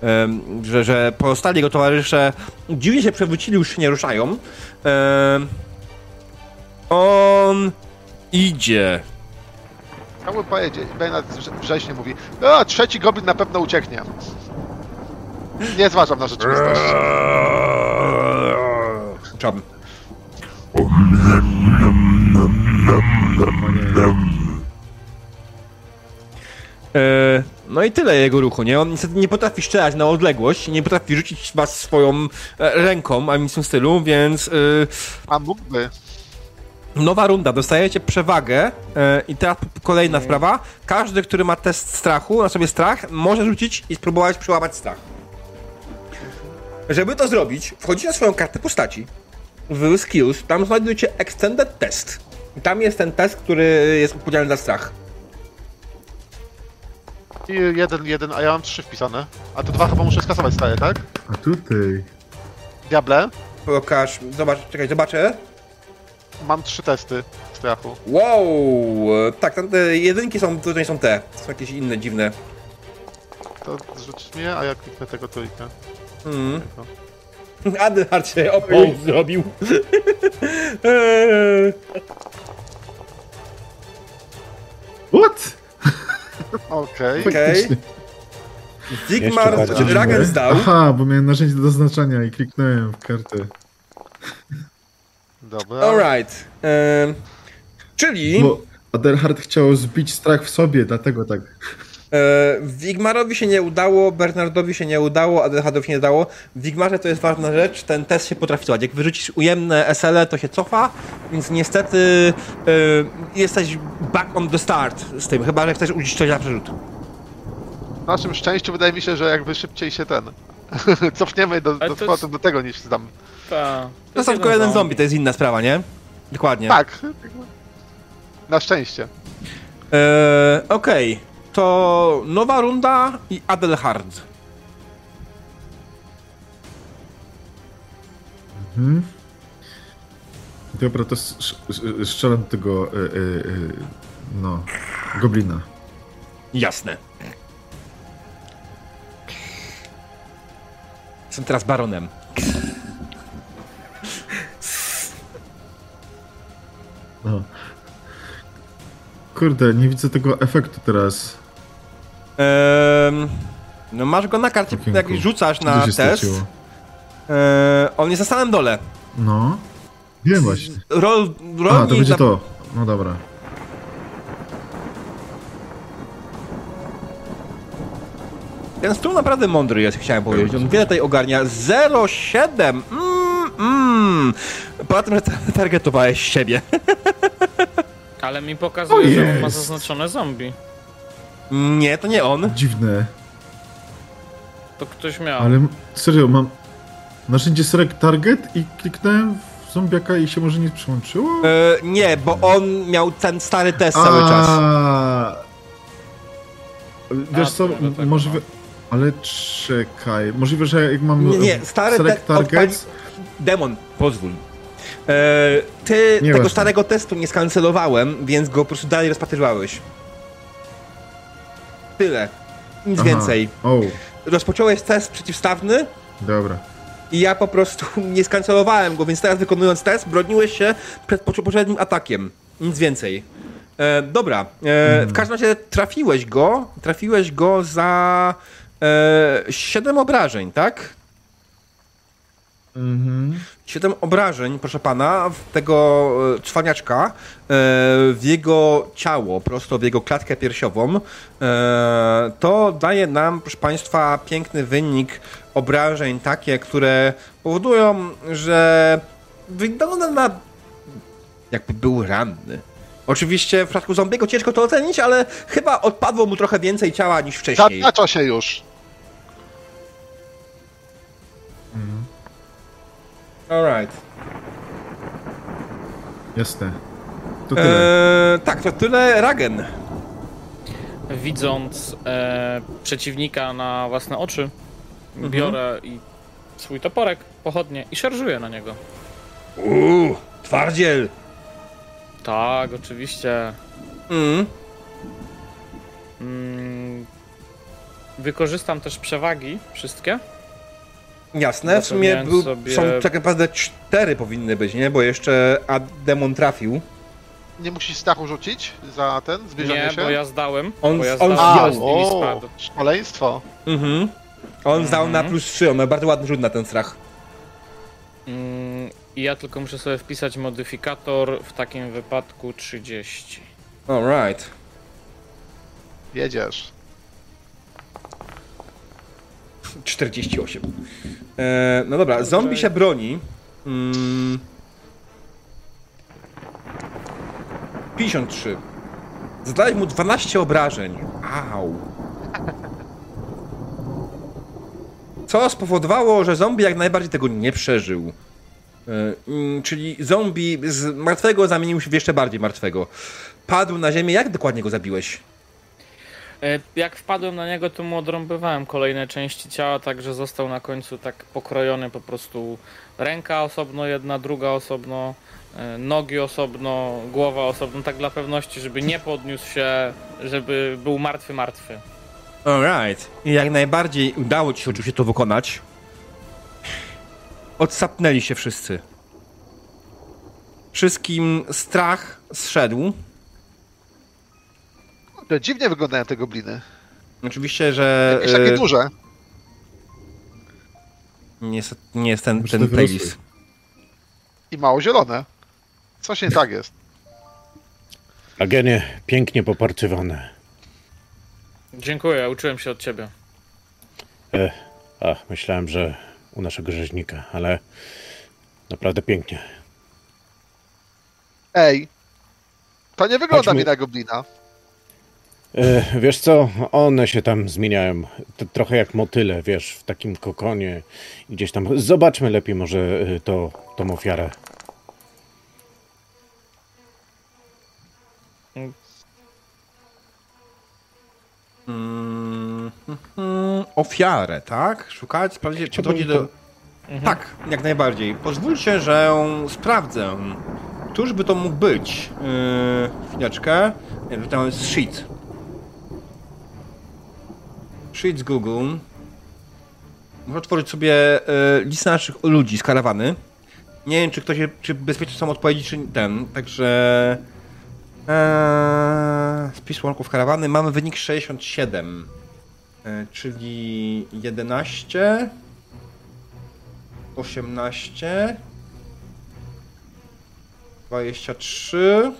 E, że, że pozostali jego towarzysze dziwnie się przewrócili, już się nie ruszają. E, on idzie. Chciałbym powiedzieć, Bernard wrze- wrześnie mówi, o, trzeci goblin na pewno ucieknie. Nie zważam na rzeczywistość. Czam. E, No i tyle jego ruchu, nie? On niestety nie potrafi strzelać na odległość, nie potrafi rzucić was swoją e, ręką, ani w tym stylu, więc e, A mógłby. Nowa runda, dostajecie przewagę e, i teraz kolejna sprawa. Każdy, który ma test strachu, na sobie strach, może rzucić i spróbować przełamać strach. Żeby to zrobić, wchodzicie na swoją kartę postaci w skills, tam znajdujecie extended test. I tam jest ten test, który jest odpowiedzialny za strach. I jeden, jeden, a ja mam trzy wpisane. A to dwa chyba muszę skasować stare, tak? A tutaj... Diable, Pokaż, zobacz, czekaj, zobaczę. Mam trzy testy strachu. Wow, e, tak, tam te jedynki są, to nie są te, to są jakieś inne, dziwne. To zrzuć mnie, a ja kliknę tego trójkę. Tego. Adelhard się opół zrobił. Eee, What? Okej. Okej. Zigmar bardziej. Ragensdał. Aha, bo miałem narzędzie do zaznaczania i kliknąłem w kartę. Dobra. Alright. Czyli Bo Adelhard chciał zbić strach w sobie, dlatego tak. e, Wigmarowi się nie udało, Bernardowi się nie udało, Adelhardowi się nie udało. W Wigmarze to jest ważna rzecz, ten test się potrafi cofać. Jak wyrzucisz ujemne SL, to się cofa, więc niestety e, jesteś back on the start z tym, chyba że chcesz użyć coś na przerzut. W naszym szczęściu wydaje mi się, że jakby szybciej się ten. Cofniemy do, do, to do, jest- do tego niż zdam. Ta, To jest są tylko jeden zombie, to jest inna sprawa, nie? Dokładnie. Tak. Na szczęście. E, Okej, to nowa runda i Adelhard. Mhm. Dobra, to sz- sz- strzelam do tego, e, e, e, no, goblina. Jasne. Jestem teraz baronem. Kurde, nie widzę tego efektu teraz. Ehm, no masz go na karcie, Okienku. jak rzucasz na test. straciło? Eee, on jest na samym dole. No. Wiem właśnie. Rol, A, rolnik to będzie za- to. No dobra. Ten stół naprawdę mądry jest, chciałem powiedzieć. On wiele tutaj ogarnia. 0,7. Mm, mm. Poza tym, że ta- targetowałeś siebie. Ale mi pokazuje, że on ma zaznaczone zombie. Nie, to nie on. Dziwne. To ktoś miał. Ale serio, mam narzędzie select target i kliknąłem w zombiaka i się może nie przyłączyło? Eee, nie, bo on miał ten stary test cały czas. A. Wiesz A, co, możliwe... Ale czekaj, możliwe, że jak mam Nie, nie, stary select te- targets... Demon, pozwól. Eee, ty Nie tego ważne. starego testu nie skancelowałem, więc go po prostu dalej rozpatrywałeś. Tyle. Nic Aha. więcej. O, Rozpocząłeś test przeciwstawny dobra. i ja po prostu nie skancelowałem go, więc teraz wykonując test, broniłeś się przed poprzednim atakiem. Nic więcej. E, dobra, e, w każdym razie trafiłeś go, trafiłeś go za e, 7 obrażeń, tak? Mhm. 7 obrażeń, proszę pana, w tego e, cwaniaczka e, w jego ciało, prosto w jego klatkę piersiową. E, to daje nam, proszę państwa, piękny wynik obrażeń, takie, które powodują, że wygląda na jakby był ranny. Oczywiście w przypadku zombiego ciężko to ocenić, ale chyba odpadło mu trochę więcej ciała niż wcześniej. Zaznacza się już. Alright. Jasne. To tyle. Eee, tak, to tyle Ragen. widząc e, przeciwnika na własne oczy, biorę i swój toporek, pochodnie i szarżuję na niego. Uuu, twardziel. Tak, oczywiście. Mm. Mm, wykorzystam też przewagi wszystkie. Jasne, w sumie był, sobie- są tak naprawdę cztery powinny być, nie? Bo jeszcze a demon trafił. Nie musisz strachu rzucić za ten, zbliżenie Nie, się? bo ja zdałem. On- bo ja on zdałem, zdjął. mi o, spadł. szaleństwo. Mhm. On zdał na Mhm. plus 3, on ma bardzo ładny rzut na ten strach. Mm, I ja tylko muszę sobie wpisać modyfikator, w takim wypadku 30. Alright. Jedziesz. 48. E, no dobra, zombie się broni. Mm. 53. Zadałeś mu 12 obrażeń. Au. Co spowodowało, że zombie jak najbardziej tego nie przeżył. Mm, czyli zombie z martwego zamienił się w jeszcze bardziej martwego. Padł na ziemię. Jak dokładnie go zabiłeś? E, Jak wpadłem na niego, to mu odrąbywałem kolejne części ciała, także został na końcu tak pokrojony po prostu ręka osobno, jedna, druga osobno, e, nogi osobno, głowa osobno, tak dla pewności, żeby nie podniósł się, żeby był martwy, martwy. Alright. Jak najbardziej udało ci się oczywiście to wykonać. Odsapnęli się wszyscy. Wszystkim strach zszedł. To dziwnie wyglądają te gobliny. Oczywiście, że Jakieś takie e, duże. nie, jest, nie jest ten, ten te wyrosłe. playlist. I mało zielone. Coś nie tak jest. Agenie, pięknie poparczywane. Dziękuję, uczyłem się od ciebie. A, myślałem, że u naszego rzeźnika, ale naprawdę pięknie. Ej. To nie wygląda Chodźmy. mi na goblina. E, wiesz co, one się tam zmieniają. Trochę jak motyle, wiesz, w takim kokonie. Gdzieś tam. Zobaczmy lepiej może e, to, tą ofiarę. Mm. Ofiarę, tak? Szukać, sprawdzić, podchodzi do... Tak, jak najbardziej. Pozwólcie, że sprawdzę. Któż by to mógł być? Yy, chwileczkę. To jest sheet. Sheet z Google. Muszę otworzyć sobie yy, listę naszych ludzi z karawany. Nie wiem, czy ktoś, czy bezpieczne są odpowiedzi, czy ten. Także... Eee, spis łąków karawany. Mamy wynik 67. E, czyli 11. 18. 23.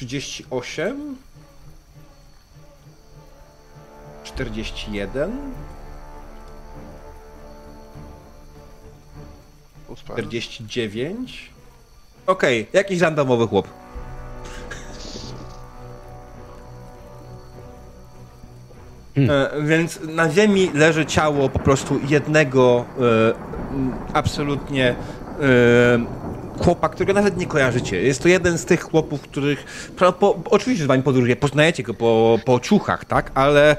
Trzydzieści osiem, czterdzieści jeden, Uspę. 49. Okej, jakiś randomowy chłop. E, więc na ziemi leży ciało po prostu jednego e, absolutnie e, chłopa, którego nawet nie kojarzycie. Jest to jeden z tych chłopów, których. Po, po, oczywiście z wami podróżuje, poznajecie go po, po ciuchach, tak? Ale e,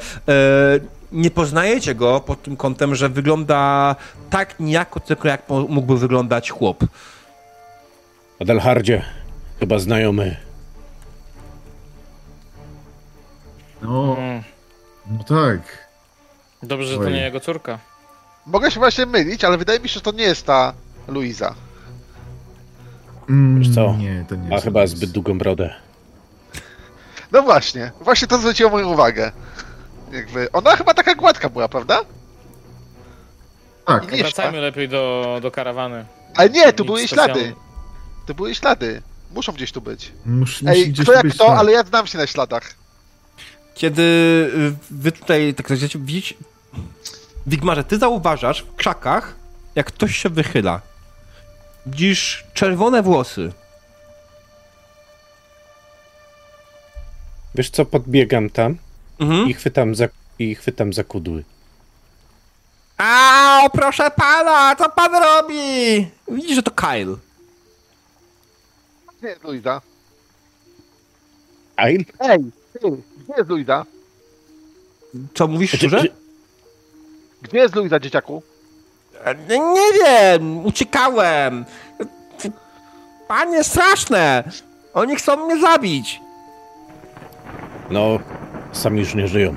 nie poznajecie go pod tym kątem, że wygląda tak niejako tylko jak mógłby wyglądać chłop. Adelhardzie, chyba znajomy. No, no tak. dobrze, że to Oj. nie jego córka. Mogę się właśnie mylić, ale wydaje mi się, że to nie jest ta Luiza. Mm, Wiesz co? Nie, to nie Ma jest chyba nic. zbyt długą brodę. No właśnie, właśnie to zwróciło moją uwagę. Jakby, ona chyba taka gładka była, prawda? Tak, I nie Wracajmy lepiej do, do karawany. Ale nie, tu Nic były ślady. Tu były ślady. Muszą gdzieś tu być. musi, musi Ej, gdzieś kto jak być to, ślad. ale ja znam się na śladach. Kiedy y, wy tutaj, tak chcecie widzieć, Wigmarze, ty zauważasz w krzakach, jak ktoś się wychyla. Widzisz czerwone włosy. Wiesz co, podbiegam tam Mhm. i chwytam za, i chwytam za kudły. Au, proszę pana, co pan robi? Widzisz, że to Kyle. Gdzie jest Luiza? Ail? Ej, ty, gdzie jest Luiza? Co mówisz Czy- szczerze? czy- Gdzie jest Luiza, dzieciaku? E, Nie, nie wiem, uciekałem. Panie, straszne! Oni chcą mnie zabić. No, sami już nie żyją.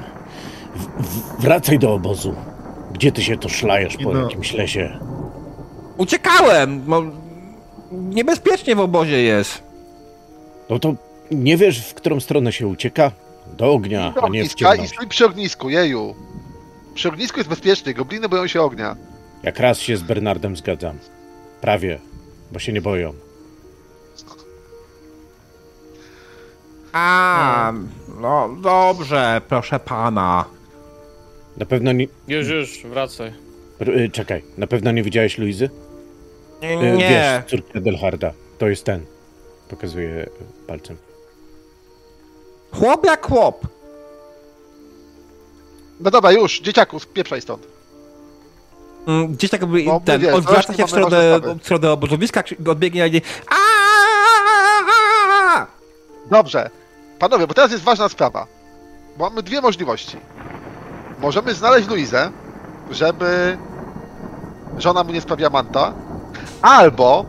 W, wracaj do obozu. Gdzie ty się to szlajesz po No. jakimś lesie? Uciekałem. No, niebezpiecznie w obozie jest. No to nie wiesz, w którą stronę się ucieka? Do ognia, Do a nie w ogniska i ciemność. stój przy ognisku, jeju. Przy ognisku jest bezpiecznie, gobliny boją się ognia. Jak raz się z Bernardem zgadzam. Prawie, bo się nie boją. A, no dobrze, proszę pana. Na pewno nie... Już, już, wracaj. r- y, Czekaj, na pewno nie widziałeś Luizy? Nie, Y, nie. Wiesz, córkę Delharda. To jest ten. Pokazuje y, palcem. Chłop jak chłop. No dobra, już, dzieciaku, spieprzaj stąd. Mm, Gdzieś tak jakby No, ten, mówię, odwraca się w stronę, w stronę obozowiska, odbiegnie i! Dobrze. Panowie, bo teraz jest ważna sprawa. Bo mamy dwie możliwości. Możemy znaleźć Luizę, żeby żona mu nie sprawia manta, albo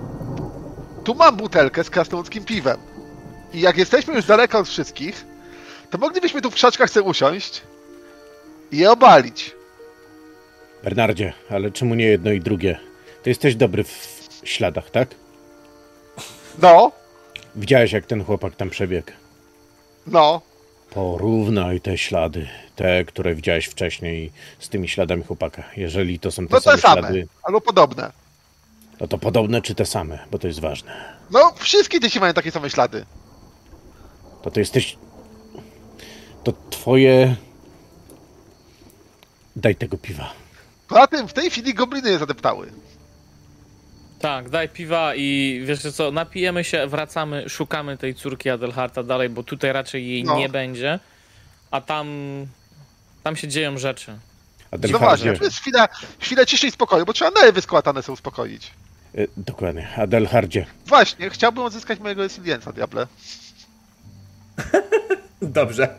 tu mam butelkę z krasnoludzkim piwem. I jak jesteśmy już daleko od wszystkich, to moglibyśmy tu w krzaczkach sobie usiąść i je obalić. Bernardzie, ale czemu nie jedno i drugie? Ty jesteś dobry w śladach, tak? No, Widziałeś, jak ten chłopak tam przebiegł. no. Porównaj te ślady, te, które widziałeś wcześniej, z tymi śladami chłopaka. Jeżeli to są te No same te same, ślady, albo podobne. no to podobne czy te same, bo to jest ważne. No, wszystkie dzieci mają takie same ślady. To ty jesteś... To twoje... Daj tego piwa. Poza tym w tej chwili gobliny je zadeptały. Tak, daj piwa i wiesz co, napijemy się, wracamy, szukamy tej córki Adelharta dalej, bo tutaj raczej jej No. nie będzie, a tam, tam się dzieją rzeczy. No właśnie, to jest chwila, chwilę ciszy i spokoju, bo trzeba nerwy składane sobie uspokoić. y, dokładnie, Adelhardzie, Właśnie, chciałbym odzyskać mojego Resilienza, diable. Dobrze.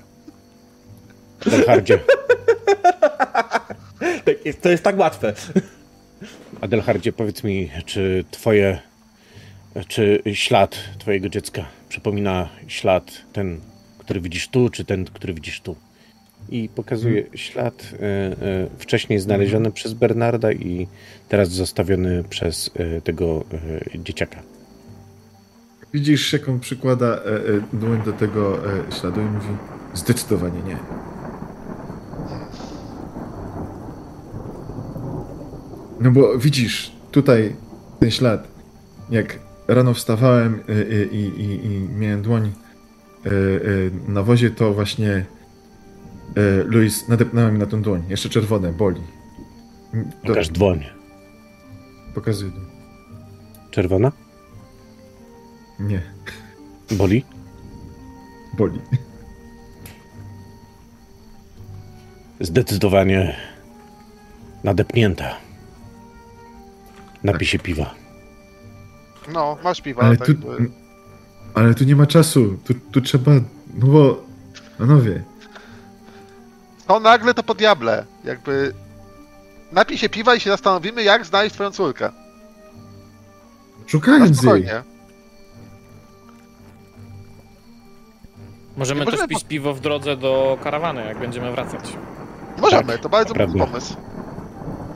Adelhardzie, To jest tak łatwe. Adelhardzie, powiedz mi, czy twoje... Czy ślad twojego dziecka przypomina ślad ten, który widzisz tu, czy ten, który widzisz tu? I pokazuje ślad y, y, wcześniej znaleziony przez Bernarda i teraz zostawiony przez y, tego y, dzieciaka. Widzisz, jak on przykłada dłoń do tego śladu i mówi zdecydowanie nie. No bo widzisz, tutaj ten ślad, jak rano wstawałem e, e, i, i, i miałem dłoń na wozie, to właśnie Luis nadepnąłem mi na tą dłoń. Jeszcze czerwone, boli. To, Pokaż dłoń. pokazuję. dłoń. Czerwona? Nie, Boli? boli. Zdecydowanie nadepnięta. Napij się piwa. No, masz piwa. Ale tak tu, ale tu nie ma czasu. Tu, tu trzeba. No bo. Panowie, To nagle to po diable. Jakby... Napij się piwa i się zastanowimy, jak znaleźć twoją córkę. Szukając jej. spokojnie. Możemy Nie też możemy pić piwo w drodze do karawany, jak będziemy wracać. Możemy, Tak, to bardzo dobry pomysł.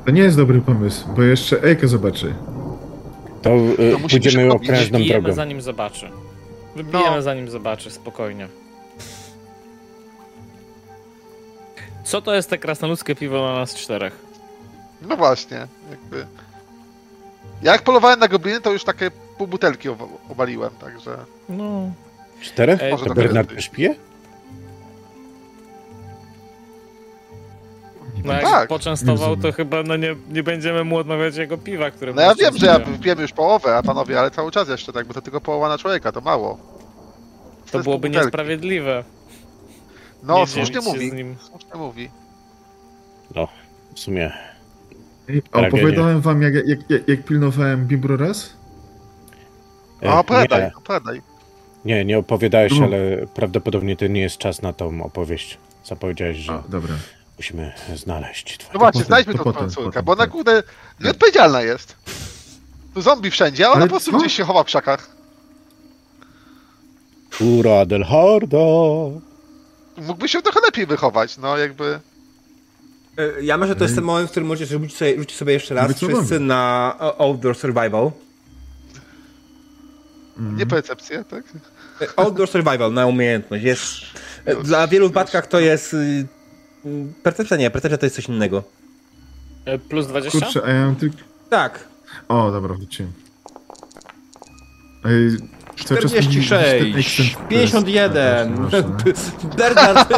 To nie jest dobry pomysł, bo jeszcze Ejka zobaczy. To, y, To pójdziemy okrężną Wybijemy drogą. zanim zobaczy. Wybijemy No. zanim zobaczy, spokojnie. Co to jest te krasnoludzkie piwo na nas czterech? No właśnie, jakby... Jak polowałem na gobliny, to już takie pół butelki obaliłem, także... No. Czterech? Ej, to Bernard też pije? No jak Tak. poczęstował, to chyba no nie, nie będziemy mu odmawiać jego piwa, które No ja wiem, że ja wypiłem już połowę, a panowie, ale cały czas jeszcze tak, bo to tylko połowa na człowieka, to mało. To jest byłoby butelki. niesprawiedliwe. No, nie słusznie mówi. z nim. Słusznie mówi. No, w sumie. A Tragedia. opowiadałem wam, jak, jak, jak, jak pilnowałem Bibro raz? e, A opowiadaj, nie, opowiadaj. Nie, nie opowiadałeś, No. ale prawdopodobnie to nie jest czas na tą opowieść. Zapowiedziałeś, że A, dobra. Musimy znaleźć twoją. No właśnie, znajdźmy to tą potem, bo ona tak. kurde nieodpowiedzialna jest. Tu zombie wszędzie, a ona Ale po prostu co? gdzieś się chowa w krzakach. Ura Adelharda! Mógłby się trochę lepiej wychować, no jakby... E, Ja myślę, że to jest ten moment, w którym możecie rzucić sobie, rzucić sobie jeszcze raz co wszyscy na Outdoor Survival. Nie percepcję, tak? E, Outdoor Survival na umiejętność jest... e, Dla wielu wypadkach to jest... Percepcja nie, percepcja to jest coś innego. E, Plus 20? Kurczę, a ja mam tylko... Tak, O, dobra, wróciłem. Ej, cały czas mi- 46, ten accent to jest- 51. to jest straszne. Bernard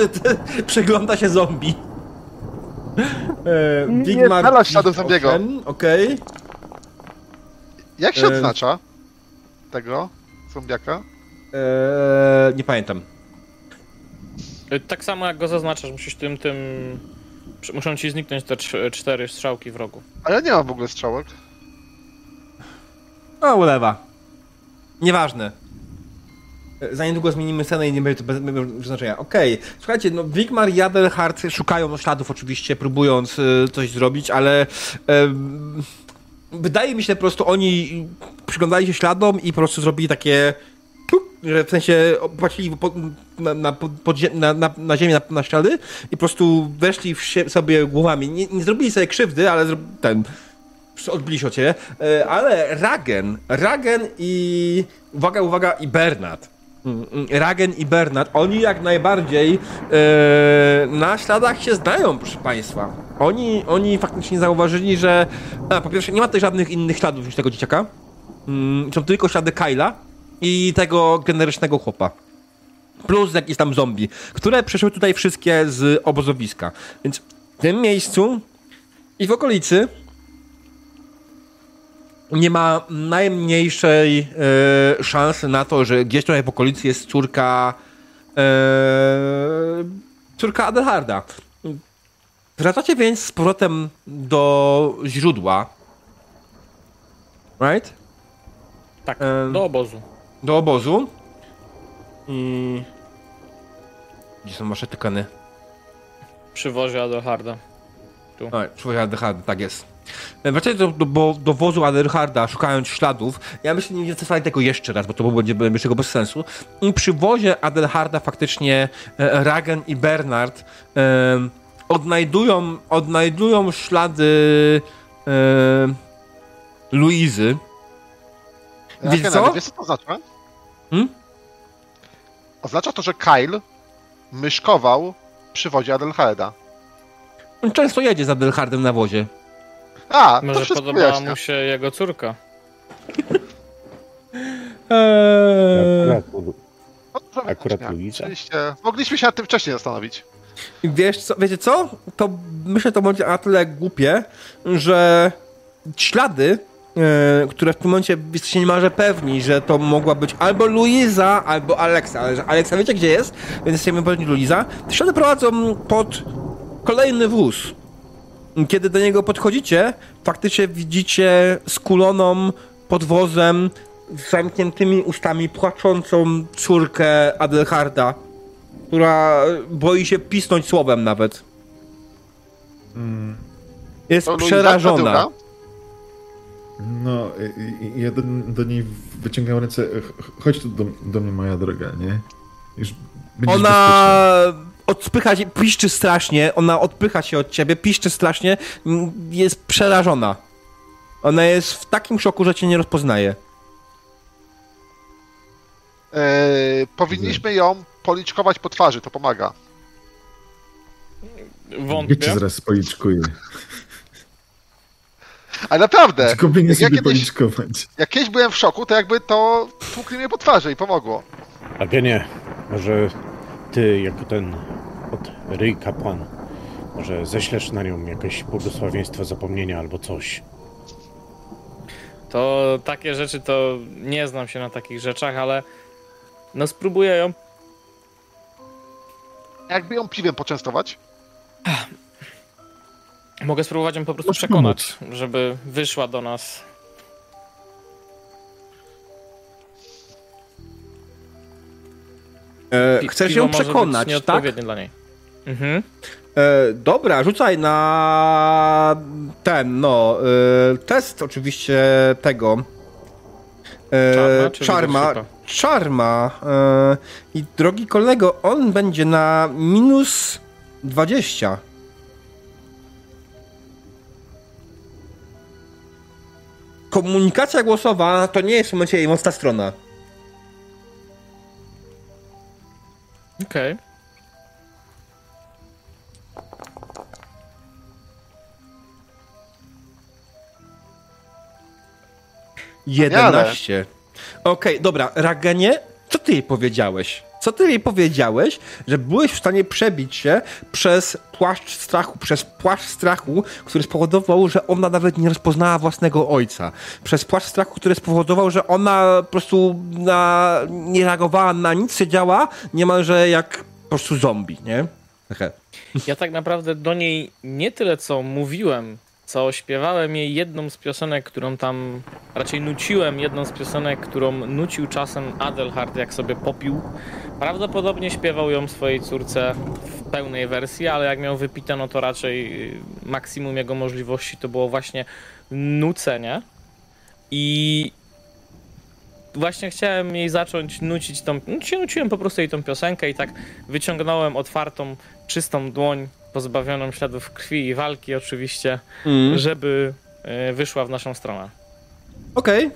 przegląda się zombie. E, Nie Wigmar znalazł śladów zombiego. Okej. Jak się Em. odznacza tego zombiaka? E, Nie pamiętam. E, Tak samo jak go zaznaczasz, musisz tym, tym... Muszą ci zniknąć te cztery strzałki w rogu. A ja nie mam w ogóle strzałek. O, ulewa. Nieważne. E, Za niedługo zmienimy scenę i nie będzie to bez, bez znaczenia. Okej, słuchajcie, no Wigmar i Adelhard szukają śladów oczywiście, próbując e, coś zrobić, ale em, wydaje mi się po prostu oni przyglądali się śladom i po prostu zrobili takie że w sensie opłacili po, na, na, na, na, na ziemię, na, na ślady i po prostu weszli sie, sobie głowami. Nie, nie zrobili sobie krzywdy, ale zro, ten odbili się ciebie, E, ale Ragen, Ragen i uwaga, uwaga, i Bernard. Mm, mm, Ragen i Bernard, oni jak najbardziej e, na śladach się znają, proszę Państwa. Oni, oni faktycznie zauważyli, że a, po pierwsze nie ma tutaj żadnych innych śladów niż tego dzieciaka. Mm, są tylko ślady Kyla i tego generycznego chłopa. Plus jakieś tam zombie, które przeszły tutaj wszystkie z obozowiska. Więc w tym miejscu i w okolicy nie ma najmniejszej e, szansy na to, że gdzieś tutaj w okolicy jest córka e, córka Adelharda. Wracacie więc z powrotem do źródła. Right? Tak, do obozu. Do obozu. I... Gdzie są wasze tykany? Przy wozie Adelharda. O, człowiek Adelharda, tak jest. E, Wracacie do, do, bo- do wozu Adelharda, szukając śladów. Ja myślę, że nie testowali tego jeszcze raz, bo to będzie będzie tego bez sensu. I przy wozie Adelharda faktycznie e, Ragen i Bernard e, odnajdują, odnajdują ślady e, Luizy. Jak co? Wiesz co to? Hmm? Oznacza to, że Kyle myszkował przy wodzie Adelharda. On często jedzie z Adelhardem na wozie. A, to Może wszystko podobała wyjaśnia. mu się jego córka. Eee... Akurat, No, to. Luisa. Oczywiście. Mogliśmy się nad tym wcześniej zastanowić. Wiesz co, wiecie co? To myślę, to będzie na tyle głupie, że ślady, które w tym momencie jesteście niemalże pewni, że to mogła być albo Luiza, albo Alexa, ale że Alexa wiecie gdzie jest, więc jesteśmy pewni Luiza. Te ślady prowadzą pod kolejny wóz. Kiedy do niego podchodzicie, faktycznie widzicie skuloną pod wozem z zamkniętymi ustami płaczącą córkę Adelharda, która boi się pisnąć słowem nawet. Jest To Luisa, przerażona. No, ja do, do niej wyciągam ręce. Ch- Chodź tu do, do mnie, moja droga, nie? Już Ona odpycha się, piszczy strasznie, ona odpycha się od ciebie, piszczy strasznie, m, jest przerażona. Ona jest w takim szoku, że cię nie rozpoznaje. Eee, powinniśmy ją policzkować po twarzy, to pomaga. Wątpię. cię zaraz policzkuję. Ale naprawdę, Skupienie jak ja sobie kiedyś, policzkować. jak kiedyś byłem w szoku, to jakby to tłukli mnie po twarzy i pomogło. Agenie, może ty jako ten od ryj kapłan, może ześlesz na nią jakieś błogosławieństwo zapomnienia albo coś. To takie rzeczy to nie znam się na takich rzeczach, ale no spróbuję ją. Jakby ją piwem poczęstować. Mogę spróbować ją po prostu Możesz przekonać, żeby wyszła do nas. E, chcesz ją może być przekonać, tak? nieodpowiednie dla niej. Mhm. E, dobra, rzucaj na ten, no, e, test oczywiście tego. E, Czarma? Czarma. E, I drogi kolego, on będzie na minus 20. Komunikacja głosowa to nie jest w momencie jej mocna strona. Okej. Wspaniale. 11. Okej, dobra, Ragenie, co ty jej powiedziałeś? Co ty jej powiedziałeś, że byłeś w stanie przebić się przez płaszcz strachu, przez płaszcz strachu, który spowodował, że ona nawet nie rozpoznała własnego ojca. Przez płaszcz strachu, który spowodował, że ona po prostu na, nie reagowała na nic, siedziała niemalże jak po prostu zombie, nie? Hehe. Ja tak naprawdę do niej nie tyle co mówiłem, co śpiewałem jej jedną z piosenek, którą tam raczej nuciłem, jedną z piosenek, którą nucił czasem Adelhard, jak sobie popił. Prawdopodobnie śpiewał ją swojej córce w pełnej wersji, ale jak miał wypite, no to raczej y, maksimum jego możliwości to było właśnie nucenie. I właśnie chciałem jej zacząć nucić tą. Nuci, nuciłem po prostu jej tą piosenkę i tak wyciągnąłem otwartą, czystą dłoń, pozbawioną śladów krwi i walki, oczywiście, Mm. żeby y, wyszła w naszą stronę. Okej.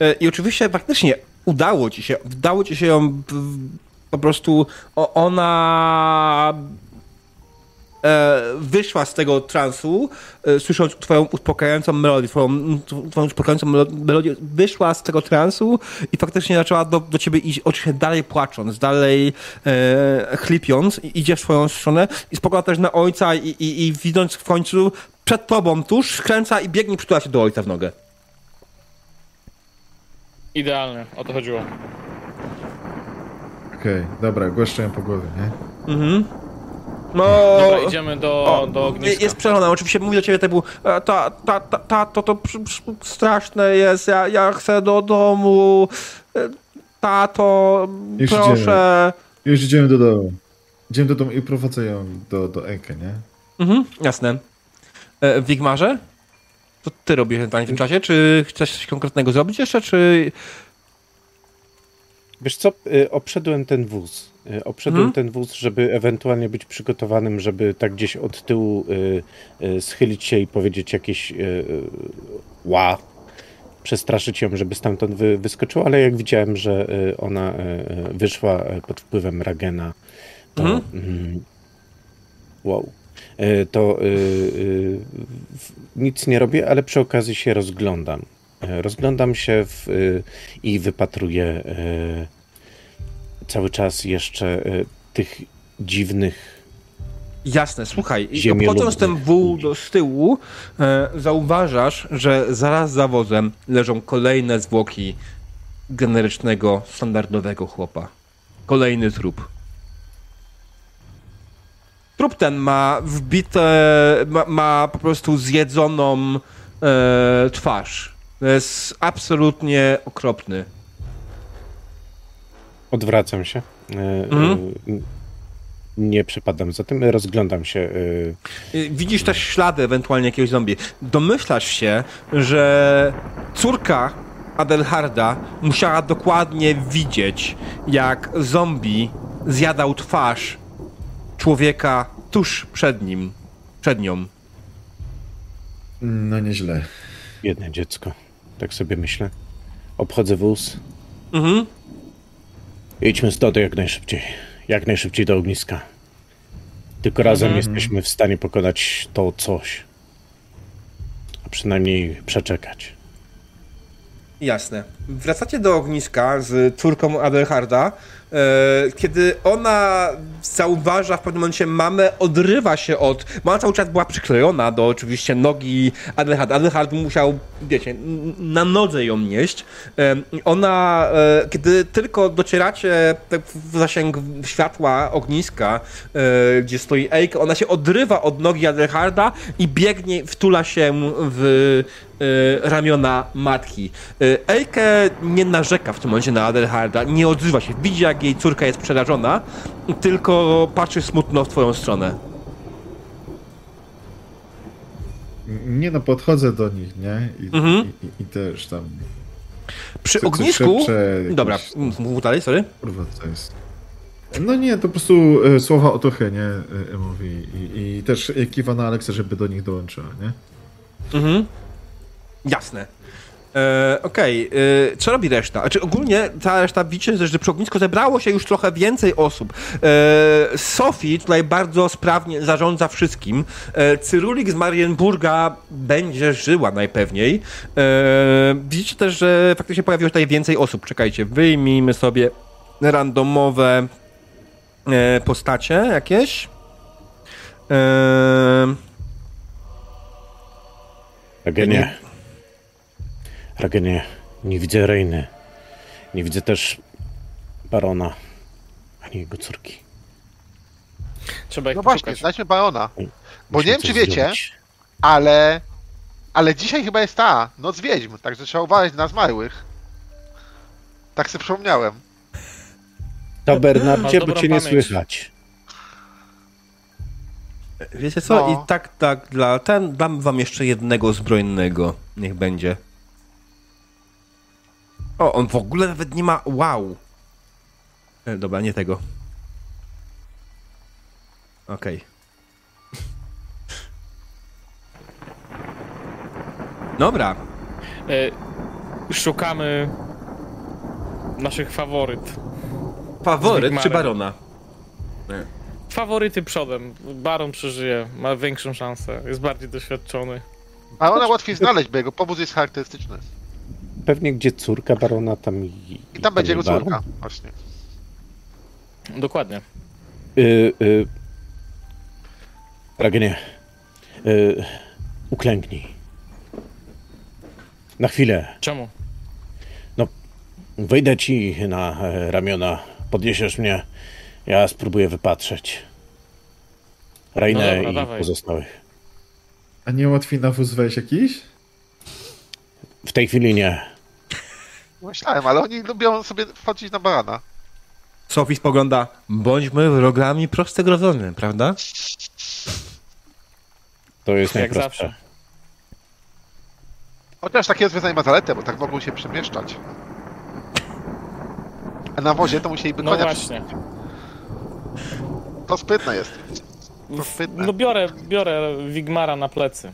E, I oczywiście faktycznie udało ci się, udało ci się ją po prostu ona e, wyszła z tego transu, e, słysząc twoją uspokajającą melodię, twoją, twoją uspokajającą melo- melodię, wyszła z tego transu i faktycznie zaczęła do, do ciebie iść, oczywiście dalej płacząc, dalej e, chlipiąc, i idzie w swoją stronę i spogląda też na ojca i, i, i widząc w końcu przed tobą tuż, skręca i biegnie, przytula się do ojca w nogę. Idealnie, o to chodziło. Okej, dobra, głaszczę ją po głowie, nie? Mhm. No. Dobra, idziemy do, o, do ogniska. Jest przelona, oczywiście mówi do ciebie typu e, ta, ta, ta, ta to, to straszne jest, ja, ja chcę do domu, E, tato, Już proszę. Już idziemy do domu. Idziemy do domu i prowadzę ją do, do Eke, nie? Mhm, jasne. E, Wigmarze? Co ty robisz ewentualnie w tym czasie? Czy chcesz coś konkretnego zrobić jeszcze, czy... Wiesz co, y, obszedłem ten wóz. Y, Obszedłem Mhm. ten wóz, żeby ewentualnie być przygotowanym, żeby tak gdzieś od tyłu y, y, schylić się i powiedzieć jakieś y, ła, przestraszyć ją, żeby stamtąd wy, wyskoczyła, ale jak widziałem, że ona wyszła pod wpływem Ragena, to Mhm. mm, wow. To nic nie robię, ale przy okazji się rozglądam. Rozglądam się w, i wypatruję cały czas jeszcze y, tych dziwnych Jasne, słuchaj, obchodząc ten wół do z tyłu, e, zauważasz, że zaraz za wozem leżą kolejne zwłoki generycznego, standardowego chłopa. Kolejny trup. Trup ten ma wbite, ma, ma po prostu zjedzoną e, twarz. Jest absolutnie okropny. Odwracam się. y, Mhm. y, Nie przepadam za tym, rozglądam się. y, Y, Widzisz też ślady ewentualnie jakiegoś zombie. Domyślasz się, że córka Adelharda musiała dokładnie widzieć, jak zombie zjadał twarz człowieka tuż przed nim, przed nią. No nieźle. Biedne dziecko. Tak sobie myślę. Obchodzę wóz. Mhm. Idźmy stąd jak najszybciej. Jak najszybciej do ogniska. Tylko razem jesteśmy w stanie pokonać to coś. A przynajmniej przeczekać. Jasne. Wracacie do ogniska z córką Adelharda, kiedy ona zauważa w pewnym momencie mamę, odrywa się od... Mama cały czas była przyklejona do oczywiście nogi Adelharda. Adelhard musiał, wiecie, na nodze ją nieść. E, ona, e, kiedy tylko docieracie w zasięg światła ogniska, e, gdzie stoi Eik, ona się odrywa od nogi Adelharda i biegnie, wtula się w e, ramiona matki. E, Eike nie narzeka w tym momencie na Adelharda, nie odzywa się. Widzi, jak jej córka jest przerażona, tylko patrzy smutno w twoją stronę. Nie no, podchodzę do nich, nie? I, Mhm. i, i, i też tam... Przy Co- ognisku... szepcze, jakieś- Dobra, mów dalej, sorry. Kurwa, co jest? No nie, to po prostu e, słowa otuchy, nie? E, mówi. I, I też e, kiwa na Aleksę, żeby do nich dołączyła, nie? Mhm. Jasne. E, Okej, e, co robi reszta? Znaczy ogólnie ta reszta widzicie, że przy ognisku zebrało się już trochę więcej osób. E, Sophie tutaj bardzo sprawnie zarządza wszystkim. Cyrulik z Marienburga będzie żyła najpewniej. Widzicie też, że faktycznie pojawiło się tutaj więcej osób. Czekajcie, wyjmijmy sobie randomowe postacie jakieś. E, Ragenie. Ragenie, nie widzę Reiny. Nie widzę też Barona, ani jego córki. Trzeba ich No właśnie, poszukać. znajdźmy Barona. Bo Musimy nie wiem, czy wiecie, zrobić. ale... Ale dzisiaj chyba jest ta, Noc Wiedźm, także trzeba uważać na zmarłych. Tak sobie przypomniałem. To Bernardzie, bo dobrą cię nie pamięć. słychać. Wiecie co? No. I tak, tak, dla ten dam wam jeszcze jednego zbrojnego. Niech będzie. O, on w ogóle nawet nie ma. Wow. E, dobra, nie tego. Okej. Dobra. E, szukamy naszych faworyt. Faworyt czy barona? Faworyty przodem. Baron przeżyje, ma większą szansę, jest bardziej doświadczony. Barona łatwiej znaleźć, bo jego powóz jest charakterystyczny. Pewnie gdzie córka Barona, tam i... I tam będzie jego Baron. córka, właśnie. Dokładnie. Y, y, Ragenie, y, uklęknij. Na chwilę. Czemu? Wejdę ci na e, ramiona, podniesiesz mnie, ja spróbuję wypatrzeć. Reinę No dobra, i dawaj. pozostałych. A nie łatwiej na wóz wejść jakiś? W tej chwili nie. Myślałem, ale oni lubią sobie wchodzić na barana. Sophie spogląda. Bądźmy wrogami prostego rozumu, prawda? To jest Jak najprostsze. zawsze. Chociaż takie rozwiązanie ma zaletę, bo tak mogą się przemieszczać. A na wozie to musieliby No konia właśnie. To sprytne jest. To sprytne. No biorę, biorę Wigmara na plecy.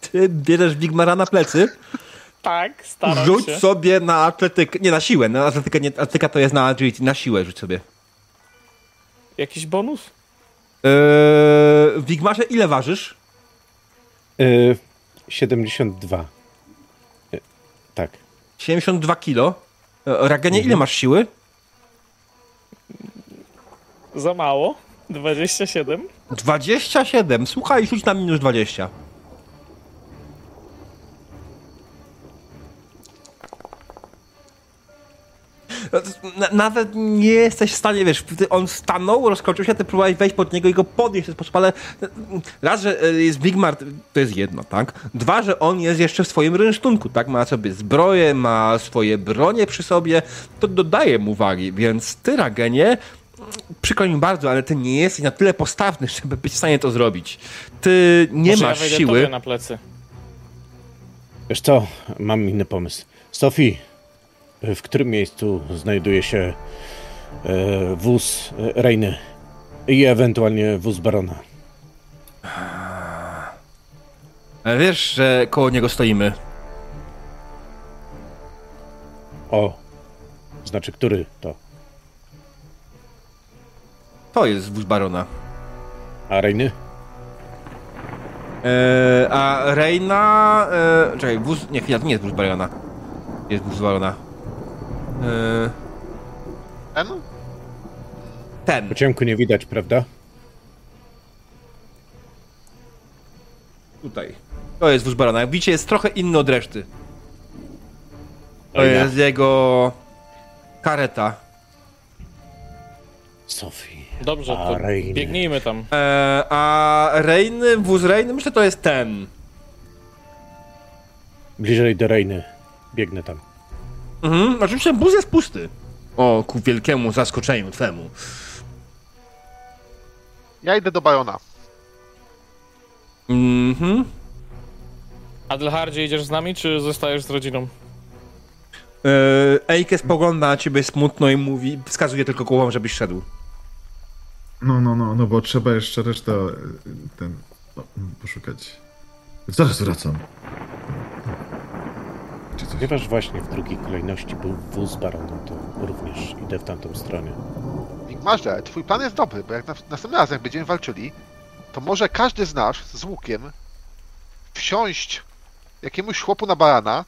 Ty bierzesz Wigmara na plecy. Tak, staram Rzuć się. sobie na atletykę. Nie, na siłę. Na atletykę, nie, atletyka to jest na agility. Na siłę rzuć sobie. Jakiś bonus? W Wigmarze ile ważysz? Y, 72. Y, tak. 72 kilo. E, Ragenie, ile masz siły? Za mało. 27. 27. Słuchaj, rzuć na minus 20. nawet nie jesteś w stanie, wiesz, on stanął, rozkoczył się, ty próbowałeś wejść pod niego i go podnieść w ten sposób, ale raz, że e, jest Wigmar, to jest jedno, tak? Dwa, że on jest jeszcze w swoim rynsztunku, tak? Ma sobie zbroję, ma swoje bronie przy sobie, to dodaje mu wagi, więc ty, Ragenie, przykro mi bardzo, ale ty nie jesteś na tyle postawny, żeby być w stanie to zrobić. Ty nie Może masz ja siły. na plecy. Wiesz co, mam inny pomysł. Sophie, w którym miejscu znajduje się e, wóz e, Reiny i ewentualnie wóz Barona? Wiesz, że koło niego stoimy. O, znaczy który to? To jest wóz barona. A Reiny? Eee, a Reina. Eee, czekaj, wóz. Nie, chwila, to nie jest wóz barona. Jest wóz barona. Eee, Ten? ten. Po ciemku nie widać, prawda? Tutaj. To jest wóz barona. Jak widzicie, jest trochę inny od reszty. To jest jego. kareta. Sophie. Dobrze, A, to Reiny. biegnijmy tam. Eee, a Reiny, wóz Reiny, myślę, to jest ten. Bliżej do Reiny. Biegnę tam. Mhm, oczywiście wóz jest pusty. O, ku wielkiemu zaskoczeniu twemu. Ja idę do Barona. Mhm. Adelhardzie, idziesz z nami, czy zostajesz z rodziną? Yy, Eike spogląda na ciebie smutno i mówi, wskazuje tylko głową, żebyś szedł. No, no, no, no, bo trzeba jeszcze resztę e, ten no, poszukać. Zaraz wracam. Ponieważ właśnie w drugiej kolejności był wóz z baronem, to również idę w tamtą stronę. Wigmarze, twój plan jest dobry, bo jak na, następnym razem jak będziemy walczyli, to może każdy z nas z łukiem wsiąść jakiemuś chłopu na barana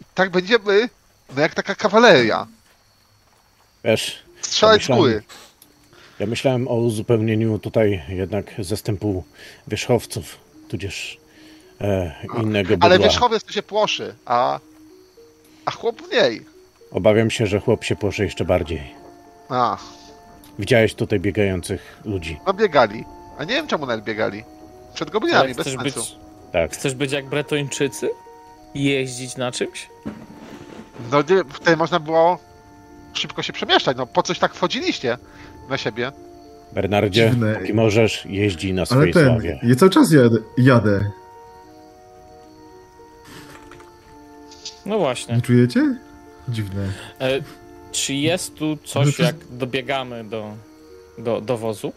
i tak będziemy, no jak taka kawaleria, Wiesz, strzelać z góry. ja myślałem o uzupełnieniu tutaj jednak zastępu wierzchowców, tudzież innego bydła. Ale wierzchowiec to się płoszy, a, a chłop mniej. Obawiam się, że chłop się płoszy jeszcze bardziej. A, Widziałeś tutaj biegających ludzi. no biegali. A nie wiem czemu nawet biegali. Przed goblinami, Ale bez chcesz sensu. być, Tak. chcesz być jak Bretończycy? Jeździć na czymś? No nie, wtedy można było szybko się przemieszczać, no po coś tak wchodziliście na siebie. Bernardzie, Dziwne. póki możesz, jeździ na Ale swojej ten, sławie. ja cały czas jadę. jadę. No właśnie. Nie czujecie? Dziwne. E, czy jest tu coś, to- jak dobiegamy do, do, do wozu?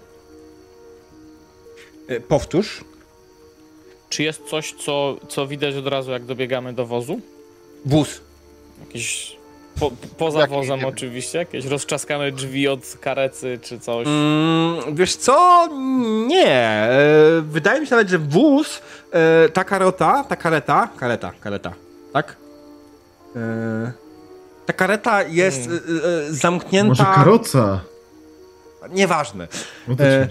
Yy, powtórz. Czy jest coś, co, co widać od razu, jak dobiegamy do wozu? Wóz. Jakieś. Po, poza Jaki, wozem wiem. oczywiście, jakieś rozczaskane drzwi od karecy czy coś. Mm, wiesz co? Nie. E, wydaje mi się nawet, że wóz, e, ta karota, ta kareta, kareta, kareta, tak? E, ta kareta jest Hmm. e, e, zamknięta. Może karoca? Nieważne. O to E.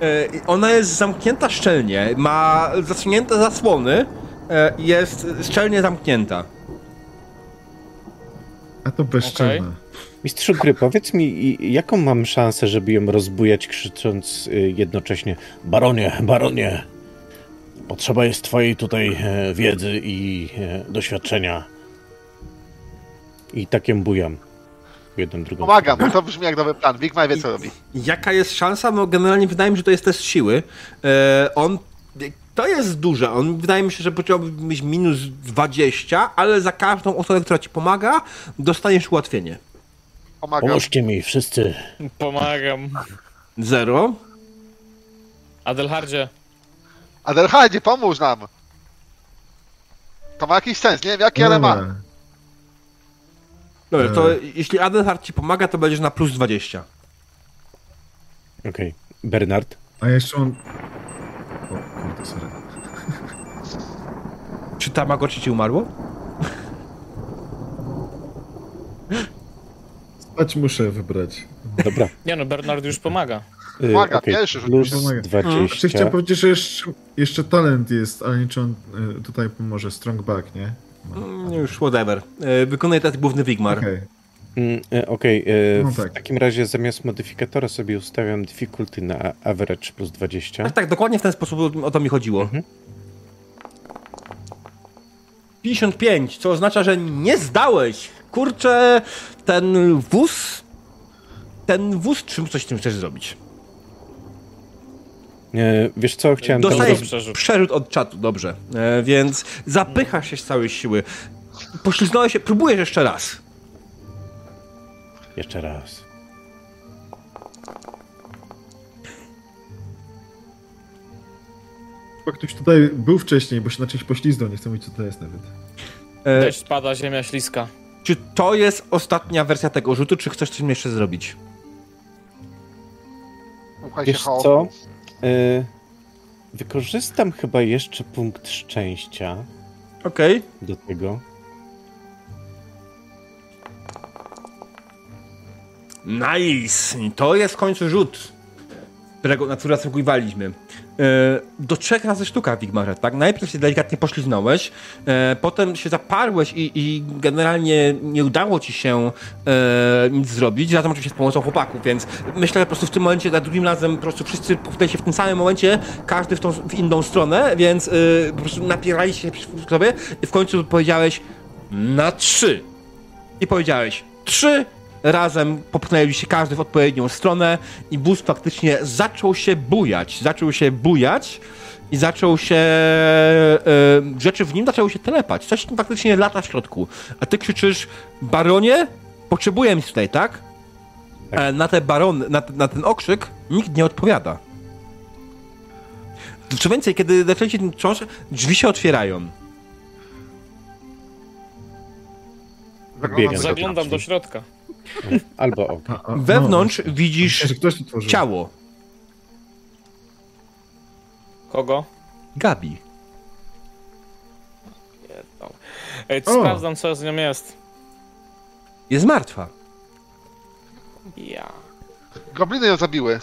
E, ona jest zamknięta szczelnie, ma zasunięte zasłony, jest szczelnie zamknięta. A to bezczelne. Mistrzu gry, powiedz mi, jaką mam szansę, żeby ją rozbujać, krzycząc y, jednocześnie Baronie, baronie, potrzeba jest twojej tutaj e, wiedzy i e, doświadczenia. I tak ją bujam. W jedną, drugą. Pomagam, to brzmi jak dobry plan. Wigmar wie co robi. Jaka jest szansa? No generalnie wydaje mi się, że to jest test siły. E, on, to jest duże. On wydaje mi się, że potrzebowałby mieć minus 20, ale za każdą osobę, która ci pomaga, dostaniesz ułatwienie. Pomagam. Pomóżcie mi wszyscy. Pomagam. Zero. Adelhardzie, Adelhardzie, pomóż nam! To ma jakiś sens, nie wiem jaki, ale ma. Dobra. To E. jeśli Adelhard ci pomaga, to będziesz na plus 20. Okej. Bernard? A jeszcze on... O, kurde, sorry. Czy Tamagotchi ci umarło? Spać muszę wybrać. Dobra. nie no, Bernard już pomaga. Y, Pomaga, okej, pierwszy rzut Plus pomaga. 20. Jeszcze chciałem powiedzieć, że jeszcze, jeszcze talent jest, ale nie czy on y, tutaj pomoże. Strong back, nie? No. Mm, Już whatever. E, wykonuje ten główny Wigmar. Okej. Mm, e, Okej, e, No w tak. takim razie zamiast modyfikatora sobie ustawiam difficulty na average plus 20. Tak, tak, dokładnie w ten sposób o- o to mi chodziło. Mhm. 55, co oznacza, że nie zdałeś. Kurczę, ten wóz. Ten wóz, czym coś z tym chcesz zrobić? E, wiesz co, chciałem Dostajesz przerzut. przerzut od czatu, dobrze. E, więc zapychasz się z całej siły. Poślizgnąłeś się, próbujesz jeszcze raz. Jeszcze raz. Chyba ktoś tutaj był wcześniej, bo się na czymś pośliznął, nie chcę mówić co to jest nawet. Deszcz spada, ziemia śliska. czy to jest ostatnia wersja tego rzutu, czy chcesz coś jeszcze zrobić? Słuchaj się Wiesz co? E, wykorzystam chyba jeszcze punkt szczęścia Okej. do tego. Nice! To jest w końcu rzut, którego, na który zasługiwaliśmy. E, do trzech razy sztuka Wigmarze, tak? Najpierw się delikatnie pośliznąłeś, e, potem się zaparłeś i, i generalnie nie udało ci się e, nic zrobić, razem oczywiście z pomocą chłopaków, więc myślę, że po prostu w tym momencie, za drugim razem po prostu wszyscy powinni się w tym samym momencie, każdy w, tą, w inną stronę, więc e, po prostu napieraliście się przeciwko sobie i w końcu powiedziałeś na trzy. i powiedziałeś trzy, razem popchnęliście każdy w odpowiednią stronę i bus faktycznie zaczął się bujać. Zaczął się bujać i zaczął się. E, rzeczy w nim zaczęły się telepać. Coś faktycznie lata w środku. A ty krzyczysz, baronie, potrzebuję mich tutaj, tak? Tak. E, na, te baron, na, na ten okrzyk nikt nie odpowiada. Co więcej, kiedy zaczęliście ten książkę, drzwi się otwierają. Zaglądam do środka. Albo ok. Wewnątrz no, widzisz ciało. Kogo? Gabi. Jedną. Ej, O. Sprawdzam, co z nią jest. Jest martwa. Ja. Gobliny ją zabiły.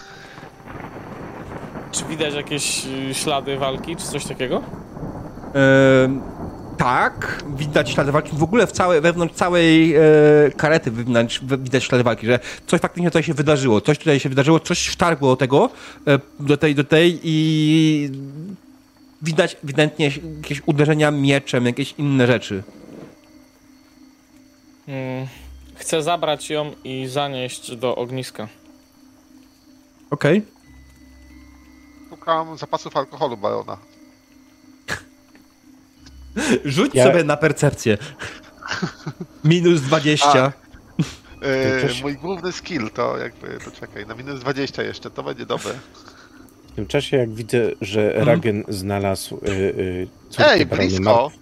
Czy widać jakieś y, ślady walki, czy coś takiego? Ehm, tak, widać ślady walki. W ogóle w całej, wewnątrz całej e, karety wewnątrz, we- widać ślady walki, że coś faktycznie tutaj się wydarzyło. Coś tutaj się wydarzyło, coś wtargło do tego, e, do tej, do tej i widać ewidentnie jakieś uderzenia mieczem, jakieś inne rzeczy. Mm. Chcę zabrać ją i zanieść do ogniska. Okej. Szukam zapasów alkoholu barona. Rzuć Ja- sobie na percepcję. Minus 20. Yy, Cześć. mój główny skill to jakby, to czekaj, na minus 20 jeszcze, to będzie dobre. W tym czasie, jak widzę, że Ragen znalazł y, y, córkę Ej, blisko!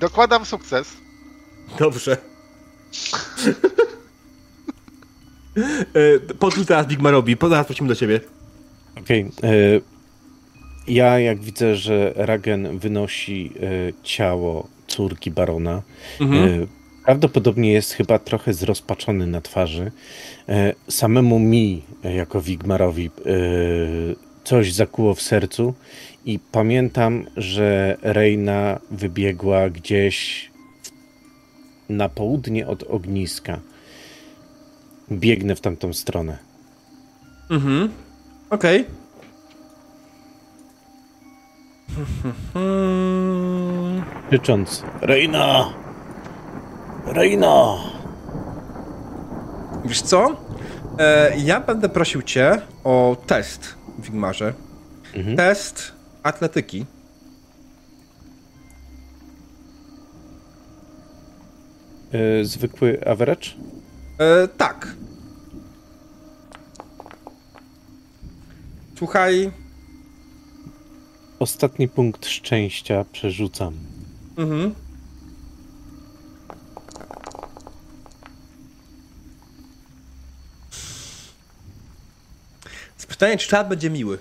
Dokładam sukces. Dobrze. e, Podrzuć teraz Bigmarowi, zaraz wrócimy do ciebie. Okej. y, Ja jak widzę, że Ragen wynosi y, ciało córki barona, Mhm. y, prawdopodobnie jest chyba trochę zrozpaczony na twarzy. Samemu mi, jako Wigmarowi, coś zakuło w sercu i pamiętam, że Reina wybiegła gdzieś na południe od ogniska. Biegnę w tamtą stronę. Mhm. Okej. Krzycząc Reina! Reina! Wiesz co? E, ja będę prosił cię o test, Wigmarze. Mhm. Test atletyki. Y, zwykły average? E, tak. Słuchaj. Ostatni punkt szczęścia przerzucam. Mhm. Pytanie, czy czat będzie miły.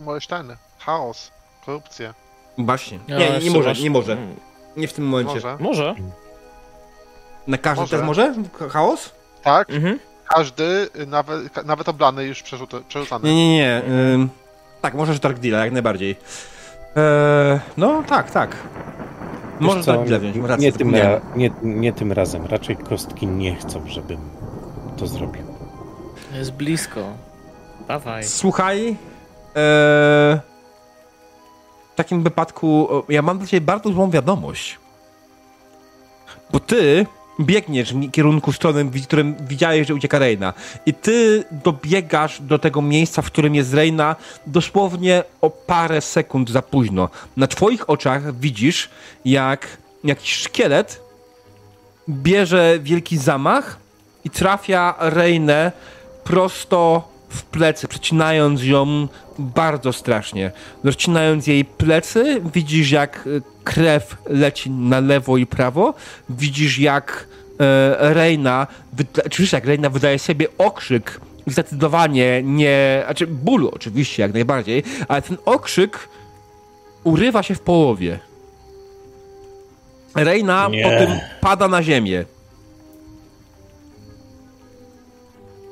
Możesz ten, chaos, korupcja. Właśnie. Nie, nie, jeszcze może, nie może. Nie w tym momencie. Może. Może. Na każdy Może. test może? Chaos? Tak, Mhm. Każdy, y, nawet, nawet oblany już przerzuty, przerzucany. Nie, nie, nie. Ym, tak, możesz Dark Deala, jak najbardziej. Eee, no, tak, tak. Możesz co, Dark Deala wziąć, rację, nie, tym zapomniałem. ra- nie, nie tym razem. Raczej kostki nie chcą, żebym to zrobił. Jest blisko. Dawaj. Słuchaj, eee, w takim wypadku ja mam dla ciebie bardzo złą wiadomość. Bo ty biegniesz w kierunku strony, w którym widziałeś, że ucieka Reina. I ty dobiegasz do tego miejsca, w którym jest Reina dosłownie o parę sekund za późno. Na twoich oczach widzisz, jak jakiś szkielet bierze wielki zamach i trafia Reinę prosto w plecy, przecinając ją bardzo strasznie. Rozcinając jej plecy, widzisz jak e, krew leci na lewo i prawo. Widzisz jak e, Reina, wiesz jak Reina wydaje sobie okrzyk, zdecydowanie nie, znaczy bólu oczywiście jak najbardziej, ale ten okrzyk urywa się w połowie. Reina Nie. potem pada na ziemię.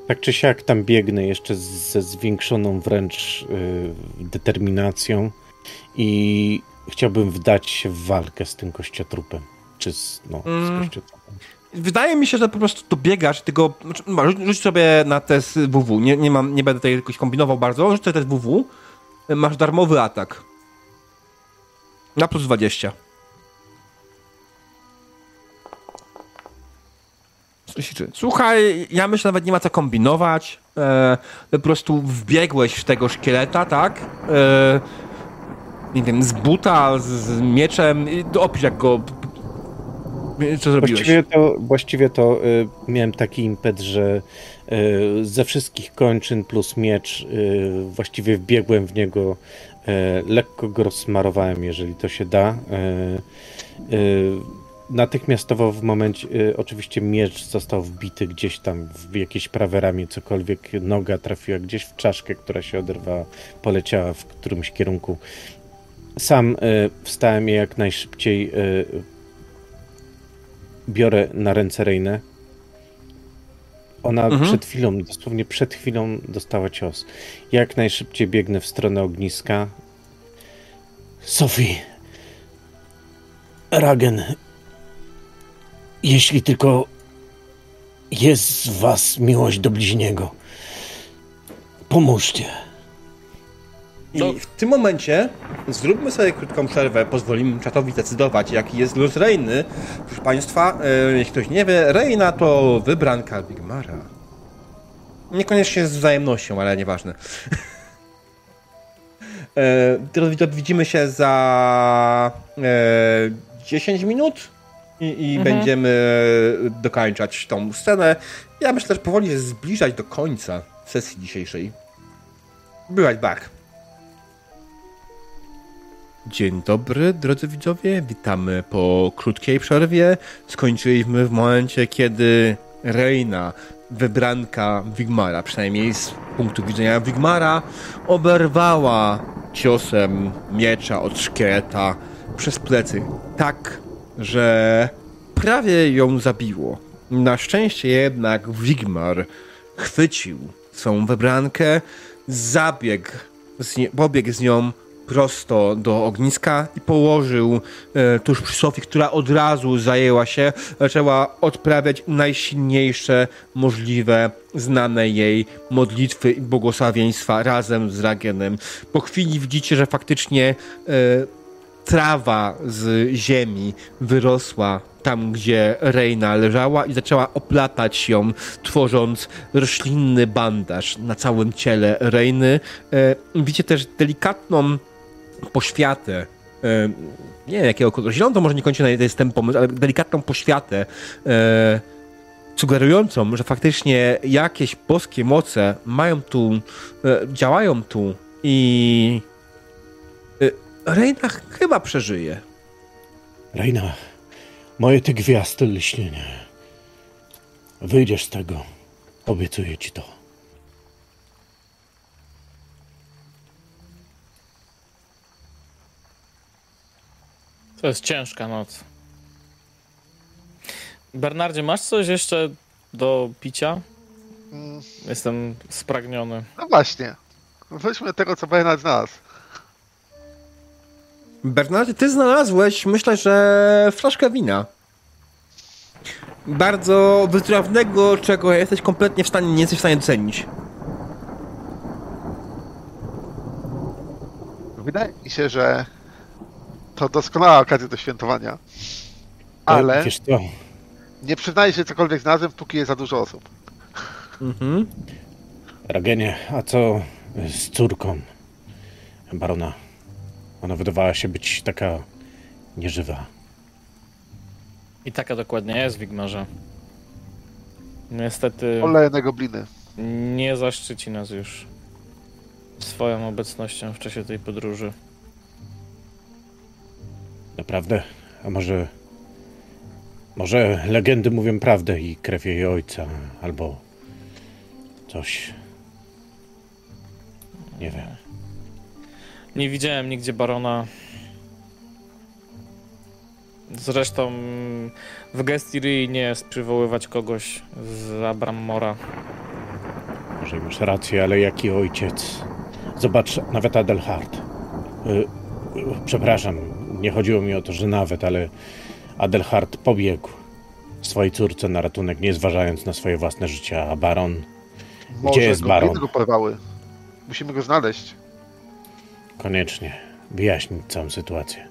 Tak czy siak tam biegnę jeszcze ze zwiększoną wręcz y, determinacją i chciałbym wdać się w walkę z tym kościotrupem. Czy z, no, Mm. z kościotrupem. wydaje mi się, że po prostu dobiegasz tego. Znaczy, no, rzuć, rzuć sobie na test WW. Nie, nie, mam, nie będę tutaj jakoś kombinował bardzo. Rzuć sobie test WW. Masz darmowy atak. Na plus 20. Słuchaj, ja myślę, nawet nie ma co kombinować. E, po prostu wbiegłeś w tego szkieleta, tak? E, nie wiem, z buta, z, z mieczem. Opisz jak go. Co zrobiłeś? Właściwie to, właściwie to y, miałem taki impet, że y, ze wszystkich kończyn plus miecz y, właściwie wbiegłem w niego, y, lekko go rozsmarowałem, jeżeli to się da. Natychmiastowo w momencie, y, oczywiście miecz został wbity gdzieś tam w jakieś prawe ramię, cokolwiek, noga trafiła gdzieś w czaszkę, która się oderwała, poleciała w którymś kierunku. Sam y, wstałem i jak najszybciej y, biorę na ręce Reinę. Ona Mhm. przed chwilą, dosłownie przed chwilą dostała cios. Jak najszybciej biegnę w stronę ogniska. Sophie. Ragen. Jeśli tylko jest w was miłość do bliźniego, pomóżcie. I w tym momencie zróbmy sobie krótką przerwę, pozwolimy czatowi decydować, jaki jest los Reiny. Proszę Państwa, e, jeśli ktoś nie wie, Reina to wybranka Bigmara. Niekoniecznie z wzajemnością, ale nieważne. e, teraz widzimy się za e, 10 minut i, i Mhm. będziemy dokończać tą scenę. Ja myślę, że powoli się zbliżać do końca sesji dzisiejszej. Be right back. Dzień dobry, drodzy widzowie. Witamy po krótkiej przerwie. Skończyliśmy w momencie, kiedy Reina, wybranka Wigmara, przynajmniej z punktu widzenia Wigmara, oberwała ciosem miecza od szkieleta przez plecy. Tak, że prawie ją zabiło. Na szczęście jednak Wigmar chwycił swą wybrankę, zabiegł, z nie, pobiegł z nią prosto do ogniska i położył e, tuż przy Sofii, która od razu zajęła się, zaczęła odprawiać najsilniejsze możliwe znane jej modlitwy i błogosławieństwa razem z Ragenem. Po chwili widzicie, że faktycznie e, trawa z ziemi wyrosła tam, gdzie Reina leżała i zaczęła oplatać ją, tworząc roślinny bandaż na całym ciele Reiny. E, widzicie też delikatną poświatę. E, nie wiem jakiego koloru. Zielono to może niekoniecznie jest ten pomysł, ale delikatną poświatę e, sugerującą, że faktycznie jakieś boskie moce mają tu, e, działają tu i Reina chyba przeżyje. Reina, moje ty gwiazdy lśnienie. Wyjdziesz z tego. Obiecuję ci to. To jest ciężka noc. Bernardzie, masz coś jeszcze do picia? Mm, Jestem spragniony. No właśnie. Weźmy tego, co Bernard znalazł. Bernardzie, ty znalazłeś, myślę, że flaszkę wina. Bardzo wytrawnego, czego jesteś kompletnie w stanie, nie jesteś w stanie docenić. Wydaje mi się, że to doskonała okazja do świętowania. Ale nie przyznaję się, cokolwiek znalazłem, póki jest za dużo osób. Mhm. Ragenie, a co z córką barona? Ona wydawała się być taka nieżywa. I taka dokładnie jest, Wigmarze. Niestety Olejne gobliny. nie zaszczyci nas już swoją obecnością w czasie tej podróży. Naprawdę? A może. Może legendy mówią prawdę i krew jej ojca, albo coś. Nie wiem. Nie widziałem nigdzie barona. Zresztą w Gestirii nie jest przywoływać kogoś z Abrammora. Może masz rację, ale jaki ojciec? Zobacz, nawet Adelhard. Y, y, przepraszam, nie chodziło mi o to, że nawet, ale Adelhard pobiegł. swojej córce na ratunek, nie zważając na swoje własne życie, a baron Może jest gobliny baron? go porwały. Musimy go znaleźć. Koniecznie wyjaśnić całą sytuację.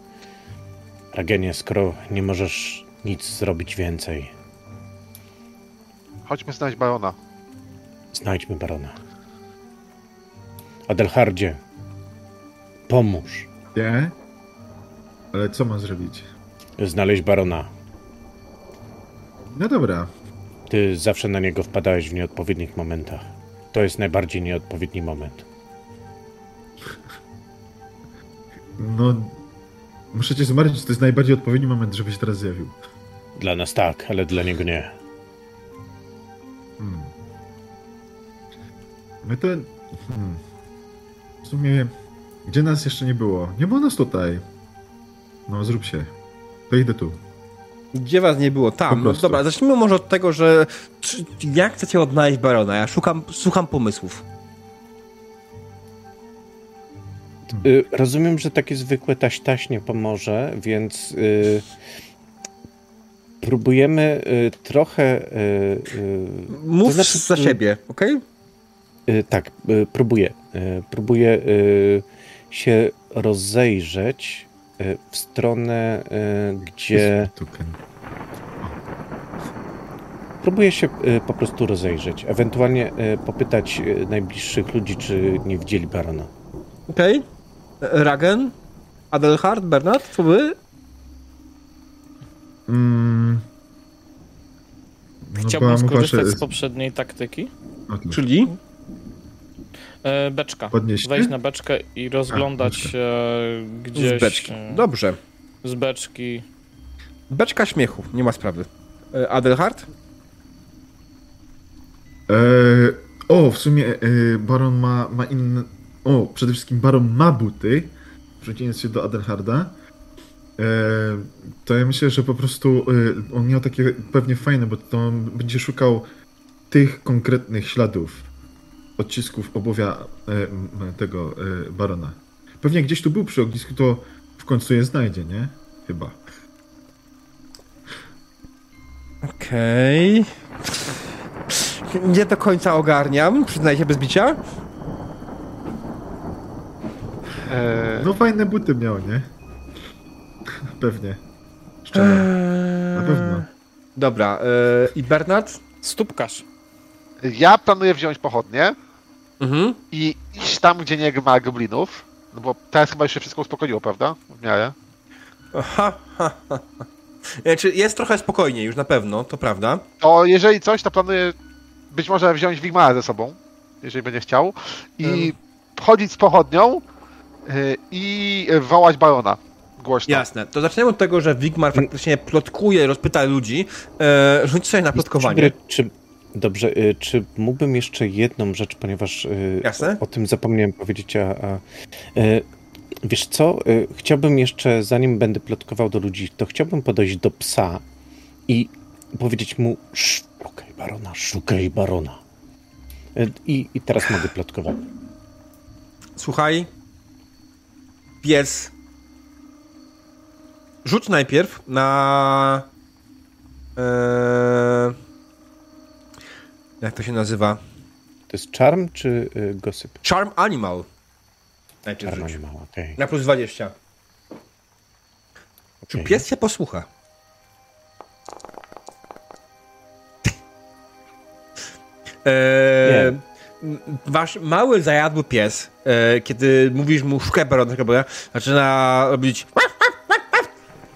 Ragenie, skoro nie możesz nic zrobić więcej, Chodźmy znaleźć barona. znajdźmy barona. Adelhardzie, pomóż Nie? Ale co mam zrobić? znaleźć barona. No dobra. Ty zawsze na niego wpadałeś w nieodpowiednich momentach. To jest najbardziej nieodpowiedni moment. No... Muszę cię zmartwić, to jest najbardziej odpowiedni moment, żebyś teraz zjawił. Dla nas tak, ale dla niego nie. Hmm. My to... Hmm. W sumie... Gdzie nas jeszcze nie było? Nie było nas tutaj. No, zrób się. To idę tu. Gdzie was nie było? Tam. No, dobra, zacznijmy może od tego, że czy, jak chcecie odnaleźć barona? Ja szukam, słucham pomysłów. Y, rozumiem, że takie zwykłe taś-taś nie pomoże, więc y, próbujemy y, trochę. Y, y, Mów to znaczy, za siebie? Y, tak, próbuję. Próbuję się rozejrzeć w stronę, gdzie. Próbuję się po prostu rozejrzeć. Ewentualnie popytać najbliższych ludzi, czy nie widzieli barona. Okej. E, Ragen? Adelhard? Bernard? Co wy? Mm. No, Chciałbym skorzystać z poprzedniej taktyki. Czyli? E, beczka. Podnieść? Wejść na beczkę i rozglądać beczka. się gdzieś. Z beczki. e, Dobrze. Z beczki. Beczka śmiechu, nie ma sprawy. E, Adelhard? E, o, w sumie e, Baron ma, ma inne... O, przede wszystkim Baron ma buty, w przeciwieństwie do Adelharda. E, to ja myślę, że po prostu e, on miał takie pewnie fajne, bo to on będzie szukał tych konkretnych śladów, odcisków obuwia e, tego e, Barona. Pewnie gdzieś tu był przy ognisku, to w końcu je znajdzie, nie? Chyba. Okej. Nie do końca ogarniam, przyznaję się bez bicia. E, No fajne buty miał, nie? Pewnie. Szczerze. Na pewno. Dobra, e, i Bernard? stópkarz. Ja planuję wziąć pochodnie Mhm. i iść tam, gdzie nie ma goblinów. No bo teraz chyba już się wszystko uspokoiło, prawda? W miarę. Aha, ha, ha. ha. Znaczy, jest trochę spokojniej już na pewno, to prawda. To jeżeli coś, to planuję być może wziąć Wigmara ze sobą, jeżeli będzie chciał. I chodzić z pochodnią i wołać barona głośno. Jasne. To zaczniemy od tego, że Wigmar faktycznie plotkuje, rozpyta ludzi. E, rzuć sobie na plotkowanie. Dobry, Czy, dobrze, y, czy mógłbym jeszcze jedną rzecz, ponieważ y, Jasne. o, o tym zapomniałem powiedzieć, a, a wiesz co, chciałbym jeszcze, zanim będę plotkował do ludzi, to chciałbym podejść do psa i powiedzieć mu szukaj barona, szukaj barona. I, I teraz mogę plotkować. Słuchaj. Pies. Rzuć najpierw na. E, jak to się nazywa? To jest charm czy y, gosyp? Charm Animal. Najpierw Charm rzuć. animal, okej. Na plus 20. Czy okej. pies się posłucha? Eee, m- wasz mały zajadły pies, e, kiedy mówisz mu szukaj barona, szukaj barona, zaczyna robić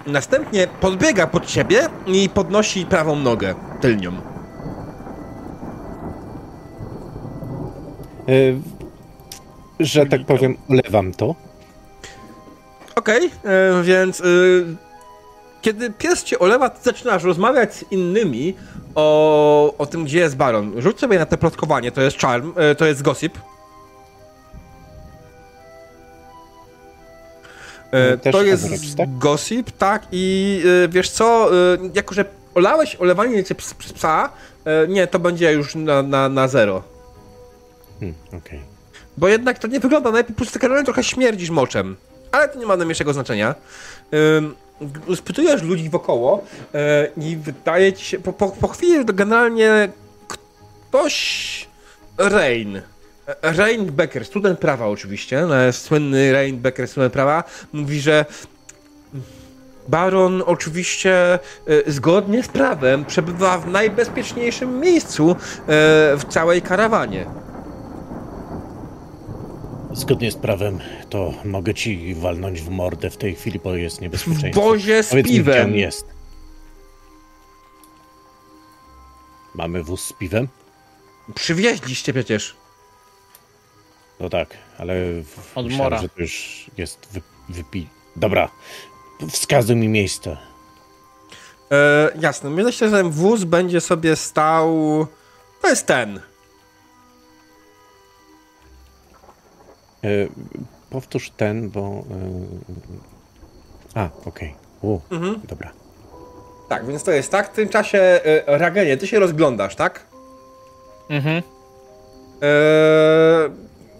Następnie podbiega pod ciebie i podnosi prawą nogę tylnią. Y, że tak powiem, ulewam to. Okej, e, więc y, kiedy pies cię olewa, ty zaczynasz rozmawiać z innymi o, o tym, gdzie jest baron. Rzuć sobie na te plotkowanie, to jest charm, e, to jest gossip. E, Też to jest average, tak? gossip, tak, i e, wiesz co, jako że olałeś olewanie cię przez psa, nie, to będzie już na, na, na zero. Hmm, okej. Bo jednak to nie wygląda najlepiej, po prostu generalnie trochę śmierdzisz moczem. Ale to nie ma najmniejszego znaczenia. Ym, spytujesz ludzi wokoło e, i wydaje ci się, po, po, po chwili generalnie ktoś, Rain, Rain Becker, student prawa oczywiście, no, słynny Rain Becker, student prawa, mówi, że Baron oczywiście e, zgodnie z prawem przebywa w najbezpieczniejszym miejscu e, w całej karawanie. Zgodnie z prawem, to mogę ci walnąć w mordę w tej chwili, bo jest W niebezpieczeństwo. wozie z Powiedz mi, gdzie piwem. on jest. Mamy wóz z piwem? Przywieźliście przecież. No tak, ale w- Od myślałem, mora. że to już jest wy, wypi... Dobra, wskazuj mi miejsce. E, jasne, myślę, że ten wóz będzie sobie stał. To jest ten. Powtórz ten, bo... E... A, okej. U, Mhm. Dobra. Tak, więc to jest tak. W tym czasie, e, Ragenie, ty się rozglądasz, tak? Mhm. Eee,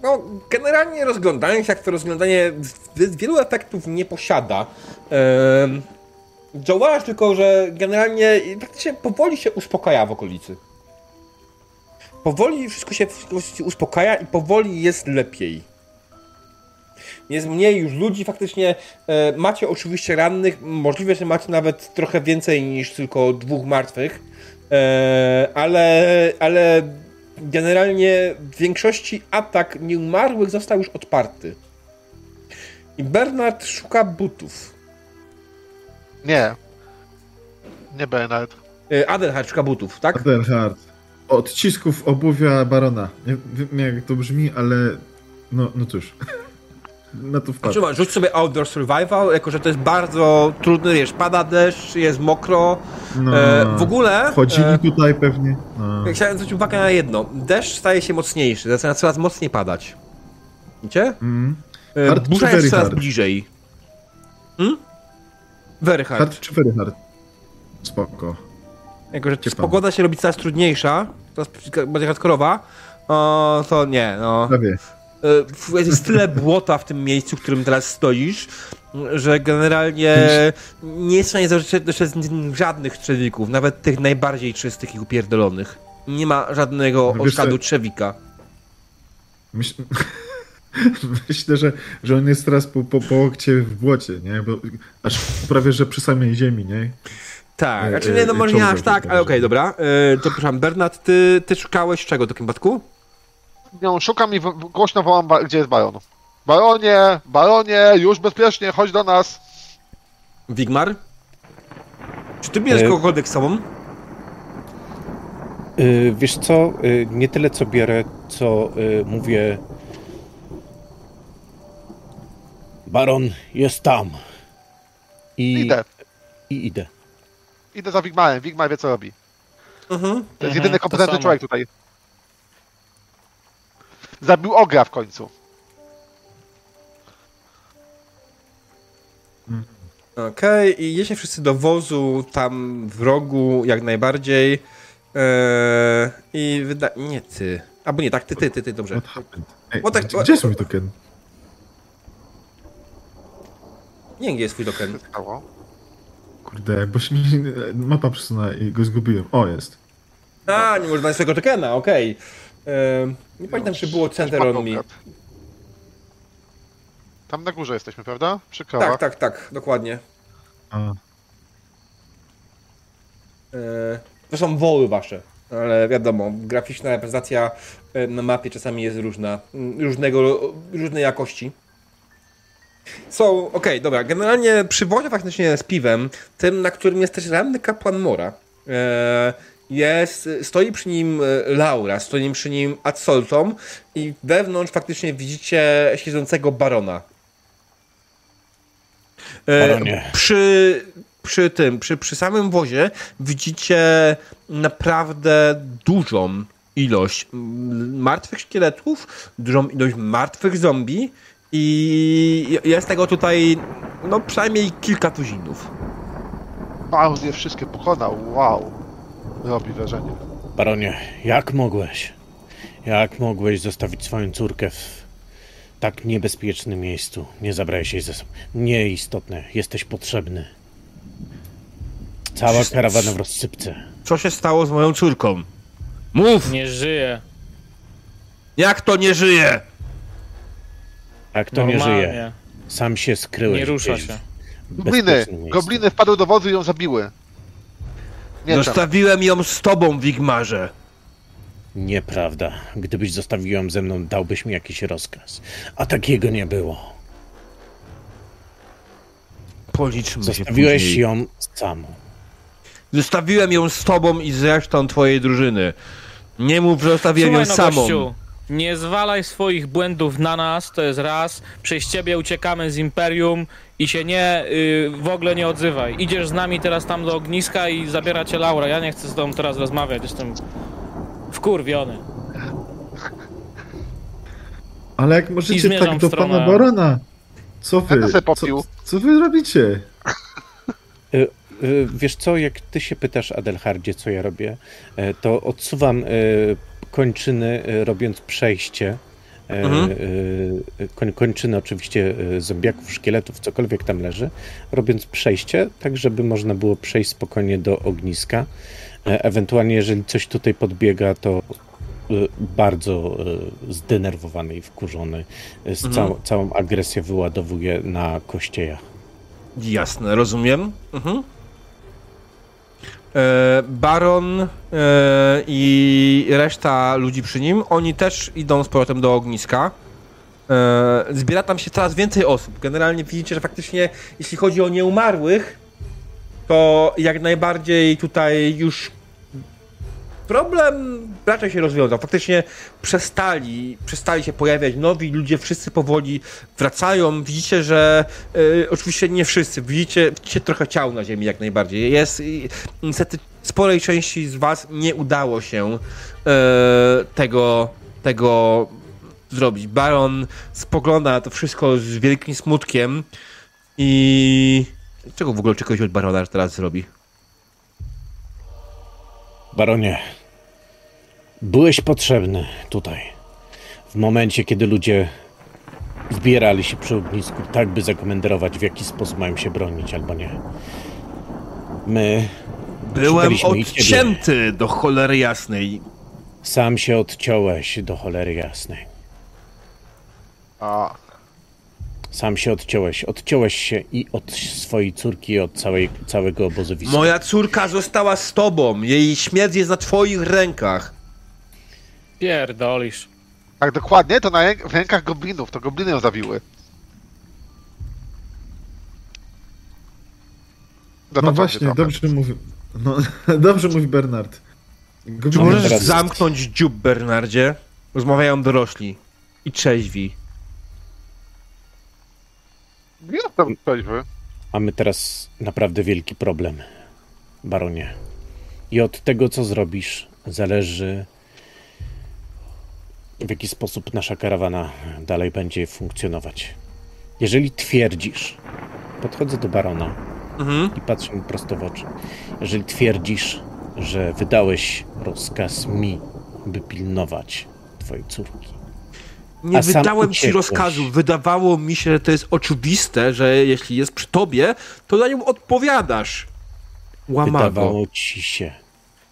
no, generalnie rozglądanie się, jak to rozglądanie wielu efektów nie posiada. Eee, tylko, że generalnie praktycznie powoli się uspokaja w okolicy. Powoli wszystko się, wszystko się uspokaja i powoli jest lepiej. Jest mniej już ludzi, faktycznie e, macie oczywiście rannych, możliwe, że macie nawet trochę więcej niż tylko dwóch martwych, e, ale, ale generalnie w większości atak nieumarłych został już odparty. I Bernard szuka butów. Nie. Nie Bernard. E, Adelhard szuka butów, tak? Adelhard. Odcisków obuwia barona. Nie wiem jak to brzmi, ale no, no cóż. Na to wpadł. Rzuć sobie Outdoor Survival, jako że to jest bardzo trudny, wiesz, pada deszcz, jest mokro. No, E, w ogóle... Chodzili e, tutaj pewnie. No. Chciałem zwrócić uwagę na jedno. Deszcz staje się mocniejszy, zaczyna coraz mocniej padać. Widzicie? Mm. E, Burza jest coraz hard? bliżej. Hmm? Very hard. Hard czy very hard? Spoko. Jako, że Ciepło. pogoda się robi coraz trudniejsza, coraz bardziej hardkorowa, o, to nie, no. Prawie. E, Jest tyle błota w tym miejscu, w którym teraz stoisz, że generalnie nie jest w stanie jeszcze żadnych trzewików, nawet tych najbardziej czystych i upierdolonych. Nie ma żadnego No co- trzewika. Myśl... Myślę, że, że on jest teraz po, po, po łokcie w błocie, nie? Bo aż prawie, że przy samej ziemi, nie? Tak, E, znaczy e, nie, no może nie aż tak, ale okej, bardziej. dobra. E, to przepraszam, Bernard, ty, ty szukałeś czego w takim przypadku? Nią szukam i głośno wołam, gdzie jest Baron. Baronie, Baronie, już bezpiecznie, chodź do nas. Wigmar? Czy ty bierzesz E, kogokolwiek z sobą? Y, wiesz co, y, nie tyle co biorę, co y, mówię. Baron jest tam. I Idę. I idę. Idę za Wigmarem. Wigmar wie co robi. Mhm. To jest Mhm, jedyny to kompetentny człowiek tutaj. Zabił Ogra w końcu. Okej, i jedziecie wszyscy do wozu, tam w rogu, jak najbardziej. Eee, I wyda... Nie ty. Albo nie, tak, ty, ty, ty, ty, dobrze. What happened? Ej, What tak- gdzie, jest mój token? Nie wiem, gdzie jest twój token. Stało? Kurde, bo się mi mapa przesunęła i go zgubiłem. O, jest. A, nie można znaleźć swojego tokena, okej. Eee, nie pamiętam, czy było Center on Me. Tam na górze jesteśmy, prawda? Przy krowach. Tak, tak, tak, dokładnie. A, Eee, to są woły wasze, ale wiadomo, graficzna reprezentacja e, na mapie czasami jest różna, różnego, różnej jakości. Są, okej, dobra, generalnie przy wozie faktycznie z piwem, tym, na którym jest też ranny kapłan Mora, e, jest, stoi przy nim e, Laura, stoi przy nim Absoltom i wewnątrz faktycznie widzicie siedzącego barona. E, Baronie. Przy, przy tym, przy, przy samym wozie widzicie naprawdę dużą ilość martwych szkieletów, dużą ilość martwych zombie i jest tego tutaj no przynajmniej kilka tuzinów. Baron je wszystkie pokonał. Wow. Robi wrażenie. Baronie, jak mogłeś? Jak mogłeś zostawić swoją córkę w tak niebezpiecznym miejscu? Nie zabrałeś jej ze sobą. Nieistotne, jesteś potrzebny. Cała karawana w rozsypce. Co się stało z moją córką? Mów! Nie żyje. Jak to nie żyje? Jak to nie Normalnie. żyje? Sam się skryłeś. Nie rusza się. Gobliny! Gobliny wpadły do wozu i ją zabiły. Nie Zostawiłem ją z tobą, Wigmarze. Nieprawda. Gdybyś zostawił ją ze mną, dałbyś mi jakiś rozkaz. A takiego nie było. Policzmy się Zostawiłeś później. ją samą. Zostawiłem ją z tobą i z resztą twojej drużyny. Nie mów, że zostawiłem Słuchaj ją no, samą. gościu, nie zwalaj swoich błędów na nas, to jest raz. Przez ciebie uciekamy z Imperium i się nie, y, w ogóle nie odzywaj. Idziesz z nami teraz tam do ogniska i zabiera cię Laura. Ja nie chcę z tobą teraz rozmawiać, jestem wkurwiony. Ale jak możecie tak do stronę- pana barona? Co wy? Co, co wy robicie? Y, y, Wiesz co, jak ty się pytasz, Adelhardzie, co ja robię, e, to odsuwam e, kończyny, e, robiąc przejście. e, Mhm. e, Koń, kończyny oczywiście zombiaków, szkieletów, cokolwiek tam leży, robiąc przejście, tak żeby można było przejść spokojnie do ogniska. Ewentualnie, jeżeli coś tutaj podbiega, to bardzo zdenerwowany i wkurzony, z Mhm. całą, całą agresję wyładowuje na kościejach. Jasne, rozumiem. Mhm. E, Baron e, i reszta ludzi przy nim, oni też idą z powrotem do ogniska. E, zbiera tam się coraz więcej osób. Generalnie widzicie, że faktycznie jeśli chodzi o nieumarłych, to jak najbardziej tutaj już problem raczej się rozwiązał. Faktycznie przestali, przestali się pojawiać nowi ludzie, wszyscy powoli wracają. Widzicie, że e, oczywiście nie wszyscy, widzicie, widzicie trochę ciał na ziemi jak najbardziej. Jest i niestety sporej części z was nie udało się e, tego, tego zrobić. Baron spogląda na to wszystko z wielkim smutkiem i czego w ogóle czegoś od Barona teraz zrobi? Baronie, byłeś potrzebny tutaj. W momencie, kiedy ludzie zbierali się przy ognisku, tak by zakomenderować, w jaki sposób mają się bronić albo nie. My Byłem odcięty do cholery jasnej. sam się odciąłeś do cholery jasnej. A, Sam się odciąłeś. Odciąłeś się i od swojej córki, i od całej, całego obozowiska. Moja córka została z tobą. Jej śmierć jest na twoich rękach. Pierdolisz. tak dokładnie, to na ręk- w rękach goblinów, to gobliny ją zabiły. No właśnie, trochę. dobrze mówi. No, dobrze mówi Bernard. Czy możesz teraz- zamknąć dziób, Bernardzie? Rozmawiają dorośli. I trzeźwi. Jestem trzeźwy. Mamy teraz naprawdę wielki problem, baronie. I od tego, co zrobisz, zależy, w jaki sposób nasza karawana dalej będzie funkcjonować. Jeżeli twierdzisz, podchodzę do barona Mhm. i patrzę mu prosto w oczy. Jeżeli twierdzisz, że wydałeś rozkaz mi, by pilnować twojej córki, Nie wydałem ci rozkazu. Wydawało mi się, że to jest oczywiste, że jeśli jest przy tobie, to za nią odpowiadasz. Łamago. Wydawało ci się.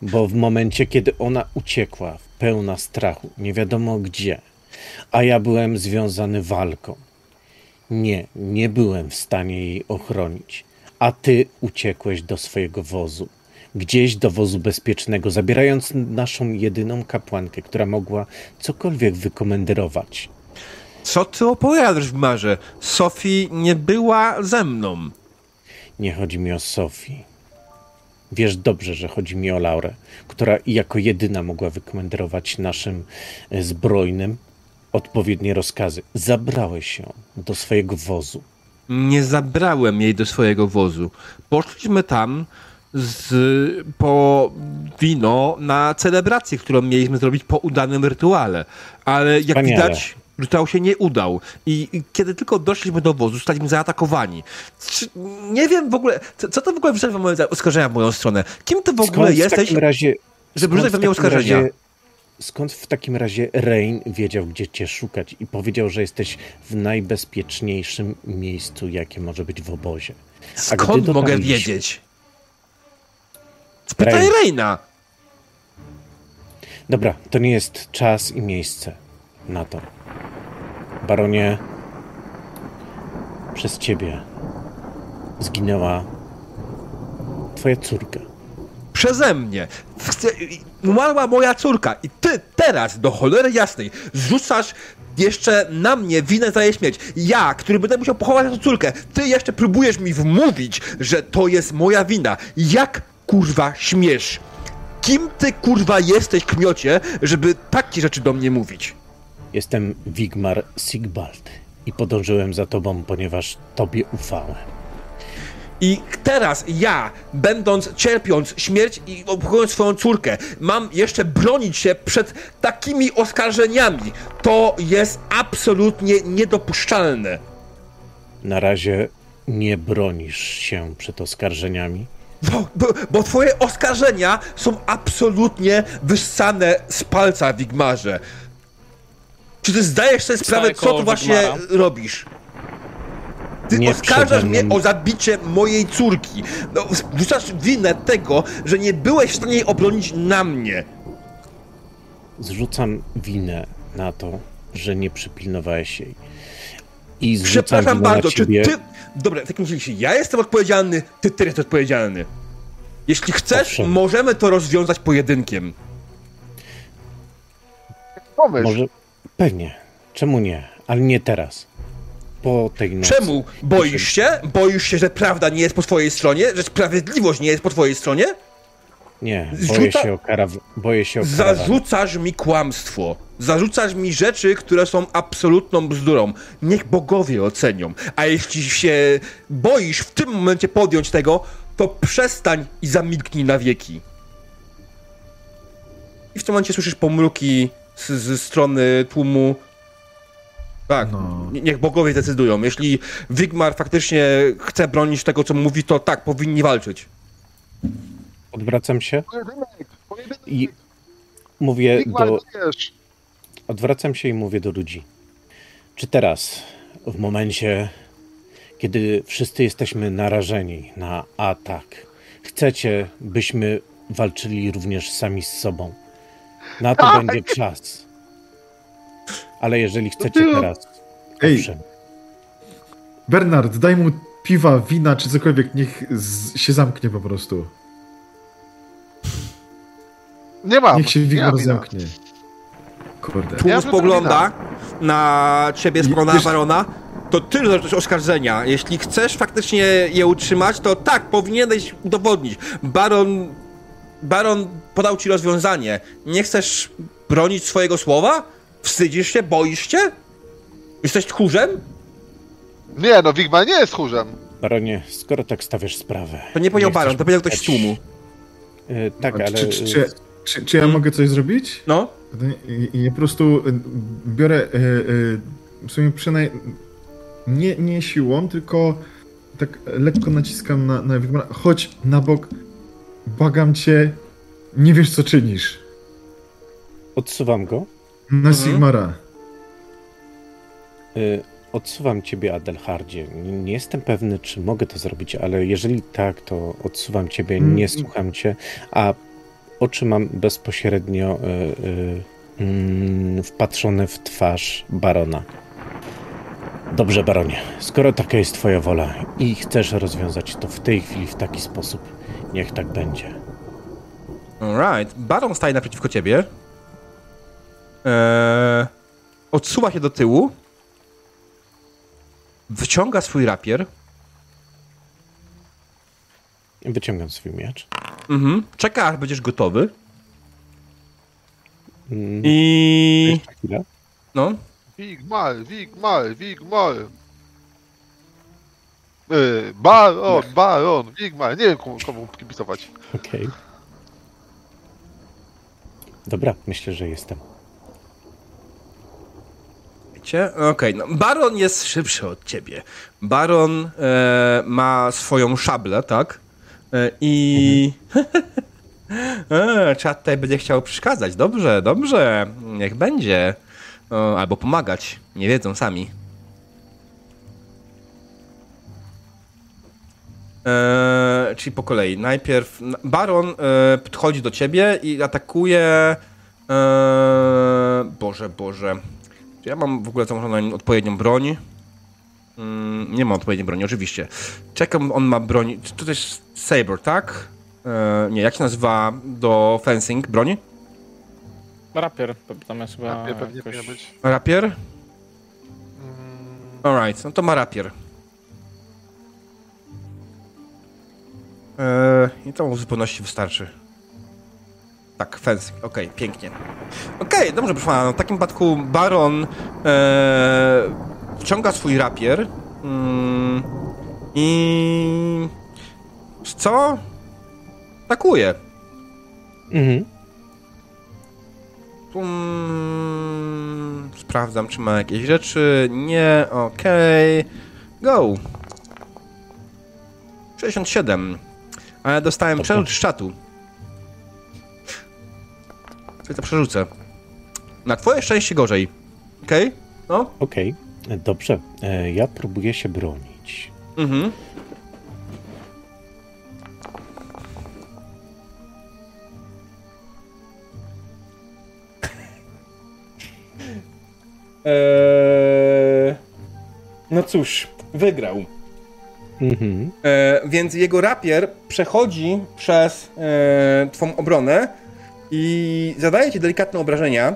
Bo w momencie, kiedy ona uciekła, pełna strachu, nie wiadomo gdzie, a ja byłem związany walką, nie, nie byłem w stanie jej ochronić, a ty uciekłeś do swojego wozu. Gdzieś do wozu bezpiecznego, zabierając naszą jedyną kapłankę, która mogła cokolwiek wykomenderować. Co ty opowiadasz w marze? Sophie nie była ze mną. Nie chodzi mi o Sofii. Wiesz dobrze, że chodzi mi o Laurę, która jako jedyna mogła wykomenderować naszym e, zbrojnym odpowiednie rozkazy. Zabrałeś ją do swojego wozu. Nie zabrałem jej do swojego wozu. Poszliśmy tam z, po wino na celebrację, którą mieliśmy zrobić po udanym rytuale. Ale jak widać, rytuał się nie udał. I, I kiedy tylko doszliśmy do wozu, zostaliśmy zaatakowani. Czy, nie wiem w ogóle, co, co to w ogóle wrzuca moje oskarżenia w moją stronę? Kim ty w ogóle Skąd w jesteś, takim razie, żeby rzucać we w mnie oskarżenia? razie- Skąd w takim razie Rain wiedział, gdzie cię szukać i powiedział, że jesteś w najbezpieczniejszym miejscu, jakie może być w obozie? A Skąd mogę wiedzieć? Spytaj Rain. Reina. Dobra, to nie jest czas i miejsce na to. Baronie, przez ciebie zginęła twoja córka. Przeze mnie. Chcę, umarła moja córka i ty teraz, do cholery jasnej, zrzucasz jeszcze na mnie winę za jej śmierć. Ja, który będę musiał pochować tę córkę, ty jeszcze próbujesz mi wmówić, że to jest moja wina. Jak kurwa śmiesz? Kim ty kurwa jesteś, kmiocie, żeby takie rzeczy do mnie mówić? Jestem Wigmar Sigbald i podążyłem za tobą, ponieważ tobie ufałem. I teraz ja, będąc, cierpiąc śmierć i obchodząc swoją córkę, mam jeszcze bronić się przed takimi oskarżeniami. To jest absolutnie niedopuszczalne. Na razie nie bronisz się przed oskarżeniami. Bo, bo, bo twoje oskarżenia są absolutnie wyssane z palca, Wigmarze. Czy ty zdajesz sobie sprawę, co tu właśnie Wigmara. robisz? Ty Nie oskarżasz mnie o zabicie mojej córki. No, wrzucasz winę tego, że nie byłeś w stanie jej obronić na mnie. Zrzucam winę na to, że nie przypilnowałeś jej. I Przepraszam bardzo, na czy ciebie. ty... Dobra, w takim razie ja jestem odpowiedzialny, ty też jesteś odpowiedzialny. Jeśli chcesz, Owszem. możemy to rozwiązać pojedynkiem. Pomyśl. Może pewnie. Czemu nie? Ale nie teraz. Po tej nocy. Czemu? Boisz się? Boisz się, że prawda nie jest po twojej stronie? Że sprawiedliwość nie jest po twojej stronie? Nie, boję Zrzuca- się o karaw... boję się o karawan. Zarzucasz mi kłamstwo. Zarzucasz mi rzeczy, które są absolutną bzdurą. Niech bogowie ocenią. A jeśli się boisz w tym momencie podjąć tego, to przestań i zamilknij na wieki. I w tym momencie słyszysz pomruki z, ze strony tłumu. Tak, No. nie- niech bogowie decydują. Jeśli Wigmar faktycznie chce bronić tego, co mówi, to tak, powinni walczyć. Odwracam się i mówię do... Odwracam się i mówię do ludzi. Czy teraz, w momencie, kiedy wszyscy jesteśmy narażeni na atak, chcecie, byśmy walczyli również sami z sobą? Na to Tak. będzie czas. Ale jeżeli chcecie teraz, Ej. owszem, Bernard, daj mu piwa, wina czy cokolwiek, niech z, się zamknie po prostu. Nie mam. Niech się wina. zamknie. Kurde. Tłum Ja spogląda na ciebie z wiesz- Barona, to ty zaczniesz oskarżenia. Jeśli chcesz faktycznie je utrzymać, to tak, powinieneś udowodnić. Baron. Baron podał ci rozwiązanie. Nie chcesz bronić swojego słowa? Wstydzisz się? Boisz się? Jesteś tchórzem? Nie, no Wigmar nie jest tchórzem. baronie, skoro tak stawiasz sprawę. To nie powiedział Baron, to powiedział ktoś z tłumu. E, tak, ale... czy, czy, czy, czy, czy ja mogę coś zrobić? No? I, i ja po prostu y, biorę y, y, w sumie przynajmniej nie, nie siłą, tylko tak lekko naciskam na, na Wigmara. Chodź na bok, błagam cię, nie wiesz co czynisz. Odsuwam go. Na Mhm. Sigmara. Y, Odsuwam ciebie, Adelhardzie. Nie jestem pewny, czy mogę to zrobić, ale jeżeli tak, to odsuwam ciebie, Mm. nie słucham cię, a oczy mam bezpośrednio y, y, mm, wpatrzone w twarz barona. Dobrze, baronie, skoro taka jest twoja wola i chcesz rozwiązać to w tej chwili w taki sposób, niech tak będzie. Alright. Baron staje naprzeciwko ciebie. Eee, odsuwa się do tyłu. Wyciąga swój rapier. Wyciągam swój miecz. Mhm. Czeka, aż będziesz gotowy. Mm, I. Chwilę. No. Wigmar, Wigmar, Wigmar. Yy, baron, baron, Wigmar. Nie wiem komu, komu kibicować. Okej. Dobra, myślę, że jestem. Wiecie? Okej, no. Baron jest szybszy od ciebie. Baron e, ma swoją szablę, tak? E, I. e, czat tutaj będzie chciał przeszkadzać. Dobrze, dobrze. Niech będzie. O, albo pomagać. Nie wiedzą sami. E, czyli po kolei. Najpierw Baron e, podchodzi do ciebie i atakuje. E, Boże, Boże. Czy ja mam w ogóle założoną odpowiednią broń? Mm, nie mam odpowiedniej broni, oczywiście. Czekam, on ma broń. To też Saber, tak? E, nie, jak się nazywa do fencing broń? Rapier, tam jest chyba Rapier pewnie jakoś... powinien być. Rapier? Mm, Alright, no to ma rapier. Eee, I to mu w zupełności wystarczy. Tak, fencing, okej, pięknie. Okej, dobrze, proszę pana, w takim przypadku Baron eee, wciąga swój rapier mm, i... co? Atakuje. Mhm. Pum, sprawdzam, czy ma jakieś rzeczy. Nie, okej. Go. 67. Ale dostałem przerzut z czatu. Sobie to przerzucę. Na twoje szczęście gorzej. Okej? No? Okej, e, dobrze. E, Ja próbuję się bronić. Mhm. Eee, no cóż, wygrał. Mhm. E, więc jego rapier przechodzi przez e, twą obronę i zadaje ci delikatne obrażenia e,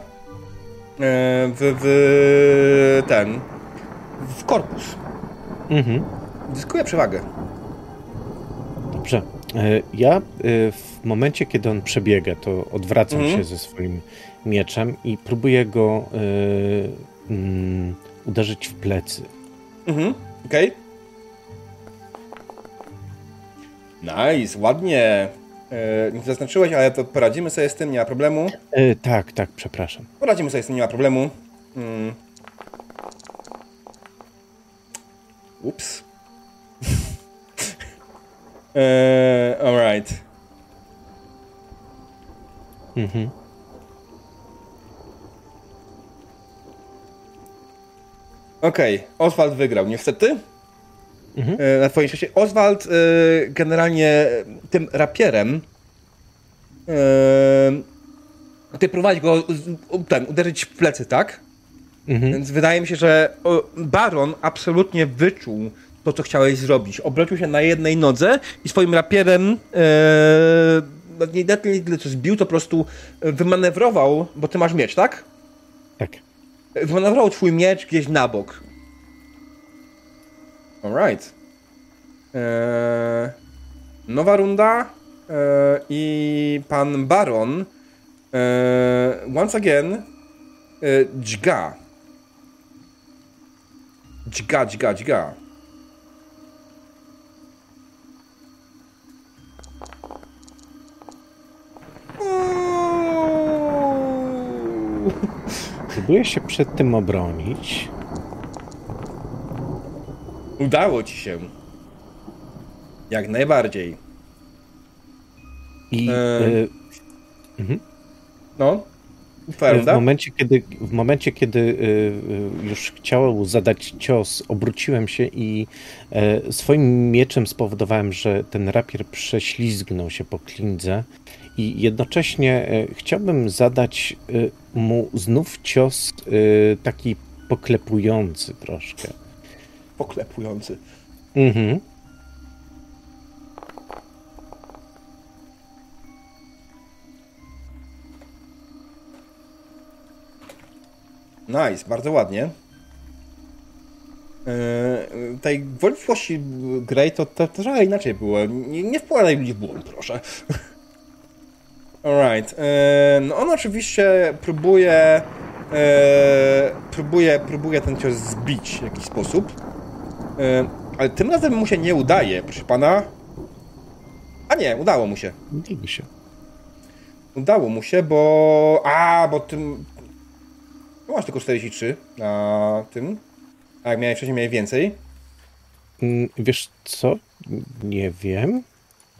w, w ten w korpus. Mhm. Zyskuje przewagę. Dobrze. E, Ja e, w momencie, kiedy on przebiega, to odwracam Mhm. się ze swoim mieczem i próbuję go mm, uderzyć w plecy. Mhm, okej. Nice, ładnie. E, nie zaznaczyłeś, ale to poradzimy sobie z tym, nie ma problemu. E, tak, tak, przepraszam. Poradzimy sobie z tym, nie ma problemu. Mm. Ups. e, alright. Mhm. Okej, Oswald wygrał, niestety. Mhm. E, na twoim szczęście. Oswald e, generalnie tym rapierem e, ty prowadzi go ten, uderzyć w plecy, tak? Mhm. Więc wydaje mi się, że Baron absolutnie wyczuł to, co chciałeś zrobić. Obrócił się na jednej nodze i swoim rapierem e, no nie nie tyle co zbił, to po prostu wymanewrował, bo ty masz miecz, tak? Tak. Wymanewrował twój miecz gdzieś na bok. Alright. Eee, nowa runda eee, i pan Baron eee, once again eee, dźga. Dźga, dźga, dźga. Próbuję się przed tym obronić. Udało ci się. Jak najbardziej. I e, No. w Prawda? momencie, kiedy, w momencie, kiedy e, już chciał zadać cios, obróciłem się i e, swoim mieczem spowodowałem, że ten rapier prześlizgnął się po klindze i jednocześnie e, chciałbym zadać mu znów cios taki poklepujący troszkę. Poklepujący. Mhm. Nice, bardzo ładnie. Yy, tej wątpliwości Grey to, to, to trochę inaczej było. Nie, nie ludzi w błąd, proszę. Alright. Yy, no on oczywiście próbuje, yy, próbuje próbuje ten cios zbić w jakiś sposób. Yy, ale tym razem mu się nie udaje, proszę pana. A nie, udało mu się. Udało się. Udało mu się, bo. A, bo tym. No masz tylko 43 na tym. A jak miałeś wcześniej, miałeś więcej. Mm, Wiesz co? Nie wiem.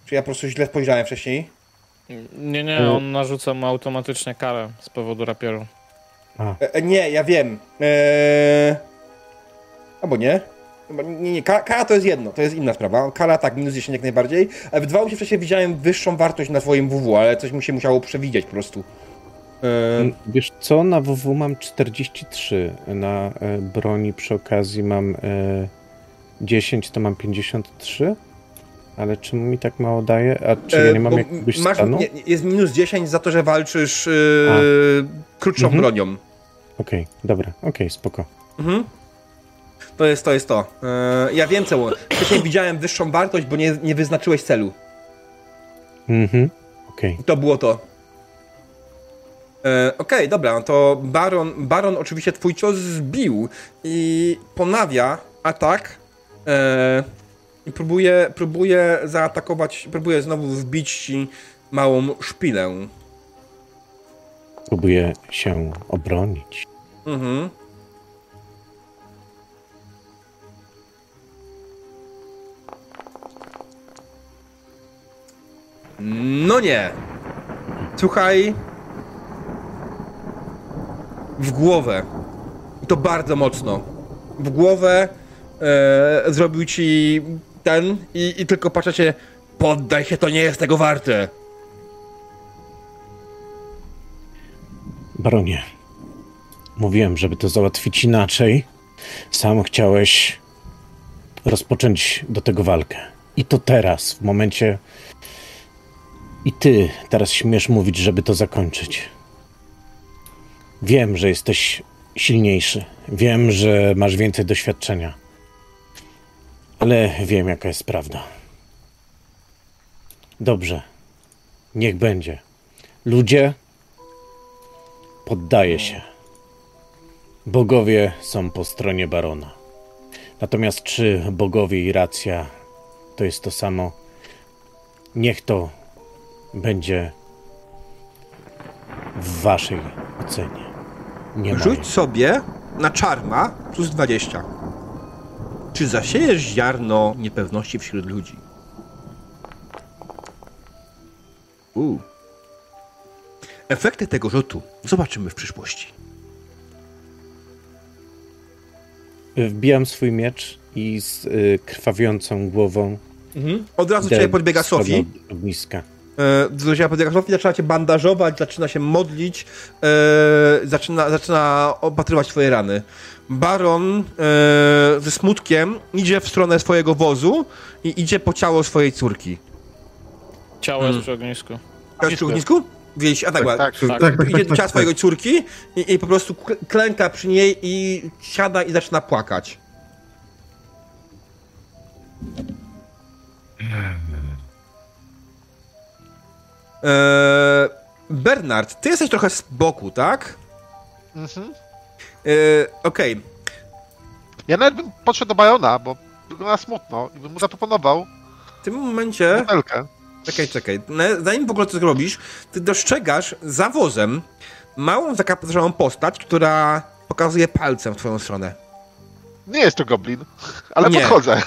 Czy ja po prostu źle spojrzałem wcześniej? Nie, nie, on narzuca mu automatycznie karę z powodu rapieru. A, E, e, nie, ja wiem. Eee... Albo nie. Nie, nie, kara, to jest jedno, to jest inna sprawa. Kara tak, minus 10 jak najbardziej. A wydawało mi się, że wcześniej widziałem wyższą wartość na swoim WW, ale coś mi się musiało przewidzieć po prostu. E, Wiesz co, na WW mam 43, na e, broni przy okazji mam e, 10, to mam 53, ale czemu mi tak mało daje? A czy ja nie mam jakiegoś masz, stanu? nie, jest minus 10 za to, że walczysz e, krótszą Mhm. bronią. Okej, dobra, okej, spoko. Mhm. To jest to, jest to. E, ja wiem co, wcześniej widziałem wyższą wartość, bo nie, nie wyznaczyłeś celu. Mhm, okej. I to było to. E, Okej, dobra, no to Baron, Baron oczywiście twój cios zbił i ponawia atak e, i próbuje, próbuje zaatakować, próbuje znowu wbić ci małą szpilę. Próbuję się obronić. Mhm. No nie. Słuchaj. W głowę. I to bardzo mocno. W głowę e, zrobił ci ten i, i tylko patrzycie. Poddaj się, to nie jest tego warte. Baronie, mówiłem, żeby to załatwić inaczej. Sam chciałeś rozpocząć do tego walkę. I to teraz, w momencie. I ty teraz śmiesz mówić, żeby to zakończyć. Wiem, że jesteś silniejszy. Wiem, że masz więcej doświadczenia. Ale wiem, jaka jest prawda. Dobrze. Niech będzie. Ludzie poddaje się. Bogowie są po stronie barona. Natomiast czy bogowie i racja to jest to samo? Niech to będzie w waszej ocenie. Nie mojej. Rzuć sobie na czarma plus 20. Czy zasiejesz ziarno niepewności wśród ludzi? U. Efekty tego rzutu zobaczymy w przyszłości. Wbijam swój miecz i z y, krwawiącą głową. Od razu ciebie podbiega Sofii. Ogniska. E, do ciebie podbiega Sofii, zaczyna cię bandażować, zaczyna się modlić, e, zaczyna, zaczyna opatrywać twoje rany. Baron e, ze smutkiem idzie w stronę swojego wozu i idzie po ciało swojej córki. Ciało jest przy ognisku. Jest przy ognisku? Widzieliście? A tak, Tak, tak, tak. Tak, tak, idzie tak, do ciała tak, swojego tak. córki i, i po prostu klęka przy niej i siada i zaczyna płakać. Eee, Bernard, ty jesteś trochę z boku, tak? Mhm. Eee, Okej, Ja nawet bym podszedł do Bajona, bo wygląda smutno i bym mu zaproponował w tym momencie... butelkę. Czekaj, czekaj. Zanim w ogóle to zrobisz, ty dostrzegasz za wozem małą zakapatrzoną postać, która pokazuje palcem w twoją stronę. Nie jest to goblin, ale Nie. podchodzę.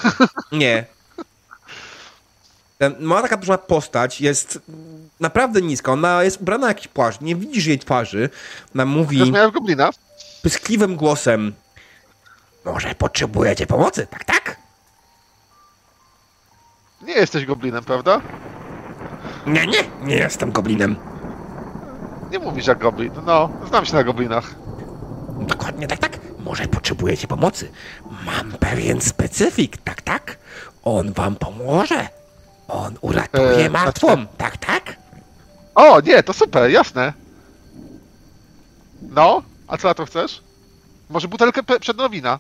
Nie. Ten, mała taka duża postać jest naprawdę niska. Ona jest ubrana jakiś płaszcz. Nie widzisz jej twarzy. Ona mówi goblina. pyskliwym głosem. Może potrzebujecie pomocy, tak, tak? Nie jesteś goblinem, prawda? Nie, nie, nie jestem goblinem. Nie mówisz jak goblin. No, znam się na goblinach. Dokładnie tak, tak. Może potrzebujecie pomocy. Mam pewien specyfik, tak, tak. On wam pomoże. On uratuje E, martwą, tak, tak. O, nie, to super, jasne. No, a co na to chcesz? Może butelkę pe- przednowina?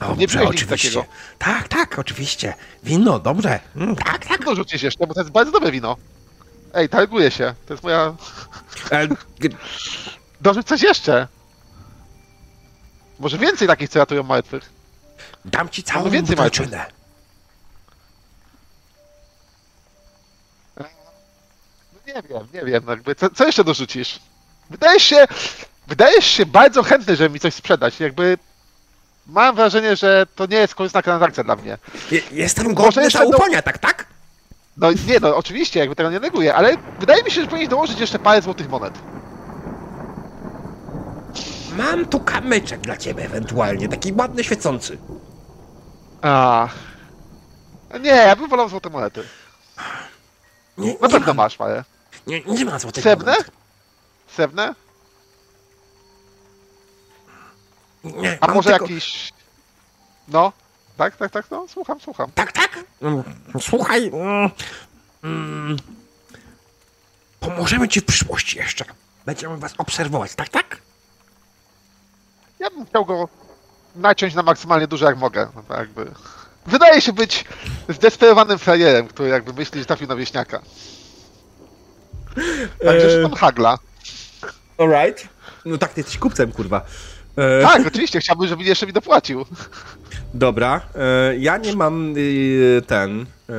Dobrze, Nie nic oczywiście. takiego. Tak, tak, oczywiście. Wino, dobrze. Mm, tak, tak. Dorzucisz jeszcze, bo to jest bardzo dobre wino. Ej, targuję się. To jest moja... E, Dorzuć coś jeszcze. Może więcej takich, co ratują martwych. dam ci Mamy całą więcej butelczynę. No nie wiem, nie wiem, jakby, co, co jeszcze dorzucisz? Wydajesz się, wydajesz się bardzo chętny, żeby mi coś sprzedać, jakby mam wrażenie, że to nie jest korzystna transakcja dla mnie. Je, jestem godny zaufania, tak, tak? No nie, no oczywiście, jakby tego nie neguję, ale wydaje mi się, że powinieneś dołożyć jeszcze parę złotych monet. Mam tu kamyczek dla ciebie ewentualnie, taki ładny, świecący. A. Nie, ja bym wolał złote monety. Nie, Na nie, pewno mam, masz, Maję. Nie, nie ma złotego momentu. Srebrne? Nie, A może jakiś... No? Tak, tak, tak, no, słucham, słucham. Tak, tak. Mm, Słuchaj, mm, mm, pomożemy ci w przyszłości jeszcze. Będziemy was obserwować, tak, tak? Ja bym chciał go naciąć na maksymalnie dużo jak mogę. No to jakby... Wydaje się być zdesperowanym frajerem, który jakby myśli, że trafił na wieśniaka. Także Eee. szukam hagla. Alright. No tak, ty jesteś kupcem, kurwa. E, Tak, oczywiście, chciałbym, żeby jeszcze mi dopłacił. Dobra, e, ja nie mam ten... E,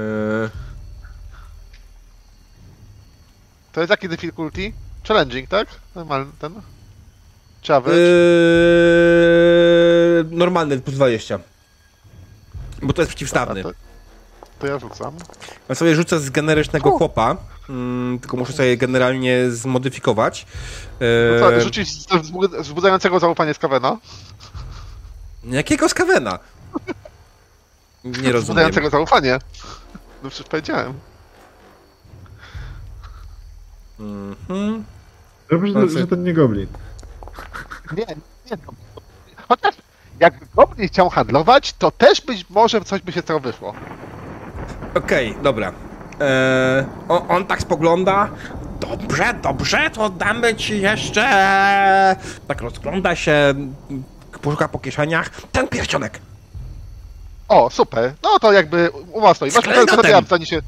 To jest jaki difficulty? Challenging, tak? Normalny ten? Czy average? e, normalny plus 20. Bo to jest przeciwstawny. Dobra, to, to ja rzucam. Ja sobie rzucę z generycznego U. chłopa, mm, tylko muszę sobie generalnie zmodyfikować. No co, E, rzucić z- wzbud- wzbudzającego zaufanie z Kawena? Jakiego skawena? Nie rozumiem. Wzbudzającego zaufanie. No przecież powiedziałem. Mhm. Dobrze, No, że, że ten nie goblin. Nie, nie. No. Chociaż jakby Goblin chciał handlować, to też być może coś by się z tego wyszło. Okej, dobra. Eee, on, on tak spogląda. Dobrze, dobrze, to damy ci jeszcze. Tak rozgląda się, poszuka po kieszeniach. Ten pierścionek. O, super. No to jakby umowa stoi. Właśnie klejnotem. zabieram zanim się,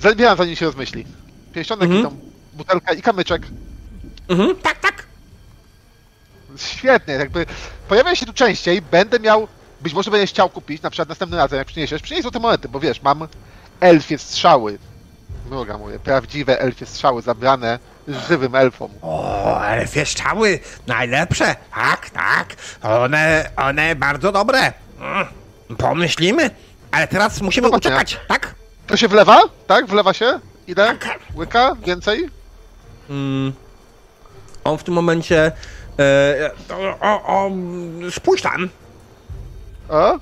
zabieram zanim się rozmyśli. Pierścionek Mhm. i tą butelkę i kamyczek. Mhm, tak, tak. Świetnie, jakby pojawiam się tu częściej, będę miał, być może będziesz chciał kupić, na przykład następnym razem, jak przyniesiesz, przynieś złote monety, bo wiesz, mam elfie strzały. Droga mówię, prawdziwe elfie strzały zabrane żywym elfom. O, elfie strzały, najlepsze. Tak, tak. One, one bardzo dobre. Mm, Pomyślimy. Ale teraz musimy Zobaczenia. uciekać, tak? To się wlewa? Tak? Wlewa się? Ile? Tak. Łyka? Więcej? Mm. On w tym momencie. E, o, o, o, spójrz tam. O?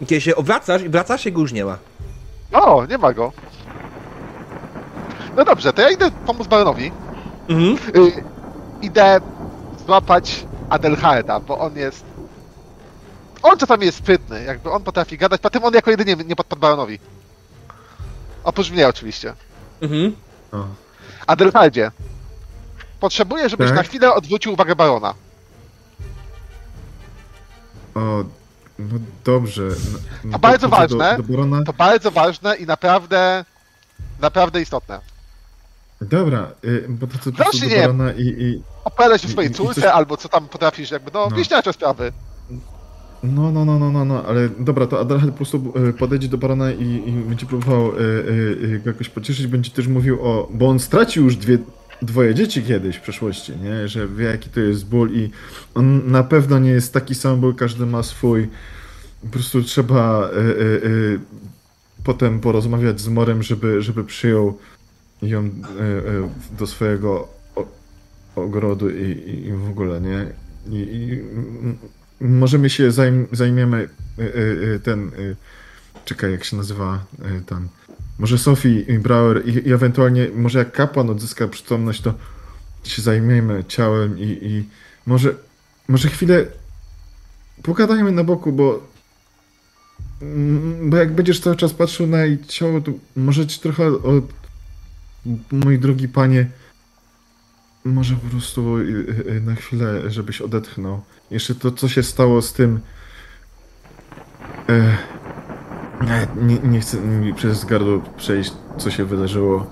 Kiedy się obracasz i wracasz, jego już nie ma. O, nie ma go. No dobrze, to ja idę pomóc Baronowi. Mhm. Y, idę złapać Adelharda, bo on jest... On czasami jest sprytny, jakby on potrafi gadać, potem on jako jedynie nie podpadł Baronowi. Oprócz mnie oczywiście. Mhm. O. Adelhardzie, potrzebuję, żebyś Tak? na chwilę odwrócił uwagę Barona. O, no dobrze. No, no To bardzo ważne. Do, do. To bardzo ważne i naprawdę, naprawdę istotne. Dobra, y, bo to co Proszę do nie. Borona i, i... Opowiadaj się I- swojej córce, coś- albo co tam potrafisz, jakby, no, No. wieśniacze sprawy. No, no, no, no, no, no, ale dobra, to Adelheid po prostu y, podejdzie do Barona i, i będzie próbował y, y, y, go jakoś pocieszyć, będzie też mówił o... Bo on stracił już dwie, dwoje dzieci kiedyś w przeszłości, nie? Że wie jaki to jest ból i on na pewno nie jest taki sam ból, każdy ma swój. Po prostu trzeba y, y, y, potem porozmawiać z Morem, żeby, żeby przyjął ją y, y, do swojego o, ogrodu i, i, i w ogóle, nie? I, i możemy się zajm, zajmiemy y, ten czekaj, jak się nazywa tam może Sophie i Brauer i, i ewentualnie może jak kapłan odzyska przytomność, to się zajmiemy ciałem i, i może może chwilę pogadajmy na boku, bo mm, bo jak będziesz cały czas patrzył na jej ciało, to może ci trochę od mój drogi panie może po prostu y, y, na chwilę, żebyś odetchnął. Jeszcze to, co się stało z tym. E, nie, nie chcę mi przez gardło przejść, co się wydarzyło.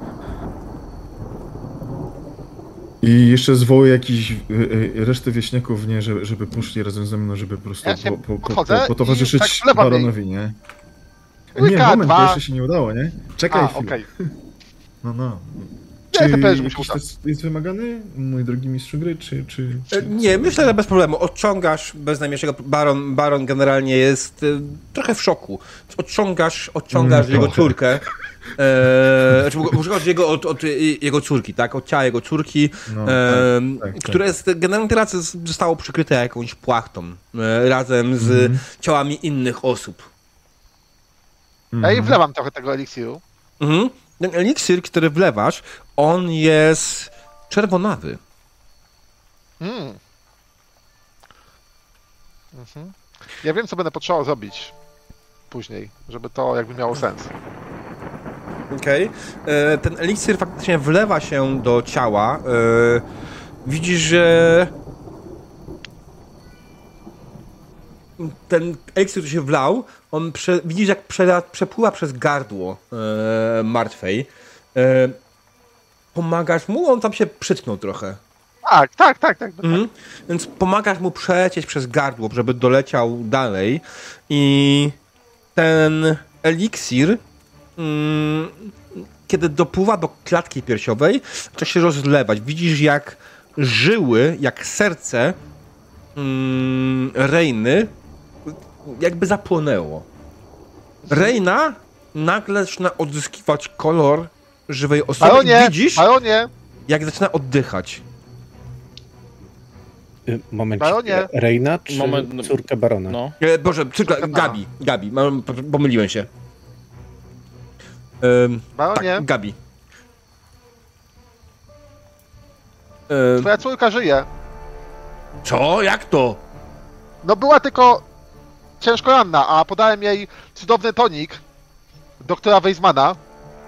I jeszcze zwołę jakiś y, y, resztę wieśniaków, nie, żeby, żeby poszli razem ze mną, żeby po prostu Ja po, po, po, potowarzyszyć tak baronowi, nie? Nie, moment, dwa. to jeszcze się nie udało, nie? Czekaj A, chwilę. okej. No, no. Czy też test jest wymagany, mój drogi mistrzu gry, czy... czy, E, czy... Nie, myślę, że bez problemu. Odciągasz bez najmniejszego. Baron, baron generalnie jest y, trochę w szoku. Odciągasz, odciągasz Mm, jego trochę. córkę. E, znaczy, od jego, od, od jego córki, tak? Od ciała jego córki, No, e, tak, tak, które jest generalnie teraz zostało przykryte jakąś płachtą e, razem z Mhm. ciałami innych osób. Ja Mhm. i wlewam trochę tego eliksiru. Mhm. Ten eliksir, który wlewasz, on jest czerwonawy. Mm. Mhm. Ja wiem, co będę potrzebował zrobić później, żeby to jakby miało sens. Okej. E, Ten eliksir faktycznie wlewa się do ciała. E, Widzisz, że ten eliksir, który się wlał, on prze, widzisz, jak przela, przepływa przez gardło e, martwej. E, pomagasz mu, on tam się przytknął trochę. Tak, tak, tak, tak. Mhm. Więc pomagasz mu przelecieć przez gardło, żeby doleciał dalej i ten eliksir mm, kiedy dopływa do klatki piersiowej, to się rozlewać. Widzisz jak żyły, jak serce mm, Rejny jakby zapłonęło. Rejna nagle zaczyna odzyskiwać kolor żywej osoby Baronie, widzisz, baronie, jak zaczyna oddychać. Y, Moment. Baronie. Reina czy Moment, no- córkę barona? No. E, Boże, córka, Córka Gabi, Gabi, mam, pomyliłem się. Ym, baronie, tak, Gabi. Ym, twoja córka żyje. co? Jak to? No była tylko ciężko ranna, a podałem jej cudowny tonik doktora Weizmana,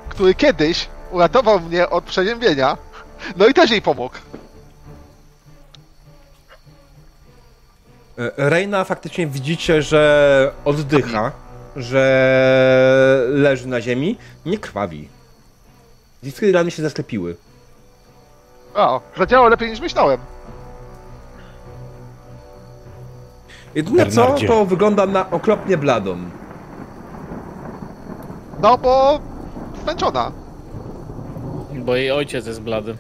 który kiedyś uratował mnie od przeziębienia. No i też jej pomógł. E, Reina faktycznie widzicie, że oddycha, że leży na ziemi, nie krwawi. Wszystkie rany się zasklepiły. O, zadziałało lepiej niż myślałem. Jedyne co, Bernardzie. to wygląda na okropnie bladą. No bo zmęczona. Bo jej ojciec jest blady.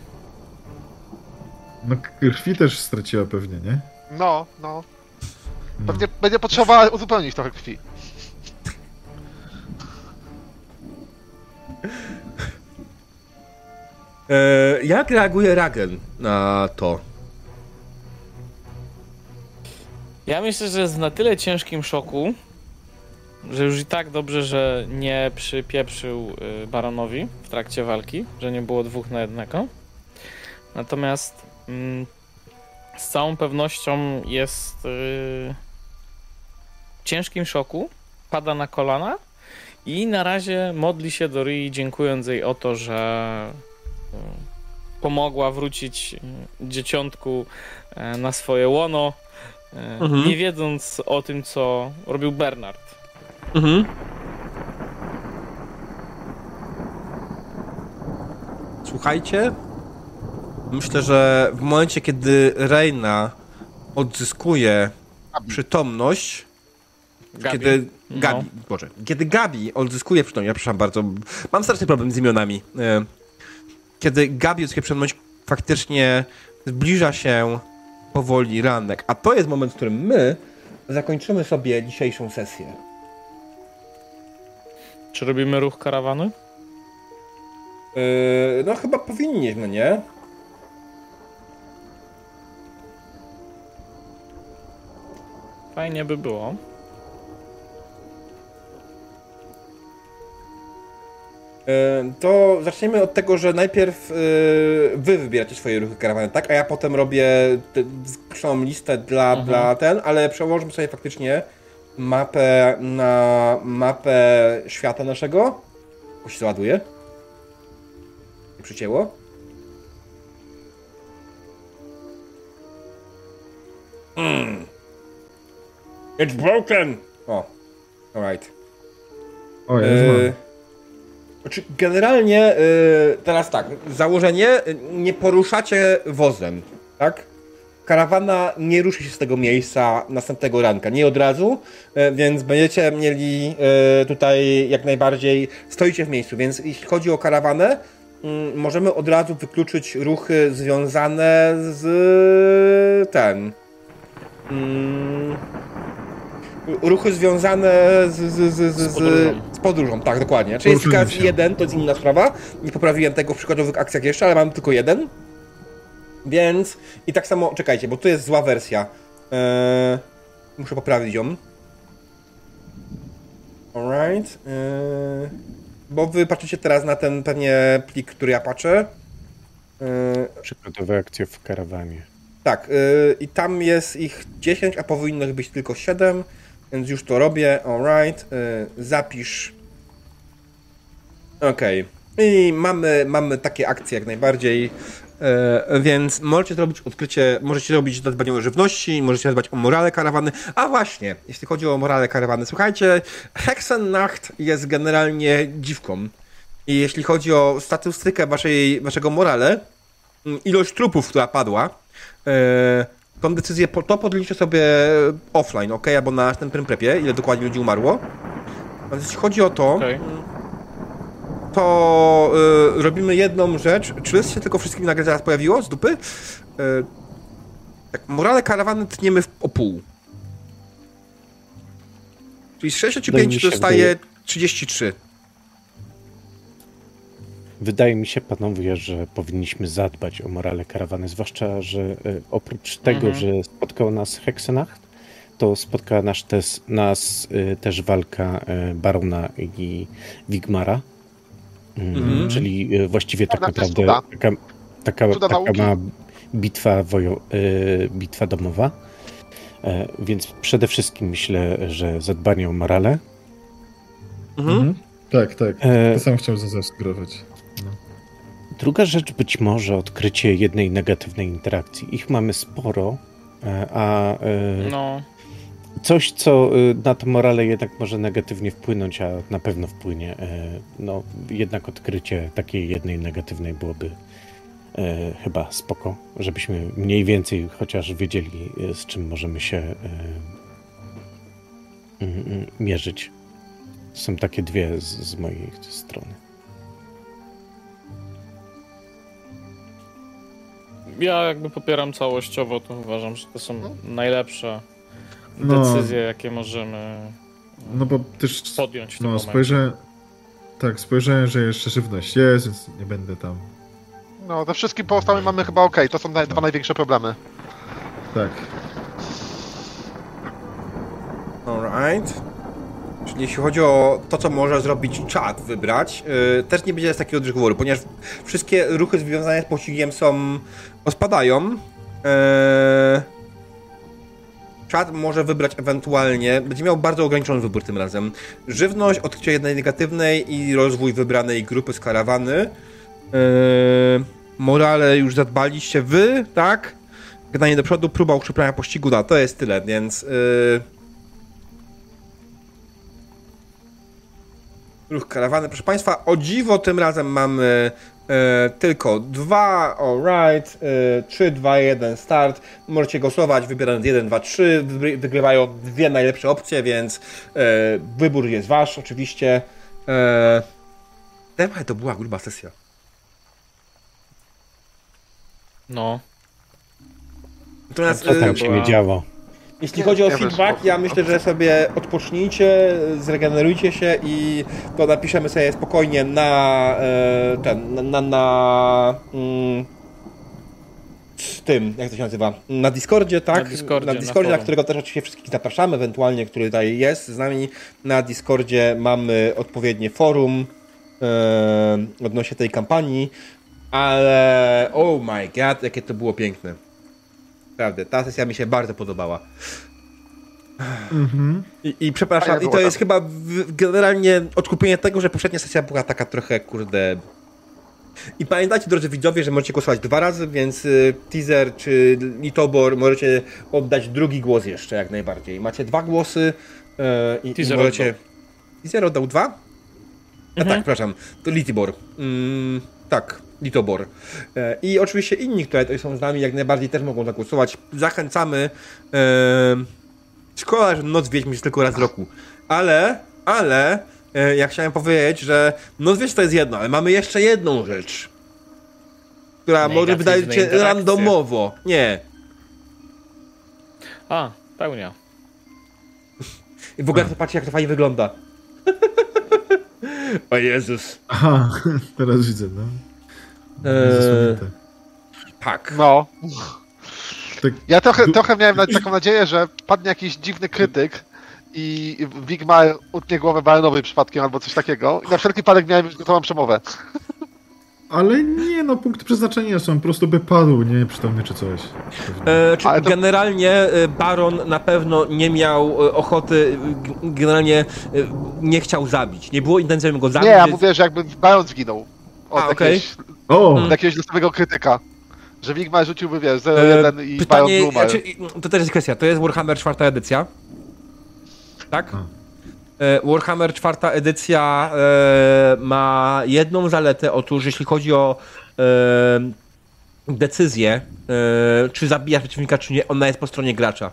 No krwi też straciła pewnie, nie? No, no. Pewnie będzie potrzebowała uzupełnić trochę krwi. E, jak reaguje Ragen na to? Ja myślę, że jest na tyle ciężkim szoku, że już i tak dobrze, że nie przypieprzył y, baronowi w trakcie walki, że nie było dwóch na jednego. Natomiast mm, z całą pewnością jest y, w ciężkim szoku, pada na kolana i na razie modli się do Ryi, dziękując jej o to, że y, pomogła wrócić y, dzieciątku e, na swoje łono, Mhm. nie wiedząc o tym, co robił Bernard. Mhm. Słuchajcie, myślę, że w momencie, kiedy Reina odzyskuje przytomność, Gabi. kiedy No. Gabi, Boże, kiedy Gabi odzyskuje przytomność, ja przepraszam bardzo, mam straszny problem z imionami. E, Kiedy Gabi odzyskuje przytomność, faktycznie zbliża się powoli ranek, a to jest moment, w którym my zakończymy sobie dzisiejszą sesję. Czy robimy ruch karawany? Yy, no chyba powinniśmy, nie? Fajnie by było. To zaczniemy od tego, że najpierw yy, wy wybieracie swoje ruchy karawany, tak? A ja potem robię tę skrzydłową listę dla, Mhm. dla ten, ale przełożmy sobie faktycznie mapę na mapę świata naszego. O, się załaduje. Nie przycięło. Mm. It's broken! O, alright. O, ja. Znaczy, generalnie yy, teraz tak, założenie yy, nie poruszacie wozem, tak? Karawana nie ruszy się z tego miejsca następnego ranka, nie od razu, yy, więc będziecie mieli yy, tutaj jak najbardziej, stoicie w miejscu, więc jeśli chodzi o karawanę, yy, możemy od razu wykluczyć ruchy związane z ten. mm, ruchy związane z, z, z, z, Z podróżą. z podróżą, tak, dokładnie. Czyli jest tylko jeden, to jest inna sprawa. Nie poprawiłem tego w przykładowych akcjach jeszcze, ale mam tylko jeden. Więc i tak samo, czekajcie, bo tu jest zła wersja. Eee, muszę poprawić ją. Alright. Yy, bo wy patrzycie teraz na ten pewnie plik, który ja patrzę. Yy, Przykładowe akcje w karawanie. tak, yy, i tam jest ich 10, a powinno ich być tylko 7, więc już to robię. Alright. Yy, zapisz. Okej. I mamy, mamy takie akcje jak najbardziej. E, więc możecie zrobić odkrycie, możecie robić zadbanie o żywności, możecie zadbać o morale karawany. A właśnie, jeśli chodzi o morale karawany, słuchajcie, Hexennacht jest generalnie dziwką. I jeśli chodzi o statystykę waszej, waszego morale, mm, ilość trupów, która padła, e, tą decyzję to podliczę sobie offline, ok? Albo na następnym prepie, ile dokładnie ludzi umarło. Więc jeśli chodzi o to, Okej. to y, robimy jedną rzecz. Czy list się tylko wszystkim nagle zaraz pojawiło z dupy? Y, tak, morale karawany tniemy w, o pół. Czyli z Wydaje 65 mi się, dostaje wydaje- 33. Wydaje mi się, panowie, że powinniśmy zadbać o morale karawany, zwłaszcza, że e, oprócz tego, Mhm. że spotkał nas Hexenacht, to spotkała nas też, nas e, też walka e, Barona i Wigmara. Mm, Mhm. Czyli właściwie tak naprawdę taka, taka, taka ma bitwa, wojo, bitwa domowa. Więc przede wszystkim myślę, że zadbanie o morale. Mhm. Mhm. Tak, tak. To sam chciałem zasugerować. Druga rzecz być może odkrycie jednej negatywnej interakcji. Ich mamy sporo, e, a e, No, coś, co e, na to morale jednak może negatywnie wpłynąć, a na pewno wpłynie. No, jednak odkrycie takiej jednej negatywnej byłoby chyba spoko, żebyśmy mniej więcej chociaż wiedzieli, z czym możemy się mierzyć. Są takie dwie z, z mojej strony. Ja jakby popieram całościowo, to uważam, że to są najlepsze No. decyzje, jakie możemy No bo też podjąć w tym no, spojrzałem, tak, spojrzałem, że jeszcze żywność jest, więc nie będę tam. No, ze wszystkim pozostałym mamy chyba okej, to są naj- dwa największe problemy. Tak. Alright. Czyli jeśli chodzi o to, co może zrobić czat, wybrać, yy, też nie będzie z takiego wyboru, ponieważ wszystkie ruchy związane z pościgiem są. Spadają. Yy, czat może wybrać ewentualnie, będzie miał bardzo ograniczony wybór tym razem. Żywność, odkrycie jednej negatywnej i rozwój wybranej grupy z karawany. Yy, morale już zadbaliście wy, tak? Gadanie do przodu, próba ukrzyplania pościgu, no to jest tyle, więc... Yy... Ruch karawany. Proszę Państwa, o dziwo tym razem mamy e, tylko dwa, alright, e, 3, 2, 1, start. Możecie głosować, wybierając 1, 2, 3. Wygry- Wygrywają dwie najlepsze opcje, więc e, wybór jest Wasz, oczywiście. E, Temat to była gruba sesja. No, Natomiast, Co e, tam się nie działo? Jeśli chodzi o Ja feedback, ja myślę, że sobie odpocznijcie, zregenerujcie się i to napiszemy sobie spokojnie na e, ten, na, na, na mm, tym, jak to się nazywa, na Discordzie, tak? Na Discordzie, na, na Discordzie, na, forum. którego też oczywiście wszystkich zapraszamy, ewentualnie, który tutaj jest z nami. Na Discordzie mamy odpowiednie forum e, odnośnie tej kampanii, ale oh my god, jakie to było piękne. Naprawdę, ta sesja mi się bardzo podobała. Mhm. I, i przepraszam, Fajne i to jest chyba w, generalnie odkupienie tego, że poprzednia sesja była taka trochę, kurde... I pamiętajcie, drodzy widzowie, że możecie głosować dwa razy, więc y, teaser czy litobor możecie oddać drugi głos jeszcze, jak najbardziej. Macie dwa głosy y, i, i Teaser możecie... oddał. Teaser oddał dwa? A Mhm. tak, przepraszam, to Litibor. Mm, tak, Litobor. E, I oczywiście inni, które tutaj są z nami, jak najbardziej też mogą zagłosować. Zachęcamy. E, szkoda, że Noc Wiedźmy jest tylko raz w roku. Ale, ale, e, ja chciałem powiedzieć, że Noc Wiedźmy to jest jedno, ale mamy jeszcze jedną rzecz. Która może wydaje się randomowo. Nie. a, pełnia. I w ogóle to patrzcie, jak to fajnie wygląda. o Jezus. Aha, teraz widzę, no. Eee, Zasłonięte. tak. No. Tak, Ja trochę, trochę miałem taką nadzieję, że padnie jakiś dziwny krytyk i Wigmar utnie głowę Baronowi przypadkiem albo coś takiego. I na wszelki wypadek miałem już gotową przemowę. Ale nie no, punkty przeznaczenia są, po prostu by padł, nie przytomny czy coś. E, czy to- generalnie e, Baron na pewno nie miał e, ochoty, generalnie e, nie chciał zabić. Nie było intencji, żeby go zabić. Nie, ja więc- mówię, że jakby Baron zginął. Od, A, okej. jakiegoś, O! od jakiegoś losowego krytyka. Że Wigmar rzuciłby, wiesz, E, 0-1 i Baron Pytanie, by umarł. znaczy, to też jest kwestia, to jest Warhammer czwarta edycja, tak? E, Warhammer czwarta edycja e, ma jedną zaletę, otóż jeśli chodzi o e, decyzję, e, czy zabija przeciwnika, czy nie, ona jest po stronie gracza.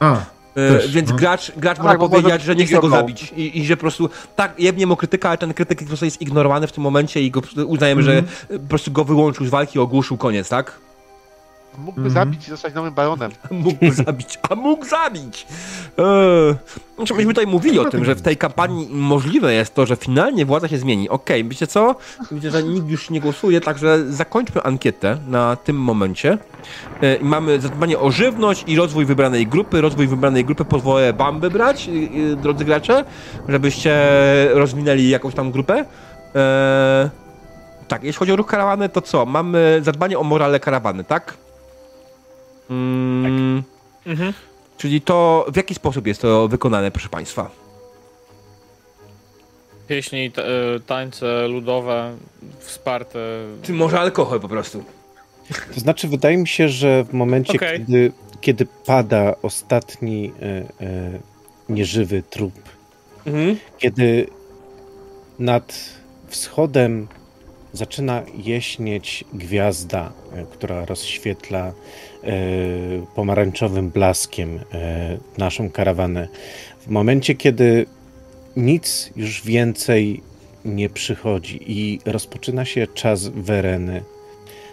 A, E, Też, więc no. gracz, gracz Tak, może powiedzieć, może że nie chce go zabić i, i że po prostu tak, jebnie mu krytyka, ale ten krytyk po prostu jest ignorowany w tym momencie i go, po prostu uznajemy, że Mhm. e, po prostu go wyłączył z walki, ogłuszył koniec, tak? Mógłby zabić i zostać nowym Baronem. Mógł zabić, a mógł zabić! Eee, znaczy, myśmy tutaj mówili o tym, że w tej kampanii możliwe jest to, że finalnie władza się zmieni. Okej, wiecie co? Widzę, że nikt już nie głosuje, także zakończmy ankietę na tym momencie. E, i mamy zadbanie o żywność i rozwój wybranej grupy. Rozwój wybranej grupy pozwolę wam wybrać, y, drodzy gracze, żebyście rozwinęli jakąś tam grupę. E, tak, jeśli chodzi o ruch karawany, to co? Mamy zadbanie o morale karawany, tak? Mm, Czyli to w jaki sposób jest to wykonane, proszę Państwa? Pieśni, t- e, tańce ludowe, wsparte. Czy może alkohol po prostu? To znaczy, wydaje mi się, że w momencie, Okej. kiedy, kiedy pada ostatni e, e, nieżywy trup, Mhm. kiedy nad wschodem zaczyna jaśnieć gwiazda, e, która rozświetla pomarańczowym blaskiem e, naszą karawanę. W momencie, kiedy nic już więcej nie przychodzi i rozpoczyna się czas wereny,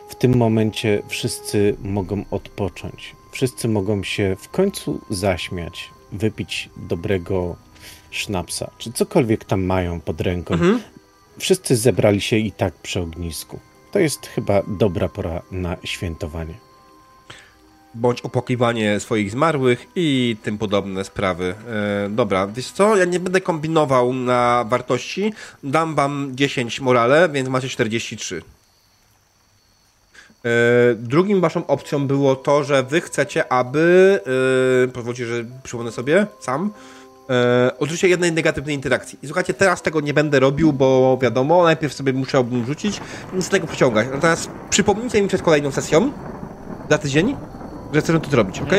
w tym momencie wszyscy mogą odpocząć. Wszyscy mogą się w końcu zaśmiać, wypić dobrego sznapsa, czy cokolwiek tam mają pod ręką. Mhm. Wszyscy zebrali się i tak przy ognisku. To jest chyba dobra pora na świętowanie. Bądź opłakiwanie swoich zmarłych i tym podobne sprawy. E, dobra, wiesz co? Ja nie będę kombinował na wartości. Dam wam 10 morale, więc macie 43. E, drugim waszą opcją było to, że wy chcecie, aby. E, pozwólcie, że przypomnę sobie sam. E, użycie jednej negatywnej interakcji. I słuchajcie, teraz tego nie będę robił, bo wiadomo, najpierw sobie musiałbym rzucić, nic z tego pociągać. Natomiast przypomnijcie mi przed kolejną sesją, za tydzień, że chcemy to zrobić, ok?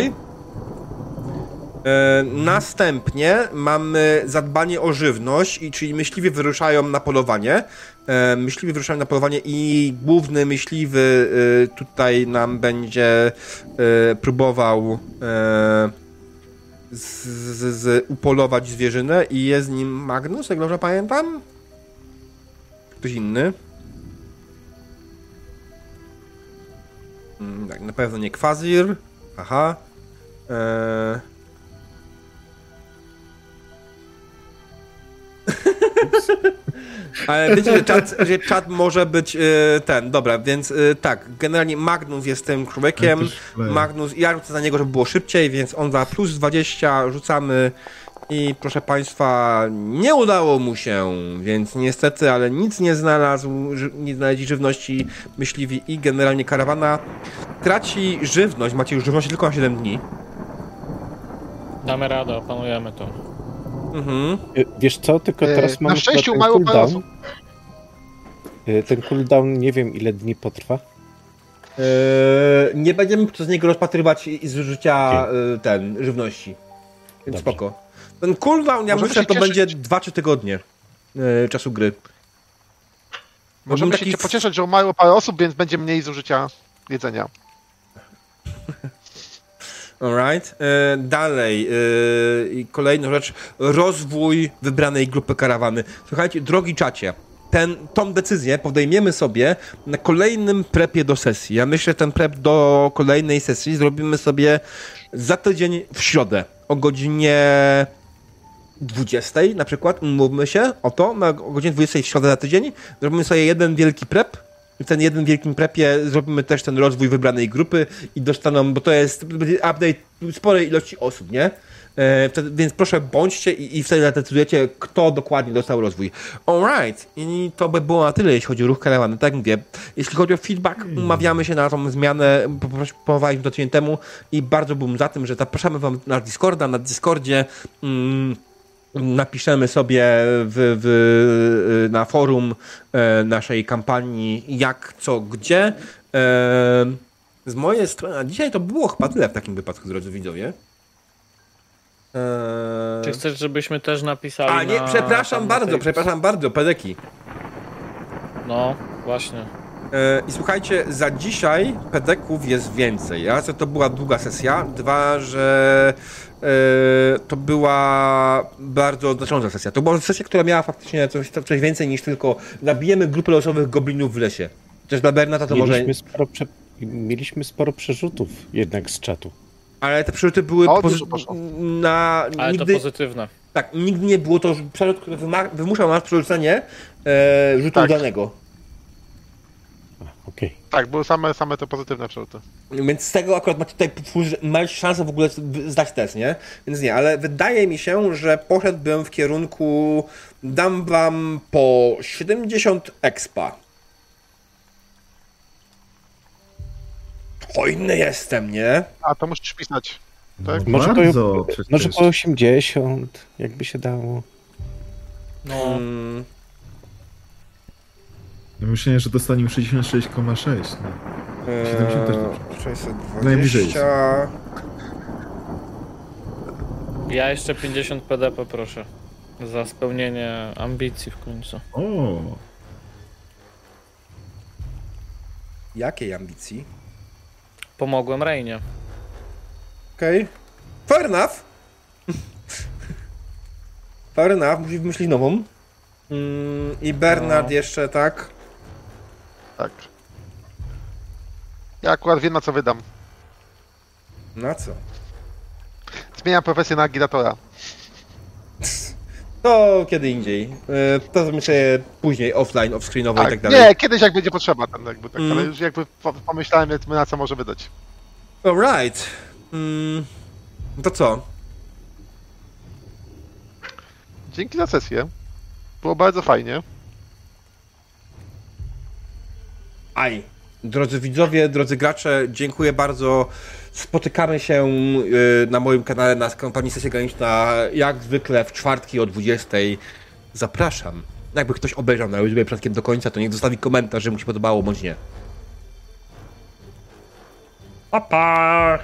E, następnie mamy zadbanie o żywność, i, czyli myśliwi wyruszają na polowanie. E, myśliwi wyruszają na polowanie i główny myśliwy e, tutaj nam będzie próbował z, z, z, upolować zwierzynę i jest nim Magnus, jak dobrze pamiętam? Ktoś inny? Mm, Tak, na pewno nie Kwazir. Aha. Eee... Ale wiecie, że czat, że czat może być e, ten, dobra, więc e, tak, generalnie Magnus jest tym człowiekiem. Magnus, ja rzucę na niego, żeby było szybciej, więc on za plus 20 rzucamy i proszę Państwa, nie udało mu się, więc niestety, ale nic nie znalazł, nie znaleźli żywności myśliwi i generalnie karawana traci żywność, macie już żywność tylko na 7 dni. Damy radę, opanujemy to. Mhm. Y, Wiesz co, tylko E, teraz na mamy szczęście ten umarło parę cooldown. Y, Ten cooldown nie wiem ile dni potrwa. Eee, nie będziemy przez niego rozpatrywać i- zużycia e, ten, żywności. Więc Dobrze. spoko. Ten cooldown, ja Możemy myślę, to cieszyć. będzie 2-3 tygodnie e, czasu gry. Możemy Taki- się pocieszyć, że umarło parę osób, więc będzie mniej zużycia jedzenia. Alright. E, dalej. E, kolejna rzecz. Rozwój wybranej grupy karawany. Słuchajcie, drogi czacie. Ten, tą decyzję podejmiemy sobie na kolejnym prepie do sesji. Ja myślę, że ten prep do kolejnej sesji zrobimy sobie za tydzień w środę o godzinie 20 na przykład. Mówmy się o to, na godzinie 20 w środę za tydzień. Zrobimy sobie jeden wielki prep w ten jeden wielkim prepie zrobimy też ten rozwój wybranej grupy i dostaną, bo to jest update sporej ilości osób, nie? E, wtedy, więc proszę bądźcie i, i wtedy decydujecie, kto dokładnie dostał rozwój. Alright, i to by było na tyle, jeśli chodzi o ruch karawany. Tak mówię, jeśli chodzi o feedback, umawiamy się na tą zmianę, poprowadziliśmy to tydzień temu i bardzo bym za tym, że zapraszamy wam na Discorda, na Discordzie mm, napiszemy sobie w, w, na forum e, naszej kampanii jak, co, gdzie. E, z mojej strony, a dzisiaj to było chyba tyle w takim wypadku, drodzy widzowie. E, Czy chcesz, żebyśmy też napisali a nie, na, przepraszam bardzo, przepraszam bardzo, pedeki. No, właśnie. I słuchajcie, za dzisiaj pedeków jest więcej. Raz, że to była długa sesja, dwa, że to była bardzo znacząca sesja. To była sesja, która miała faktycznie coś, coś więcej niż tylko zabijemy grupę losowych goblinów w lesie. Też dla Bernata to może... Mieliśmy sporo, prze... Mieliśmy sporo przerzutów jednak z czatu. Ale te przerzuty były O, pozy- na... Ale nigdy... to pozytywne. Tak, nigdy nie było to przerzut, który wymuszał nas przerzucenie e, rzutu Tak. udanego. Okej. Tak, były same, same te pozytywne przerzuty. Więc z tego akurat macie tutaj macie szansę w ogóle zdać test, nie? Więc nie, ale wydaje mi się, że poszedłbym w kierunku dam wam po 70 expa. Hojny jestem, nie? A, to musisz pisać. Tak? No Może, po, może po 80, jakby się dało. No, Mm, Ja myślałem, że dostaniemy 66,6. No. e, 70 też dobrze. 620. Najbliżej jest. ja jeszcze 50 PD poproszę. Za spełnienie ambicji w końcu. O, Jakiej ambicji? Pomogłem Reinie. Okej. Fair enough. Fair enough, musi wymyślić nową. Mm, I Bernard No. jeszcze, tak? Tak. Ja akurat wiem na co wydam. Na co? Zmieniam profesję na agitatora. To kiedy indziej. E, To zamyślę później, offline, offscreenowo i Tak, tak dalej. nie, kiedyś jak będzie potrzeba, ten jakby tak, Mm. ale już jakby po- pomyślałem na co może wydać. Alright. Mm, to co? Dzięki za sesję. Było bardzo fajnie. Aj. Drodzy widzowie, drodzy gracze, dziękuję bardzo. Spotykamy się y, na moim kanale na kampanii Sesja Graniczna jak zwykle w czwartki o 20. Zapraszam. Jakby ktoś obejrzał na YouTube przypadkiem do końca, to niech zostawi komentarz, że mu się podobało, bądź nie. Pa, pa!